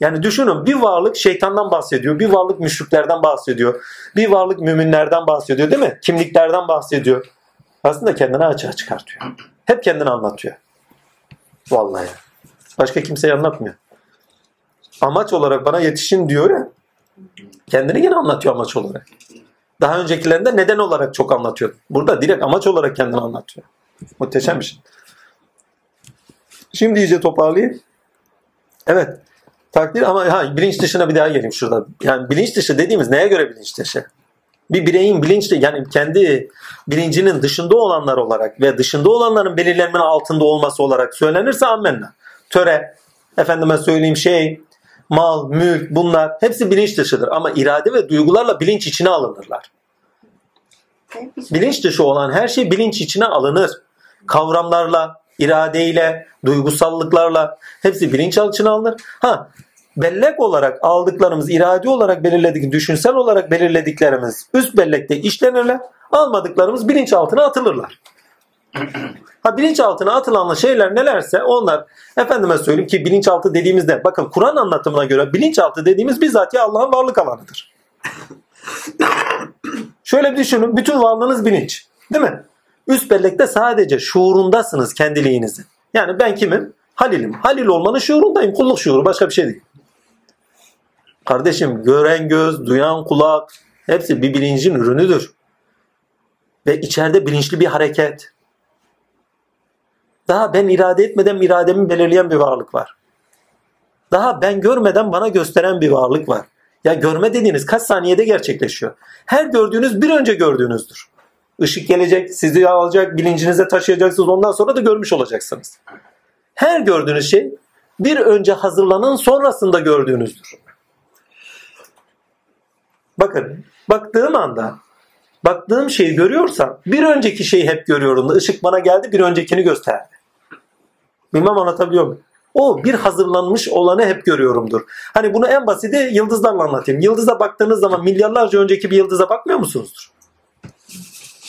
Yani düşünün bir varlık şeytandan bahsediyor, bir varlık müşriklerden bahsediyor, bir varlık müminlerden bahsediyor değil mi? Kimliklerden bahsediyor. Aslında kendini açığa çıkartıyor. Hep kendini anlatıyor. Vallahi. Başka kimseye anlatmıyor. Amaç olarak bana yetişin diyor ya. Kendini yine anlatıyor amaç olarak. Daha öncekilerinde neden olarak çok anlatıyor. Burada direkt amaç olarak kendini anlatıyor. Muhteşem bir şey. Şimdi iyice toparlayayım. Evet. Takdir ama ha, bilinç dışına bir daha geleyim şurada. Yani bilinç dışı dediğimiz neye göre bilinç dışı? Bir bireyin bilinçli yani kendi bilincinin dışında olanlar olarak ve dışında olanların belirlenmenin altında olması olarak söylenirse ammenna. Töre, efendime söyleyeyim şey, mal, mülk bunlar hepsi bilinç dışıdır. Ama irade ve duygularla bilinç içine alınırlar. Bilinç dışı olan her şey bilinç içine alınır. Kavramlarla, iradeyle, duygusallıklarla hepsi bilinç içine alınır. Ha bellek olarak aldıklarımız, irade olarak belirledik, düşünsel olarak belirlediklerimiz üst bellekte işlenirler. Almadıklarımız bilinçaltına atılırlar. Ha bilinçaltına atılan şeyler nelerse onlar efendime söyleyeyim ki bilinçaltı dediğimizde bakın Kur'an anlatımına göre bilinçaltı dediğimiz bizzat ya Allah'ın varlık alanıdır. Şöyle bir düşünün. Bütün varlığınız bilinç. Değil mi? Üst bellekte sadece şuurundasınız kendiliğinizin. Yani ben kimim? Halil'im. Halil olmanın şuurundayım. Kulluk şuuru. Başka bir şey değil. Kardeşim gören göz, duyan kulak hepsi bir bilincin ürünüdür. Ve içeride bilinçli bir hareket. Daha ben irade etmeden irademi belirleyen bir varlık var. Daha ben görmeden bana gösteren bir varlık var. Ya görme dediğiniz kaç saniyede gerçekleşiyor? Her gördüğünüz bir önce gördüğünüzdür. Işık gelecek, sizi alacak, bilincinize taşıyacaksınız. Ondan sonra da görmüş olacaksınız. Her gördüğünüz şey bir önce hazırlanan sonrasında gördüğünüzdür. Bakın, baktığım anda baktığım şeyi görüyorsam bir önceki şeyi hep görüyorum. Işık bana geldi bir öncekini gösterdi. Bilmem anlatabiliyor muyum? O bir hazırlanmış olanı hep görüyorumdur. Hani bunu en basiti yıldızlarla anlatayım. Yıldıza baktığınız zaman milyarlarca önceki bir yıldıza bakmıyor musunuzdur?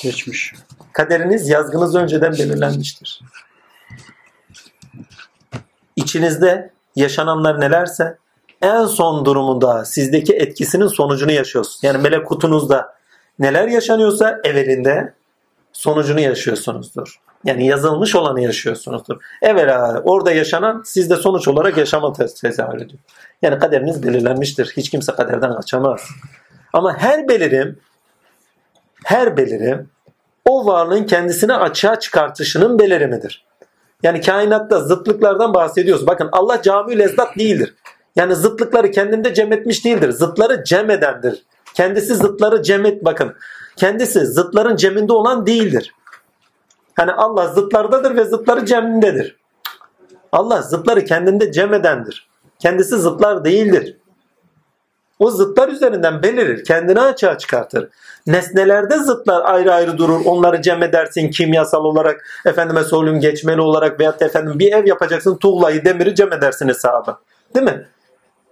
Geçmiş. Kaderiniz yazgınız önceden belirlenmiştir. İçinizde yaşananlar nelerse en son durumunda sizdeki etkisinin sonucunu yaşıyorsunuz. Yani melekutunuzda neler yaşanıyorsa evvelinde sonucunu yaşıyorsunuzdur. Yani yazılmış olanı yaşıyorsunuzdur. Evvela orada yaşanan sizde sonuç olarak yaşama te- tezahür ediyor. Yani kaderiniz belirlenmiştir. Hiç kimse kaderden kaçamaz. Ama her belirim her belirim o varlığın kendisini açığa çıkartışının belirimidir. Yani kainatta zıtlıklardan bahsediyoruz. Bakın Allah cami lezzat değildir. Yani zıtlıkları kendinde cem etmiş değildir. Zıtları cem edendir. Kendisi zıtları cem et bakın. Kendisi zıtların ceminde olan değildir. Hani Allah zıtlardadır ve zıtları cem'indedir. Allah zıtları kendinde cem edendir. Kendisi zıtlar değildir. O zıtlar üzerinden belirir. Kendini açığa çıkartır. Nesnelerde zıtlar ayrı ayrı durur. Onları cem edersin kimyasal olarak, efendime söyleyeyim geçmeli olarak veyahut da efendim bir ev yapacaksın tuğlayı, demiri cem edersin hesabı. Değil mi?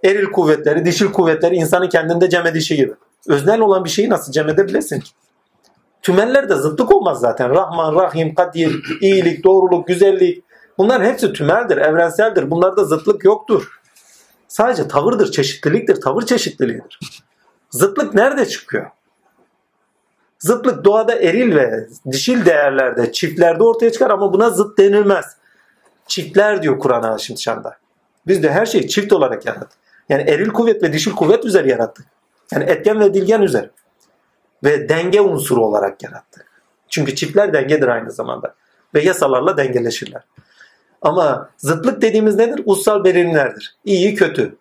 Eril kuvvetleri, dişil kuvvetleri insanın kendinde cem edişi gibi. Öznel olan bir şeyi nasıl cem edebilirsin ki? Tümellerde zıtlık olmaz zaten. Rahman, Rahim, Kadir, iyilik, doğruluk, güzellik. Bunlar hepsi tümeldir, evrenseldir. Bunlarda zıtlık yoktur. Sadece tavırdır, çeşitliliktir, tavır çeşitliliğidir. Zıtlık nerede çıkıyor? Zıtlık doğada eril ve dişil değerlerde, çiftlerde ortaya çıkar ama buna zıt denilmez. Çiftler diyor Kur'an Haşim Şan'da. Biz de her şeyi çift olarak yarattık. Yani eril kuvvet ve dişil kuvvet üzeri yarattık. Yani etken ve dilgen üzeri. Ve denge unsuru olarak yarattık. Çünkü çiftler dengedir aynı zamanda. Ve yasalarla dengeleşirler. Ama zıtlık dediğimiz nedir? Ussal belirimlerdir. İyi kötü.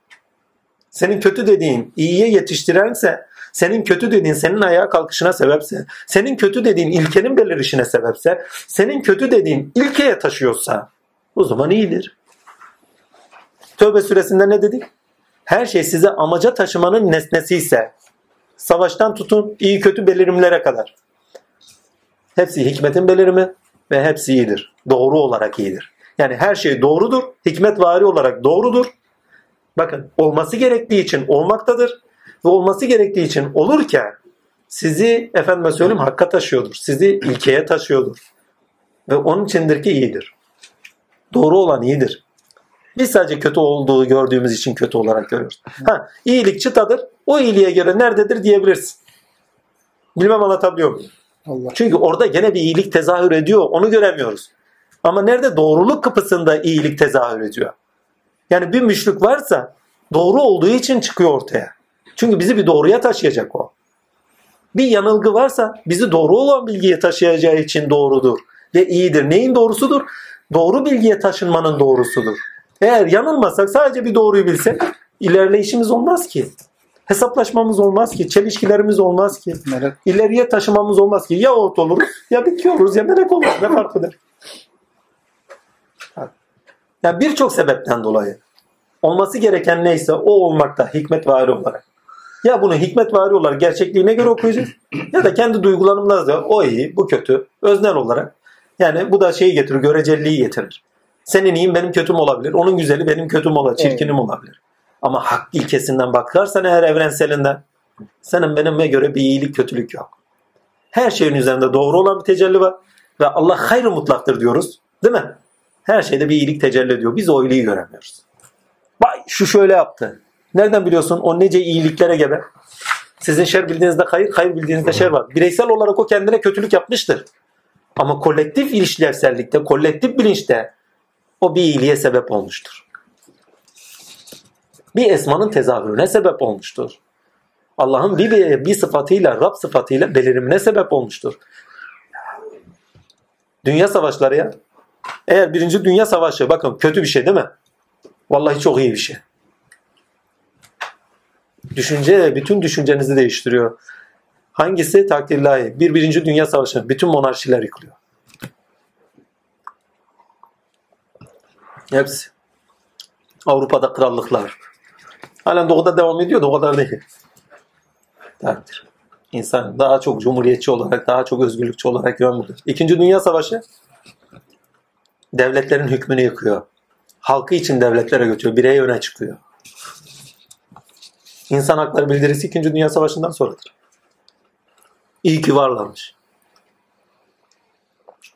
Senin kötü dediğin iyiye yetiştirense, senin kötü dediğin senin ayağa kalkışına sebepse, senin kötü dediğin ilkenin belirişine sebepse, senin kötü dediğin ilkeye taşıyorsa o zaman iyidir. Tövbe suresinde ne dedik? Her şey size amaca taşımanın nesnesi ise Savaştan tutun iyi kötü belirimlere kadar. Hepsi hikmetin belirimi ve hepsi iyidir. Doğru olarak iyidir. Yani her şey doğrudur. Hikmet vari olarak doğrudur. Bakın olması gerektiği için olmaktadır. Ve olması gerektiği için olurken sizi efendime söyleyeyim hakka taşıyordur. Sizi ilkeye taşıyordur. Ve onun içindir ki iyidir. Doğru olan iyidir. Biz sadece kötü olduğu gördüğümüz için kötü olarak görüyoruz. Ha, iyilik çıtadır. O iyiliğe göre nerededir diyebilirsin. Bilmem anlatabiliyor muyum? Allah. Çünkü orada gene bir iyilik tezahür ediyor. Onu göremiyoruz. Ama nerede doğruluk kapısında iyilik tezahür ediyor. Yani bir müşrik varsa doğru olduğu için çıkıyor ortaya. Çünkü bizi bir doğruya taşıyacak o. Bir yanılgı varsa bizi doğru olan bilgiye taşıyacağı için doğrudur ve iyidir. Neyin doğrusudur? Doğru bilgiye taşınmanın doğrusudur. Eğer yanılmasak sadece bir doğruyu bilsek ilerleyişimiz olmaz ki. Hesaplaşmamız olmaz ki. Çelişkilerimiz olmaz ki. Melek İleriye taşımamız olmaz ki. Ya ot oluruz ya bitki oluruz ya melek oluruz. Ne fark eder? Ya birçok sebepten dolayı olması gereken neyse o olmakta hikmet vari olarak. Ya bunu hikmet vari olarak gerçekliğine göre okuyacağız ya da kendi duygularımızla o iyi bu kötü öznel olarak. Yani bu da şeyi getirir göreceliliği getirir. Senin iyin benim kötüm olabilir. Onun güzeli benim kötüm olabilir. Çirkinim olabilir. Ama hak ilkesinden bakarsan eğer evrenselinden senin benimle göre bir iyilik kötülük yok. Her şeyin üzerinde doğru olan bir tecelli var. Ve Allah hayrı mutlaktır diyoruz. Değil mi? Her şeyde bir iyilik tecelli ediyor. Biz o iyiliği göremiyoruz. Vay şu şöyle yaptı. Nereden biliyorsun o nece iyiliklere gebe? Sizin şer bildiğinizde hayır, hayır bildiğinizde şer var. Bireysel olarak o kendine kötülük yapmıştır. Ama kolektif ilişkilsellikte, kolektif bilinçte o bir iyiliğe sebep olmuştur. Bir esmanın tezahürüne sebep olmuştur. Allah'ın bir, bir, sıfatıyla, Rab sıfatıyla belirimine sebep olmuştur. Dünya savaşları ya. Eğer birinci dünya savaşı bakın kötü bir şey değil mi? Vallahi çok iyi bir şey. Düşünce bütün düşüncenizi değiştiriyor. Hangisi takdirlahi? Bir birinci dünya savaşı. Bütün monarşiler yıkılıyor. Hepsi. Avrupa'da krallıklar. Halen doğuda devam ediyor da o kadar değil. Takdir. İnsan daha çok cumhuriyetçi olarak, daha çok özgürlükçü olarak yön İkinci Dünya Savaşı devletlerin hükmünü yıkıyor. Halkı için devletlere götürüyor. Birey öne çıkıyor. İnsan hakları bildirisi 2. Dünya Savaşı'ndan sonradır. İyi ki varlarmış.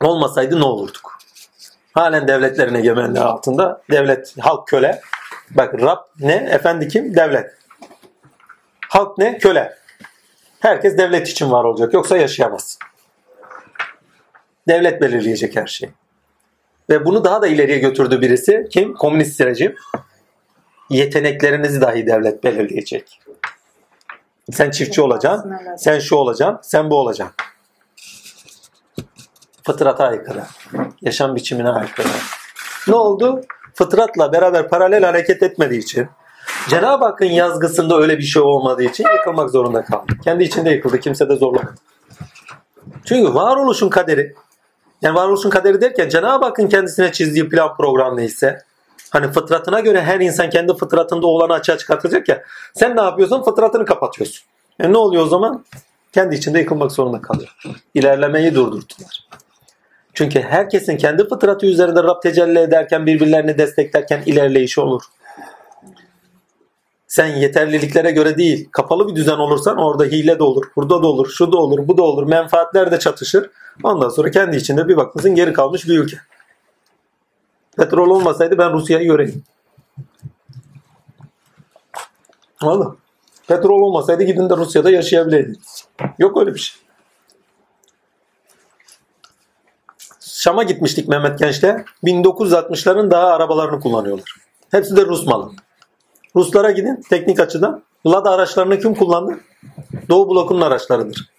Olmasaydı ne olurduk? Halen devletlerin egemenliği altında. Devlet, halk köle. Bak Rab ne? Efendi kim? Devlet. Halk ne? Köle. Herkes devlet için var olacak. Yoksa yaşayamaz. Devlet belirleyecek her şeyi. Ve bunu daha da ileriye götürdü birisi. Kim? Komünist rejim. Yeteneklerinizi dahi devlet belirleyecek. Sen çiftçi olacaksın. Sen şu olacaksın. Sen bu olacaksın. Fıtrata aykırı. Yaşam biçimine aykırı. Ne oldu? Fıtratla beraber paralel hareket etmediği için Cenab-ı Hakk'ın yazgısında öyle bir şey olmadığı için yıkılmak zorunda kaldı. Kendi içinde yıkıldı. Kimse de zorlamadı. Çünkü varoluşun kaderi yani varoluşun kaderi derken Cenab-ı Hakk'ın kendisine çizdiği plan program neyse hani fıtratına göre her insan kendi fıtratında olanı açığa çıkartacak ya sen ne yapıyorsun? Fıtratını kapatıyorsun. E ne oluyor o zaman? Kendi içinde yıkılmak zorunda kalıyor. İlerlemeyi durdurdular. Çünkü herkesin kendi fıtratı üzerinde Rab tecelli ederken birbirlerini desteklerken ilerleyişi olur. Sen yeterliliklere göre değil, kapalı bir düzen olursan orada hile de olur, burada da olur, şu da olur, bu da olur, menfaatler de çatışır. Ondan sonra kendi içinde bir bakmışsın geri kalmış bir ülke. Petrol olmasaydı ben Rusya'yı göreyim. Anladın Petrol olmasaydı gidin de Rusya'da yaşayabileydiniz. Yok öyle bir şey. Şam'a gitmiştik Mehmet Genç'le. 1960'ların daha arabalarını kullanıyorlar. Hepsi de Rus malı. Ruslara gidin teknik açıdan. Lada araçlarını kim kullandı? Doğu blokunun araçlarıdır.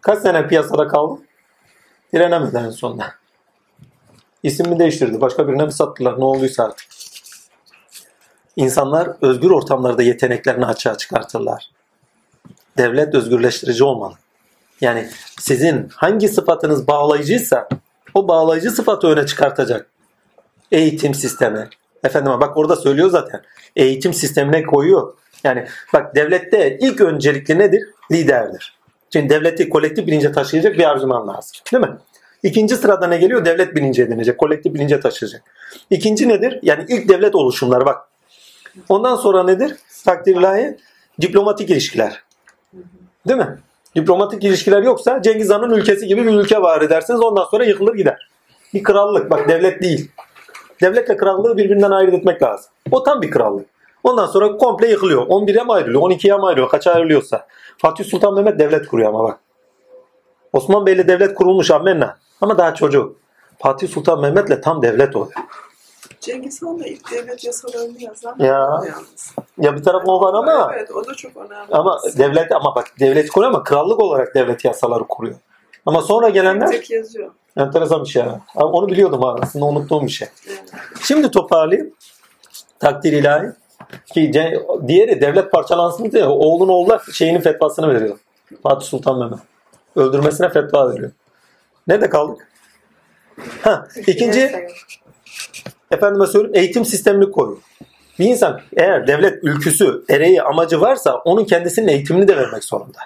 Kaç sene piyasada kaldı? Direnemedi en sonunda. İsmini değiştirdi. Başka birine mi sattılar? Ne olduysa artık. İnsanlar özgür ortamlarda yeteneklerini açığa çıkartırlar. Devlet özgürleştirici olmalı. Yani sizin hangi sıfatınız bağlayıcıysa o bağlayıcı sıfatı öne çıkartacak. Eğitim sistemi. Efendim bak orada söylüyor zaten. Eğitim sistemine koyuyor. Yani bak devlette ilk öncelikli nedir? Liderdir. Şimdi devleti kolektif bilince taşıyacak bir argüman lazım. Değil mi? İkinci sırada ne geliyor? Devlet bilinci edinecek. Kolektif bilince taşıyacak. İkinci nedir? Yani ilk devlet oluşumları bak. Ondan sonra nedir? Takdir ilahi diplomatik ilişkiler. Değil mi? Diplomatik ilişkiler yoksa Cengiz Han'ın ülkesi gibi bir ülke var edersiniz. Ondan sonra yıkılır gider. Bir krallık. Bak devlet değil. Devletle krallığı birbirinden ayırt etmek lazım. O tam bir krallık. Ondan sonra komple yıkılıyor. 11'e mi ayrılıyor? 12'ye mi ayrılıyor? Kaça ayrılıyorsa. Fatih Sultan Mehmet devlet kuruyor ama bak. Osman Bey'le devlet kurulmuş amenna. Ama daha çocuk. Fatih Sultan Mehmet'le tam devlet oluyor. Cengiz Han da ilk devlet yasalarını yazan Ya. yalnız. Ya bir tarafı o var ama Evet o da çok önemli. ama devlet ama bak devlet kuruyor ama krallık olarak devlet yasaları kuruyor. Ama sonra gelenler Tek yazıyor. enteresan bir şey. ha. Abi Onu biliyordum ha, aslında unuttuğum bir şey. Evet. Şimdi toparlayayım. Takdir ilahi. Ki ce- diğeri devlet parçalansın diye oğlun oğluna şeyinin fetvasını veriyor. Fatih Sultan Mehmet. Öldürmesine fetva veriyor. Nerede kaldık? Ha, ikinci efendime söyleyeyim eğitim sistemini koyuyor. Bir insan eğer devlet ülküsü, ereği, amacı varsa onun kendisinin eğitimini de vermek zorunda.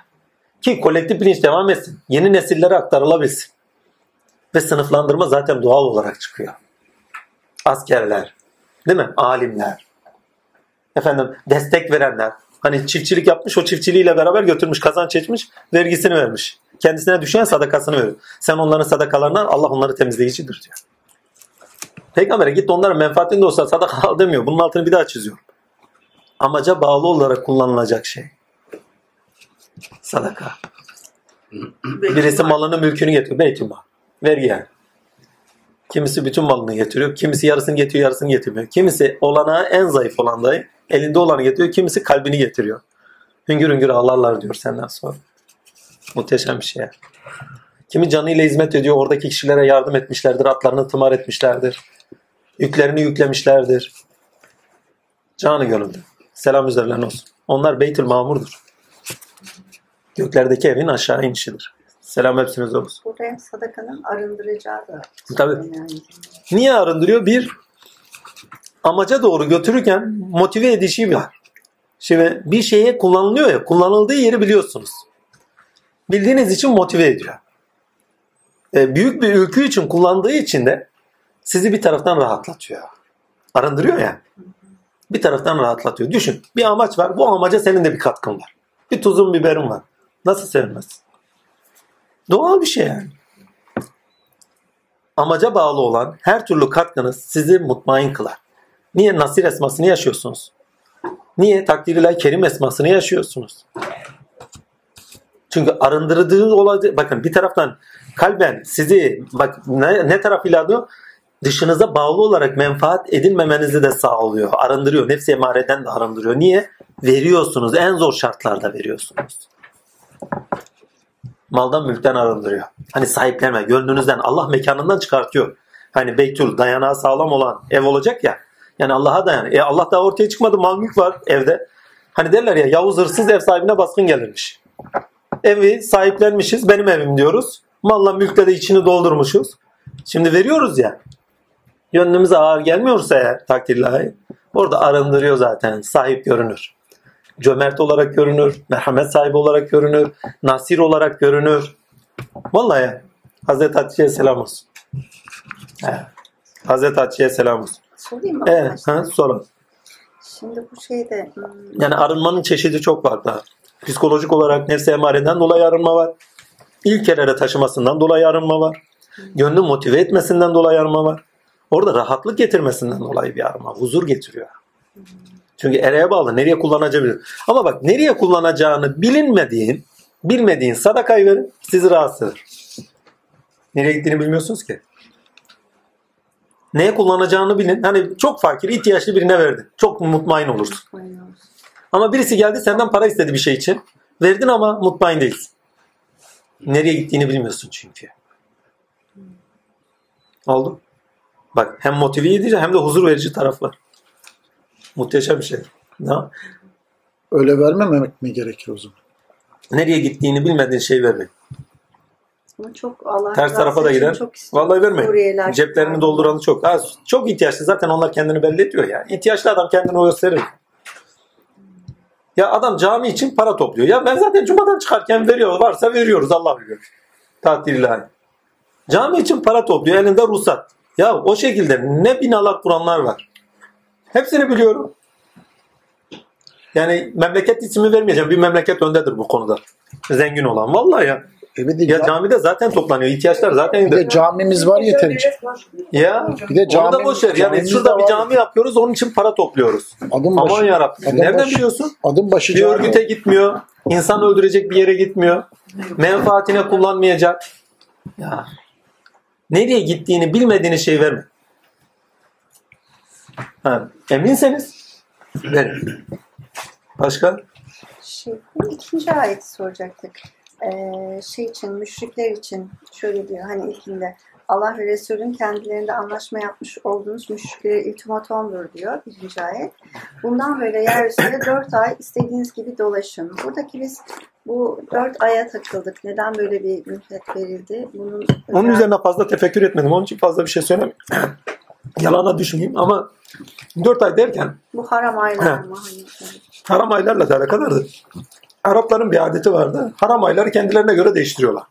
Ki kolektif bilinç devam etsin. Yeni nesillere aktarılabilsin. Ve sınıflandırma zaten doğal olarak çıkıyor. Askerler, değil mi? Alimler, efendim destek verenler. Hani çiftçilik yapmış o çiftçiliğiyle beraber götürmüş kazanç etmiş vergisini vermiş. Kendisine düşen sadakasını veriyor. Sen onların sadakalarından Allah onları temizleyicidir diyor. Peygamber'e git onların menfaatinde de olsa sadaka al demiyor. Bunun altını bir daha çiziyor. Amaca bağlı olarak kullanılacak şey. Sadaka. Birisi malını mülkünü getiriyor. Beytülmal. Vergi yani. Kimisi bütün malını getiriyor. Kimisi yarısını getiriyor, yarısını getirmiyor. Kimisi olanağı en zayıf olan dayı elinde olanı getiriyor. Kimisi kalbini getiriyor. Hüngür hüngür ağlarlar diyor senden sonra. Muhteşem bir şey. Kimi canıyla hizmet ediyor. Oradaki kişilere yardım etmişlerdir. Atlarını tımar etmişlerdir. Yüklerini yüklemişlerdir. Canı gönülde. Selam üzerlerine olsun. Onlar Beytül Mamur'dur. Göklerdeki evin aşağı inişidir. Selam hepsinize olsun. Burada hem sadakanın arındıracağı da Tabii. önemli. Niye arındırıyor? Bir, amaca doğru götürürken motive edişi var. Şimdi bir şeye kullanılıyor ya, kullanıldığı yeri biliyorsunuz. Bildiğiniz için motive ediyor. E, büyük bir ülkü için kullandığı için de sizi bir taraftan rahatlatıyor. Arındırıyor ya. Bir taraftan rahatlatıyor. Düşün, bir amaç var. Bu amaca senin de bir katkın var. Bir tuzun biberin var. Nasıl sevinmezsin? Doğal bir şey yani amaca bağlı olan her türlü katkınız sizi mutmain kılar. Niye nasir esmasını yaşıyorsunuz? Niye takdir kerim esmasını yaşıyorsunuz? Çünkü arındırdığı olay bakın bir taraftan kalben sizi bak ne, ne tarafıyla diyor? Dışınıza bağlı olarak menfaat edinmemenizi de sağlıyor. Arındırıyor. Nefsi emareden de arındırıyor. Niye? Veriyorsunuz. En zor şartlarda veriyorsunuz maldan mülkten arındırıyor. Hani sahiplenme, gönlünüzden, Allah mekanından çıkartıyor. Hani beytül dayanağı sağlam olan ev olacak ya. Yani Allah'a dayan. E Allah da ortaya çıkmadı, mal mülk var evde. Hani derler ya Yavuz hırsız ev sahibine baskın gelirmiş. Evi sahiplenmişiz, benim evim diyoruz. Malla mülkle de içini doldurmuşuz. Şimdi veriyoruz ya. Gönlümüze ağır gelmiyorsa eğer takdirlahi orada arındırıyor zaten. Sahip görünür cömert olarak görünür, merhamet sahibi olarak görünür, nasir olarak görünür. Vallahi Hazreti Hatice'ye selam olsun. Evet. Hazreti Hatice'ye selam olsun. Sorayım mı? Evet, ha, sorun. Şimdi bu şeyde hmm, Yani arınmanın çeşidi çok farklı. Psikolojik olarak nefsi emareden dolayı arınma var. İlk kerere taşımasından dolayı arınma var. Gönlü motive etmesinden dolayı arınma var. Orada rahatlık getirmesinden dolayı bir arınma. Huzur getiriyor. Çünkü ereğe bağlı. Nereye kullanacağı bilir. Ama bak nereye kullanacağını bilinmediğin, bilmediğin sadakayı verin sizi rahatsız eder. Nereye gittiğini bilmiyorsunuz ki. Neye kullanacağını bilin. Hani çok fakir, ihtiyaçlı birine verdin. Çok mutmain olursun. Ama birisi geldi senden para istedi bir şey için. Verdin ama mutmain değilsin. Nereye gittiğini bilmiyorsun çünkü. Oldu. Bak hem motive edici hem de huzur verici taraf var. Muhteşem bir şey. Ne? Öyle vermemek mi gerekir o zaman? Nereye gittiğini bilmediğin şey. Ama çok Allah Ters tarafa da gider. Vallahi vermeyin. Ceplerini çok- dolduranı çok. Ha, çok ihtiyaçlı. Zaten onlar kendini belli ediyor yani. İhtiyaçlı adam kendini o gösterir. Ya adam cami için para topluyor. Ya ben zaten cumadan çıkarken veriyor. Varsa veriyoruz Allah biliyor. Tatil ilahi. Cami için para topluyor. Elinde ruhsat. Ya o şekilde ne binalar kuranlar var. Hepsini biliyorum. Yani memleket ismi vermeyeceğim. Bir memleket öndedir bu konuda. Zengin olan. Vallahi ya. E bir de, Ya ca- camide zaten toplanıyor. İhtiyaçlar zaten bir de camimiz var yeterince. Ya. Bir de Onu cami, da boş ver. Yani camimiz şurada de bir var. cami yapıyoruz. Onun için para topluyoruz. Adım Aman başı, yarabbim. Adam Nereden başı- biliyorsun? adım başı Bir cami. örgüte gitmiyor. İnsan öldürecek bir yere gitmiyor. Menfaatine kullanmayacak. Ya. Nereye gittiğini bilmediğiniz şey verme. Ha, eminseniz verin. Başka? Şey, ikinci ayeti soracaktık. Ee, şey için, müşrikler için şöyle diyor hani ilkinde Allah ve Resul'ün kendilerinde anlaşma yapmış olduğunuz müşriklere ultimatomdur diyor birinci ayet. Bundan böyle yeryüzünde dört ay istediğiniz gibi dolaşın. Buradaki biz bu dört aya takıldık. Neden böyle bir mühlet verildi? Bunun Onun özel- üzerine fazla tefekkür etmedim. Onun için fazla bir şey söylemeyeyim. Yalana düşmeyeyim ama 4 ay derken bu haram aylar mı? Hani, haram aylarla da alakadardı. Arapların bir adeti vardı. Haram ayları kendilerine göre değiştiriyorlar.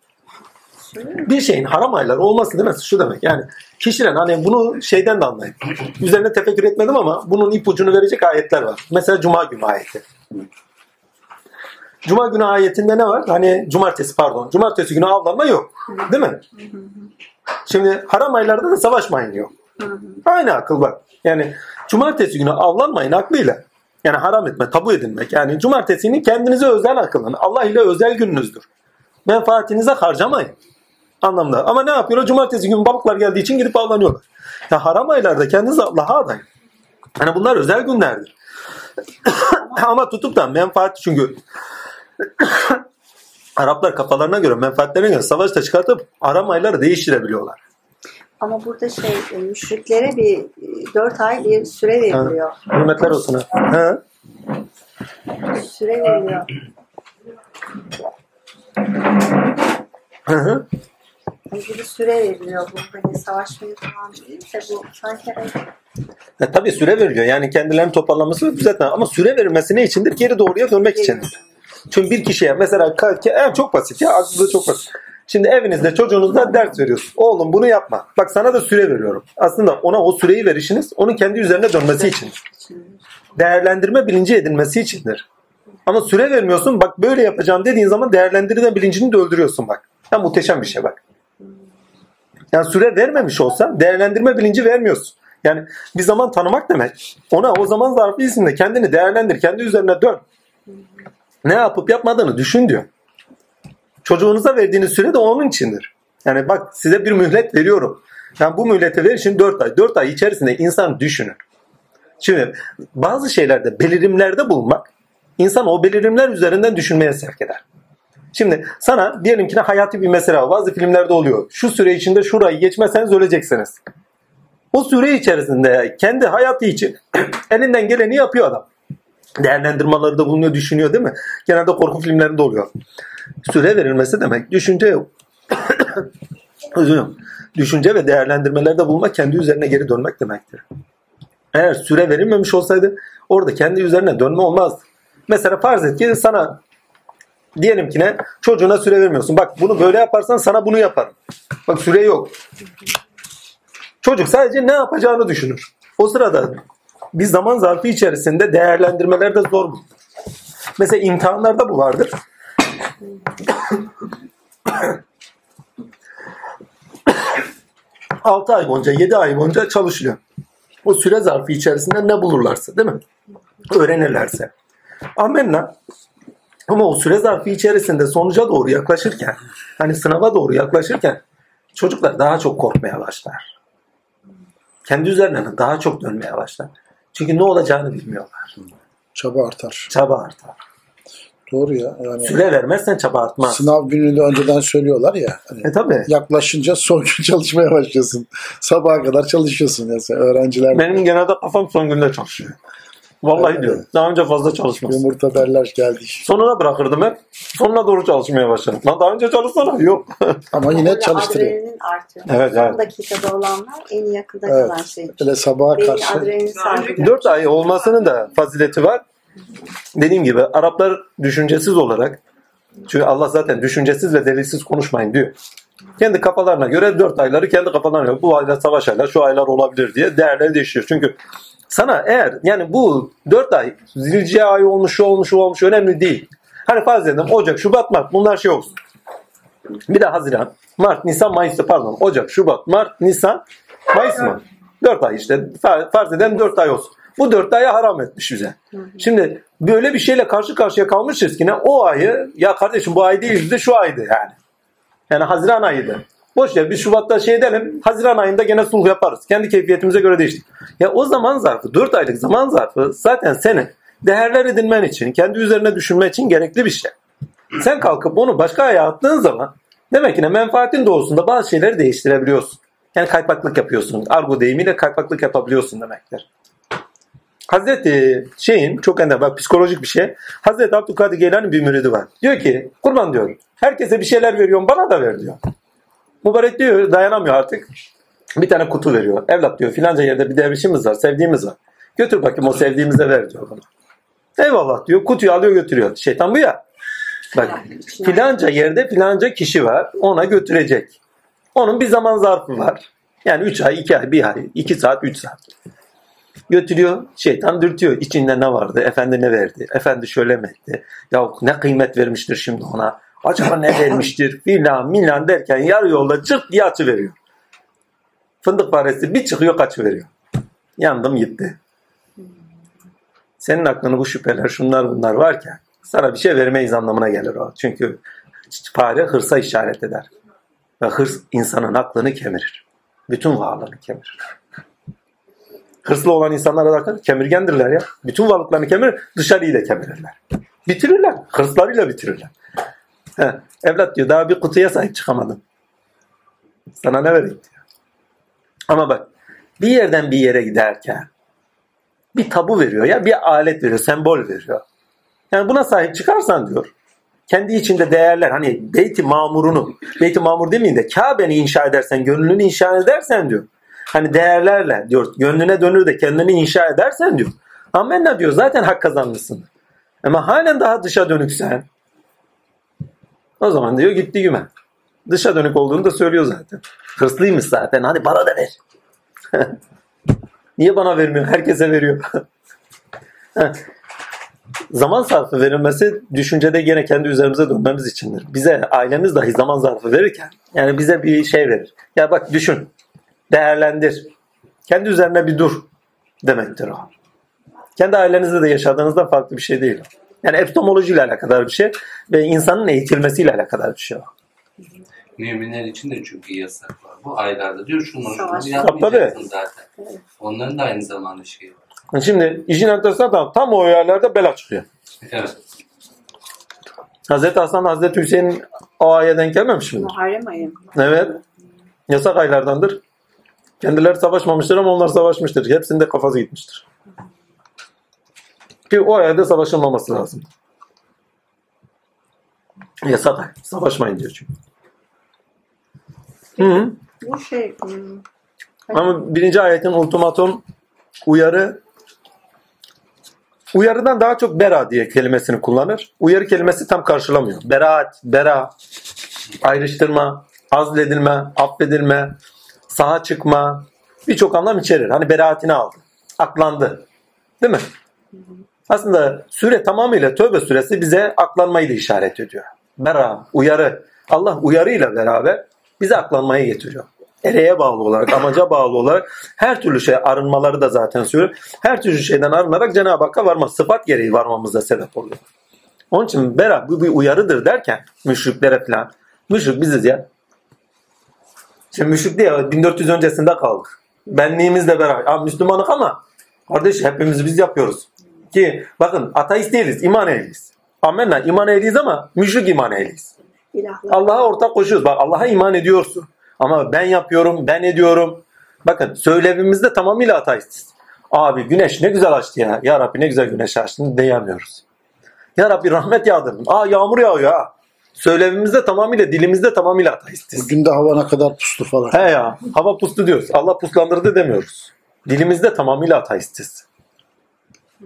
Bir şeyin haram ayları olması demesi şu demek. Yani kişiler hani bunu şeyden de anlayın. Üzerine tefekkür etmedim ama bunun ipucunu verecek ayetler var. Mesela Cuma günü ayeti. Cuma günü ayetinde ne var? Hani cumartesi pardon. Cumartesi günü avlanma yok. Değil mi? Şimdi haram aylarda da savaşmayın yok. Aynı akıl bak. Yani cumartesi günü avlanmayın aklıyla. Yani haram etme, tabu edinmek. Yani cumartesini kendinize özel akılın. Allah ile özel gününüzdür. Menfaatinize harcamayın. Anlamda. Ama ne yapıyorlar? Cumartesi günü balıklar geldiği için gidip avlanıyorlar. Ya haram aylarda kendinize Allah'a adayın. Hani bunlar özel günlerdir. Ama tutup da menfaat çünkü Araplar kafalarına göre, menfaatlerine göre savaşta çıkartıp haram ayları değiştirebiliyorlar. Ama burada şey e, müşriklere bir e, dört ay bir süre veriliyor. Hürmetler olsun ha. Ha? Süre veriliyor. Hı hı. Bir süre veriliyor. Bu hani savaşmayı falan değil de bu sanki hani E, tabii süre veriliyor. Yani kendilerini toparlaması düzeltme. Ama süre verilmesi ne içindir? Geri doğruya dönmek içindir. Çünkü bir kişiye mesela ke- e, çok basit ya aklınızda çok basit. Şimdi evinizde çocuğunuza ders veriyorsun. Oğlum bunu yapma. Bak sana da süre veriyorum. Aslında ona o süreyi verişiniz onun kendi üzerine dönmesi içindir. Değerlendirme bilinci edinmesi içindir. Ama süre vermiyorsun. Bak böyle yapacağım dediğin zaman değerlendirme bilincini de öldürüyorsun bak. Ya muhteşem bir şey bak. Yani süre vermemiş olsa değerlendirme bilinci vermiyorsun. Yani bir zaman tanımak demek. Ona o zaman zarfı isimde kendini değerlendir, kendi üzerine dön. Ne yapıp yapmadığını düşün diyor. Çocuğunuza verdiğiniz süre de onun içindir. Yani bak size bir mühlet veriyorum. Yani bu mühlete ver için 4 ay. 4 ay içerisinde insan düşünür. Şimdi bazı şeylerde belirimlerde bulunmak insan o belirimler üzerinden düşünmeye sevk eder. Şimdi sana diyelim ki hayati bir mesele var. Bazı filmlerde oluyor. Şu süre içinde şurayı geçmezseniz öleceksiniz. O süre içerisinde kendi hayatı için elinden geleni yapıyor adam. Değerlendirmeleri de bulunuyor, düşünüyor değil mi? Genelde korku filmlerinde oluyor. Süre verilmesi demek düşünce dilerim. Düşünce ve değerlendirmelerde bulmak kendi üzerine geri dönmek demektir. Eğer süre verilmemiş olsaydı orada kendi üzerine dönme olmazdı. Mesela farz et ki sana diyelim ki ne çocuğuna süre vermiyorsun. Bak bunu böyle yaparsan sana bunu yaparım. Bak süre yok. Çocuk sadece ne yapacağını düşünür. O sırada bir zaman zarfı içerisinde değerlendirmeler de zor. Mesela imtihanlarda bu vardır. Altı ay boyunca, yedi ay boyunca çalışılıyor. O süre zarfı içerisinde ne bulurlarsa değil mi? Öğrenirlerse. Amenna. Ama o süre zarfı içerisinde sonuca doğru yaklaşırken, hani sınava doğru yaklaşırken çocuklar daha çok korkmaya başlar. Kendi üzerlerine daha çok dönmeye başlar. Çünkü ne olacağını bilmiyorlar. Çaba artar. Çaba artar. Doğru ya. Yani Süre vermezsen çaba artmaz. sınav gününü de önceden söylüyorlar ya. Hani E tabi. yaklaşınca son gün çalışmaya başlıyorsun. Sabaha kadar çalışıyorsun ya sen öğrenciler. Benim genelde kafam son günde çalışıyor. Vallahi Evet. diyorum. Daha önce fazla çalışmaz. Yumurta derler geldi. Sonuna bırakırdım hep. Sonuna doğru çalışmaya başladım. Lan daha önce çalışsana. Yok. Ama yine Böyle çalıştırıyor. Adrenalin artıyor. Evet, evet. Son dakikada olanlar en yakında Evet. kalan şey. Öyle sabaha Beyin karşı. adrenalin salgılıyor. 4 ay olmasının da fazileti var. Dediğim gibi Araplar düşüncesiz olarak çünkü Allah zaten düşüncesiz ve delilsiz konuşmayın diyor. Kendi kafalarına göre dört ayları kendi kafalarına göre bu aylar savaş aylar şu aylar olabilir diye değerleri değişiyor. Çünkü sana eğer yani bu dört ay zilce ayı olmuş şu olmuş şu olmuş önemli değil. Hani farz edelim Ocak, Şubat, Mart bunlar şey olsun. Bir de Haziran, Mart, Nisan, Mayıs'ta pardon. Ocak, Şubat, Mart, Nisan, Mayıs mı? Dört ay işte. Fa- Farz edelim dört ay olsun. Bu dört aya haram etmiş bize. Şimdi böyle bir şeyle karşı karşıya kalmışız ki ne o ayı ya kardeşim bu ay değildi de şu aydı yani. Yani Haziran ayıydı. Boş ver biz Şubat'ta şey edelim. Haziran ayında gene sulh yaparız. Kendi keyfiyetimize göre değiştik. Ya o zaman zarfı 4 aylık zaman zarfı zaten senin değerler edinmen için, kendi üzerine düşünme için gerekli bir şey. Sen kalkıp onu başka aya attığın zaman demek ki ne menfaatin doğrusunda bazı şeyleri değiştirebiliyorsun. Yani kaypaklık yapıyorsun. Argo deyimiyle kaypaklık yapabiliyorsun demektir. Hazreti şeyin çok ender bak psikolojik bir şey. Hazreti Abdülkadir Geylani bir müridi var. Diyor ki kurban diyor herkese bir şeyler veriyorum bana da ver diyor. Mübarek diyor dayanamıyor artık. Bir tane kutu veriyor. Evlat diyor filanca yerde bir dervişimiz var sevdiğimiz var. Götür bakayım o sevdiğimize ver diyor bana. Eyvallah diyor kutuyu alıyor götürüyor. Şeytan bu ya. Bak filanca yerde filanca kişi var ona götürecek. Onun bir zaman zarfı var. Yani 3 ay, 2 ay, 1 ay, 2 saat, 3 saat. Götürüyor, şeytan dürtüyor. İçinde ne vardı, efendi ne verdi, efendi şöyle mi etti? Ya ne kıymet vermiştir şimdi ona, acaba ne vermiştir filan milan derken yarı yolda cırt diye açıveriyor. Fındık faresi bir çıkıyor kaçıveriyor. Yandım gitti. Senin aklına bu şüpheler şunlar bunlar varken sana bir şey vermeyiz anlamına gelir o. Çünkü fare hırsa işaret eder. Ve hırs insanın aklını kemirir. Bütün varlığını kemirir. Hırslı olan insanlara bakın kemirgendirler ya. Bütün varlıklarını kemirir, dışarıyı da kemirirler. Bitirirler. Hırslarıyla bitirirler. Evlat diyor daha bir kutuya sahip çıkamadın. Sana ne vereyim diyor. Ama bak bir yerden bir yere giderken bir tabu veriyor ya bir alet veriyor, sembol veriyor. Yani buna sahip çıkarsan diyor kendi içinde değerler hani Beyt-i Mamur'unu Beyt-i Mamur demeyin de Kabe'ni inşa edersen gönlünü inşa edersen diyor. Hani değerlerle diyor gönlüne dönür de kendini inşa edersen diyor. Amenna diyor zaten hak kazanmışsın. Ama halen daha dışa dönüksen o zaman diyor gitti güme. Dışa dönük olduğunu da söylüyor zaten. Hırslıymış zaten. Hadi bana da ver. Niye bana vermiyor? Herkese veriyor. zaman zarfı verilmesi düşüncede gene kendi üzerimize dönmemiz içindir. Bize ailemiz dahi zaman zarfı verirken yani bize bir şey verir. Ya bak düşün, değerlendir. Kendi üzerine bir dur demektir o. Kendi ailenizde de yaşadığınızda farklı bir şey değil o. Yani epistemolojiyle alakadar bir şey ve insanın eğitilmesiyle alakadar bir şey o. Müminler için de çünkü yasak var. Bu aylarda diyor şunu şunu yapmayacaksın zaten. Onların da aynı zamanda şeyi var. Şimdi işin enteresan tam, tam o yerlerde bela çıkıyor. Evet. Hazreti Hasan, Hazreti Hüseyin o aya denk gelmemiş midir? Muharrem ayı. Evet. Yasak aylardandır. Kendileri savaşmamıştır ama onlar savaşmıştır. Hepsinde kafası gitmiştir. Ki o ayda savaşılmaması lazım. Yasak ay. Savaşmayın diyor çünkü. Hı -hı. Bu şey hmm, Ama birinci ayetin ultimatum uyarı uyarıdan daha çok bera diye kelimesini kullanır. Uyarı kelimesi tam karşılamıyor. Beraat, bera, ayrıştırma, azledilme, affedilme, saha çıkma birçok anlam içerir. Hani beraatini aldı. Aklandı. Değil mi? Aslında süre tamamıyla tövbe süresi bize aklanmayı da işaret ediyor. Bera, uyarı. Allah uyarıyla beraber bize aklanmayı getiriyor. Ereğe bağlı olarak, amaca bağlı olarak her türlü şey arınmaları da zaten söylüyor. Her türlü şeyden arınarak Cenab-ı Hakk'a varma, sıfat gereği varmamıza sebep oluyor. Onun için bera bu bir uyarıdır derken müşriklere falan. Müşrik biziz ya. Şimdi müşrik diye 1400 öncesinde kaldık. Benliğimizle beraber. Ya Müslümanlık ama kardeş hepimiz biz yapıyoruz. Ki bakın ateist değiliz, iman ehliyiz. Amenna iman ehliyiz ama müşrik iman ehliyiz. Allah'a ortak koşuyoruz. Bak Allah'a iman ediyorsun. Ama ben yapıyorum, ben ediyorum. Bakın söylevimizde tamamıyla ateistiz. Abi güneş ne güzel açtı ya. Ya Rabbi ne güzel güneş açtı diyemiyoruz. Ya Rabbi rahmet yağdırdın. Aa yağmur yağıyor ha. Söylevimizde tamamıyla, dilimizde tamamıyla ateistiz. Bugün de hava ne kadar puslu falan. He ya, hava puslu diyoruz. Allah puslandırdı demiyoruz. Dilimizde tamamıyla ateistiz.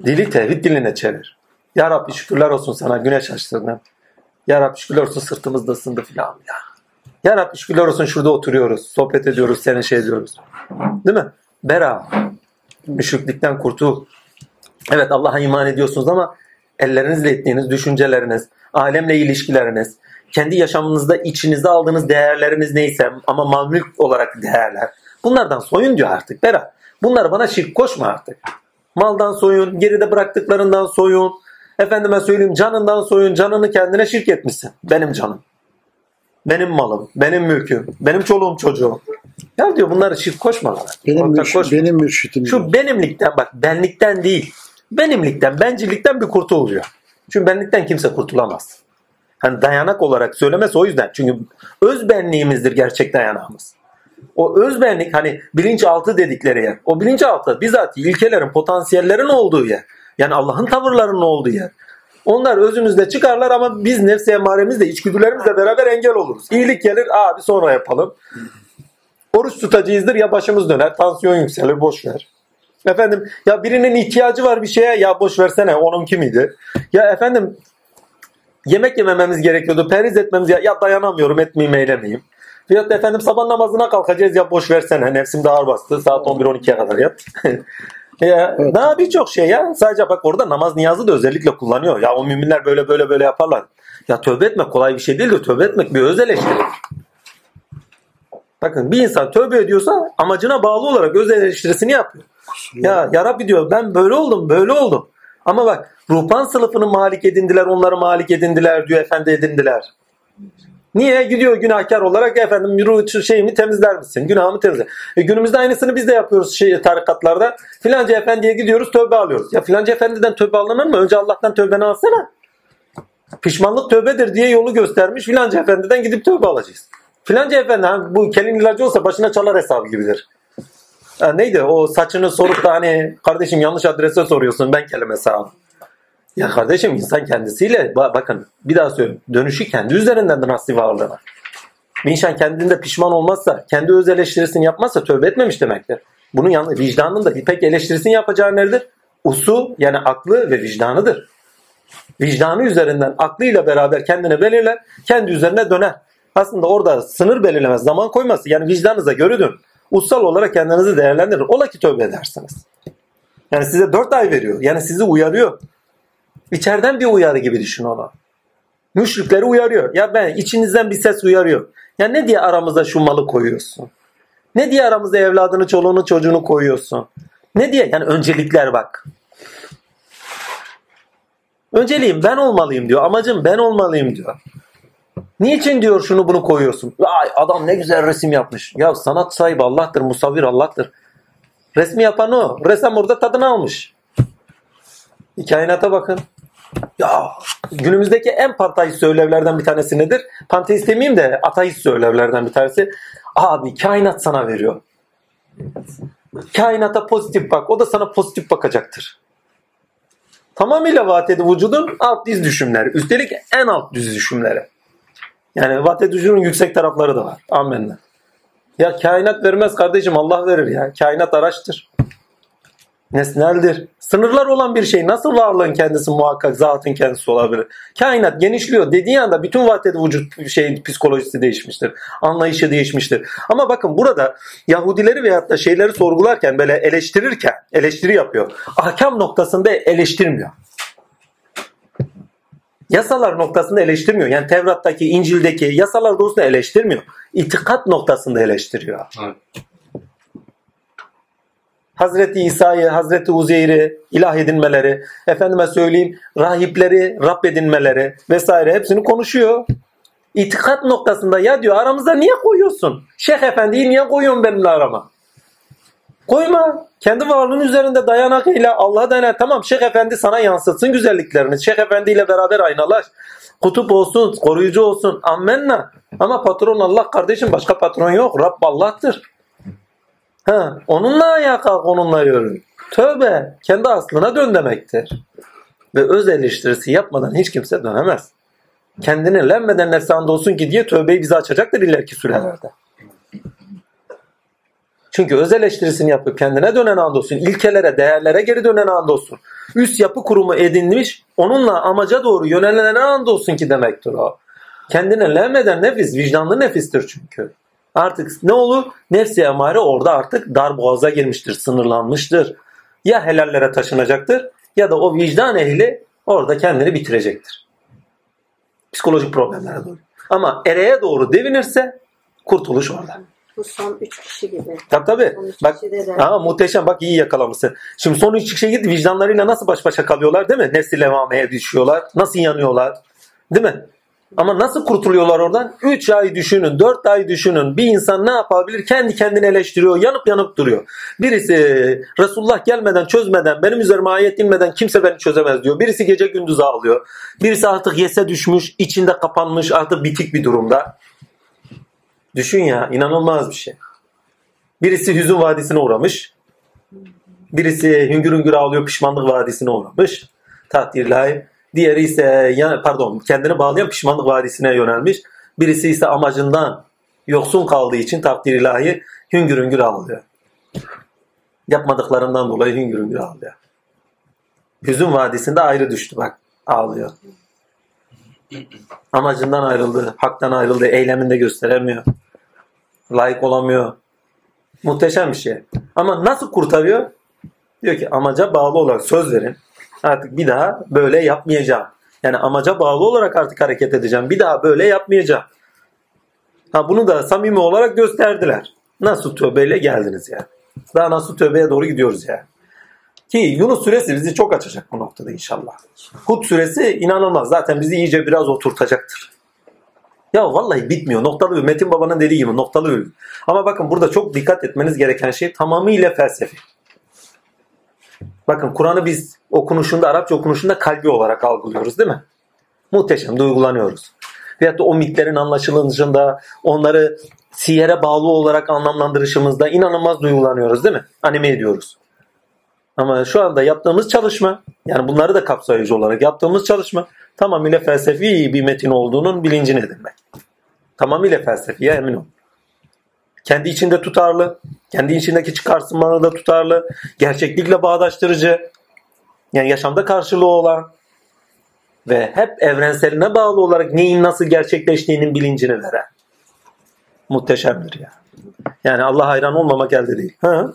Dili tevhid diline çevir. Ya Rabbi şükürler olsun sana güneş açtığına. Ya Rabbi şükürler olsun sırtımızda ısındı filan ya. Ya Rabbi şükürler olsun şurada oturuyoruz. Sohbet ediyoruz. Senin şey ediyoruz. Değil mi? Bera. Müşriklikten kurtul. Evet Allah'a iman ediyorsunuz ama ellerinizle ettiğiniz düşünceleriniz, alemle ilişkileriniz, kendi yaşamınızda içinizde aldığınız değerleriniz neyse ama mamluk olarak değerler. Bunlardan soyun diyor artık. Bera. Bunları bana şirk koşma artık. Maldan soyun, geride bıraktıklarından soyun. Efendime söyleyeyim canından soyun, canını kendine şirk etmişsin. Benim canım. Benim malım, benim mülküm, benim çoluğum çocuğum. Ya diyor bunları şirk koşma bana. Benim, Ortak mürş- koşma. benim mürşitim. Şu benimlikten bak benlikten değil. Benimlikten, bencillikten bir kurtul diyor. Çünkü benlikten kimse kurtulamaz. Hani dayanak olarak söylemesi o yüzden. Çünkü öz benliğimizdir gerçek dayanağımız. O öz benlik hani bilinçaltı dedikleri yer. O bilinçaltı bizzat ilkelerin, potansiyellerin olduğu yer. Yani Allah'ın tavırlarının olduğu yer. Onlar özümüzde çıkarlar ama biz nefsi emaremizle, içgüdülerimizle beraber engel oluruz. İyilik gelir, abi sonra yapalım. Oruç tutacağızdır ya başımız döner, tansiyon yükselir, boş ver. Efendim ya birinin ihtiyacı var bir şeye ya boş versene onunki miydi? Ya efendim yemek yemememiz gerekiyordu. Periz etmemiz ya, ya dayanamıyorum etmeyeyim eylemeyeyim. Veyahut da efendim sabah namazına kalkacağız ya boş versene nefsim de ağır bastı saat 11-12'ye kadar yat. ya, Evet. Daha birçok şey ya. Sadece bak orada namaz niyazı da özellikle kullanıyor. Ya o müminler böyle böyle böyle yaparlar. Ya tövbe etmek kolay bir şey değil de tövbe etmek bir öz eleştiri. Bakın bir insan tövbe ediyorsa amacına bağlı olarak öz eleştirisini yapıyor. Ya, ya Rabbi diyor ben böyle oldum böyle oldum. Ama bak ruhban sınıfını malik edindiler onları malik edindiler diyor efendi edindiler. Niye? Gidiyor günahkar olarak efendim ruh şeyimi temizler misin? Günahımı temizler. E, günümüzde aynısını biz de yapıyoruz şey, tarikatlarda. Filanca efendiye gidiyoruz tövbe alıyoruz. Ya filanca efendiden tövbe alınır mı? Önce Allah'tan tövbeni alsana. Pişmanlık tövbedir diye yolu göstermiş. Filanca efendiden gidip tövbe alacağız. Filanca efendi hani bu kelin ilacı olsa başına çalar hesabı gibidir. Ha, neydi o saçını sorup da hani kardeşim yanlış adrese soruyorsun ben kelime sağ Ya kardeşim insan kendisiyle ba- bakın bir daha söylüyorum dönüşü kendi üzerinden nasip varlığına. Bir insan kendinde pişman olmazsa kendi öz eleştirisini yapmazsa tövbe etmemiş demektir. Bunun yanı vicdanın da pek eleştirisini yapacağı nedir? Usu yani aklı ve vicdanıdır. Vicdanı üzerinden aklıyla beraber kendini belirler, kendi üzerine döner. Aslında orada sınır belirlemez, zaman koyması. Yani vicdanınıza göre dön. Ussal olarak kendinizi değerlendirin. Ola ki tövbe edersiniz. Yani size dört ay veriyor. Yani sizi uyarıyor. İçeriden bir uyarı gibi düşün onu. Müşrikleri uyarıyor. Ya ben içinizden bir ses uyarıyor. Ya ne diye aramıza şu malı koyuyorsun? Ne diye aramıza evladını, çoluğunu, çocuğunu koyuyorsun? Ne diye? Yani öncelikler bak. Önceliğim ben olmalıyım diyor. Amacım ben olmalıyım diyor. Niçin diyor şunu bunu koyuyorsun? Vay adam ne güzel resim yapmış. Ya sanat sahibi Allah'tır, musavvir Allah'tır. Resmi yapan o. Ressam orada tadını almış. Kainata bakın. Ya günümüzdeki en panteist söylevlerden bir tanesi nedir? Panteist demeyeyim de ateist söylevlerden bir tanesi. Abi kainat sana veriyor. Kainata pozitif bak. O da sana pozitif bakacaktır. Tamamıyla vahdedi vücudun alt diz düşümleri. Üstelik en alt düz düşümleri. Yani vahdedi vücudun yüksek tarafları da var. Amenna. Ya kainat vermez kardeşim Allah verir ya. Kainat araçtır. Nesneldir. Sınırlar olan bir şey nasıl varlığın kendisi muhakkak zatın kendisi olabilir? Kainat genişliyor dediği anda bütün vahdedi vücut şey psikolojisi değişmiştir. Anlayışı değişmiştir. Ama bakın burada Yahudileri veyahut da şeyleri sorgularken böyle eleştirirken eleştiri yapıyor. Ahkam noktasında eleştirmiyor. Yasalar noktasında eleştirmiyor. Yani Tevrat'taki, İncil'deki yasalar doğrusunda eleştirmiyor. İtikat noktasında eleştiriyor. Evet. Hazreti İsa'yı, Hazreti Uzeyr'i ilah edinmeleri, efendime söyleyeyim rahipleri Rab edinmeleri vesaire hepsini konuşuyor. İtikat noktasında ya diyor aramıza niye koyuyorsun? Şeyh Efendi'yi niye koyuyorsun benimle arama? Koyma. Kendi varlığın üzerinde dayanakıyla Allah'a dayanak. Tamam Şeyh Efendi sana yansıtsın güzelliklerini. Şeyh Efendi ile beraber aynalaş. Kutup olsun, koruyucu olsun. Ammenna. Ama patron Allah kardeşim başka patron yok. Rabb Allah'tır. Ha, onunla ayağa kalk, onunla yürü. Tövbe, kendi aslına dön demektir. Ve öz eleştirisi yapmadan hiç kimse dönemez. Kendini lenmeden nefsanda olsun ki diye tövbeyi bize açacaktır ileriki sürelerde. Çünkü öz eleştirisini yapıp kendine dönen andolsun, ilkelere, değerlere geri dönen andolsun. Üst yapı kurumu edinmiş, onunla amaca doğru yönelene andolsun ki demektir o. Kendine lehmeden nefis, vicdanlı nefistir çünkü. Artık ne olur? Nefsi emare orada artık dar boğaza girmiştir, sınırlanmıştır. Ya helallere taşınacaktır ya da o vicdan ehli orada kendini bitirecektir. Psikolojik problemlere doğru. Ama ereğe doğru devinirse kurtuluş orada. Bu son üç kişi gibi. Tabii tabii. Bak. Aa, muhteşem bak iyi yakalamışsın. Şimdi son üç kişiye git vicdanlarıyla nasıl baş başa kalıyorlar değil mi? Nefsi levameye düşüyorlar. Nasıl yanıyorlar? Değil mi? Ama nasıl kurtuluyorlar oradan? 3 ay düşünün, 4 ay düşünün. Bir insan ne yapabilir? Kendi kendini eleştiriyor, yanıp yanıp duruyor. Birisi Resulullah gelmeden, çözmeden, benim üzerime ayet inmeden kimse beni çözemez diyor. Birisi gece gündüz ağlıyor. Birisi artık yese düşmüş, içinde kapanmış, artık bitik bir durumda. Düşün ya, inanılmaz bir şey. Birisi hüzün vadisine uğramış. Birisi hüngür hüngür ağlıyor, pişmanlık vadisine uğramış. Takdir. Diğeri ise ya, pardon kendini bağlayan pişmanlık vadisine yönelmiş. Birisi ise amacından yoksun kaldığı için takdir ilahi hüngür hüngür ağlıyor. Yapmadıklarından dolayı hüngür hüngür ağlıyor. Hüzün vadisinde ayrı düştü bak ağlıyor. Amacından ayrıldı, haktan ayrıldı, eyleminde gösteremiyor. Layık olamıyor. Muhteşem bir şey. Ama nasıl kurtarıyor? Diyor ki amaca bağlı olarak söz verin. Artık bir daha böyle yapmayacağım. Yani amaca bağlı olarak artık hareket edeceğim. Bir daha böyle yapmayacağım. Ha bunu da samimi olarak gösterdiler. Nasıl tövbeyle geldiniz yani. Daha nasıl tövbeye doğru gidiyoruz yani. Ki Yunus suresi bizi çok açacak bu noktada inşallah. Hud suresi inanılmaz. Zaten bizi iyice biraz oturtacaktır. Ya vallahi bitmiyor. Noktalı bir. Metin Baba'nın dediği gibi noktalı bir. Ama bakın burada çok dikkat etmeniz gereken şey tamamıyla felsefi. Bakın Kur'an'ı biz okunuşunda, Arapça okunuşunda kalbi olarak algılıyoruz değil mi? Muhteşem, duygulanıyoruz. Veyahut da o mitlerin anlaşılışında, onları siyere bağlı olarak anlamlandırışımızda inanılmaz duygulanıyoruz değil mi? Anime ediyoruz. Ama şu anda yaptığımız çalışma, yani bunları da kapsayıcı olarak yaptığımız çalışma tamamıyla felsefi bir metin olduğunun bilincine edinmek. Tamamıyla felsefiye emin ol. Kendi içinde tutarlı, kendi içindeki çıkarsınmaları da tutarlı, gerçeklikle bağdaştırıcı, yani yaşamda karşılığı olan ve hep evrenseline bağlı olarak neyin nasıl gerçekleştiğinin bilincini veren. Muhteşemdir ya. Yani Allah hayran olmamak elde değil. Ha?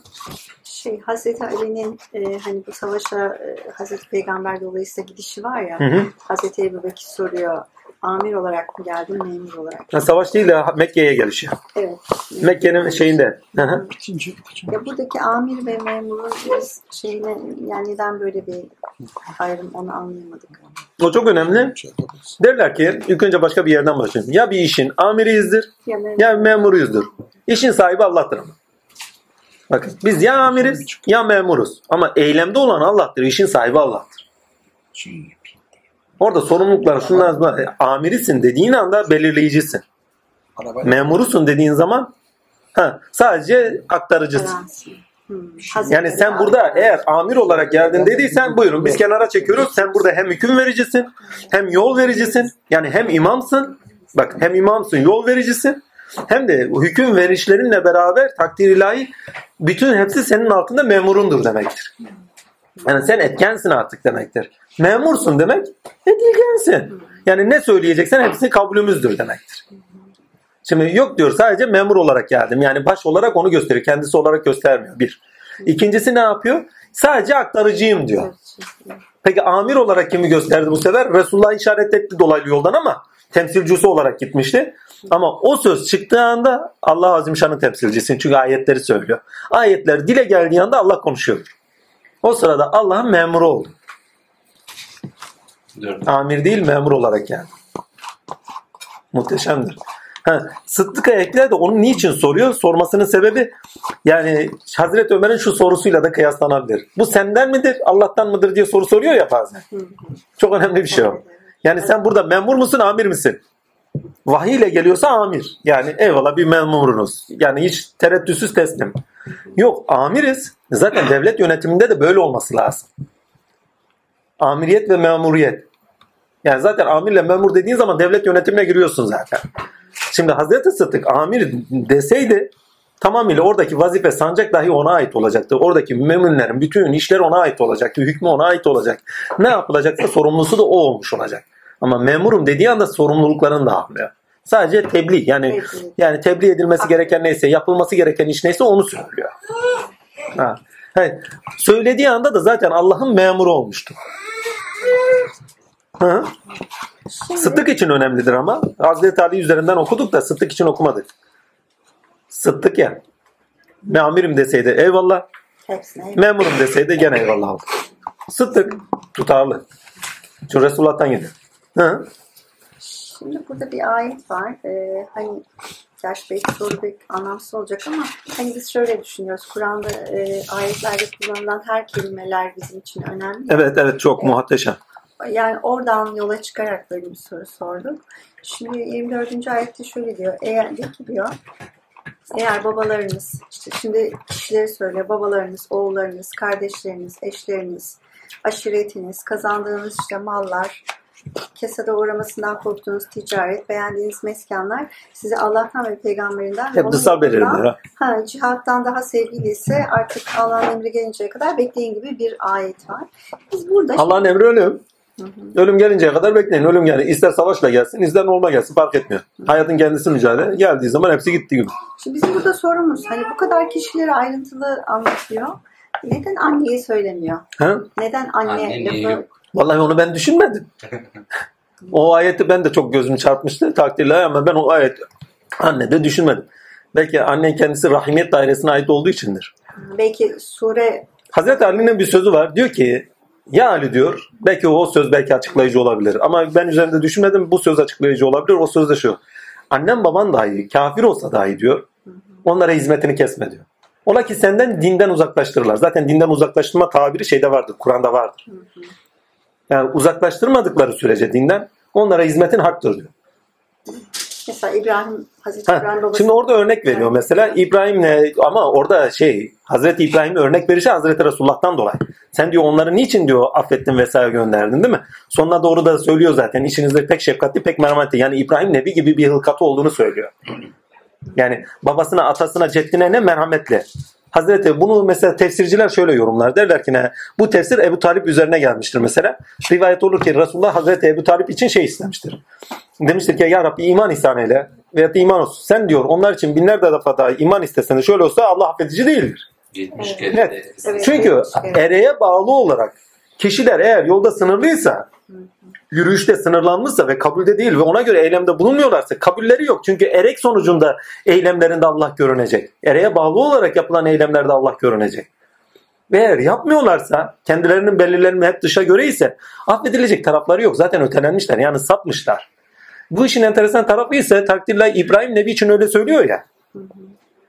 Şey Hazreti Ali'nin e, hani bu savaşa e, Hazreti Peygamber dolayısıyla gidişi var ya. Hı hı. Hazreti Ebu Bekir soruyor. Amir olarak mı geldin, memur olarak? Ha, Savaş değil de Mekke'ye gelişi. Evet. Mekke'nin şeyinde. Ya buradaki amir ve memurun biz şeyine yani neden böyle bir ayrım onu anlayamadık. O çok önemli. Derler ki ilk önce başka bir yerden başlayalım. Ya bir işin amiriyizdir Ya memur, ya memuruyuzdur. İşin sahibi Allah'tır ama. Bakın biz ya amiriz ya memuruz. Ama eylemde olan Allah'tır. işin sahibi Allah'tır. Orada sorumluluklar şunlar amirisin dediğin anda belirleyicisin. Memurusun dediğin zaman ha, sadece aktarıcısın. Hmm. Yani sen burada eğer amir olarak geldin dediysen buyurun biz kenara çekiyoruz. Sen burada hem hüküm vericisin hem yol vericisin. Yani hem imamsın bak hem imamsın yol vericisin hem de hüküm verişlerinle beraber takdir ilahi bütün hepsi senin altında memurundur demektir. Yani sen etkensin artık demektir. Memursun demek edilgensin. Yani ne söyleyeceksen hepsi kabulümüzdür demektir. Şimdi yok diyor sadece memur olarak geldim. Yani baş olarak onu gösteriyor. Kendisi olarak göstermiyor. Bir. İkincisi ne yapıyor? Sadece aktarıcıyım diyor. Peki amir olarak kimi gösterdi bu sefer? Resulullah işaret etti dolaylı yoldan ama temsilcisi olarak gitmişti. Ama o söz çıktığı anda Allah Azimşan'ın temsilcisin. Çünkü ayetleri söylüyor. Ayetler dile geldiği anda Allah konuşuyor. O sırada Allah'ın memuru oldu. Amir değil memur olarak geldi. Muhteşemdir. Ha, Sıddık'a ekler de onu niçin soruyor? Sormasının sebebi yani Hazreti Ömer'in şu sorusuyla da kıyaslanabilir. Bu senden midir, Allah'tan mıdır diye soru soruyor ya bazen. Çok önemli bir şey o. Yani sen burada memur musun, amir misin? Vahiy ile geliyorsa amir. Yani eyvallah bir memurunuz. Yani hiç tereddütsüz teslim. Yok amiriz. Zaten devlet yönetiminde de böyle olması lazım. Amiriyet ve memuriyet. Yani zaten amirle memur dediğin zaman devlet yönetimine giriyorsun zaten. Şimdi Hazreti Sıddık amir deseydi Tamamıyla oradaki vazife sancak dahi ona ait olacaktı. Oradaki müminlerin bütün işleri ona ait olacaktı. Hükmü ona ait olacak. Ne yapılacaksa sorumlusu da o olmuş olacak. Ama memurum dediği anda sorumluluklarını da almıyor. Sadece tebliğ yani yani tebliğ edilmesi gereken neyse, yapılması gereken iş neyse onu söylüyor. Ha. Hayır. Söylediği anda da zaten Allah'ın memuru olmuştu. Hı? Şimdi Sıddık için önemlidir ama. Hazreti Ali üzerinden okuduk da Sıddık için okumadık. Sıddık ya. Meamirim deseydi eyvallah. hepsine Memurum deseydi gene eyvallah oldu. Sıddık tutarlı. Çünkü Resulullah'tan geliyor. Hı? Şimdi burada bir ayet var. Ee, hani gerçi belki soru belki anlamsız olacak ama hani biz şöyle düşünüyoruz. Kur'an'da e, ayetlerde kullanılan her kelimeler bizim için önemli. Evet evet çok muhteşem. Yani oradan yola çıkarak böyle bir soru sorduk. Şimdi 24. ayette şöyle diyor. Eğer de ki diyor. Eğer babalarınız, işte şimdi kişileri söyle, babalarınız, oğullarınız, kardeşleriniz, eşleriniz, aşiretiniz, kazandığınız işte mallar, kesede uğramasından korktuğunuz ticaret, beğendiğiniz meskanlar size Allah'tan ve peygamberinden ve Hep onun belirlenir. ha. Ha, cihattan daha sevgiliyse artık Allah'ın emri gelinceye kadar bekleyin gibi bir ayet var. Biz burada Allah'ın emri ölüm. Ölüm gelinceye kadar bekleyin. Ölüm yani ister savaşla gelsin, ister normal gelsin fark etmiyor. Hayatın kendisi mücadele. Geldiği zaman hepsi gitti gibi. Şimdi bizim burada sorumuz hani bu kadar kişileri ayrıntılı anlatıyor. Neden anneyi söylemiyor? Ha? Neden anne, Anne lafı? yok? Vallahi onu ben düşünmedim. o ayeti ben de çok gözümü çarpmıştı takdirle ama ben o ayet anne de düşünmedim. Belki annen kendisi rahimiyet dairesine ait olduğu içindir. Belki sure Hazreti Ali'nin bir sözü var. Diyor ki ya Ali diyor belki o söz belki açıklayıcı olabilir. Ama ben üzerinde düşünmedim bu söz açıklayıcı olabilir. O söz de şu. Annem baban dahi kafir olsa dahi diyor onlara hizmetini kesme diyor. Ola ki senden dinden uzaklaştırırlar. Zaten dinden uzaklaştırma tabiri şeyde vardır. Kur'an'da vardır. Yani uzaklaştırmadıkları sürece dinden onlara hizmetin haktır diyor. Mesela İbrahim Hazreti Ha, İbrahim babası Şimdi orada örnek veriyor mesela İbrahim'le ama orada şey Hazreti İbrahim'le örnek verişi Hazreti Resulullah'tan dolayı. Sen diyor onları niçin diyor affettin vesaire gönderdin değil mi? Sonuna doğru da söylüyor zaten işinizde pek şefkatli pek merhametli. Yani İbrahim Nebi gibi bir hılkatı olduğunu söylüyor. Yani babasına atasına ceddine ne merhametli. Hazreti bunu mesela tefsirciler şöyle yorumlar. Derler ki ne? Bu tefsir Ebu Talip üzerine gelmiştir mesela. Rivayet olur ki Resulullah Hazreti Ebu Talip için şey istemiştir. Demiştir ki ya Rabbi iman ihsan eyle. Veyahut da iman olsun. Sen diyor onlar için binlerce defa daha iman istesen de şöyle olsa Allah affedici değildir. 70 Evet. Çünkü ereye bağlı olarak kişiler eğer yolda sınırlıysa yürüyüşte sınırlanmışsa ve kabulde değil ve ona göre eylemde bulunmuyorlarsa kabulleri yok. Çünkü erek sonucunda eylemlerinde Allah görünecek. Ereğe bağlı olarak yapılan eylemlerde Allah görünecek. Ve eğer yapmıyorlarsa kendilerinin belirlenme hep dışa göre ise affedilecek tarafları yok. Zaten ötelenmişler yani sapmışlar. Bu işin enteresan tarafı ise takdirle İbrahim Nebi için öyle söylüyor ya.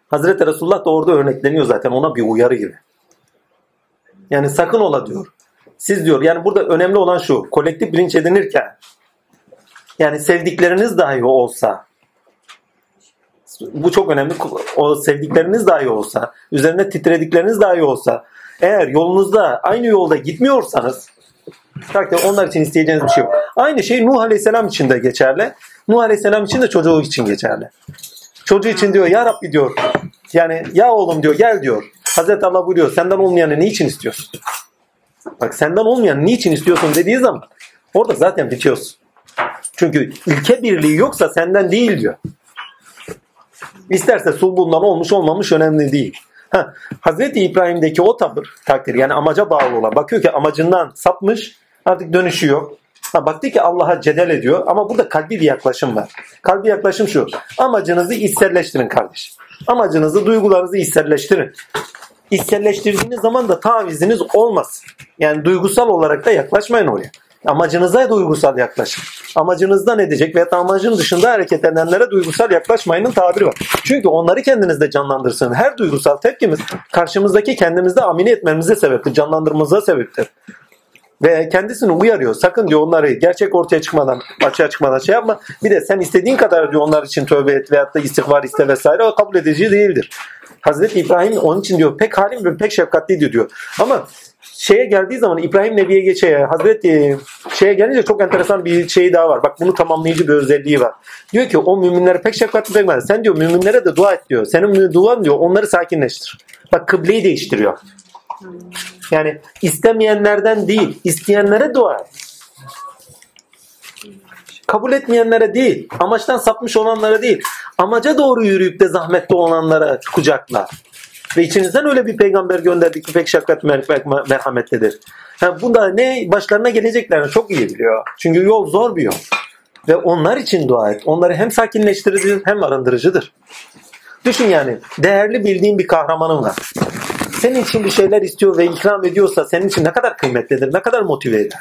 Hazreti Resulullah da orada örnekleniyor zaten ona bir uyarı gibi. Yani sakın ola diyor. Siz diyor yani burada önemli olan şu kolektif bilinç edinirken yani sevdikleriniz dahi olsa bu çok önemli. O sevdikleriniz dahi olsa, üzerine titredikleriniz dahi olsa, eğer yolunuzda aynı yolda gitmiyorsanız takdir onlar için isteyeceğiniz bir şey yok. Aynı şey Nuh Aleyhisselam için de geçerli. Nuh Aleyhisselam için de çocuğu için geçerli. Çocuğu için diyor ya Rabbi diyor. Yani ya oğlum diyor gel diyor. Hazreti Allah buyuruyor senden olmayanı niçin istiyorsun? Bak senden olmayan niçin istiyorsun dediği zaman orada zaten bitiyorsun. Çünkü ilke birliği yoksa senden değil diyor. İsterse sulbundan olmuş olmamış önemli değil. Ha, Hazreti İbrahim'deki o tavır takdir yani amaca bağlı olan bakıyor ki amacından sapmış artık dönüşü yok. Ha, baktı ki Allah'a cedel ediyor ama burada kalbi bir yaklaşım var. Kalbi yaklaşım şu. Amacınızı içselleştirin kardeş. Amacınızı, duygularınızı içselleştirin. İçselleştirdiğiniz zaman da taviziniz olmaz. Yani duygusal olarak da yaklaşmayın oraya. Amacınıza duygusal yaklaşın. Amacınızdan edecek veya amacın dışında hareket edenlere duygusal yaklaşmayının tabiri var. Çünkü onları kendinizde canlandırsın. Her duygusal tepkimiz karşımızdaki kendimizde amine etmemize sebeptir. Canlandırmamıza sebeptir. Ve kendisini uyarıyor. Sakın diyor onları gerçek ortaya çıkmadan, açığa çıkmadan şey yapma. Bir de sen istediğin kadar diyor onlar için tövbe et veyahut da istiğfar iste vesaire. O kabul edici değildir. Hazreti İbrahim onun için diyor pek halim ve pek şefkatliydi diyor. Ama şeye geldiği zaman İbrahim Nebi'ye geçe Hazreti şeye gelince çok enteresan bir şey daha var. Bak bunu tamamlayıcı bir özelliği var. Diyor ki o müminlere pek şefkatli merhametli. Sen diyor müminlere de dua et diyor. Senin duan diyor onları sakinleştir. Bak kıbleyi değiştiriyor. Yani istemeyenlerden değil, isteyenlere dua et. Kabul etmeyenlere değil, amaçtan sapmış olanlara değil, amaca doğru yürüyüp de zahmetli olanlara kucakla. Ve içinizden öyle bir peygamber gönderdik ki pek şefkat mer- merhametlidir. Yani bunda ne başlarına geleceklerini çok iyi biliyor. Çünkü yol zor bir yol. Ve onlar için dua et. Onları hem sakinleştirici hem arındırıcıdır. Düşün yani değerli bildiğin bir kahramanın var. Senin için bir şeyler istiyor ve ikram ediyorsa senin için ne kadar kıymetlidir, ne kadar motive eder.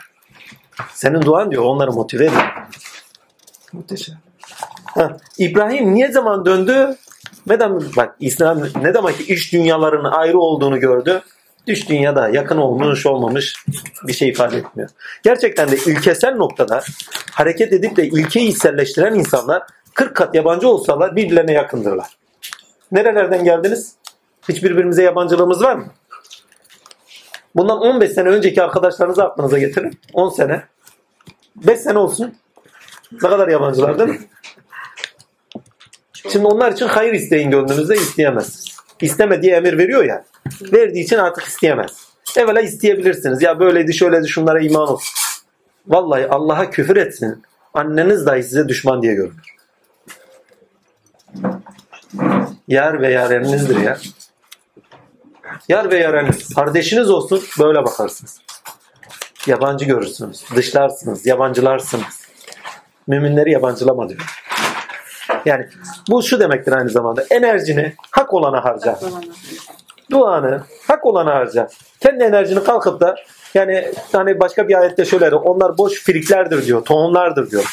Senin duan diyor onları motive eder. Muhteşem. Ha, İbrahim niye zaman döndü? Neden bak İslam ne demek ki iş dünyalarının ayrı olduğunu gördü. Dış dünyada yakın olmuş olmamış bir şey ifade etmiyor. Gerçekten de ilkesel noktada hareket edip de ilkeyi içselleştiren insanlar 40 kat yabancı olsalar birbirlerine yakındırlar. Nerelerden geldiniz? Hiç birbirimize yabancılığımız var mı? Bundan 15 sene önceki arkadaşlarınızı aklınıza getirin. 10 sene. 5 sene olsun. Ne kadar yabancılar değil mi? Şimdi onlar için hayır isteyin gönlünüzde isteyemezsiniz. İsteme diye emir veriyor ya. Verdiği için artık isteyemez. Evvela isteyebilirsiniz. Ya böyleydi şöyleydi şunlara iman olsun. Vallahi Allah'a küfür etsin. Anneniz dahi size düşman diye görünür. Yar ve yareninizdir ya. Yar ve yareniniz. Kardeşiniz olsun böyle bakarsınız. Yabancı görürsünüz. Dışlarsınız. Yabancılarsınız. Müminleri yabancılama diyor. Yani bu şu demektir aynı zamanda. Enerjini hak olana harca. Duanı hak olana harca. Kendi enerjini kalkıp da yani hani başka bir ayette şöyle onlar boş firiklerdir diyor. Tohumlardır diyor.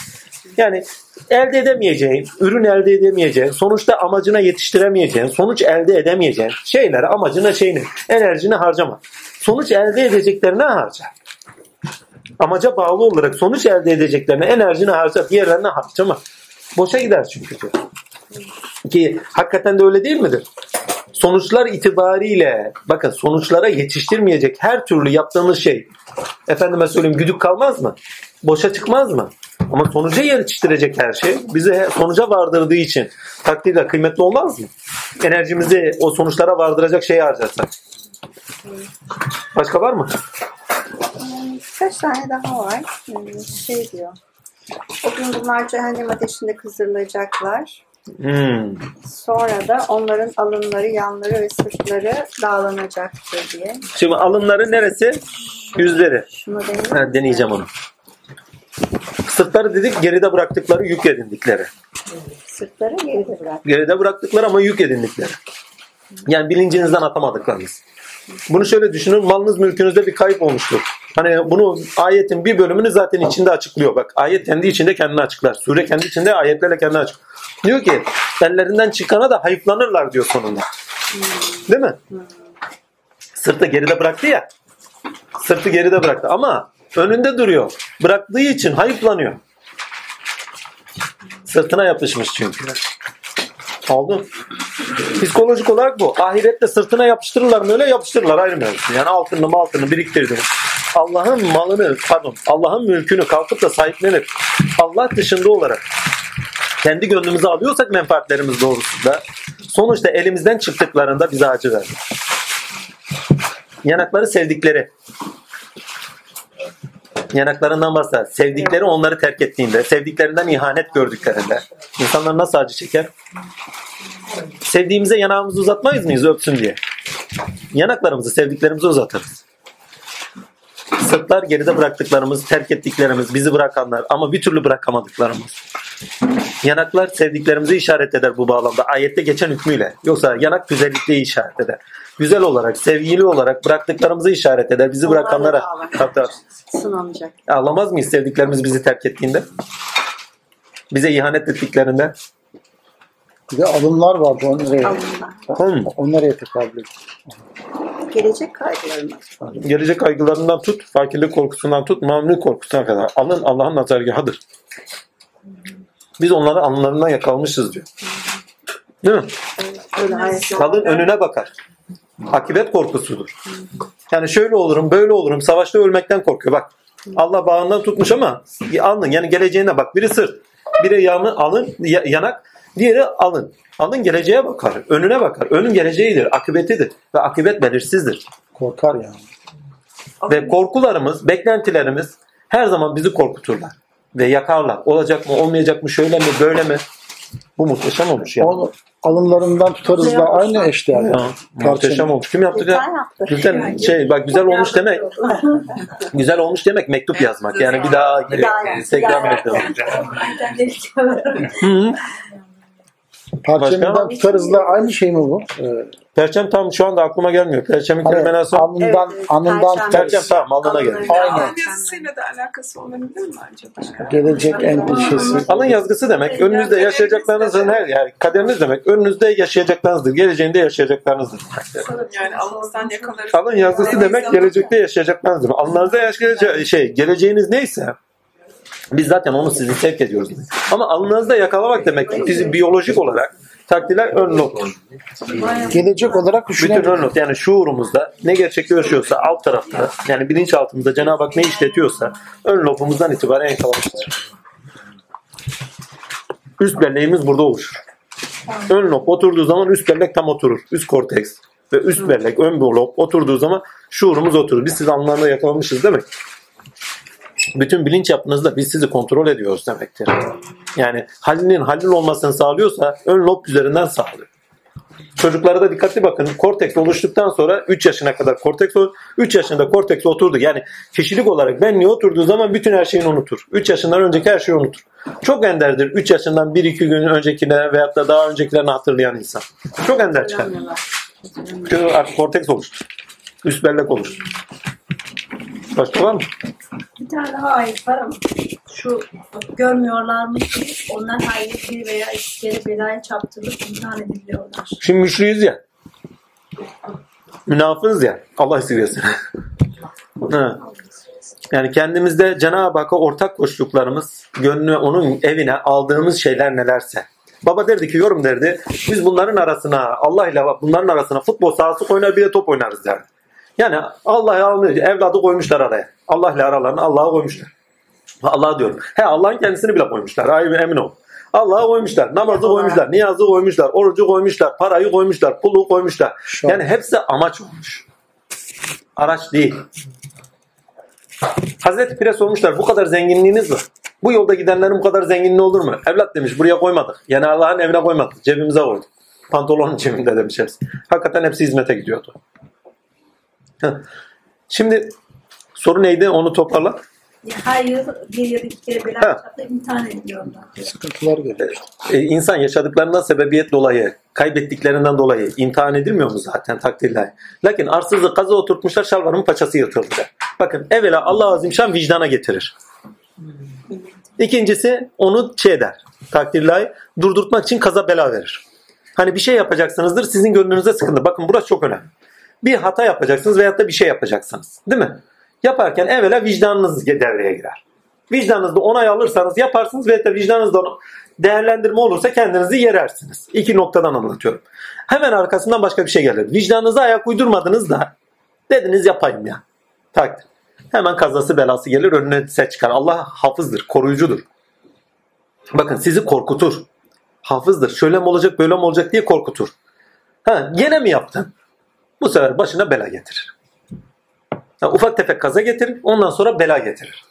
Yani elde edemeyeceğin, ürün elde edemeyeceğin, sonuçta amacına yetiştiremeyeceğin, sonuç elde edemeyeceğin şeyler amacına şeyini, enerjini harcama. Sonuç elde edeceklerine harca. Amaca bağlı olarak sonuç elde edeceklerine enerjini harca, diğerlerine harcama. Boşa gider çünkü. Ki hakikaten de öyle değil midir? Sonuçlar itibariyle bakın sonuçlara yetiştirmeyecek her türlü yaptığınız şey efendime söyleyeyim güdük kalmaz mı? Boşa çıkmaz mı? Ama sonuca yetiştirecek her şey bizi sonuca vardırdığı için takdirle kıymetli olmaz mı? Enerjimizi o sonuçlara vardıracak şeye harcarsak. Başka var mı? Birkaç tane daha var. Hmm, Şey diyor. O gün bunlar cehennem ateşinde kızdırılacaklar. Hmm. Sonra da onların alınları, yanları ve sırtları dağlanacaktır diye. Şimdi alınları neresi? Yüzleri. Şunu. Ha, deneyeceğim onu. Sırtları dedik geride bıraktıkları yük edindikleri. Sırtları geride bırak. Geride bıraktıkları ama yük edindikleri. Yani bilincinizden atamadıklarınız. Bunu şöyle düşünün. Malınız mülkünüzde bir kayıp olmuştur. Hani bunu ayetin bir bölümünü zaten içinde açıklıyor. Bak ayet kendi içinde kendini açıklar. Sure kendi içinde ayetlerle kendini açıklar. Diyor ki ellerinden çıkana da hayıflanırlar diyor sonunda. Değil mi? Sırtı geride bıraktı ya. Sırtı geride bıraktı ama önünde duruyor. Bıraktığı için hayıflanıyor. Sırtına yapışmış çünkü. Oldu. Psikolojik olarak bu. Ahirette sırtına yapıştırırlar mı öyle yapıştırırlar ayrı mevzu. Yani altını altını biriktirdiniz. Allah'ın malını pardon Allah'ın mülkünü kalkıp da sahiplenip Allah dışında olarak kendi gönlümüze alıyorsak menfaatlerimiz doğrusunda sonuçta elimizden çıktıklarında bize acı verir. Yanakları sevdikleri yanaklarından bahseder. Sevdikleri onları terk ettiğinde, sevdiklerinden ihanet gördüklerinde insanlar nasıl acı çeker? Sevdiğimize yanağımızı uzatmayız mıyız öpsün diye? Yanaklarımızı sevdiklerimize uzatırız. Sırtlar geride bıraktıklarımız, terk ettiklerimiz, bizi bırakanlar ama bir türlü bırakamadıklarımız. Yanaklar sevdiklerimizi işaret eder bu bağlamda. Ayette geçen hükmüyle. Yoksa yanak güzellikliği işaret eder. Güzel olarak, sevgili olarak bıraktıklarımızı işaret eder. Bizi bırakanlara. Sınanacak. Ağlamaz mıyız sevdiklerimiz bizi terk ettiğinde? Bize ihanet ettiklerinde? Bir de alımlar vardı. O nereye, Alınlar. Hmm. o nereye tekabül ediyor? Gelecek kaygılarımız. Gelecek kaygılarından tut, fakirlik korkusundan tut, mamluk korkusuna kadar. Alın Allah'ın nazargahıdır. Biz onları anılarından yakalamışız diyor. Değil mi? Öyle Kadın önüne bakar. Akibet korkusudur. Yani şöyle olurum, böyle olurum. Savaşta ölmekten korkuyor. Bak Allah bağından tutmuş ama alın. Yani geleceğine bak. Biri sırt, biri yanı alın, ya- yanak, diğeri alın. Alın geleceğe bakar, önüne bakar. Önün geleceğidir, akıbetidir. Ve akıbet belirsizdir. Korkar yani. Ve korkularımız, beklentilerimiz her zaman bizi korkuturlar. Ve yakarlar. Olacak mı, olmayacak mı, şöyle mi, böyle mi? Bu muhteşem olmuş ya. Onu alınlarından tutarız da aynı eşdeğer. Ya, muhteşem olmuş. Kim yaptı ya? Gülten şey bak güzel olmuş demek. Güzel olmuş demek mektup yazmak. Yani bir daha Bir daha yaz. Instagram Bir daha mektubu. yaz. Hı hı. Parçamından Başka? tutarız da aynı şey mi bu? Ee, Perçem tam şu anda aklıma gelmiyor. Perçemin hani kelimenası alnından, Evet, anından Perşembe. tutarız. Perçem tamam alnına gelir. Aynen. Alın yazısıyla da alakası olabilir mi acaba? Gelecek endişesi. Alın yazgısı demek önünüzde yaşayacaklarınızın her yani kaderiniz demek önünüzde yaşayacaklarınızdır. Geleceğinde yaşayacaklarınızdır. Yani alınızdan yakalarız. Alın yazgısı demek gelecekte yaşayacaklarınızdır. Alnınızda yaşayacağı şey geleceğiniz neyse biz zaten onu sizi sevk ediyoruz. Ama alnınızda yakalamak demek bizi biyolojik olarak takdirler ön lobdur. Gelecek olarak Bütün düşünebiliriz. ön lob yani şuurumuzda ne gerçekleşiyorsa alt tarafta yani bilinçaltımızda Cenab-ı Hak ne işletiyorsa ön lobumuzdan itibaren yakalamıştır. Üst belleğimiz burada oluşur. Ön lob oturduğu zaman üst bellek tam oturur. Üst korteks ve üst bellek ön lob oturduğu zaman şuurumuz oturur. Biz sizi anlamda yakalamışız demek. Bütün bilinç yapınızda biz sizi kontrol ediyoruz demektir. Yani halinin halil olmasını sağlıyorsa ön lob üzerinden sağlıyor. Çocuklara da dikkatli bakın. Korteks oluştuktan sonra 3 yaşına kadar korteks olur. 3 yaşında korteks oturdu. Yani kişilik olarak benliğe oturduğu zaman bütün her şeyini unutur. 3 yaşından önceki her şeyi unutur. Çok enderdir 3 yaşından 1-2 gün öncekine veyahut da daha öncekilerini hatırlayan insan. Çok ender çıkar. Çünkü artık korteks oluştu. Üst bellek oluştu. Başka var mı? Bir tane daha ayet var ama şu görmüyorlarmış ki onlar hayretli veya iki kere belaya çarptırılıp imtihan ediliyorlar. Şimdi müşriyiz ya. Münafığız ya. Allah esirgesin. Ha. Yani kendimizde Cenab-ı Hakk'a ortak koştuklarımız, gönlü onun evine aldığımız şeyler nelerse. Baba derdi ki yorum derdi. Biz bunların arasına Allah ile bunların arasına futbol sahası oynar bir de top oynarız derdi. Yani Allah'ı almıyor. Evladı koymuşlar araya. Allah ile aralarına Allah'ı koymuşlar. Allah diyorum. He Allah'ın kendisini bile koymuşlar. Ay emin ol. Allah'ı koymuşlar. Namazı koymuşlar. Niyazı koymuşlar. Orucu koymuşlar. Parayı koymuşlar. Pulu koymuşlar. Yani hepsi amaç olmuş. Araç değil. Hazreti Pire sormuşlar bu kadar zenginliğiniz var. Bu yolda gidenlerin bu kadar zenginliği olur mu? Evlat demiş buraya koymadık. Yani Allah'ın evine koymadık. Cebimize koyduk. Pantolonun cebinde demiş hepsi. Hakikaten hepsi hizmete gidiyordu. Şimdi soru neydi onu toparla. Hayır bir ya da iki kere Ha. çarptırıp imtihan ediliyorlar. Sıkıntılar geliyor. Ee, insan yaşadıklarından sebebiyet dolayı, kaybettiklerinden dolayı imtihan edilmiyor mu zaten takdirler? Lakin arsızı kaza oturtmuşlar şalvarın paçası yırtıldı. Bakın evvela Allah Azimşan vicdana getirir. İkincisi onu şey eder. Takdirler durdurtmak için kaza bela verir. Hani bir şey yapacaksınızdır sizin gönlünüze sıkıntı. Bakın burası çok önemli. Bir hata yapacaksınız veyahut da bir şey yapacaksınız. Değil mi? Yaparken evvela vicdanınız devreye girer. Vicdanınızda onay alırsanız yaparsınız ve de vicdanınızda onu değerlendirme olursa kendinizi yerersiniz. İki noktadan anlatıyorum. Hemen arkasından başka bir şey gelir. Vicdanınıza ayak uydurmadınız da dediniz yapayım ya. Takdir. Hemen kazası belası gelir önüne çıkar. Allah hafızdır, koruyucudur. Bakın sizi korkutur. Hafızdır. Şöyle mi olacak, böyle mi olacak diye korkutur. Ha, gene mi yaptın? Bu sefer başına bela getirir. Ha, ufak tefek kaza getirir, ondan sonra bela getirir.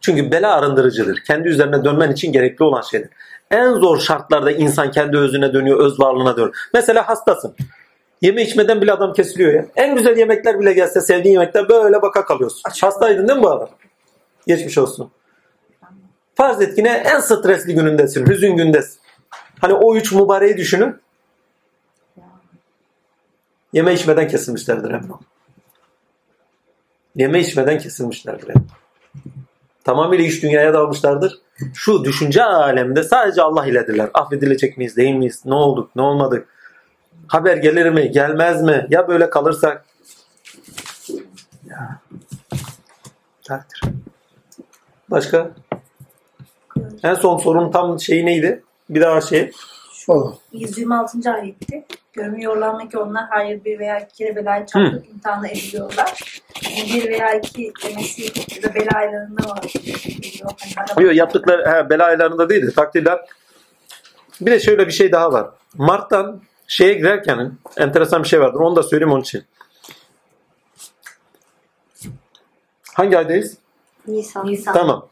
Çünkü bela arındırıcıdır. Kendi üzerine dönmen için gerekli olan şeydir. En zor şartlarda insan kendi özüne dönüyor, öz varlığına dönüyor. Mesela hastasın. Yeme içmeden bile adam kesiliyor ya. En güzel yemekler bile gelse sevdiğin yemekler böyle baka kalıyorsun. Hastaydın değil mi bu adam? Geçmiş olsun. Farz et ki ne? En stresli günündesin, hüzün gündesin. Hani o üç mübareği düşünün. Yeme içmeden kesilmişlerdir emin olun. Yeme içmeden kesilmişlerdir emin olun. Tamamıyla iş dünyaya dalmışlardır. Şu düşünce aleminde sadece Allah iledirler. Affedilecek miyiz, değil miyiz? Ne olduk, ne olmadık? Haber gelir mi, gelmez mi? Ya böyle kalırsak? Ya. Takdir. Başka? En son sorun tam şeyi neydi? Bir daha şey. O. 126. ayetti. Görmüyorlar mı ki onlar hayır bir veya iki kere belayı çarpıp imtihanı ediliyorlar. Yani bir veya iki demesi ya da bela aylarında var. Hani Yok yaptıkları he, bela aylarında değil de takdirler. Bir de şöyle bir şey daha var. Mart'tan şeye girerken enteresan bir şey vardır. Onu da söyleyeyim onun için. Hangi aydayız? Nisan. Nisan. Tamam.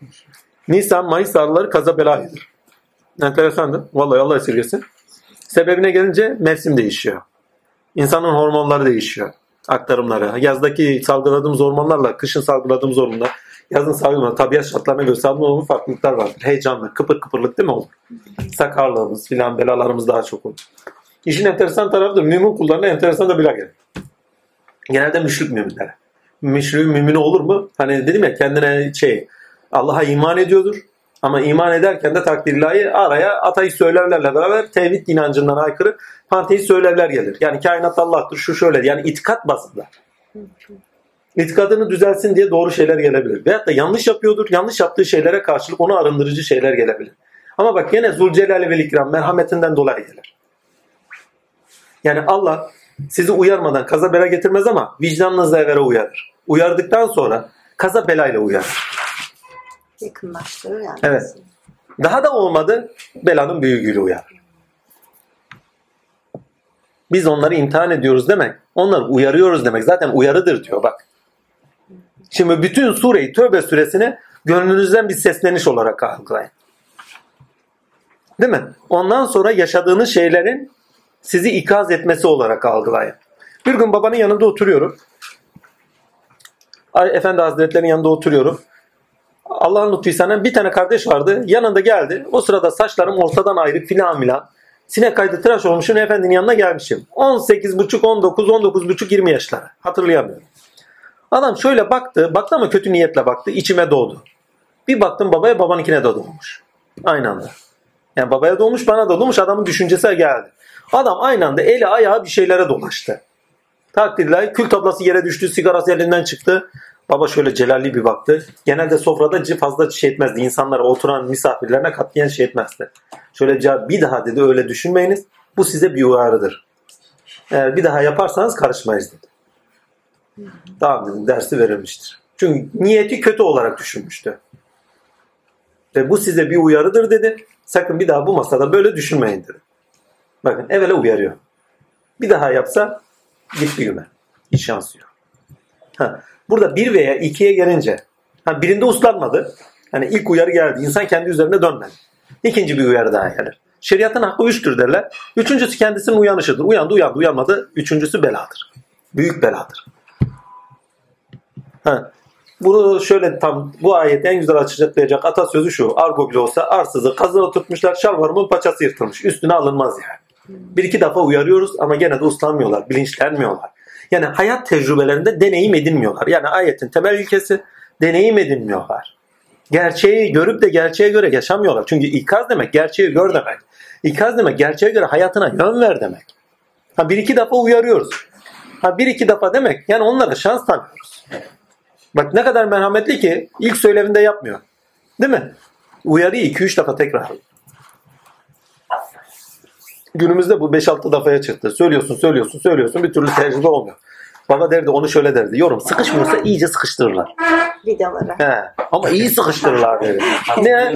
Nisan, Mayıs ayları kaza bela ayıdır. Enteresandır. Vallahi Allah esirgesin. Sebebine gelince mevsim değişiyor. İnsanın hormonları değişiyor. Aktarımları. Yazdaki salgıladığımız hormonlarla kışın salgıladığımız hormonlar yazın salgılanan tabiat şartlarına göre salgılanan farklılıklar vardır. Heyecanlı, kıpır kıpırlık değil mi olur? Sakarlığımız filan belalarımız daha çok olur. İşin enteresan tarafı da mümin kullarına enteresan da bela gelir. Genelde müşrik müminlere. Müşrik mümini olur mu? Hani dedim ya kendine şey Allah'a iman ediyordur. Ama iman ederken de takdir ilahi araya ateist söylemlerle beraber tevhid inancından aykırı panteist söylemler gelir. Yani kainat Allah'tır şu şöyle yani itikat bazında. İtikadını düzelsin diye doğru şeyler gelebilir. Veyahut da yanlış yapıyordur. Yanlış yaptığı şeylere karşılık onu arındırıcı şeyler gelebilir. Ama bak gene Zülcelal ve İkram merhametinden dolayı gelir. Yani Allah sizi uyarmadan kaza bela getirmez ama vicdanınızla evvela uyarır. Uyardıktan sonra kaza belayla uyarır. Yakınlaştırır yani. Evet. Daha da olmadı belanın büyüğüyle uyar. Biz onları imtihan ediyoruz demek. Onları uyarıyoruz demek. Zaten uyarıdır diyor bak. Şimdi bütün sureyi Tövbe suresini gönlünüzden bir sesleniş olarak algılayın. Değil mi? Ondan sonra yaşadığınız şeylerin sizi ikaz etmesi olarak algılayın. Bir gün babanın yanında oturuyorum. Efendi Hazretleri'nin yanında oturuyorum. Allah'ın lütfuysa bir tane kardeş vardı. Yanında geldi. O sırada saçlarım ortadan ayrı filan filan. Sinek kaydı tıraş olmuşum. Efendinin yanına gelmişim. 18 buçuk, 19, 19 buçuk, 20 yaşları. Hatırlayamıyorum. Adam şöyle baktı. Baktı ama kötü niyetle baktı. İçime doğdu. Bir baktım babaya babanınkine de doğmuş. Aynı anda. Yani babaya doğmuş bana da doğmuş. Adamın düşüncesi geldi. Adam aynı anda eli ayağı bir şeylere dolaştı. Takdirler kül tablası yere düştü. Sigarası elinden çıktı. Baba şöyle celalli bir baktı. Genelde sofrada fazla şey etmezdi. İnsanlara oturan misafirlerine katlayan şey etmezdi. Şöyle bir daha dedi öyle düşünmeyiniz. Bu size bir uyarıdır. Eğer bir daha yaparsanız karışmayız dedi. Tamam dedim dersi verilmiştir. Çünkü niyeti kötü olarak düşünmüştü. Ve bu size bir uyarıdır dedi. Sakın bir daha bu masada böyle düşünmeyin dedi. Bakın evvela uyarıyor. Bir daha yapsa gitti güme. Hiç şansı yok. Ha, burada bir veya ikiye gelince ha, birinde uslanmadı. Hani ilk uyarı geldi. İnsan kendi üzerine dönmedi. İkinci bir uyarı daha gelir. Şeriatın hakkı üçtür derler. Üçüncüsü kendisinin uyanışıdır. Uyandı uyandı uyanmadı. Üçüncüsü beladır. Büyük beladır. Ha. Bunu şöyle tam bu ayet en güzel açıklayacak atasözü şu. Argo bile olsa arsızı kazığa oturtmuşlar şalvarımın paçası yırtılmış. Üstüne alınmaz yani. Bir iki defa uyarıyoruz ama gene de uslanmıyorlar. Bilinçlenmiyorlar. Yani hayat tecrübelerinde deneyim edinmiyorlar. Yani ayetin temel ilkesi deneyim edinmiyorlar. Gerçeği görüp de gerçeğe göre yaşamıyorlar. Çünkü ikaz demek gerçeği gör demek. İkaz demek gerçeğe göre hayatına yön ver demek. Ha bir iki defa uyarıyoruz. Ha bir iki defa demek yani onlara şans tanıyoruz. Bak ne kadar merhametli ki ilk söylevinde yapmıyor. Değil mi? Uyarıyı iki üç defa tekrar. Günümüzde bu 5-6 defaya çıktı. Söylüyorsun, söylüyorsun, söylüyorsun. Bir türlü tecrübe olmuyor. Baba derdi, onu şöyle derdi. Yorum sıkışmıyorsa iyice sıkıştırırlar. Vidalara. He. Ama iyi sıkıştırırlar dedi. ne?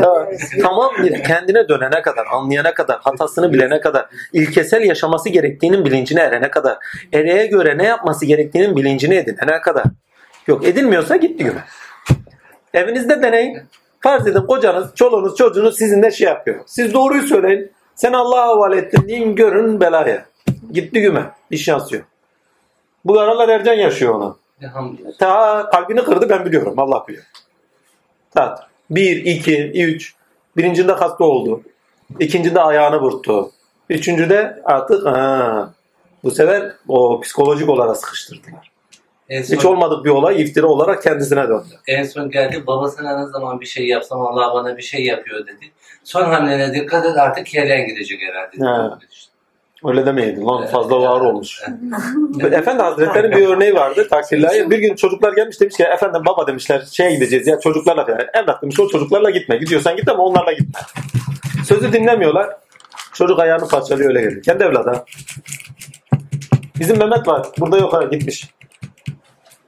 Ha, tamam bir kendine dönene kadar, anlayana kadar, hatasını bilene kadar, ilkesel yaşaması gerektiğinin bilincine erene kadar, ereğe göre ne yapması gerektiğinin bilincine edinene kadar. Yok edilmiyorsa gitti güme. Evinizde deneyin. Farz edin kocanız, çoluğunuz, çocuğunuz sizinle şey yapıyor. Siz doğruyu söyleyin. Sen Allah'a havale ettin deyin görün belaya. Gitti güme. Bir şans yok. Bu aralar Ercan yaşıyor onu. Ta kalbini kırdı ben biliyorum. Allah biliyor. Ta bir, iki, üç. Birincinde hasta oldu. İkincinde ayağını burktu. Üçüncüde artık ha, bu sefer o psikolojik olarak sıkıştırdılar. En son, Hiç olmadık bir olay iftira olarak kendisine döndü. en son geldi babasına ne zaman bir şey yapsam Allah bana bir şey yapıyor dedi. Son hamlene dikkat et artık kelen gidecek herhalde. Ha. Öyle demeyeydin lan fazla var olmuş. Efendi Hazretleri'nin bir örneği vardı takdirler. Bir gün çocuklar gelmiş demiş ki efendim baba demişler şeye gideceğiz ya çocuklarla falan. Evlat demiş o çocuklarla gitme. Gidiyorsan git ama onlarla gitme. Sözü dinlemiyorlar. Çocuk ayağını parçalıyor öyle geliyor. Kendi evladı. Bizim Mehmet var. Burada yok ha gitmiş.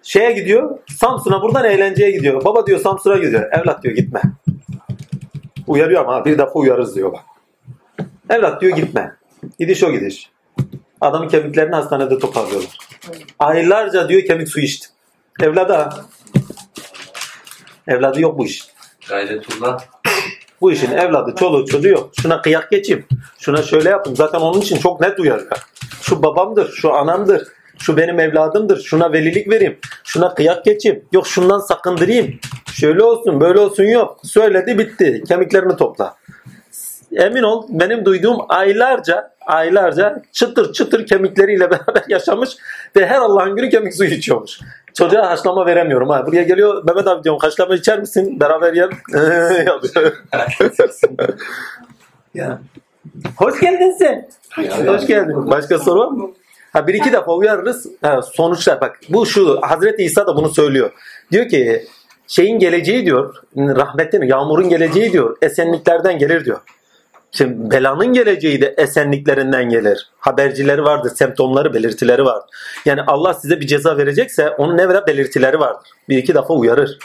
Şeye gidiyor. Samsun'a buradan eğlenceye gidiyor. Baba diyor Samsun'a gidiyor. Evlat diyor gitme. Uyarıyor ama bir defa uyarırız diyor bak. Evlat diyor gitme. Gidiş o gidiş. Adamın kemiklerini hastanede toparlıyorlar. Aylarca diyor kemik suyu içti. Evladı ha. Evladı yok bu iş. Gayretullah. Bu işin evladı, çoluğu, çocuğu yok. Şuna kıyak geçeyim. Şuna şöyle yapın. Zaten onun için çok net uyarıyor. Şu babamdır, şu anamdır, şu benim evladımdır. Şuna velilik vereyim. Şuna kıyak geçeyim. Yok şundan sakındırayım. Şöyle olsun, böyle olsun yok. Söyledi bitti. Kemiklerini topla. Emin ol benim duyduğum aylarca aylarca çıtır çıtır kemikleriyle beraber yaşamış ve her Allah'ın günü kemik suyu içiyormuş. Çocuğa haşlama veremiyorum ha. Buraya geliyor Mehmet abi diyorum haşlama içer misin? Beraber. Yapıyor. ya. Hoş geldin sen. Hoş geldin. Başka soru var mı? Ha bir iki defa uyarırız. Ha, sonuçlar bak bu şu Hazreti İsa da bunu söylüyor. Diyor ki şeyin geleceği diyor rahmetin yağmurun geleceği diyor esenliklerden gelir diyor. Şimdi belanın geleceği de esenliklerinden gelir. Habercileri vardır, semptomları, belirtileri var. Yani Allah size bir ceza verecekse onun ne vera belirtileri vardır. Bir iki defa uyarır.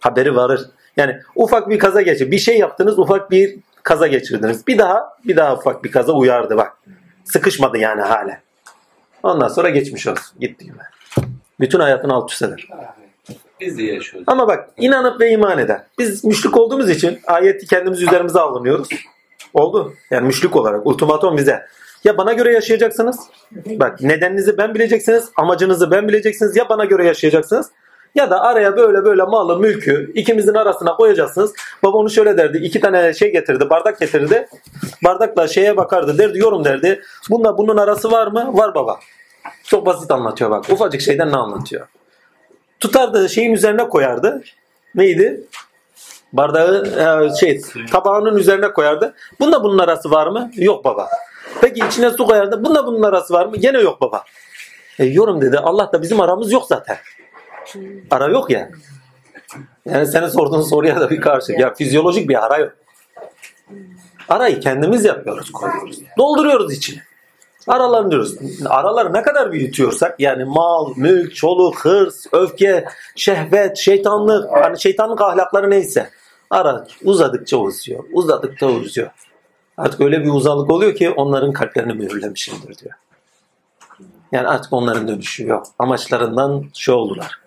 Haberi varır. Yani ufak bir kaza geçir. Bir şey yaptınız, ufak bir kaza geçirdiniz. Bir daha, bir daha ufak bir kaza uyardı bak. Sıkışmadı yani hale. Ondan sonra geçmiş olsun. Gitti gibi. Bütün hayatını alt üst eder. Biz de yaşıyoruz. Ama bak inanıp ve iman eder. Biz müşrik olduğumuz için ayeti kendimiz üzerimize alınıyoruz. Oldu. Yani müşrik olarak ultimatom bize. Ya bana göre yaşayacaksınız. Bak nedeninizi ben bileceksiniz. Amacınızı ben bileceksiniz. Ya bana göre yaşayacaksınız. Ya da araya böyle böyle malı mülkü ikimizin arasına koyacaksınız. Baba onu şöyle derdi. iki tane şey getirdi. Bardak getirdi. Bardakla şeye bakardı. Derdi yorum derdi. Bununla bunun arası var mı? Var baba. Çok basit anlatıyor bak. Ufacık şeyden ne anlatıyor? Tutardı şeyin üzerine koyardı. Neydi? Bardağı e, şey tabağının üzerine koyardı. Bunda bunun arası var mı? Yok baba. Peki içine su koyardı. Bunda bunun arası var mı? Gene yok baba. E, yorum dedi. Allah da bizim aramız yok zaten. Ara yok ya. Yani senin sorduğun soruya da bir karşı. Ya fizyolojik bir ara yok. Arayı kendimiz yapıyoruz, koyuyoruz. Dolduruyoruz içine. Aralanıyoruz. Araları ne kadar büyütüyorsak yani mal, mülk, çoluk, hırs, öfke, şehvet, şeytanlık, hani şeytanlık ahlakları neyse ara uzadıkça uzuyor. Uzadıkça uzuyor. Artık öyle bir uzalık oluyor ki onların kalplerini mühürlemişimdir diyor. Yani artık onların dönüşü yok. Amaçlarından şu oldular.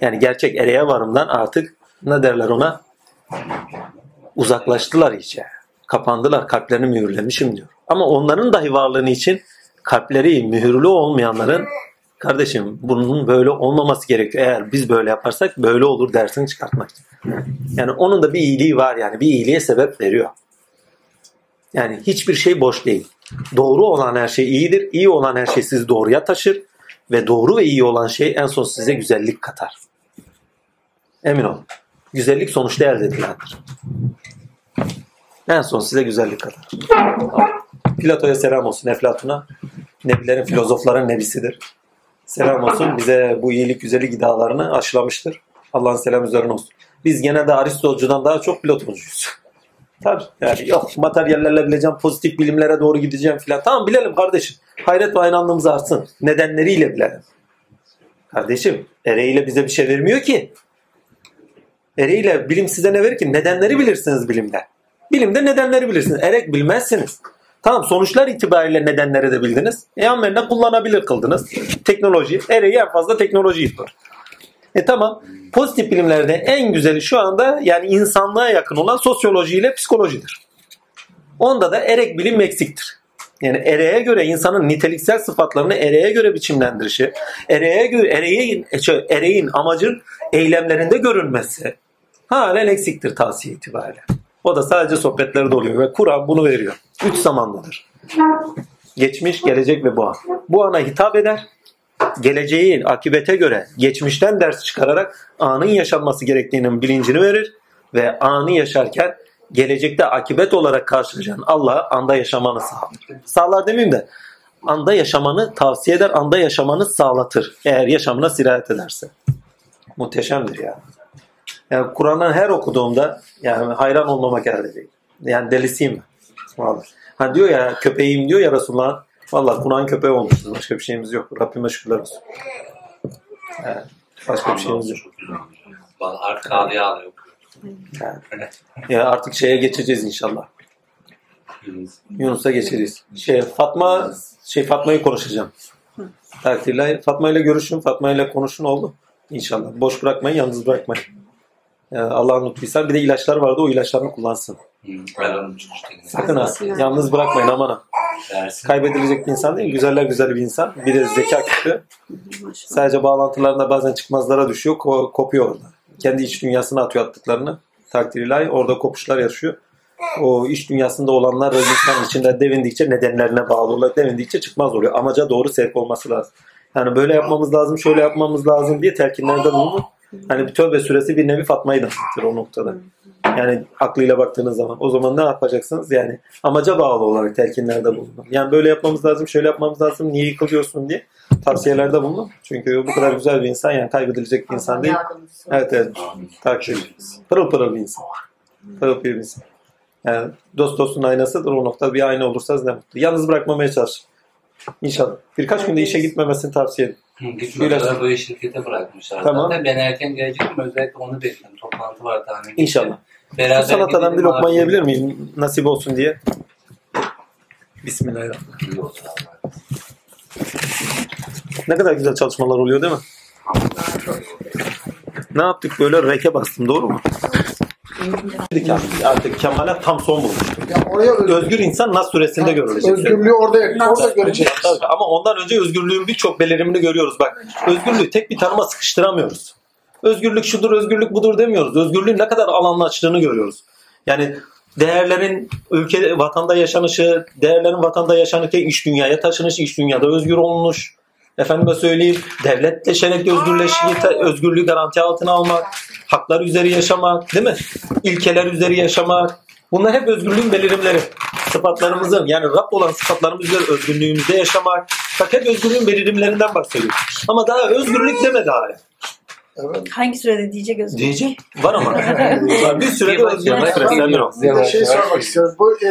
Yani gerçek ereğe varımdan artık ne derler ona? Uzaklaştılar iyice. Kapandılar. Kalplerini mühürlemişim diyor. Ama onların dahi varlığını için kalpleri mühürlü olmayanların kardeşim bunun böyle olmaması gerekiyor. Eğer biz böyle yaparsak böyle olur dersini çıkartmak. Yani onun da bir iyiliği var yani. Bir iyiliğe sebep veriyor. Yani hiçbir şey boş değil. Doğru olan her şey iyidir. İyi olan her şey sizi doğruya taşır. Ve doğru ve iyi olan şey en son size güzellik katar. Emin olun. Güzellik sonuçta elde edilendir. En son size güzellik katar. Plato'ya selam olsun Eflatun'a. Nebilerin, filozofların nebisidir. Selam olsun. Bize bu iyilik, güzellik iddialarını aşılamıştır. Allah'ın selamı üzerine olsun. Biz gene de Aristocu'dan daha çok Platoncuyuz. Tabii. Yani yok materyallerle bileceğim, pozitif bilimlere doğru gideceğim filan. Tamam bilelim kardeşim. Hayret ve hayranlığımız artsın. Nedenleriyle bilelim. Kardeşim ereğiyle bize bir şey vermiyor ki. Ereğiyle bilim size ne verir ki? Nedenleri bilirsiniz bilimde. Bilimde nedenleri bilirsiniz. Erek bilmezsiniz. Tamam sonuçlar itibariyle nedenleri de bildiniz. E amenna kullanabilir kıldınız. Teknoloji. Ereği en fazla teknoloji yapar. E tamam. Pozitif bilimlerde en güzeli şu anda yani insanlığa yakın olan sosyoloji ile psikolojidir. Onda da erek bilim eksiktir. Yani ereğe göre insanın niteliksel sıfatlarını ereğe göre biçimlendirişi, ereğe göre ereğin, şey, ereğin amacın eylemlerinde görünmesi halen eksiktir tavsiye itibariyle. O da sadece sohbetlerde oluyor ve Kur'an bunu veriyor. Üç zamandadır. Geçmiş, gelecek ve bu an. Bu ana hitap eder. Geleceğin akibete göre geçmişten ders çıkararak anın yaşanması gerektiğinin bilincini verir ve anı yaşarken gelecekte akibet olarak karşılayacağın Allah'a anda yaşamanı sağlar. Sağlar demeyeyim de anda yaşamanı tavsiye eder, anda yaşamanı sağlatır. Eğer yaşamına sirayet ederse. Muhteşemdir ya. Yani Kur'an'ın her okuduğumda yani hayran olmamak elde değil. Yani delisiyim. Vallahi. Ha diyor ya köpeğim diyor ya Resulullah. Vallahi Kur'an köpeği olmuşuz. Başka bir şeyimiz yok. Rabbime şükürler olsun. Evet. Başka bir şeyimiz yok. Bak artık ağlaya ağlıyor. Ya artık şeye geçeceğiz inşallah. Yunus'a geçeriz. Şey Fatma şey Fatma'yı konuşacağım. Takdirle Fatma ile görüşün, Fatma ile konuşun oldu. İnşallah. Boş bırakmayın, yalnız bırakmayın. Yani Allah'ın lütfuysa bir de ilaçlar vardı o ilaçlarını kullansın. Sakın ha. Yalnız bırakmayın aman ha. Kaybedilecek bir insan değil. Güzeller güzel bir insan. Bir de zeka kötü. Sadece bağlantılarında bazen çıkmazlara düşüyor. ko- kopuyor orada. Kendi iç dünyasına atıyor attıklarını. Takdir ilahi. Orada kopuşlar yaşıyor. O iç dünyasında olanlar insan içinde devindikçe nedenlerine bağlı olarak devindikçe çıkmaz oluyor. Amaca doğru sevk olması lazım. Yani böyle yapmamız lazım, şöyle yapmamız lazım diye telkinlerde bulunur. Hani bir tövbe süresi bir nevi Fatma'yı da anlatır o noktada. Yani aklıyla baktığınız zaman. O zaman ne yapacaksınız? Yani amaca bağlı olarak telkinlerde bulunun. Yani böyle yapmamız lazım, şöyle yapmamız lazım, niye yıkılıyorsun diye tavsiyelerde bulunun. Çünkü bu kadar güzel bir insan yani kaybedilecek bir insan değil. Evet evet. Takdir. Pırıl pırıl bir insan. Pırıl pırıl bir insan. Yani dost dostun aynasıdır. O noktada bir ayna olursanız ne mutlu. Yalnız bırakmamaya çalışın. İnşallah. Birkaç günde işe gitmemesini tavsiye ederim. Gitmediler bu şirkete bırakmışlar. Tamam. Zaten ben erken gelecektim özellikle onu bekliyorum. Toplantı vardı hani. İnşallah. Beraber Şu salatadan bir lokma yiyebilir miyim? Nasip olsun diye. Bismillahirrahmanirrahim. Ne kadar güzel çalışmalar oluyor değil mi? Ne yaptık böyle reke bastım doğru mu? Artık, Kemal'e tam son bulmuş. Ya oraya öz- Özgür insan Nas suresinde görülecek. özgürlüğü orada orada göreceğiz. Ama ondan önce özgürlüğün birçok belirimini görüyoruz. Bak özgürlüğü tek bir tanıma sıkıştıramıyoruz. Özgürlük şudur, özgürlük budur demiyoruz. Özgürlüğün ne kadar alanlaştığını görüyoruz. Yani değerlerin ülke vatanda yaşanışı, değerlerin vatanda yaşanırken iş dünyaya taşınışı, iş dünyada özgür olmuş. Efendime söyleyeyim, devletleşerek özgürleşmeyi, özgürlüğü garanti altına almak, haklar üzeri yaşamak, değil mi? İlkeler üzeri yaşamak. Bunlar hep özgürlüğün belirimleri. Sıfatlarımızın yani Rab olan sıfatlarımız özgürlüğümüzde yaşamak. Bak hep özgürlüğün belirimlerinden bahsediyor. Ama daha özgürlük demedi hala. Evet. Hangi sürede diyecek Özgür? Diyecek. Var ama. Bir sürede ol. Bir de şey sormak istiyorum. Bu e,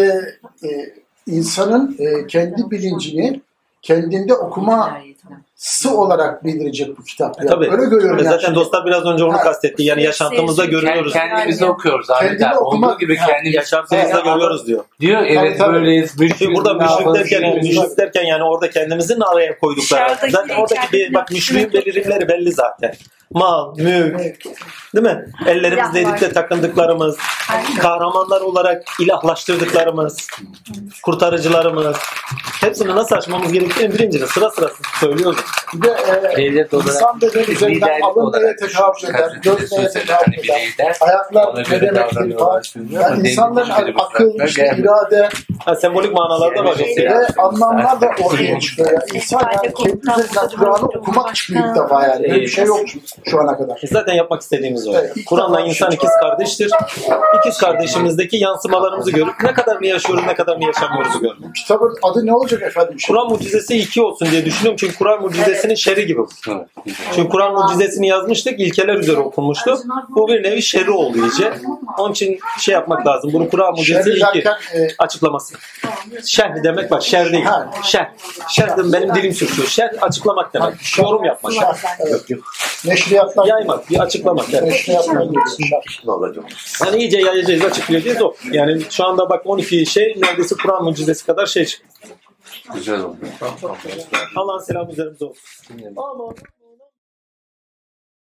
e, insanın e, kendi bilincini kendinde okuması olarak bildirecek bu kitap. Yani Tabii. Öyle görüyorum. yani. Zaten dostlar biraz önce onu Ha. kastetti. Yani yaşantımızda görüyoruz. Kendimizi okuyoruz abi. Kendini okumak- Olduğu gibi Ha, kendimiz Yaşantımızda görüyoruz diyor. Diyor evet Tabii, tabii. böyleyiz. Müşrik, Şimdi burada müşrik derken, yani, müşrik derken yani orada kendimizin araya koydukları. Dışarıdaki, Zaten oradaki bir, bak müşriğin belirimleri belli zaten. Mal, mülk, değil mi? Ellerimizle edip de takındıklarımız, kahramanlar olarak ilahlaştırdıklarımız, kurtarıcılarımız. Hepsini nasıl aşmamız gerektiğini birincini sıra sıra söylüyoruz. Bir de e, Devlet olarak insan dediğin üzerinden liderlik alın neye olarak tekabül eder, göz neye tekabül bir eder, lider ayaklar ne göre demektir davranıyorlar Yani insanların biri akıl, işte gelmiyor. irade Ha, sembolik manalarda var. Yani- yoksa. ve anlamlar da ortaya çıkıyor. Yani insan yani kendi üzerinden Kur'an'ı okumak çıkıyor ilk defa yani. Böyle bir şey yok şu ana kadar. Zaten yapmak istediğimiz o. Evet, Kur'an'la insan ikiz kardeştir. İkiz kardeşimizdeki yansımalarımızı görüp ne kadar mı yaşıyoruz ne kadar mı yaşamıyoruz görüp. Kitabın adı ne olacak efendim? Şimdi? Kur'an mucizesi iki olsun diye düşünüyorum. Çünkü Kur'an mucizesinin şerri gibi. Evet. Çünkü Kur'an mucizesini yazmıştık. ilkeler üzere okunmuştu. Bu bir nevi şerri oldu iyice. Onun için şey yapmak lazım. Bunu Kur'an mucizesi Şerri iki derken e, açıklaması. Şerh demek bak şer değil. Ha. Şerh. Şerh de benim dilim sürçüyor. Şerh açıklamak demek. şerh- Yorum yapmak. şerh, evet. neşriyatlar Yaymak, bir açıklamak. Neşriyatlar. Yani iyice yayacağız, açıklayacağız o. Yani şu anda bak 12 şey neredeyse Kur'an mucizesi kadar şey çıktı. Güzel oldu. Allah'ın selamı üzerimize olsun. Aman.